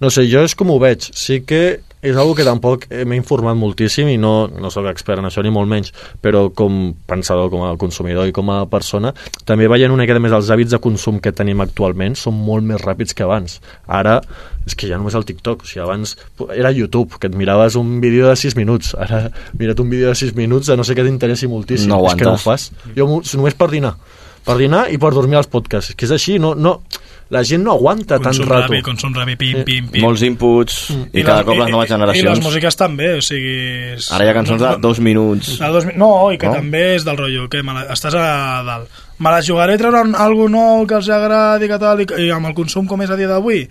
S11: No sé, jo és com ho veig. Sí que és una que tampoc m'he informat moltíssim i no, no sóc expert en això ni molt menys, però com pensador, com a consumidor i com a persona, també veient una miqueta més els hàbits de consum que tenim actualment són molt més ràpids que abans. Ara és que ja només el TikTok, o sigui, abans era YouTube, que et miraves un vídeo de 6 minuts, ara mira't un vídeo de 6 minuts a no sé què t'interessi moltíssim,
S3: No
S11: és que no ho
S3: aguantes.
S11: fas. Jo només per dinar, per dinar i per dormir als podcasts, que és així, no, no, la gent no aguanta
S9: consum
S11: tant rato.
S9: ràpid, consum ràpid, pim,
S11: Eh,
S9: pim, pim.
S3: Molts inputs i, cada cop les noves
S9: I les
S3: generacions...
S9: músiques també, o sigui... és-
S3: Ara hi ha cançons de dos minuts.
S9: De dos, no, i que
S3: No?
S9: no? també és del rotllo, que me la, estàs a dalt. Me la jugaré a treure un, algo nou que els agradi, que tal, i, i amb el consum com és a dia d'avui,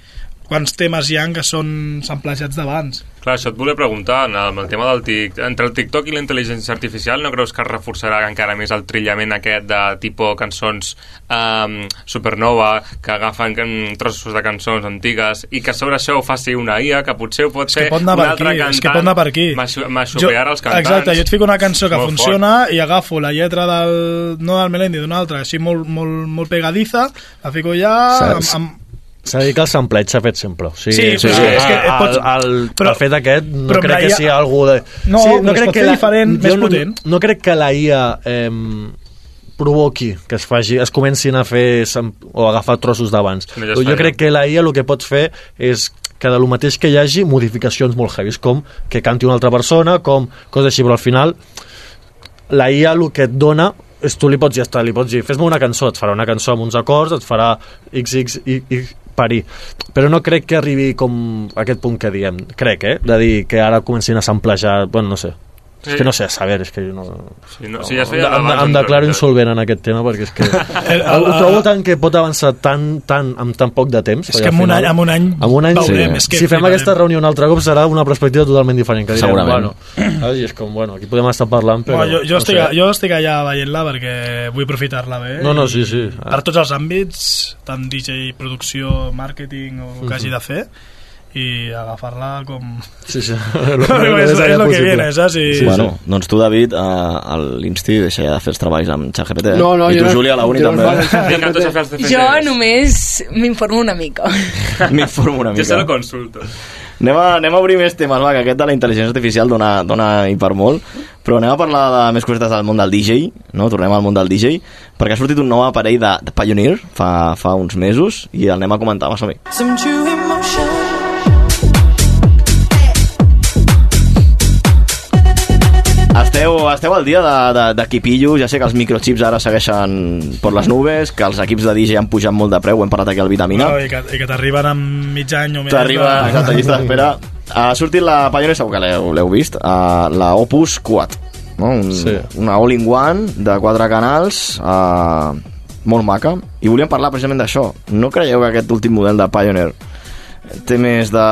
S9: quants temes hi ha que són samplejats d'abans?
S5: Clar, això et volia preguntar, en el, amb el tema del TIC, entre el TikTok i la intel·ligència artificial, no creus que es reforçarà encara més el trillament aquest de tipus cançons um, supernova, que agafen can- trossos de cançons antigues, i que sobre això ho faci una IA, que potser ho pot
S9: És
S5: fer
S9: que pot anar
S5: un
S9: per
S5: altre
S9: aquí,
S5: cantant,
S9: és que pot anar per aquí.
S5: maixopear els cantants.
S9: Exacte, jo et fico una cançó que funciona i agafo la lletra del, no del Melendi, d'una altra, així molt, molt, molt pegadiza, la fico ja amb,
S11: Saps?
S9: amb,
S11: S'ha de dir que el sampleig s'ha fet sempre. O sigui,
S9: Sí, però és que- que et pots-
S11: el, el,
S9: però-
S11: el fet aquest no crec
S9: la
S11: que sigui algú de...
S9: No,
S11: sí,
S9: però es pot fer diferent, més
S11: no,
S9: potent.
S11: No crec que la IA eh, provoqui que es faci, es comencin a fer o agafar trossos d'abans.
S5: No, ja
S11: jo crec que la IA el que pots fer és que de lo mateix que hi hagi modificacions molt heavies, com que canti una altra persona, com coses així, però al final la IA el que et dona és tu li pots ja estar, li pots dir fes-me una cançó, et farà una cançó amb uns acords et farà XX i, i parir. Però no crec que arribi com aquest punt que diem, crec, eh? de dir que ara comencin a samplejar, bueno, no sé
S5: Sí.
S11: és que no sé, a saber, és que jo no...
S5: Sí, no, sí, ja es feia
S11: em, em, em
S5: en
S11: declaro insolvent en aquest tema perquè és que *laughs*
S9: El-
S11: ho
S9: el-
S11: trobo tant que pot avançar tant, tant amb tan poc de temps
S9: És que en un
S11: final-
S9: any- en un any
S11: en un any
S9: veurem,
S11: sí.
S9: és que
S11: si fem aquesta reunió un altre cop serà una perspectiva totalment diferent que direm,
S3: Segurament.
S11: bueno, és com, bueno, aquí podem estar parlant però
S9: Bueno, jo, jo,
S11: no
S9: estic,
S11: sé.
S9: jo estic allà veient-la perquè vull aprofitar-la bé.
S11: No, no, sí, sí.
S9: Per tots els àmbits, tant DJ, producció, màrqueting o el que hagi de fer, i agafar-la com...
S11: Sí, sí. *laughs*
S9: és, és el que viene, saps? I...
S3: Sí, bueno, doncs tu, David, a, a l'Insti deixa ja de fer els treballs amb ChatGPT. eh?
S15: No, no,
S3: I tu,
S15: no-
S3: Júlia, a la uni
S15: no
S3: també.
S5: els deures.
S4: Jo només m'informo una mica. *laughs*
S3: M'informo una
S5: Jo se
S3: mica.
S5: lo consulto.
S3: Anem a, anem a obrir més temes, va, que aquest de la intel·ligència artificial dona, dona i per molt, però anem a parlar de més cosetes del món del DJ, no? tornem al món del DJ, perquè ha sortit un nou aparell de, de Pioneer fa, fa uns mesos i el anem a comentar, va, som -hi.
S17: Some
S3: Esteu, al dia de- de- d'equipillos, ja sé que els microchips ara segueixen per les nubes, que els equips de DJ han pujat molt de preu, ho hem parlat aquí al Vitamina.
S9: No, i que, i que t'arriben en mig any o més.
S3: T'arriba,
S9: de-
S3: exacte, llista d'espera. Ha sortit la Pioneer, segur que l'heu vist, uh, la Opus Quad, no? Un,
S11: Sí.
S3: una all-in-one de quatre canals, uh, molt maca, i volíem parlar precisament d'això. No creieu que aquest últim model de Pioneer té més de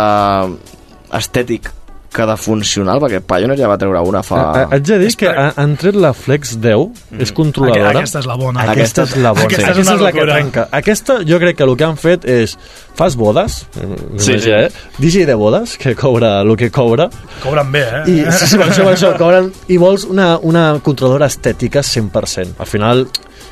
S3: estètic que de funcional, perquè Pioneer ja va treure una fa...
S11: Ah, Haig de dir que ha- han tret la Flex 10, és controladora.
S9: Aqu- aquesta és la bona.
S11: Aquesta, és la bona.
S9: Aquesta és
S11: Aquesta és la que trenca. Aquesta, jo crec que el que han fet és... Fas bodes,
S3: Sí,
S11: sí,
S3: sí.
S11: eh? DJ de bodes, que cobra el que cobra,
S9: Cobren bé, eh?
S11: i, sí, sí, per això, per això, cobren, i vols una, una controladora estètica 100%. Al final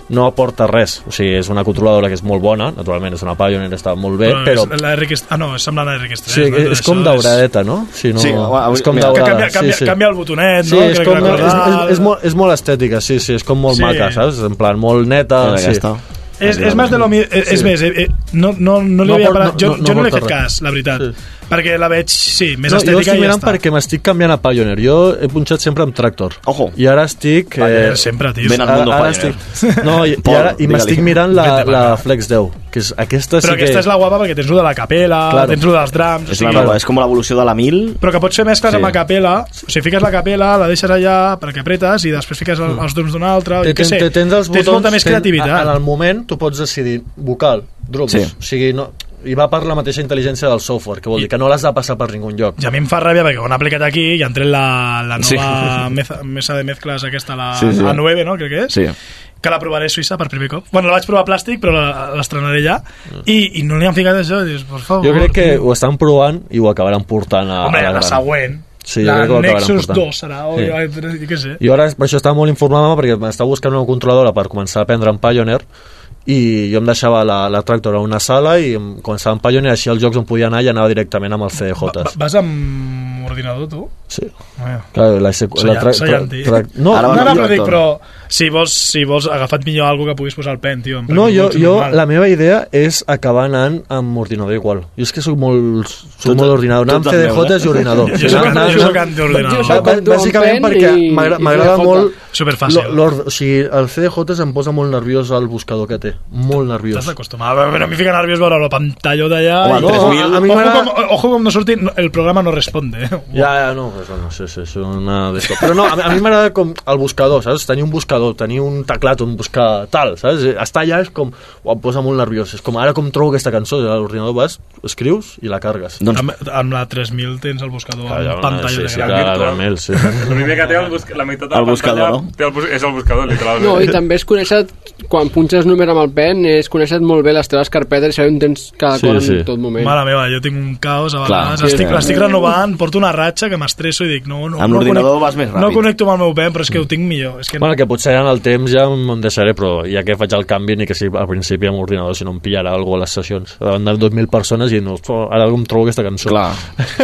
S11: no aporta res. O sigui, és una controladora que és molt bona, naturalment és una Pioneer, està molt bé, però...
S9: és la RX... Ah, no, és semblant a RX3.
S11: Sí,
S9: no?
S11: és com dauradeta, no? Si no
S3: Sí,
S11: és com
S3: mira,
S11: daurada.
S9: canvia, canvia,
S11: sí, sí.
S9: canvia el botonet,
S11: Sí,
S9: no?
S11: és, com, és, és, és, molt, és molt estètica, sí, sí, és com molt
S9: Sí.
S11: maca, saps? En plan, molt neta,
S3: Mira
S11: sí.
S3: aquesta.
S9: És, és més de lo mi... És, és
S11: Sí.
S9: més, eh, eh, no, no, no li
S11: No
S9: havia parat... Jo,
S11: no- no
S9: jo no l'he fet
S11: res.
S9: cas, la veritat. Perquè la veig, sí, més
S11: no, jo
S9: estètica
S11: estic
S9: i ja
S11: mirant
S9: està.
S11: perquè m'estic canviant a Pioneer. Jo he punxat sempre amb Tractor.
S3: Ojo.
S11: I ara estic... eh,
S9: Pioneer sempre, tio.
S3: Ben al mundo
S11: ara
S3: Pioneer.
S11: estic, no, i, i,
S3: Pol,
S11: ara, i m'estic mirant la, la. Flex 10, que és, aquesta
S9: Però
S11: sí que...
S9: aquesta és la guapa perquè tens lo de la capela,
S11: Claro.
S9: tens lo dels drums...
S3: És, la nova, és com l'evolució de la 1000.
S9: Però que pots fer mescles
S3: Sí.
S9: amb a capela, o sigui, fiques la capela, la deixes allà perquè apretes i després fiques el, els drums d'una altra,
S11: Té-
S9: jo què sé,
S11: té- tens els botons,
S9: molta més
S11: ten-
S9: creativitat.
S11: En el moment tu pots decidir vocal, drums,
S3: Sí.
S11: o sigui, no, i va per la mateixa intel·ligència del software, que vol dir que no l'has de passar per ningú lloc.
S9: I a mi em fa ràbia perquè quan he aplicat aquí i han tret la, la nova
S11: Sí.
S9: meza, mesa de mezcles aquesta, la
S3: Sí, sí.
S9: A9, no? Crec que és.
S3: Sí.
S9: que la provaré a Suïssa per primer cop. Bueno, la vaig provar a plàstic, però la- l'estrenaré ja. I, I no li han ficat això. Dius, por favor.
S11: Jo crec que ho estan provant i ho acabaran portant a,
S9: Hombre,
S11: a la,
S9: la següent.
S11: Sí, jo
S9: la
S11: crec que ho
S9: Nexus
S11: portant.
S9: 2 serà, o
S11: Sí.
S9: jo, jo què sé.
S11: I ara per això estava molt informada perquè m'estava buscant una controladora per començar a aprendre en Pioneer i jo em deixava la, la Tractor a una sala i començava en Pioneer així els jocs on podia anar i anava directament amb els CDJs.
S9: Vas amb ordinador, tu?
S11: Sí.
S9: Ah,
S11: Clar, la, la tra- tra-
S9: anti.
S11: tra- no,
S9: no, no,
S11: no,
S9: però dic, però si vols, si vols agafat millor algo que puguis posar al pen, tio.
S11: No, jo, jo, la meva idea és acabar anant amb ordinador igual. Jo és que sóc molt, soc
S3: Tot-
S11: molt ordinador, anar amb CDJs
S3: eh?
S11: i ordinador. *laughs*
S9: Jo soc
S15: tu amb
S11: Bàsicament perquè m'agrada molt...
S9: Superfàcil.
S11: O sigui, el CDJ em posa molt nerviós el buscador que té. Molt nerviós.
S9: T'has d'acostumar. Però a mi fica nerviós veure la pantalla d'allà.
S3: Home,
S9: i-
S3: el
S11: No,
S3: 3000.
S11: a mi
S9: Ojo com, no surti, no- el programa no responde.
S11: Ja, ja, no, no sé, sí, és una. Però no, a, mi- a mi m'agrada com el buscador, saps? Tenir un buscador, tenir un teclat on buscar tal, saps? Estar allà és com... Ho em posa molt nerviós. És com ara com trobo aquesta cançó, a l'ordinador vas, escrius i la cargues.
S3: Doncs
S9: Amb, amb la 3000 tens el buscador
S11: Clar, ja,
S9: amb pantalla
S11: sí,
S9: de
S11: sí,
S9: gran.
S11: clar,
S5: virtual.
S11: realment, sí.
S5: El primer que té el busca, la meitat de la
S3: El buscador,
S5: pantalla
S3: no?
S5: té el bus és el buscador, literalment.
S15: No, i també és conèixer, quan punxes número amb el pen, és conèixer molt bé les teves carpetes i saber on tens cada
S11: Sí,
S15: cosa
S11: sí.
S15: en tot moment.
S9: Mare meva, jo tinc un caos a vegades.
S3: sí,
S9: estic,
S3: sí.
S9: l'estic renovant, porto una ratxa que m'estresso i dic, no, no,
S3: Amb
S9: no
S3: l'ordinador vas més
S9: No
S3: ràpid.
S9: connecto amb el meu pen, però és que ho tinc millor. És que
S11: Bueno, que potser en el temps ja em deixaré, però ja que faig el canvi, ni que sigui al principi amb ordinador, si no em pillarà algú a les sessions. Davant de 2.000 persones i no, "Oh, ara em trobo aquesta cançó.
S3: Clar. *laughs*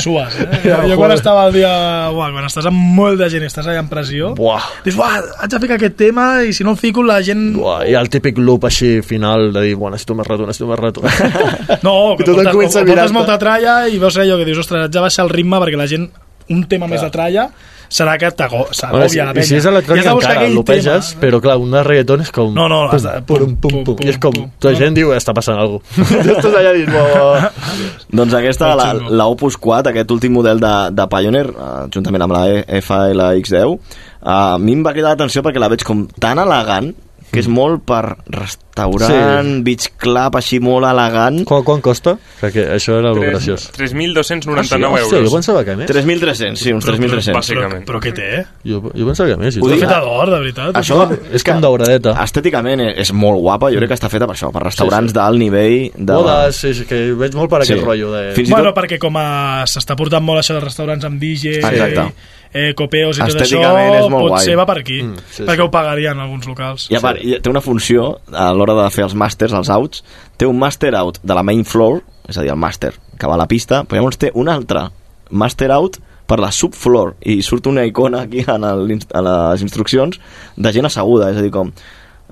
S9: sues, eh?
S11: Ja,
S9: jo
S11: joder.
S9: quan estava al dia... Uah, quan estàs amb molt de gent i estàs allà en pressió,
S11: Buah.
S9: dius, uah, haig de ficar aquest tema i si no el fico la gent...
S11: Buah, I el típic loop així final de dir, bueno, necessito més rato, necessito més rato.
S9: No, que portes, portes molta tralla i veus allò que dius, ostres, haig de baixar el ritme perquè la gent un tema més de tralla serà que
S11: Bueno,
S9: s'agòbia
S11: si,
S9: la
S11: I
S9: penya.
S11: si és
S9: I
S11: electrònic
S9: has de buscar
S11: encara, lopeges,
S9: tema.
S11: però clar, un de reggaeton és com...
S9: No, no, has de-
S11: pum, pum, pum,
S9: pum,
S11: i és com...
S9: pum,
S11: la gent diu, està passant alguna cosa. *laughs* Estàs allà dins, buah.
S3: Doncs aquesta, la, la Opus 4, aquest últim model de, de Pioneer, uh, juntament amb la E- FLX10, uh, a mi em va cridar l'atenció perquè la veig com tan elegant que és molt per restaurant,
S11: Sí.
S3: beach club, així molt elegant.
S11: Quan, quan costa? Perquè això era el graciós.
S5: 3.299
S11: Hòstia, jo
S5: euros.
S11: pensava que més.
S3: 3.300, sí, uns 3.300.
S5: Bàsicament.
S9: Però què té?
S11: Jo, jo pensava que més.
S3: Ho
S9: Està
S3: dic-
S9: feta d'or, de veritat.
S3: Això
S11: és com dauradeta.
S3: Estèticament és molt guapa, jo crec que està feta per això, per restaurants d'alt nivell. De...
S11: Bodes, sí, sí, que veig molt per aquest
S3: Sí.
S11: rotllo de...
S3: Fins i
S9: Bueno,
S3: tot-
S9: perquè com a- s'està portant molt això de restaurants amb DJ,
S3: Exacte.
S9: Eh, copeos i tot això,
S3: Estèticament és molt
S9: potser
S3: guai.
S9: va per aquí,
S11: Mm, sí,
S9: perquè
S11: sí.
S9: ho pagarien alguns locals.
S3: I a part, i té una funció a l'hora de fer els màsters, els outs, té un master out de la main floor, és a dir, el màster que va a la pista, però llavors té un altre master out per la subfloor i surt una icona aquí en el, a les instruccions de gent asseguda, és a dir, com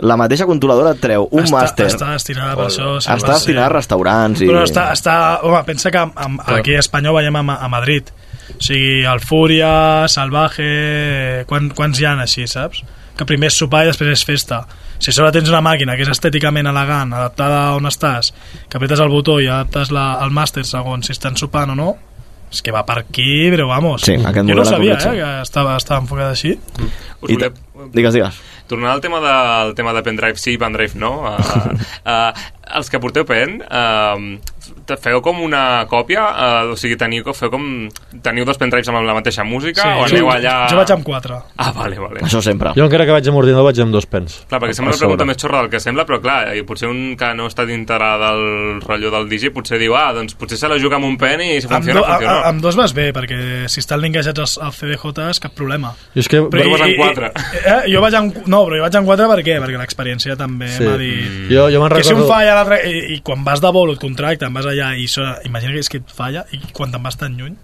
S3: la mateixa controladora et treu un
S9: està,
S3: màster
S9: Està destinada per això. sí,
S3: està
S9: va
S3: destinat a restaurants i...
S9: Però està, està, home, pensa que amb, amb, aquí a Espanya ho veiem a, a Madrid. O sigui, el Fúria, Salvaje... Quan, quants hi ha així, saps? Que primer és sopar i després és festa. Si a sobre tens una màquina que és estèticament elegant, adaptada a on estàs, que apretes el botó i adaptes la, el màster segons si estan sopant o no, és que va per aquí, però vamos.
S3: Sí, aquest
S9: jo no sabia, eh,
S3: sí.
S9: que estava, estava enfocat així.
S5: Us
S3: I
S5: volia...
S3: Digues, digues.
S5: Tornant al tema, de, al tema de pendrive sí, pendrive no, uh, *laughs* uh, els que porteu pen, te feu com una còpia? Uh, o sigui, teniu, feu com, teniu dos pendrives amb la mateixa música? o aneu allà...
S9: Jo vaig amb quatre.
S5: Ah, vale, vale.
S3: Això sempre.
S11: Jo encara que vaig amb ordinador vaig amb dos pens.
S5: Clar, perquè sembla
S11: A
S5: una pregunta més xorra del que sembla, però clar, i potser un que no està dintre del rotllo del DJ potser diu, ah, doncs potser se la juga amb un pen i si
S9: Amb,
S5: funciona,
S9: do, a,
S5: funciona.
S9: a, amb dos vas bé, perquè si estan linkejats als, als CDJs, cap problema.
S11: I és que...
S5: Però vas amb quatre.
S9: I, eh, jo vaig amb, no, però jo vaig amb quatre per què? Perquè l'experiència també
S11: Sí.
S9: m'ha dit...
S11: Jo, jo me'n
S9: Que si un
S11: recordo...
S9: falla l'altre... I, I quan vas de vol, et contracten, vas allà i sona, imagina que és que et falla i quan te'n vas tan lluny...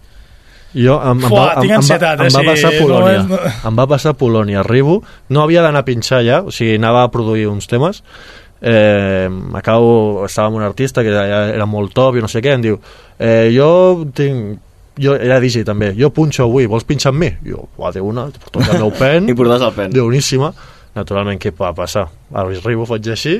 S11: Jo, em, em,
S9: Fuà,
S11: va, em,
S9: tinc
S11: em, va,
S9: ansietat, eh,
S11: em va passar a
S9: no
S11: Polònia.
S9: és- no-
S11: Em va passar a Polònia. Arribo, no havia d'anar a pinxar ja, o sigui, anava a produir uns temes. Eh, acabo, estava amb un artista que era, era molt top i no sé què, em diu eh, jo tinc jo era DJ també, jo punxo avui, vols pinxar amb mi? Jo, va, de una, porto el meu *laughs* pen
S3: I portes el pen.
S11: Déu-níssima. Naturalment, què va passar? Arribo, faig així,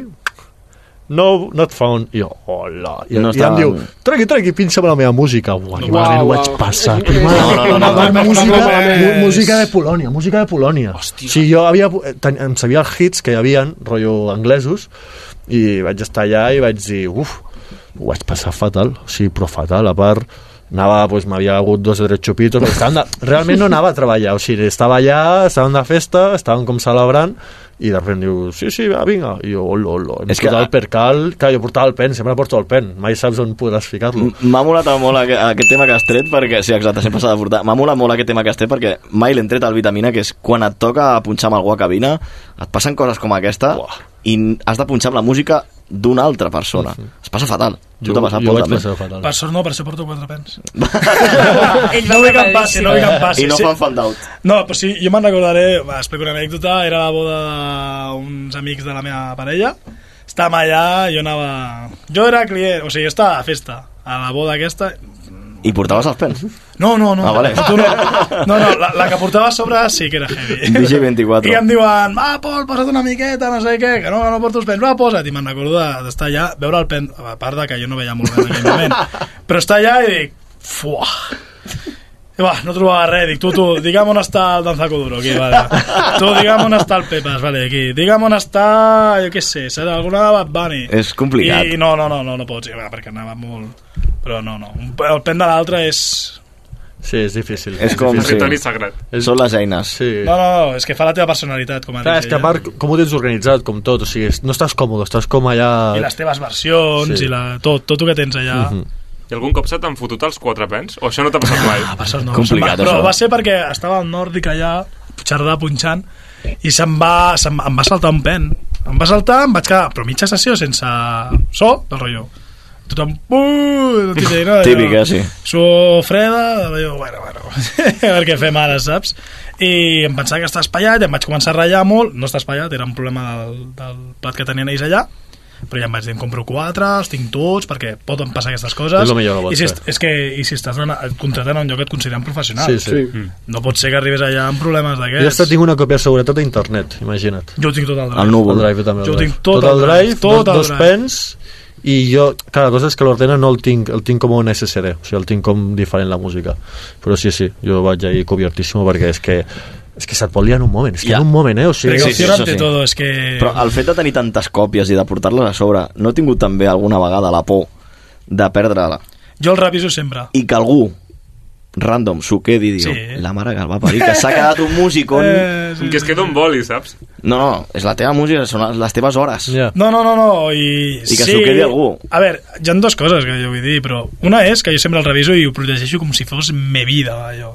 S11: no, not found. I jo, hola. I,
S3: No
S11: no i em diu, tregui, tregui, pinxa'm la meva música. Uau, que
S9: Uau,
S11: malament ho vaig passar.
S9: Eh,
S11: Que
S9: eh,
S11: malament.
S9: no, no, no, no, no,
S11: música,
S9: no,
S11: música de Polònia, música de Polònia. Hòstia. Sí, jo havia, ten, em sabia els hits que hi havia, rotllo anglesos, i vaig estar allà i vaig dir, uf, ho vaig passar fatal, o sigui, però fatal, a part anava, pues, m'havia hagut dos o tres xupitos estaven de, realment no anava a treballar o sigui, estava allà, estaven de festa estaven com celebrant i de repente diu, sí, sí, va, vinga. I jo, olo, olo, hem
S3: És que-
S11: posat el percal clar, jo portava el pen, sempre porto el pen mai saps on podràs ficar-lo.
S3: M'ha molat molt aquest, aquest tema que has tret perquè, sí, exacte, sempre s'ha de portar. M'ha molat molt aquest tema que has tret perquè mai l'hem tret al Vitamina, que és quan et toca punxar amb algú a cabina, et passen coses com aquesta i has de punxar amb la música d'una altra persona. Es passa fatal.
S11: Jo-
S3: t'ha passat
S11: jo vaig passar fatal.
S9: Per sort no, per això porto quatre pens. *laughs*
S4: Ell
S9: no
S4: va
S9: vull que em passi, no vull que em passi.
S3: I no
S9: sí.
S3: fan fan d'out.
S9: No, però sí, jo me'n recordaré, va, explico una anècdota, era la boda d'uns amics de la meva parella, estàvem allà, jo anava... Jo era client, o sigui, jo estava a festa, a la boda aquesta...
S3: I portaves els pens?
S9: No, no, no.
S3: Ah, vale.
S9: Tu no, no, no la, la que *laughs* portava a sobre sí que era heavy.
S3: DJ 24.
S9: I em diuen, va, Pol, posa't una miqueta, no sé què, que no, no porto els pens, va, posa't. I me'n recordo de- d'estar allà, veure el pen, a part de que jo no veia molt bé en aquell moment, *laughs* però estar allà i dic, fuà, i va, no trobava res, dic, tu, tu, digue'm on està el Danzaco Duro, aquí, vale. Tu, digue'm on està el Pepas, vale, aquí. Digue'm on està, jo què sé, serà alguna de Bad Bunny.
S3: És complicat.
S9: I, no, no, no, no, no pots, va, perquè anava molt... Però no, no, el pen de l'altre és...
S11: sí, és difícil
S3: És com...
S5: Territori sagrat.
S3: Són les eines.
S11: sí.
S9: No, no, no, és que fa la teva personalitat com a
S11: Clar, és que a part, com ho tens organitzat, com tot, o sigui, no estàs còmode, estàs com allà...
S9: i les teves versions
S11: Sí.
S9: i la, tot, tot el que tens allà
S11: Mhm.
S5: I algun cop se t'han fotut els quatre pens? O això no t'ha passat mai?
S9: ah, per sort no,
S3: Complicat,
S9: va, però
S3: això.
S9: va ser perquè estava al nòrdic allà xardà punxant i se'm va, se'm, em va saltar un pen em va saltar, em vaig quedar però mitja sessió sense so del rotllo tothom uh, DJ, no? *laughs*
S3: Típic, eh, sí.
S9: Suor freda, allò, bueno, bueno, *laughs* a veure què fem ara, saps? I em pensava que està espaiat, i em vaig començar a ratllar molt, no està espaiat, era un problema del, del plat que tenien ells allà, però ja em vaig dir, em compro quatre, els tinc tots, perquè poden passar aquestes coses.
S11: És el millor que
S9: I si, est- és que, I si estàs contratant a un lloc que et consideren professional.
S11: Sí, sí.
S15: Sí.
S9: No pot ser que arribis allà amb problemes
S11: Jo
S9: d'aquests.
S11: hasta tinc una còpia de seguretat a internet, imagina't.
S9: Jo tinc tot al drive.
S3: El núvol.
S11: El drive també. el
S9: Jo
S11: drive.
S9: tinc tot al drive, tot
S11: dos,
S9: al
S11: dos
S9: drive.
S11: pens i jo, clar, la cosa és que l'ordena no el tinc, el tinc com un SSD, o sigui, el tinc com diferent la música. Però sí, sí, jo vaig ahir cubiertísimo perquè és que és que se't pot liar en un moment, és que
S3: Ja.
S11: en un moment, eh? O sigui,
S3: Sí, sí,
S9: ante
S3: sí.
S9: todo, és que...
S3: Però el fet de tenir tantes còpies i de portar-les a sobre, no he tingut també alguna vegada la por de perdre-la
S9: Jo el reviso sempre.
S3: i que algú random s'ho quedi i diu,
S9: Sí.
S3: la mare que el va parir, que s'ha quedat un músic on... *laughs*
S9: Eh,
S5: Com que es queda un boli, saps?
S3: No, no, és la teva música, són les teves hores.
S11: Ja.
S9: No, no, no, no, i...
S3: I que
S9: sí,
S3: s'ho quedi algú.
S9: A veure, hi ha dues coses que jo vull dir, però una és que jo sempre el reviso i ho protegeixo com si fos me vida, allò.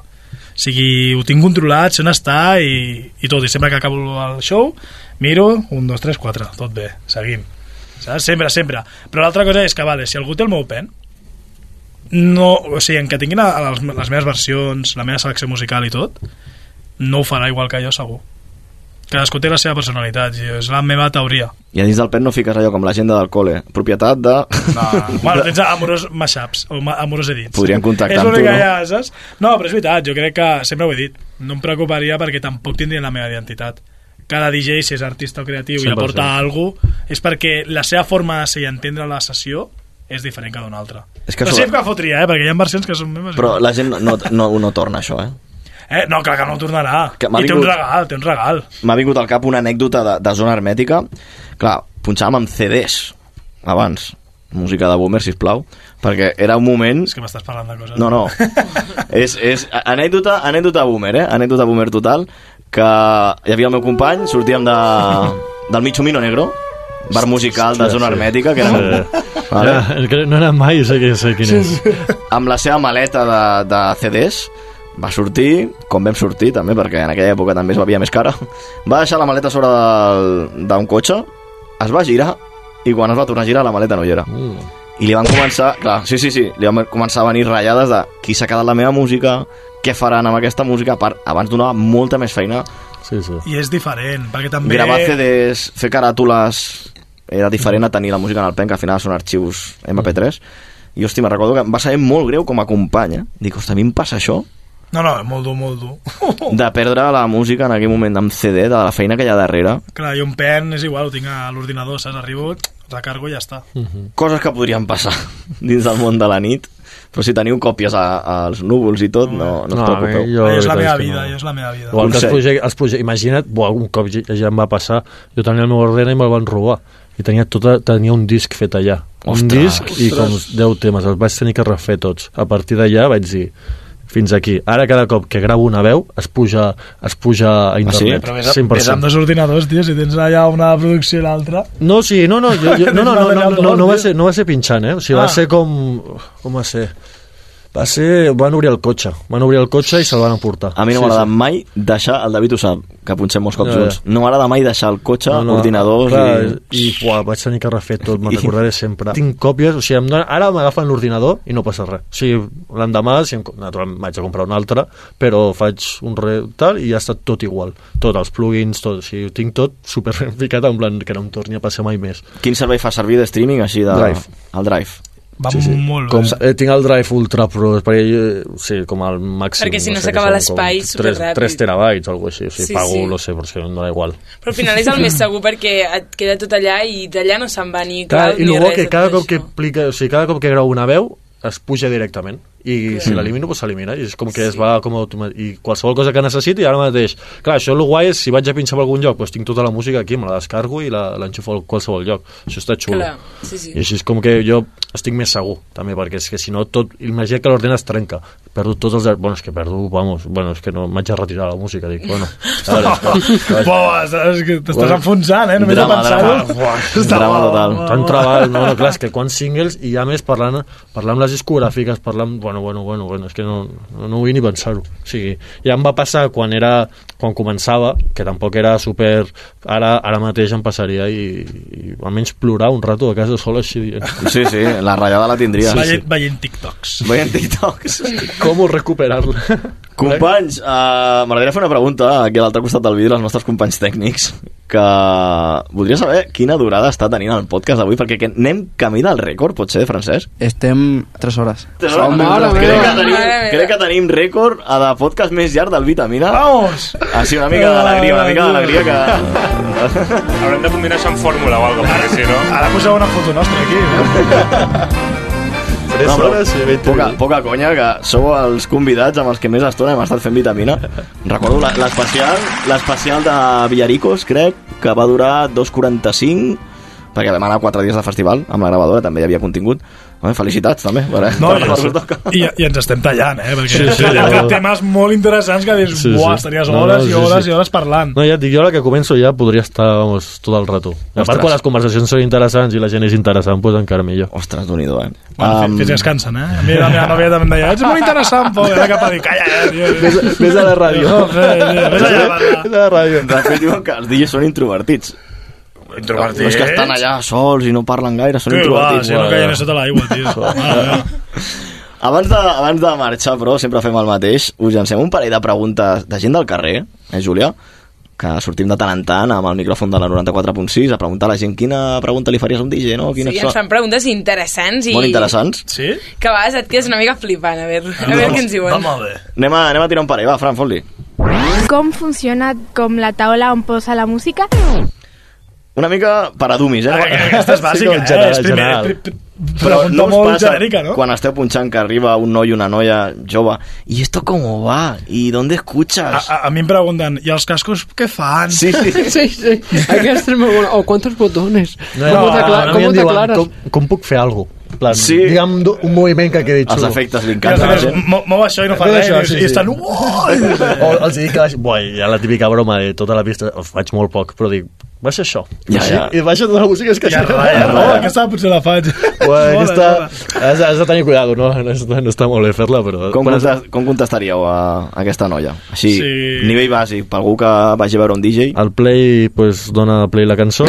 S9: O sigui, ho tinc controlat, sé on està i, i tot, i sempre que acabo el show, miro, un, dos, tres, quatre, tot bé, seguim. Saps? Sempre, sempre. Però l'altra cosa és que, vale, si algú té el meu pen, no, o sigui, en que tinguin les, les meves versions, la meva selecció musical i tot, no ho farà igual que jo, segur. Cadascú té la seva personalitat, i és la meva teoria.
S3: I a dins del pen no fiques allò com l'agenda del col·le, propietat de...
S9: No, bueno, tens amorós mashups o ma- amorós edits.
S3: Podrien contactar
S9: és
S3: amb tu, no?
S9: ha, saps? No, però és veritat, jo crec que sempre ho he dit, no em preocuparia perquè tampoc tindrien la meva identitat. Cada DJ, si és artista o creatiu i
S11: 100%.
S9: aporta alguna cosa, és perquè la seva forma de ser i entendre la sessió és diferent que d'una altra.
S3: És que
S9: però
S3: sobre-
S9: sí que fotria, eh? perquè hi ha versions que són meves.
S3: Però la gent no, no, no torna això, eh?
S9: Eh? No, clar que no tornarà.
S3: Que
S9: I té un
S3: vingut-
S9: regal, té un regal.
S3: M'ha vingut al cap una anècdota de, de zona hermètica. Clar, punxàvem amb CDs abans. música de boomer, sisplau, perquè era un moment...
S9: És que m'estàs parlant de coses...
S3: No, no. *laughs* és, és anècdota, anècdota boomer, eh? Anècdota boomer total, que hi havia el meu company, sortíem de, del Michumino Negro, bar musical de zona hermètica, que era...
S11: Vale. Ja, que no anat mai, sé, que, sé quin és.
S3: amb la seva maleta de, de CDs, va sortir, com vam sortir també, perquè en aquella època també es bevia més cara, *laughs* va deixar la maleta sobre d'un cotxe, es va girar, i quan es va tornar a girar la maleta no hi era.
S11: Mm.
S3: I li van començar, *laughs* clar, sí, sí, sí, li van començar a venir ratllades de qui s'ha quedat la meva música, què faran amb aquesta música, a part, abans donava molta més feina.
S11: Sí, sí.
S9: I és diferent, perquè també...
S3: Gravar CDs, fer caràtules, era diferent a tenir la música en el pen, que al final són arxius MP3. I, hòstia, me'n recordo que em va saber molt greu com a company, eh? Dic, hòstia, a mi em passa això,
S9: No, no, molt dur, molt dur. *laughs*
S3: de perdre la música en aquell moment amb CD, de la feina que hi ha darrere.
S9: Clar, i un pen és igual, ho tinc a l'ordinador, saps? Arribo, recargo i ja està.
S3: Coses que podrien passar *laughs* dins del món de la nit, però si teniu còpies a- als núvols i tot, no, no, us
S11: No,
S3: preocupeu.
S11: a mi jo-
S9: és la meva vida,
S11: no.
S9: és la meva vida.
S11: Igual que els projectes, els projectes, imagina't, buah, un cop ja, ja em va passar, jo tenia el meu ordena i me'l van robar i tenia, tota, tenia un disc fet allà un
S3: Ostres.
S11: disc i com 10 temes els vaig tenir que refer tots a partir d'allà vaig dir fins aquí. Ara cada cop que gravo una veu es puja, es puja a internet.
S9: Però ves,
S11: 100%.
S9: ves amb dos ordinadors, tio, si tens allà una producció i l'altra...
S11: No, sí, no, no, jo, jo, no, no, no, no, no, no, va ser, no va ser pinxant, eh? O sigui,
S9: Ah.
S11: va ser com... Com va ser? Va ser... Van obrir el cotxe. Van obrir el cotxe i se'l van emportar.
S3: A mi no
S11: Sí,
S3: m'agrada
S11: sí.
S3: mai deixar, el David ho sap, que punxem molts cops
S11: Ja, ja.
S3: junts, no m'agrada mai deixar el cotxe,
S11: No, no,
S3: ordinadors
S11: clar,
S3: i...
S11: i uah, vaig tenir que refer tot, me'n recordaré sempre. Tinc còpies, o sigui, em dona, ara m'agafen l'ordinador i no passa res. O sigui, l'endemà, si em, naturalment, vaig a comprar un altre, però faig un re, tal, i ja està tot igual. Tot, els plugins, tot, o sigui, ho tinc tot super ben *laughs* ficat, en plan que no em torni a passar mai més.
S3: Quin servei fa servir de streaming així de...
S11: Drive.
S3: El Drive.
S9: Va molt
S11: com,
S9: bé.
S11: eh, tinc el Drive Ultra Pro, perquè, eh, sí, com el màxim.
S4: Perquè si no
S11: sé
S4: s'acaba
S11: són,
S4: l'espai
S11: com
S4: superràpid.
S11: 3, 3 terabytes o alguna cosa així, o sigui,
S4: Sí,
S11: pago,
S4: sí.
S11: no sé, però és que em dona igual.
S4: Però al final és el més segur perquè et queda tot allà i d'allà no se'n va ni
S11: Clar,
S4: cloud
S11: I
S4: ni
S11: el bo que cada cop que, aplica, o sigui, cada cop que grau una veu es puja directament i si l'elimino pues s'elimina. I és com que es va com i qualsevol cosa que necessiti ara mateix. Clar, això el guai és si vaig a pinxar per algun lloc doncs tinc tota la música aquí, me la descargo i la- l'enxufo a qualsevol lloc, això està xulo.
S4: Clar, sí, sí.
S11: i així és com que jo estic més segur també perquè és que si no tot imagina que l'ordena es trenca perdo tots els... bueno, és que perdo, vamos bueno, és que no m'haig de retirar la música dic, bueno, a veure, és que- *laughs*
S9: Buah, és que t'estàs
S11: Bueno,
S9: enfonsant, eh? Només
S11: drama,
S9: de pensar-ho.
S11: drama. Buah,
S9: Està
S3: drama
S9: bo,
S3: total.
S9: bo,
S11: Tant treball, no, no, clar, és que quants singles i a més parlant, parlant amb les discogràfiques, parlant, bueno, bueno, bueno, bueno és que no, no, no vull ni pensar-ho. O sigui, ja em va passar quan era quan començava, que tampoc era super... Ara, ara mateix em passaria i, i almenys plorar un rato a casa sola així *laughs* dient.
S3: Sí, sí, la ratllada la tindria.
S11: Sí, sí.
S9: Veient, veient TikToks.
S3: Veient TikToks.
S11: Com recuperar-la?
S3: Companys, uh, m'agradaria fer una pregunta aquí a l'altre costat del vídeo als nostres companys tècnics que voldria saber quina durada està tenint el podcast d'avui perquè que anem camí del rècord, pot ser, Francesc?
S6: Estem 3 hores.
S3: Oh,
S15: mare
S3: crec,
S15: meva.
S3: que tenim, crec que tenim rècord a de podcast més llarg del Vitamina.
S9: Vamos!
S3: Sí, una mica d'alegria, una mica d'alegria que...
S5: Haurem de combinar això amb fórmula o alguna cosa, si no...
S9: Ara poseu una foto nostra aquí, eh? *laughs*
S11: 3
S3: No,
S11: hores i 20
S3: poca, poca conya, que sou els convidats amb els que més estona hem estat fent vitamina. Recordo la- l'especial l'especial de Villaricos, crec, que va durar 2.45, perquè vam anar 4 dies de festival amb la gravadora, també hi havia contingut. Home, felicitats, també. Per,
S9: No,
S3: per
S9: i,
S3: toca.
S9: i, i ens estem tallant, eh? Perquè
S11: Sí, sí,
S9: hi ha
S11: jo-
S9: temes molt interessants que dius,
S11: Sí,
S9: buah,
S11: sí.
S9: estaries
S11: No, no,
S9: hores
S11: sí,
S9: i hores
S11: sí.
S9: i hores parlant.
S11: No, ja et dic, jo a la que començo ja podria estar vamos, tot el rato. I a part,
S3: Ostres.
S11: quan les conversacions són interessants i la gent és interessant, doncs encara millor.
S3: Ostres, déu nhi eh?
S9: Bueno,
S3: Um,
S9: fins que es cansen, eh? A mi la meva nòvia també em deia, ets molt interessant. I ara cap a dir, calla, eh, tio.
S11: Vés, vés a la ràdio.
S9: No, allà a parlar.
S11: Vés a la ràdio.
S3: de fet, diuen que els DJs són introvertits.
S9: Introvertits?
S3: No és que estan allà sols i no parlen gaire, són
S9: Que va,
S3: introvertits.
S9: si no caien a sota l'aigua, tio. *laughs* *laughs*
S3: Abans de, abans de marxar, però, sempre fem el mateix. Us llancem un parell de preguntes de gent del carrer, eh, Júlia? Que sortim de tant en tant amb el micròfon de la 94.6 a preguntar a la gent quina pregunta li faries a un DJ, no? Quines
S4: Sí, ens fan preguntes interessants i
S3: Molt interessants.
S9: Sí?
S4: que a vegades et quedes una mica flipant. A veure, a veure què ens diuen.
S3: Anem a, anem a tirar un parell, va, Fran, fot-li.
S19: Com funciona com la taula on posa la música?
S3: Una mica per a dummies, eh?
S9: Aquesta és bàsica, *laughs*
S11: com general,
S9: eh? És primer,
S11: general.
S9: pri- pri- Pregunta
S3: no us
S9: molt
S3: passa
S9: genèrica, no?
S3: Quan esteu punxant que arriba un noi i una noia jove ¿Y esto cómo va? ¿Y dónde escuchas?
S9: A, a, a mi em pregunten, i els cascos què fan?
S3: Sí, sí. *laughs*
S15: Sí, sí. Aquesta és molt bona. O quantos botones?
S11: No,
S15: com
S11: mi
S15: com ho
S11: diuen,
S15: declares?
S11: Com, com puc fer alguna cosa? Plan,
S3: Sí.
S11: Digue'm un moviment que quedi xulo.
S3: Els efectes li encanten. eh?
S9: mo- mou això i no fa res,
S11: això, sí,
S9: i
S11: sí.
S9: estan...
S11: O els dic que. Buah, ha la típica broma de tota la pista, ho faig molt poc, però dic, baixa això.
S3: Ja, ja.
S11: I baixa tota la música, és que
S9: Ja,
S11: això...
S9: ja, ja, aquesta potser la faig.
S11: Bueno, aquesta, has, has de tenir cuidado, no? No està, no està molt bé fer-la, però...
S3: Com,
S11: Quan
S3: contest, com contestaríeu a, a aquesta noia? Així,
S11: Sí.
S3: nivell bàsic, per algú que vagi a veure un DJ?
S11: El play pues, dona play la cançó,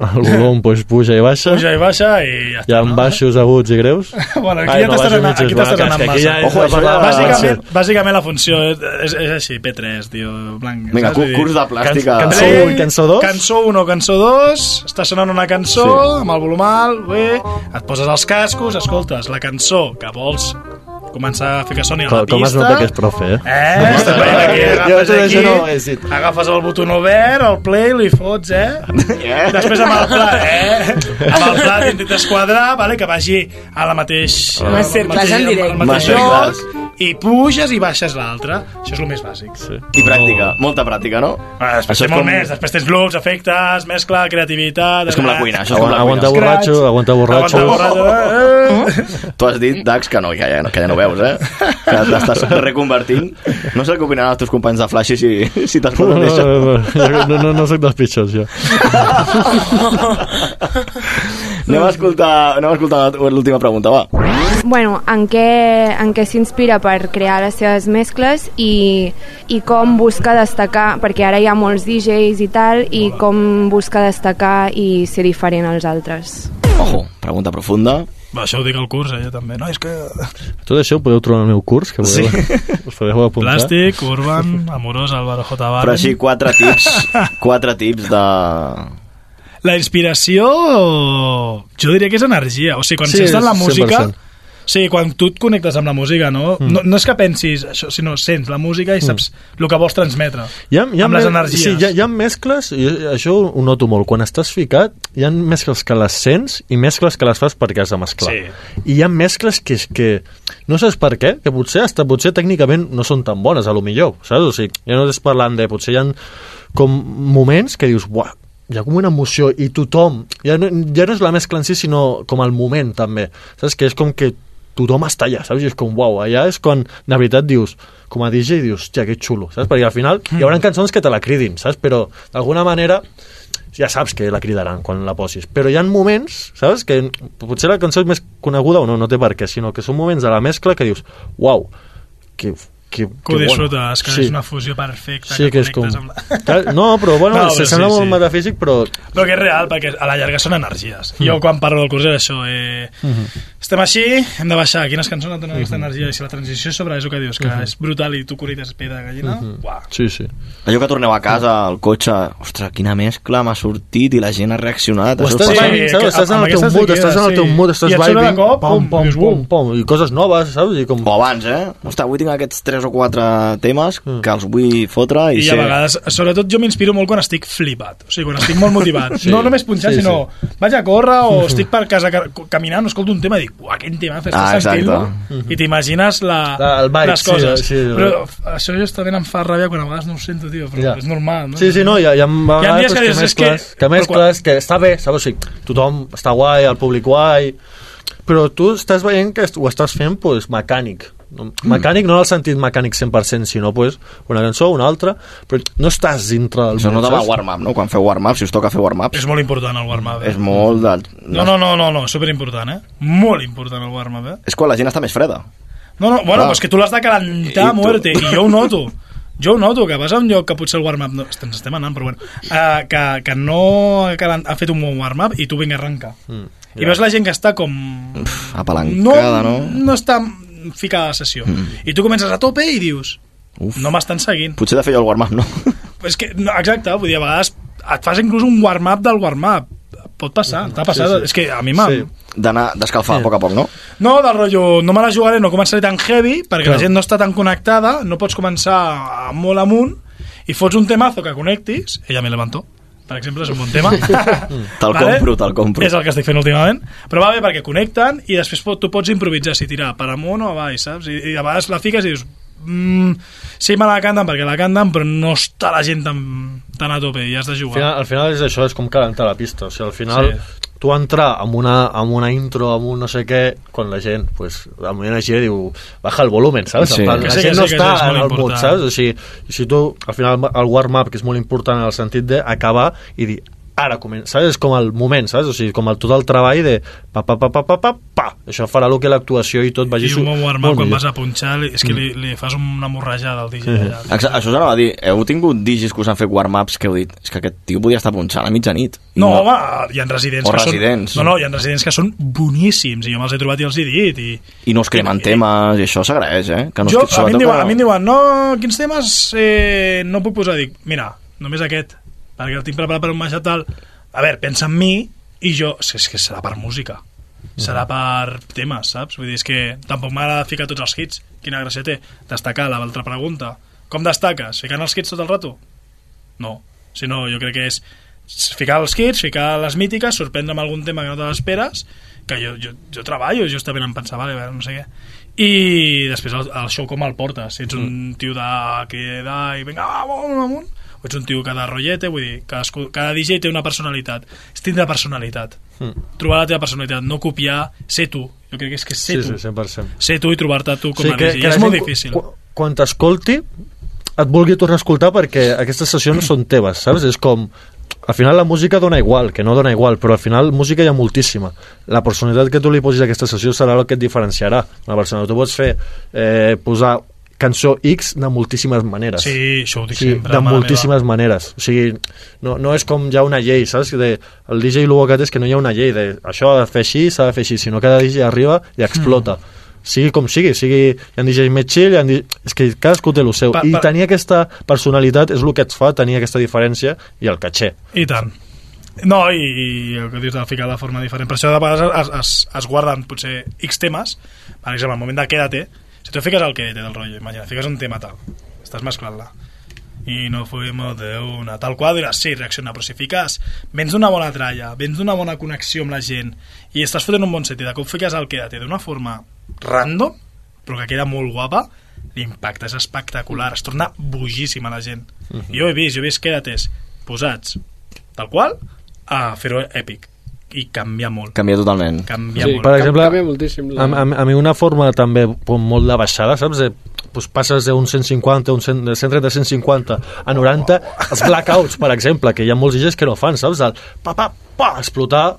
S11: el volum pues, *laughs* puja i baixa,
S9: Puja i baixa i ja
S11: hi ha baixos aguts i greus. *laughs*
S9: Bueno, aquí
S11: Ai,
S9: ja
S11: no,
S9: t'estàs anant, aquí t'estàs anant massa.
S11: ja
S3: Ojo, això
S11: la
S3: ja-
S9: bàsicament, bàsicament la funció és, és, és així, P3, tio, blanc.
S3: Vinga,
S9: saps?
S3: cu- curs de plàstica.
S11: Cançó
S9: Play,
S11: un i cançó dos.
S9: Cançó 1 o cançó 2, està sonant una cançó
S3: Sí.
S9: amb el volum alt, bé, et poses els cascos, escoltes la cançó que vols començar a fer que soni a la
S11: Com,
S9: pista.
S11: com es nota que és profe, eh?
S9: Eh, està veient aquí,
S11: Jo
S9: agafes aquí,
S11: això no dit.
S9: agafes el botó obert, el play, li fots, eh?
S3: Eh?
S9: Després amb el plat, eh? *laughs* Amb el plat intentes quadrar, vale? que vagi a la mateix...
S4: Ah. Masterclass en directe.
S9: al mateix lloc, i puges i baixes l'altre. Això és el més bàsic. Sí.
S3: I pràctica, molta pràctica, no?
S9: Ah, després
S3: és
S9: molt
S3: com-
S9: més, després tens loops, efectes, mescla, creativitat...
S3: És com la cuina, això és com la
S11: Aguanta
S3: cuina.
S11: borratxo, aguanta borratxo.
S9: Aguanta borratxo, eh?
S3: Tu has dit, Dax, que no, que ja, no, que ja no veus, eh? Que t'estàs reconvertint. No sé què opinaran els teus companys de Flash si, si t'has
S11: No,
S3: posat
S11: no,
S3: això.
S11: no, no, no, no soc dels pitjors, jo.
S3: Anem a escoltar, anem a escoltar l'última pregunta, va.
S19: Bueno, en què, en què s'inspira per crear les seves mescles i, i com busca destacar, perquè ara hi ha molts DJs i tal, i com busca destacar i ser diferent als altres.
S3: Ojo, pregunta profunda.
S9: Va, això ho dic al curs, eh, jo també. No, és que...
S11: Tot això ho podeu trobar al meu curs, que podeu, us podeu apuntar.
S9: Plàstic, Urban, Amorós, Álvaro J. Barren.
S3: Però així, quatre tips, *laughs* quatre tips de...
S9: La inspiració, jo diria que és energia. O sigui, quan
S11: Sí,
S9: sí, sents la música...
S11: 100%.
S9: Sí, quan tu et connectes amb la música, no? Mm. no, no és que pensis això, sinó sents la música i saps mm. el que vols transmetre.
S11: Hi ha, hi ha
S9: amb les energies.
S11: Sí, hi ha, hi ha mescles, i això ho noto molt, quan estàs ficat, hi ha mescles que les sents i mescles que les fas perquè has de mesclar.
S9: Sí.
S11: I hi ha mescles que, és que no saps per què, que potser hasta potser tècnicament no són tan bones, a lo millor, saps? O sigui, ja no estàs parlant de... Potser hi ha com moments que dius, buah, hi ha com una emoció i tothom, ja no, ja no és la mescla en si, sinó com el moment també, saps? Que és com que tothom està allà, saps? I és com, uau, allà és quan de veritat dius, com a DJ dius, hòstia, que xulo, saps? Perquè al final hi haurà cançons que te la cridin, saps? Però d'alguna manera ja saps que la cridaran quan la posis, però hi ha moments, saps? Que potser la cançó és més coneguda o no, no té per què, sinó que són moments de la mescla que dius, uau, que, que,
S9: Que ho
S11: que
S9: disfrutes, que
S11: Sí.
S9: és una fusió perfecta.
S11: Sí, que és com...
S9: connectes Amb *laughs* la...
S11: No, però bueno,
S9: No, però
S11: se sembla
S9: sí,
S11: molt
S9: sí.
S11: metafísic, però...
S9: Però que és real, perquè a la llarga són energies.
S11: Mm.
S9: Jo quan parlo del curs era això, eh,
S11: Mhm.
S9: estem així, hem de baixar, quines cançons et donen aquesta
S11: Mhm.
S9: energia, i si la transició sobre és el que dius, que
S11: Mhm.
S9: és brutal i tu connectes pell de gallina,
S11: Mhm.
S9: uah.
S11: Sí, sí.
S3: Allò que torneu a casa, al cotxe, ostres, quina mescla m'ha sortit i la gent ha reaccionat.
S11: Estàs, vibing, saps?
S9: que
S11: estàs en el teu mood, estàs en el teu
S9: sí.
S11: mood, estàs
S9: I et sona de
S11: vibing,
S9: cop,
S11: pom,
S9: pum,
S11: pom,
S9: dius,
S11: pom, pom, i coses noves, saps? I com...
S3: O abans, eh? Ostres, avui tinc aquests 3 o 4 temes que els vull fotre i,
S9: I
S3: ser...
S9: a vegades, sobretot jo m'inspiro molt quan estic flipat, o sigui, quan estic molt motivat. *laughs*
S11: Sí.
S9: No només punxar,
S11: Sí,
S9: sinó vaig a córrer o estic per casa ca- caminant, escolto un tema i dic, uah, quin tema, fes
S3: Ah,
S9: ah,
S3: exacte.
S9: i t'imagines la,
S11: La- vibe,
S9: les
S11: sí,
S9: coses.
S11: sí,
S9: però això justament em fa ràbia quan a vegades no ho sento, tio, però
S11: Ja.
S9: és normal, no?
S11: Sí, sí, no, hi ha, hi ha,
S9: Hi ha dies que que...
S11: mescles, que, mescles, que està bé, saps? O sigui, tothom està guai, el públic guai, però tu estàs veient que ho estàs fent pues, mecànic. No- Mecànic no en el sentit mecànic 100%, sinó pues, una cançó, una altra, però no estàs dintre del
S3: Això va
S11: saps?
S3: warm-up, no? Quan feu warm-up, si us toca fer warm-ups,
S9: És molt important el warm-up, eh?
S3: és molt de...
S9: No, no, no, no, no, superimportant, eh? Molt important el warm-up, eh?
S3: És quan la gent està més freda.
S9: No, no, bueno,
S3: Clar.
S9: pues que tu l'has de calentar
S3: I
S9: a muerte, i jo ho noto. Jo ho noto, que vas a un lloc que potser el warm-up... No, ens estem anant, però bueno. Uh, que, que no ha calant- ha fet un bon warm-up i tu vinga a arrencar.
S11: Mm,
S9: I veus la gent que està com... No,
S3: Apalancada, no?
S9: no està ficada a la sessió.
S3: Mm.
S9: I tu comences a tope i dius...
S3: Uf.
S9: No m'estan seguint.
S3: Potser de fer jo el warm-up, no? *laughs*
S9: És que, no, exacte, vull dir, a vegades et fas inclús un warm-up del warm-up. Pot passar, t'ha passat.
S3: Sí, sí.
S9: És que a mi m'ha...
S3: Sí. D'anar, d'escalfar a poc a poc, no?
S9: No, del rotllo, no me la jugaré, no començaré tan heavy, perquè
S3: Clar.
S9: la gent no està tan connectada, no pots començar molt amunt, i fots un temazo que connectis, ella me levantó. Per exemple, és un bon tema. *laughs*
S3: Te'l compro, te'l compro.
S9: És el que estic fent últimament. Però va bé perquè connecten i després pot, tu pots improvisar si tirar per amunt o avall, saps? I, i a vegades la fiques i dius mm, sí me la canten perquè la canten però no està la gent tan, tan a tope i has de
S11: Al
S9: jugar.
S11: final, al final és això, és com calentar la pista. O sigui, al final,
S9: Sí.
S11: Tu entrar amb una, amb una intro, amb un no sé què, quan la gent, pues, al moment així diu, baja el volumen, saps?
S3: Sí.
S11: Plan, la
S9: sí,
S11: gent
S9: que
S11: no
S9: sí,
S11: està en el mood,
S9: important.
S11: saps? O sigui, si tu, al final, el warm-up, que és molt important en el sentit d'acabar i dir, ara comença, saps? És com el moment, saps? O sigui, com el, tot el treball de pa, pa, pa, pa, pa, pa, pa. Això farà el que l'actuació i tot vagi
S9: I un warm-up
S11: molt
S9: quan
S11: millor.
S9: vas a punxar és que li, li fas una morrejada al DJ
S11: Sí.
S9: allà.
S3: Exa- Això us anava a dir, heu tingut digis que us han fet warm-ups que heu dit, és que aquest tio podia estar punxant a mitjanit. I
S9: No, home, hi ha residents
S3: O
S9: que
S3: residents.
S9: són... No, no, hi ha residents que són boníssims i jo me'ls he trobat i els he dit i...
S3: I no us cremen temes, i això s'agraeix, eh? Que no
S9: jo, a, mi em diuen, a mi em diuen, no, quins temes eh, no puc posar? Dic, mira, només aquest, perquè el tinc preparat per un match tal. A veure, pensa en mi i jo... És, que serà per música. Serà per temes, saps? Vull dir, és que tampoc m'agrada ficar tots els hits. Quina gràcia té? Destacar, l'altra pregunta. Com destaques? Ficant els hits tot el rato? No. Si no, jo crec que és ficar els hits, ficar les mítiques, sorprendre amb algun tema que no te l'esperes, que jo, jo, jo treballo justament en pensar, vale, no sé què, i després el, el show com el portes, si ets un tio de queda i vinga, va, amunt, amunt, o ets un tio que de rotllete, vull dir, cadascú, cada DJ té una personalitat, és tindre personalitat,
S11: Mm.
S9: trobar la teva personalitat, no copiar, ser tu, jo crec que és que ser
S11: Sí,
S9: tu,
S11: sí, 100%.
S9: ser tu i trobar-te tu com
S11: Sí,
S9: a
S11: que-
S9: DJ,
S11: que
S9: és molt difícil.
S11: Quan, quan t'escolti, et vulgui tornar a escoltar perquè aquestes sessions són teves, saps? És com... Al final la música dona igual, que no dona igual, però al final música hi ha moltíssima. La personalitat que tu li posis a aquesta sessió serà el que et diferenciarà. Una persona, tu pots fer, eh, posar cançó X de moltíssimes maneres.
S9: Sí, això ho dic
S11: Sí,
S9: sempre,
S11: de moltíssimes maneres. O sigui, no, no és com ha una llei, saps? De, el DJ Lugocat és que no hi ha una llei de això ha de fer així, s'ha de fer així, sinó cada DJ arriba i explota.
S9: Mm.
S11: Sigui com sigui, sigui, hi ha DJs més chill, hi ha és que cadascú té el seu.
S9: Pa-
S11: I
S9: pa-
S11: tenir aquesta personalitat és el que et fa tenir aquesta diferència i el caché.
S9: I tant. No, i, i el que dius de ficar de forma diferent. Per això de vegades es, es, es guarden potser X temes, per exemple, al moment de quédate, si tu fiques el quédate del rotllo, imagina, fiques un tema tal, estàs mesclant-la, i no fuimos de una, tal qual, diràs, sí, reacciona, però si fiques, vens d'una bona tralla, vens d'una bona connexió amb la gent, i estàs fotent un bon sentit, de cop fiques el quédate d'una forma random, però que queda molt guapa, l'impacte és espectacular, es torna bojíssim a la gent.
S11: Mhm.
S9: Jo he vist, jo he vist quédates posats tal qual a fer-ho èpic i canvia molt.
S3: Canvia totalment.
S9: Canvia
S15: Sí,
S9: molt.
S11: Per exemple,
S15: canvia moltíssim la-
S11: a, a, a mi una forma també com molt de baixada, saps? De, pues passes d'un 150, un 100, de 130 a 150 a 90, els blackouts, per exemple, que hi ha molts DJs que no fan, saps? El pa, pa, pa, explotar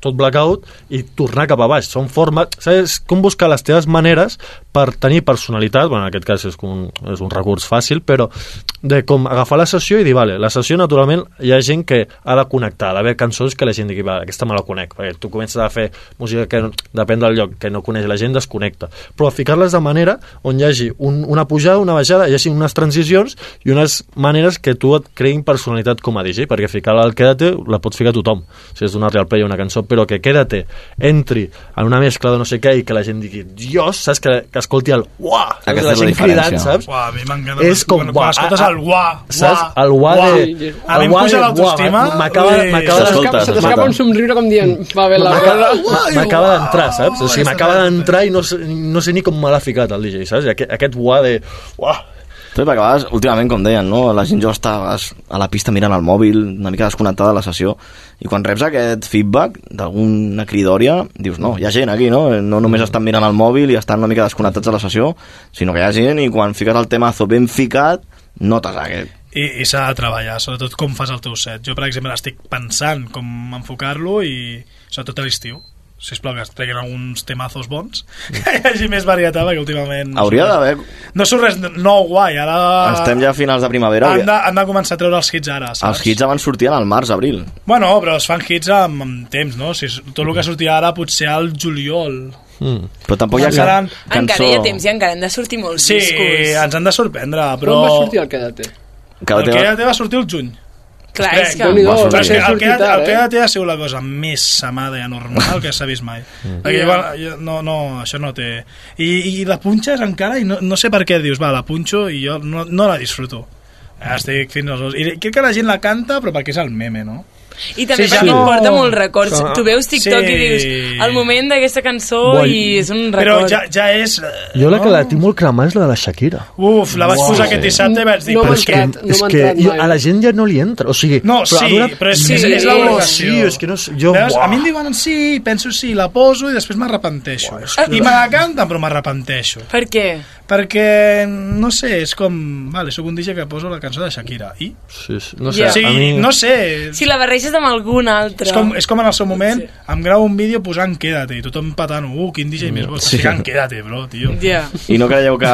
S11: tot blackout i tornar cap a baix. Són formes... Saps? Com buscar les teves maneres per tenir personalitat, bueno, en aquest cas és, un, és un recurs fàcil, però de com agafar la sessió i dir, vale, la sessió naturalment hi ha gent que ha de connectar, ha d'haver cançons que la gent digui, va, aquesta me la conec, perquè tu comences a fer música que no, depèn del lloc, que no coneix la gent, desconnecta. Però ficar-les de manera on hi hagi un, una pujada, una baixada, hi hagi unes transicions i unes maneres que tu et creïn personalitat com a DJ, perquè ficar el Quédate la pots ficar tothom, si és d'una real play o una cançó, però que Quédate entri en una mescla de no sé què i que la gent digui, dios, saps? Que, que escolti el uah, saps?
S3: Aquesta
S11: la
S3: la
S11: gent cridant, saps?
S9: Uah, a mi m'encanta
S11: És com,
S9: quan, quan escoltes el uah,
S11: saps?
S9: uah,
S11: El uah de...
S9: A mi em
S11: uah
S9: puja
S11: de-
S9: l'autoestima.
S11: uah, M'acaba
S9: Ui.
S11: m'acaba de...
S3: S'escolta,
S15: Se t'escapa un somriure com dient, va bé la cosa.
S11: m'acaba d'entrar, saps? O sigui, m'acaba d'entrar i no, sé- no sé ni com me l'ha ficat el DJ, saps? Aquest, aquest uah de... Uah,
S3: Tot perquè a vegades, últimament, com deien, no? la gent jo està a a la pista mirant el mòbil, una mica desconnectada de la sessió, i quan reps aquest feedback d'alguna cridòria, dius, no, hi ha gent aquí, no? No només estan mirant el mòbil i estan una mica desconnectats de la sessió, sinó que hi ha gent i quan fiques el temazo ben ficat, notes aquest.
S9: I, i s'ha de treballar, sobretot com fas el teu set. Jo, per exemple, estic pensant com enfocar-lo i sobretot a l'estiu. Sisplau, que es treguin alguns temazos bons, que hi hagi més varietat, perquè últimament... no
S3: Hauria d'haver...
S9: res- No surt res nou guai, ara...
S3: Estem ja a finals de primavera.
S9: Han de, han de començar a treure els hits ara, saps?
S3: Els hits abans sortien al març, abril.
S9: Bueno, però es fan hits amb, amb temps, no? Si tot el que sortirà ara potser al juliol.
S3: Mm. Però tampoc hi ha
S9: Encara-
S3: cap
S4: Encara hi ha temps i encara han de sortir molts
S9: Sí,
S4: discos.
S9: ens han de sorprendre, però...
S15: Quan va sortir el Quédate?
S3: Que
S9: el Quédate va sortir el juny.
S4: Clar,
S9: Crec.
S4: és que...
S15: Déu-n'hi-do,
S3: Va sortir.
S9: Però és que el Quédate,
S15: tard,
S9: el
S15: eh?
S9: Quédate ha sigut la cosa més samada i anormal que s'ha vist mai. Perquè,
S4: Ja.
S9: bueno, jo, no, no, això no té... I, i la punxes encara i no, no sé per què dius, va, la punxo i jo no, no la disfruto. Estic fins als. I crec que la gent la canta, però perquè és el meme, no?
S4: I també
S9: Sí,
S4: sí,
S9: ja
S4: perquè
S9: no-
S4: porta molts records.
S9: Ah.
S4: Tu veus TikTok
S9: Sí.
S4: i dius el moment d'aquesta cançó
S11: Buah,
S4: i és un
S9: Però
S4: record.
S9: ja, ja és... eh,
S11: Jo la
S9: no?
S11: que la tinc molt cremada és la de la Shakira.
S9: Uf, la vaig
S11: Uau.
S9: posar aquest dissabte i vaig dir...
S11: No
S9: però
S11: és
S9: és
S11: que,
S9: que...
S11: és que jo, a la gent ja no li entra. O sigui,
S9: No, sí,
S11: a veure-
S9: però és,
S11: Sí,
S9: és, és l'obligació.
S11: Sí, és que no sé, jo...
S9: Veus? A mi em diuen sí, penso sí, la poso i després m'arrepenteixo. I me la canten, però m'arrepenteixo.
S4: Per què?
S9: Perquè, no sé, és com... Vale, sóc un DJ que poso la cançó de Shakira. I?
S11: Sí, sí, no sé.
S9: Sí,
S11: a mi...
S9: no sé,
S4: Si la barreges amb algun altre.
S9: és com, és com en el seu moment, sí. em gravo un vídeo posant Quédate i tothom patant, uh, quin DJ més bo, estàs
S3: Sí.
S9: ficant Quédate, bro, tio.
S4: Ja.
S3: I no creieu que,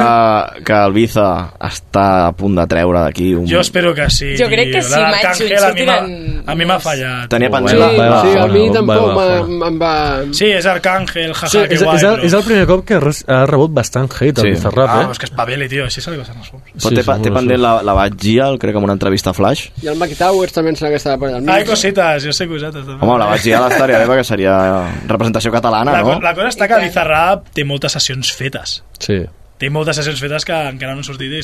S3: que el Biza està a punt de treure d'aquí un...
S9: Jo espero que sí.
S4: Jo crec que sí,
S9: m'ha-
S4: sortiran
S9: A mi m'ha fallat.
S3: Tenia
S15: Sí,
S3: pensat...
S15: sí, a mi tampoc
S11: va
S15: m'ha- em va...
S9: Sí, és Arcàngel, jaja,
S11: Sí,
S9: que
S11: és,
S9: guai,
S11: és, el, és el primer cop que ha rebut bastant hate
S3: Sí.
S11: el Bizarrap,
S9: Ah,
S11: eh?
S9: és que espavili, tio, així se li passen els fums.
S3: Però té, pa- té pendent la, la vaig Gial, crec que en una entrevista a Flash.
S15: I el Mac Towers també em sembla que estava per allà.
S9: Ai, cosites, jo sé cosetes. També.
S3: Home, la vaig Gial estaria bé perquè seria representació catalana,
S9: la,
S3: no?
S9: la cosa està que Bizarrap té moltes sessions fetes.
S11: Sí.
S9: Té moltes sessions fetes que encara no han sortit i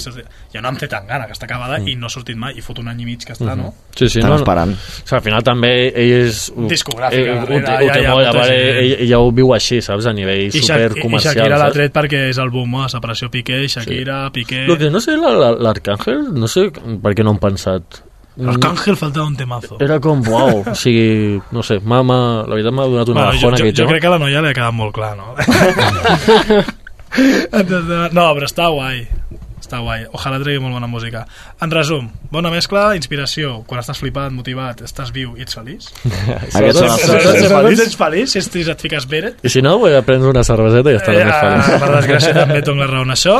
S9: ja no em té tan gana, que està acabada mm. i no ha sortit mai, i fot un any i mig que està, no?
S11: Sí, sí,
S3: Estan
S11: no,
S3: esperant.
S11: No. O sigui, al final també ell és...
S9: Discogràfica,
S11: ell, ho, té- ho
S9: ja
S11: té
S9: hi ha
S11: molt, a
S9: molta
S11: veure,
S9: gent.
S11: ell, ell ja ho viu així, saps? A nivell
S9: I, Sha- i
S11: supercomercial,
S9: Shakira l'ha tret perquè és el boom, eh? separació Piqué, Shakira, Piqué...
S11: Lo que no sé, la- la- l'Arcàngel, no sé per què no han pensat.
S9: Arcángel faltava un temazo.
S11: Era com, uau, o sigui, no sé, m'ha- la veritat m'ha donat una
S9: Bueno, jo,
S11: bajona
S9: jo, jo
S11: tema.
S9: crec que a la noia li ha quedat molt clar, no? *laughs* no, però està guai. Està guai. Ojalà tregui molt bona música. En resum, bona mescla, inspiració. Quan estàs flipat, motivat, estàs viu i ets feliç. *laughs* Sobretot ets feliç, si ets trist et fiques beret.
S11: I si no, vull prendre una cerveseta i estaré
S9: Eh,
S11: més feliç.
S9: ah, per desgràcia *laughs* també dono la raó en això.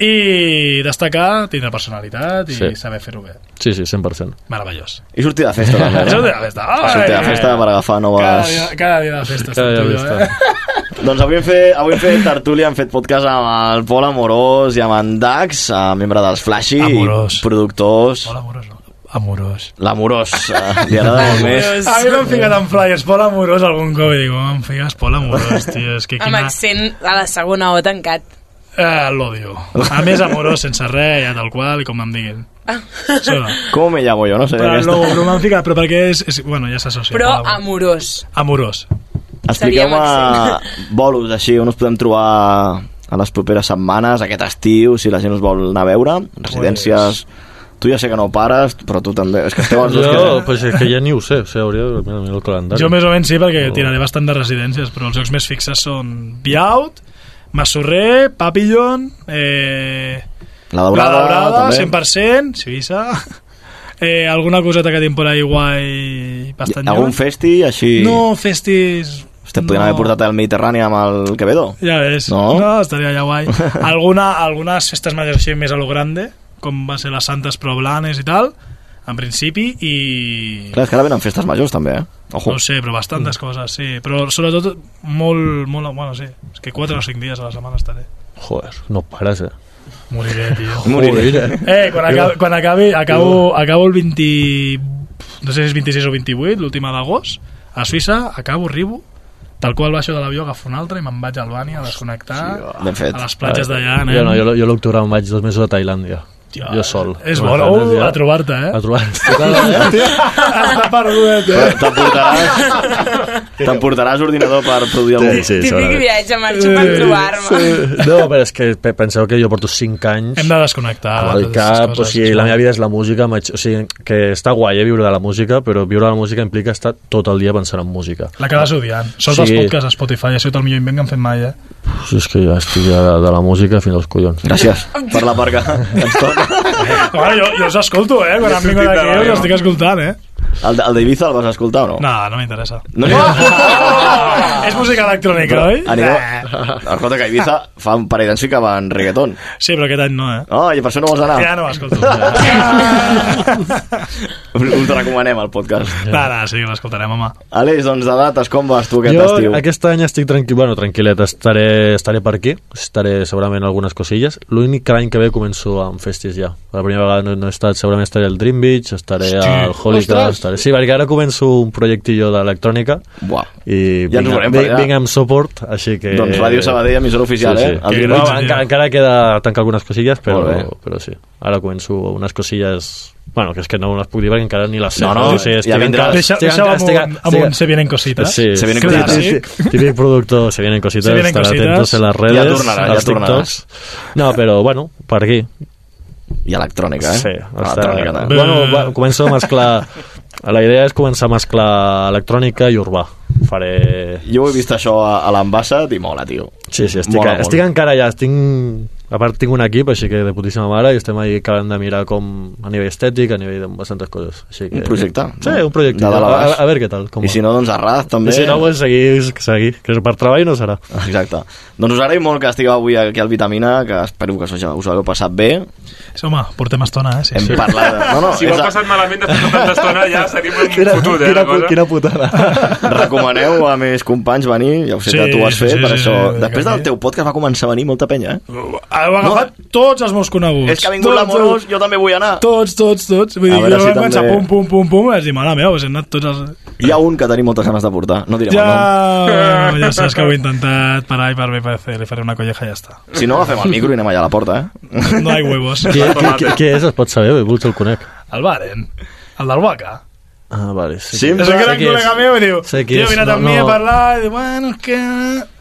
S9: I destacar, tindre personalitat i
S11: Sí.
S9: saber fer-ho bé.
S11: Sí, sí, 100%.
S9: Meravellós.
S3: I sortir de festa, també.
S9: I *laughs* sortir de festa.
S3: Sortir de festa per agafar
S9: Cada
S3: noves...
S9: dia, cada dia de festa.
S11: Cada dia de
S9: eh?
S3: Doncs avui hem, fet, avui hem fet tertúlia, hem fet podcast amb el Pol Amorós i amb en Dax, eh, membre dels Flashy,
S9: Amorós.
S3: i productors...
S9: Pol Amorós, no? Amorós.
S3: L'Amorós, eh, li agrada molt més. *laughs*
S9: A mi m'han ficat en flyers Pol Amorós algun cop i dic, oh, em fiques Pol Amorós, tio, és que
S4: Amb
S9: quina...
S4: accent a la segona O tancat.
S9: Eh, l'odio. A més amorós, sense res, ja tal qual, i com em diguin. Això no.
S3: Com me llamo jo, no sé.
S9: Però, no, però m'han ficat, però perquè és, és bueno, ja s'associa.
S4: Però
S9: Amorós.
S4: amorós.
S3: Expliqueu-me *laughs* bolos així, on us podem trobar a les properes setmanes, aquest estiu, si la gent us vol anar a veure, residències... Tu ja sé que no pares, però tu també. És que esteu els dos
S11: Jo,
S3: que...
S11: pues és que ja ni ho sé, o sigui, hauria de mirar, el calendari.
S9: Jo més o menys sí, perquè
S11: Oh.
S9: tiraré bastant de residències, però els jocs més fixes són Biaut, Massorrer, Papillon, eh,
S3: La Daurada,
S9: la Daurada
S3: també.
S9: 100%, Suïssa, *laughs* eh, alguna coseta que tinc por ahí guai bastant
S3: Algun festi així...
S9: No, festis...
S3: Te podien
S9: no.
S3: haver portat el Mediterrani amb el Quevedo.
S9: Ja ves,
S3: No?
S9: no, estaria allà guai. *laughs* Alguna, algunes festes majors així més a lo grande, com va ser les Santes Pro Blanes i tal, en principi, i...
S3: Clar, és que ara venen festes majors, també, eh? Ojo.
S9: No ho sé, però bastantes coses, sí. Però sobretot molt, molt... Bueno, sí, és que 4 o 5 dies a la setmana estaré.
S11: Joder, no pares, eh?
S9: Moriré, tio. *laughs*
S11: Moriré.
S9: Eh, quan acabi, quan acabi acabo, acabo el 20... No sé si és 26 o 28, l'última d'agost, a Suïssa, acabo, arribo, tal qual baixo de l'avió, agafo un altre i me'n vaig a Albània a desconnectar
S3: fet.
S9: a les platges d'allà.
S11: Jo no, jo, jo l'octubre em vaig dos mesos a Tailàndia. Jo sol.
S9: És
S11: Amb
S9: bo,
S11: les
S9: no?
S11: ganes ja.
S9: A trobar-te, eh?
S11: A trobar-te. *laughs*
S9: Està perdut, eh?
S3: T'emportaràs *laughs* t'emportaràs ordinador per produir algun...
S11: Sí, sí,
S4: Típic viatge, marxo per trobar-me.
S11: No, però és que pe- penseu que jo porto 5 anys
S9: Hem de desconnectar.
S11: amb el cap, o sigui, la meva vida és la música, o sigui, que està guai eh, viure de la música, però viure de la música implica estar tot el dia pensant en música.
S9: L'acabes odiant. Sols
S11: Sí.
S9: els podcasts a Spotify, ha sigut el millor invent que han fet mai, eh?
S11: Uf, és que ja estic ja de, de la música fins als collons.
S3: Gràcies per la part que ens toca.
S9: Bueno, jo, jo us escolto, eh? Quan han vingut
S3: sentit de
S9: aquí
S3: ràdio.
S9: us estic escoltant, eh?
S3: El, de- el d'Ibiza el vas escoltar o no?
S9: No, no m'interessa.
S3: No li... *laughs*
S9: És música electrònica, oi?
S3: Anireu... Escolta, que a Ibiza fa un parell d'anys ficaven reggaeton.
S9: Sí, però aquest any no, eh?
S3: Oh, i per això no vols anar?
S9: Ja no escolto. *laughs*
S3: Us te recomanem el podcast.
S9: No, no, sí, l'escoltarem, home.
S3: Àlex, doncs de dates, com vas tu aquest
S11: jo
S3: estiu?
S11: aquest any estic tranquil, bueno, tranquil·let, estaré, estaré per aquí, estaré segurament algunes cosilles. L'únic que l'any que ve començo amb festis ja. Per la primera vegada no, no he estat, segurament estaré al Dream Beach, estaré
S9: Hosti.
S11: al Holycast, estaré. Sí, perquè ara començo un projectillo d'electrònica
S3: Buah.
S11: i
S3: Ja
S11: vinc,
S3: veurem per
S11: vinc, vinc amb support, així que...
S3: Doncs Ràdio Sabadell, emissora oficial,
S11: sí, sí.
S3: eh?
S11: Que, no, encara, encara queda tancar algunes cosilles, però, però sí. Ara començo unes cosilles... Bueno, que és que no les puc dir perquè encara ni les sé.
S3: No, no,
S11: o sigui,
S3: ja
S11: encara-
S9: Deixa-
S11: encara-
S9: amb
S11: estic-
S9: un- amb
S11: estic-
S9: un Se vienen cositas.
S11: Sí,
S3: Se vienen cositas.
S11: típic- Típic productor, se vienen cositas,
S9: Se vienen
S11: estar
S9: cositas.
S11: atentos en las redes,
S3: Ja tornarà, ja.
S11: TikToks. No, però, bueno, per aquí.
S3: I electrònica, eh?
S11: Sí,
S3: electrònica,
S11: està... Bueno, va, començo a mesclar... La idea és començar a mesclar electrònica i urbà. Faré...
S3: Jo he vist això a, a l'ambassat i mola, tio.
S11: Sí, sí, estic,
S3: Mola molt.
S11: estic encara allà, estic... A part tinc un equip, així que de putíssima mare, i estem ahí acabant de mirar com a nivell estètic, a nivell de bastantes coses. Així que...
S3: Un projecte.
S11: Sí, un projecte.
S3: De dalt a
S11: A, a, veure què tal. Com
S3: I si no, doncs Arraz, també.
S11: I si no, pues seguir, seguir, que per treball no serà.
S3: Exacte. Doncs us agraïm molt que estigueu avui aquí al Vitamina, que espero que us, hagueu passat bé.
S9: Sí, home, portem estona, eh? Sí,
S3: Hem
S9: sí.
S3: parlat... De... No, no,
S5: Si ho
S3: és
S5: heu
S3: a-
S5: passat malament després de tanta estona, ja seria un
S11: Quina,
S5: fotut, eh,
S11: quina,
S5: cosa.
S11: quina putada. *laughs*
S3: Recomaneu a més companys venir, ja ho sé
S9: Sí,
S3: que tu ho has
S9: sí,
S3: fet,
S9: sí,
S3: per
S9: sí,
S3: això...
S9: sí,
S3: Després del teu podcast va començar a venir molta penya, eh?
S9: Heu agafat tots els meus coneguts.
S3: És que ha vingut l'amorós, jo també vull anar.
S9: Tots, tots, tots. Vull dir, jo
S3: si
S9: vam començar
S3: també-
S9: pum, pum, pum, pum, vaig dir, mare meva, pues hem anat tots els...
S3: Hi ha un que tenim moltes ganes de portar, no direm
S9: Ja,
S3: el nom.
S9: ja saps que ho he intentat per A i per B per C, li faré una colleja i ja està.
S3: Si no, agafem el micro i anem allà a la porta, eh?
S9: No hi huevos.
S11: Qui, qui, qui és? Es pot saber? Bé, potser el conec.
S9: El Baren, el del Boca.
S11: Ah, vale. Sí,
S3: Sí,
S9: És un gran col·lega meu i diu,
S11: Sé qui
S9: tio, vine
S11: No,
S9: amb mi
S11: no.
S9: a parlar, i diu, bueno, és que...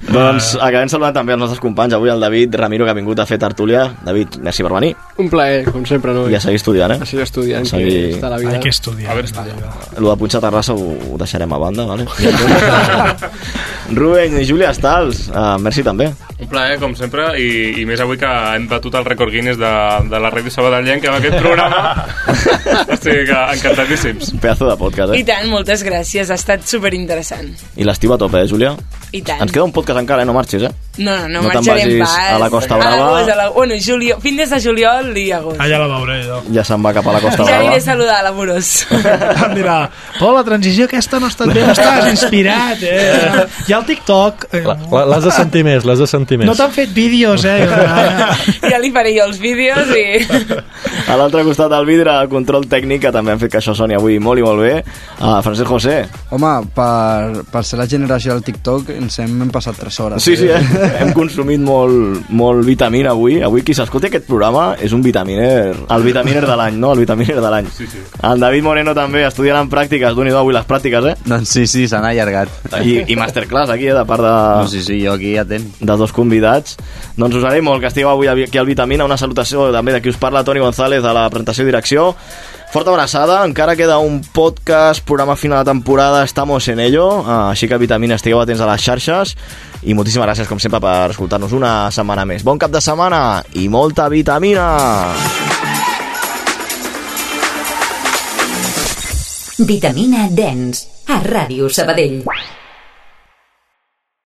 S3: Doncs acabem saludant també els nostres companys. Avui el David Ramiro, que ha vingut a fer tertúlia. David, merci per venir.
S15: Un plaer, com sempre, no?
S3: I a seguir estudiant, eh?
S15: A seguir estudiant, que
S3: Seguir-
S15: està la vida.
S9: Hay que estudiar.
S5: A veure, està.
S3: El de Punxa Terrassa ho, ho deixarem a banda, vale? *laughs* Rubén i Júlia Stals, uh, merci també.
S5: Un plaer, com sempre, i, i més avui que hem batut el rècord Guinness de, de la ràdio sabadellenca amb aquest programa. *laughs* Estic que encantadíssims.
S3: Pedazo de podcast,
S4: I
S3: eh?
S4: tant, moltes gràcies, ha estat superinteressant.
S3: I l'estiu a tope, eh, Júlia?
S4: I tant.
S3: Ens queda un podcast encara, eh? No marxis, eh?
S4: No, no, no,
S3: No
S4: marxarem pas.
S3: a la Costa
S4: A
S3: Brava.
S4: l'agost, a la... Bueno, juliol, fin des de juliol i agost.
S9: Ah, ja la veuré, jo.
S3: Ja se'n va cap a la Costa
S4: Ja
S3: Brava.
S4: aniré a saludar a l'amorós. *laughs*
S9: Em dirà, Pol, la transició aquesta no ha estat bé, no estàs inspirat, eh? Hi ha el TikTok. Eh,
S11: L'has de sentir més, l'has de sentir més.
S9: no t'han fet vídeos, eh? *laughs*
S4: ja li faré jo els vídeos i...
S3: A l'altre costat del vidre, el control tècnic, que també han fet que això soni avui molt i molt bé. Uh, Francesc José.
S6: Home, per, per ser la generació del TikTok ens hem, hem passat 3 hores.
S3: Sí, sí, eh? hem consumit molt, molt vitamina avui. Avui qui s'escolti aquest programa és un vitaminer, el vitaminer de l'any, no? El vitaminer de l'any. Sí, sí. El David Moreno també, estudiant en pràctiques, d'un i avui les pràctiques, eh?
S7: Doncs sí, sí, s'han allargat.
S3: I, I masterclass aquí, eh, de part de,
S7: No, sí, sí, jo aquí atent.
S3: de dos convidats. Doncs us agraïm molt que estigueu avui aquí al Vitamina. Una salutació també de qui us parla, Toni González, de la presentació i direcció. Forta abraçada, encara queda un podcast, programa final de temporada, estamos en ello, Ah, així que Vitamina estigueu atents a les xarxes i moltíssimes gràcies com sempre per escoltar-nos una setmana més. Bon cap de setmana i molta vitamina!
S2: Vitamina Dens, a Ràdio Sabadell.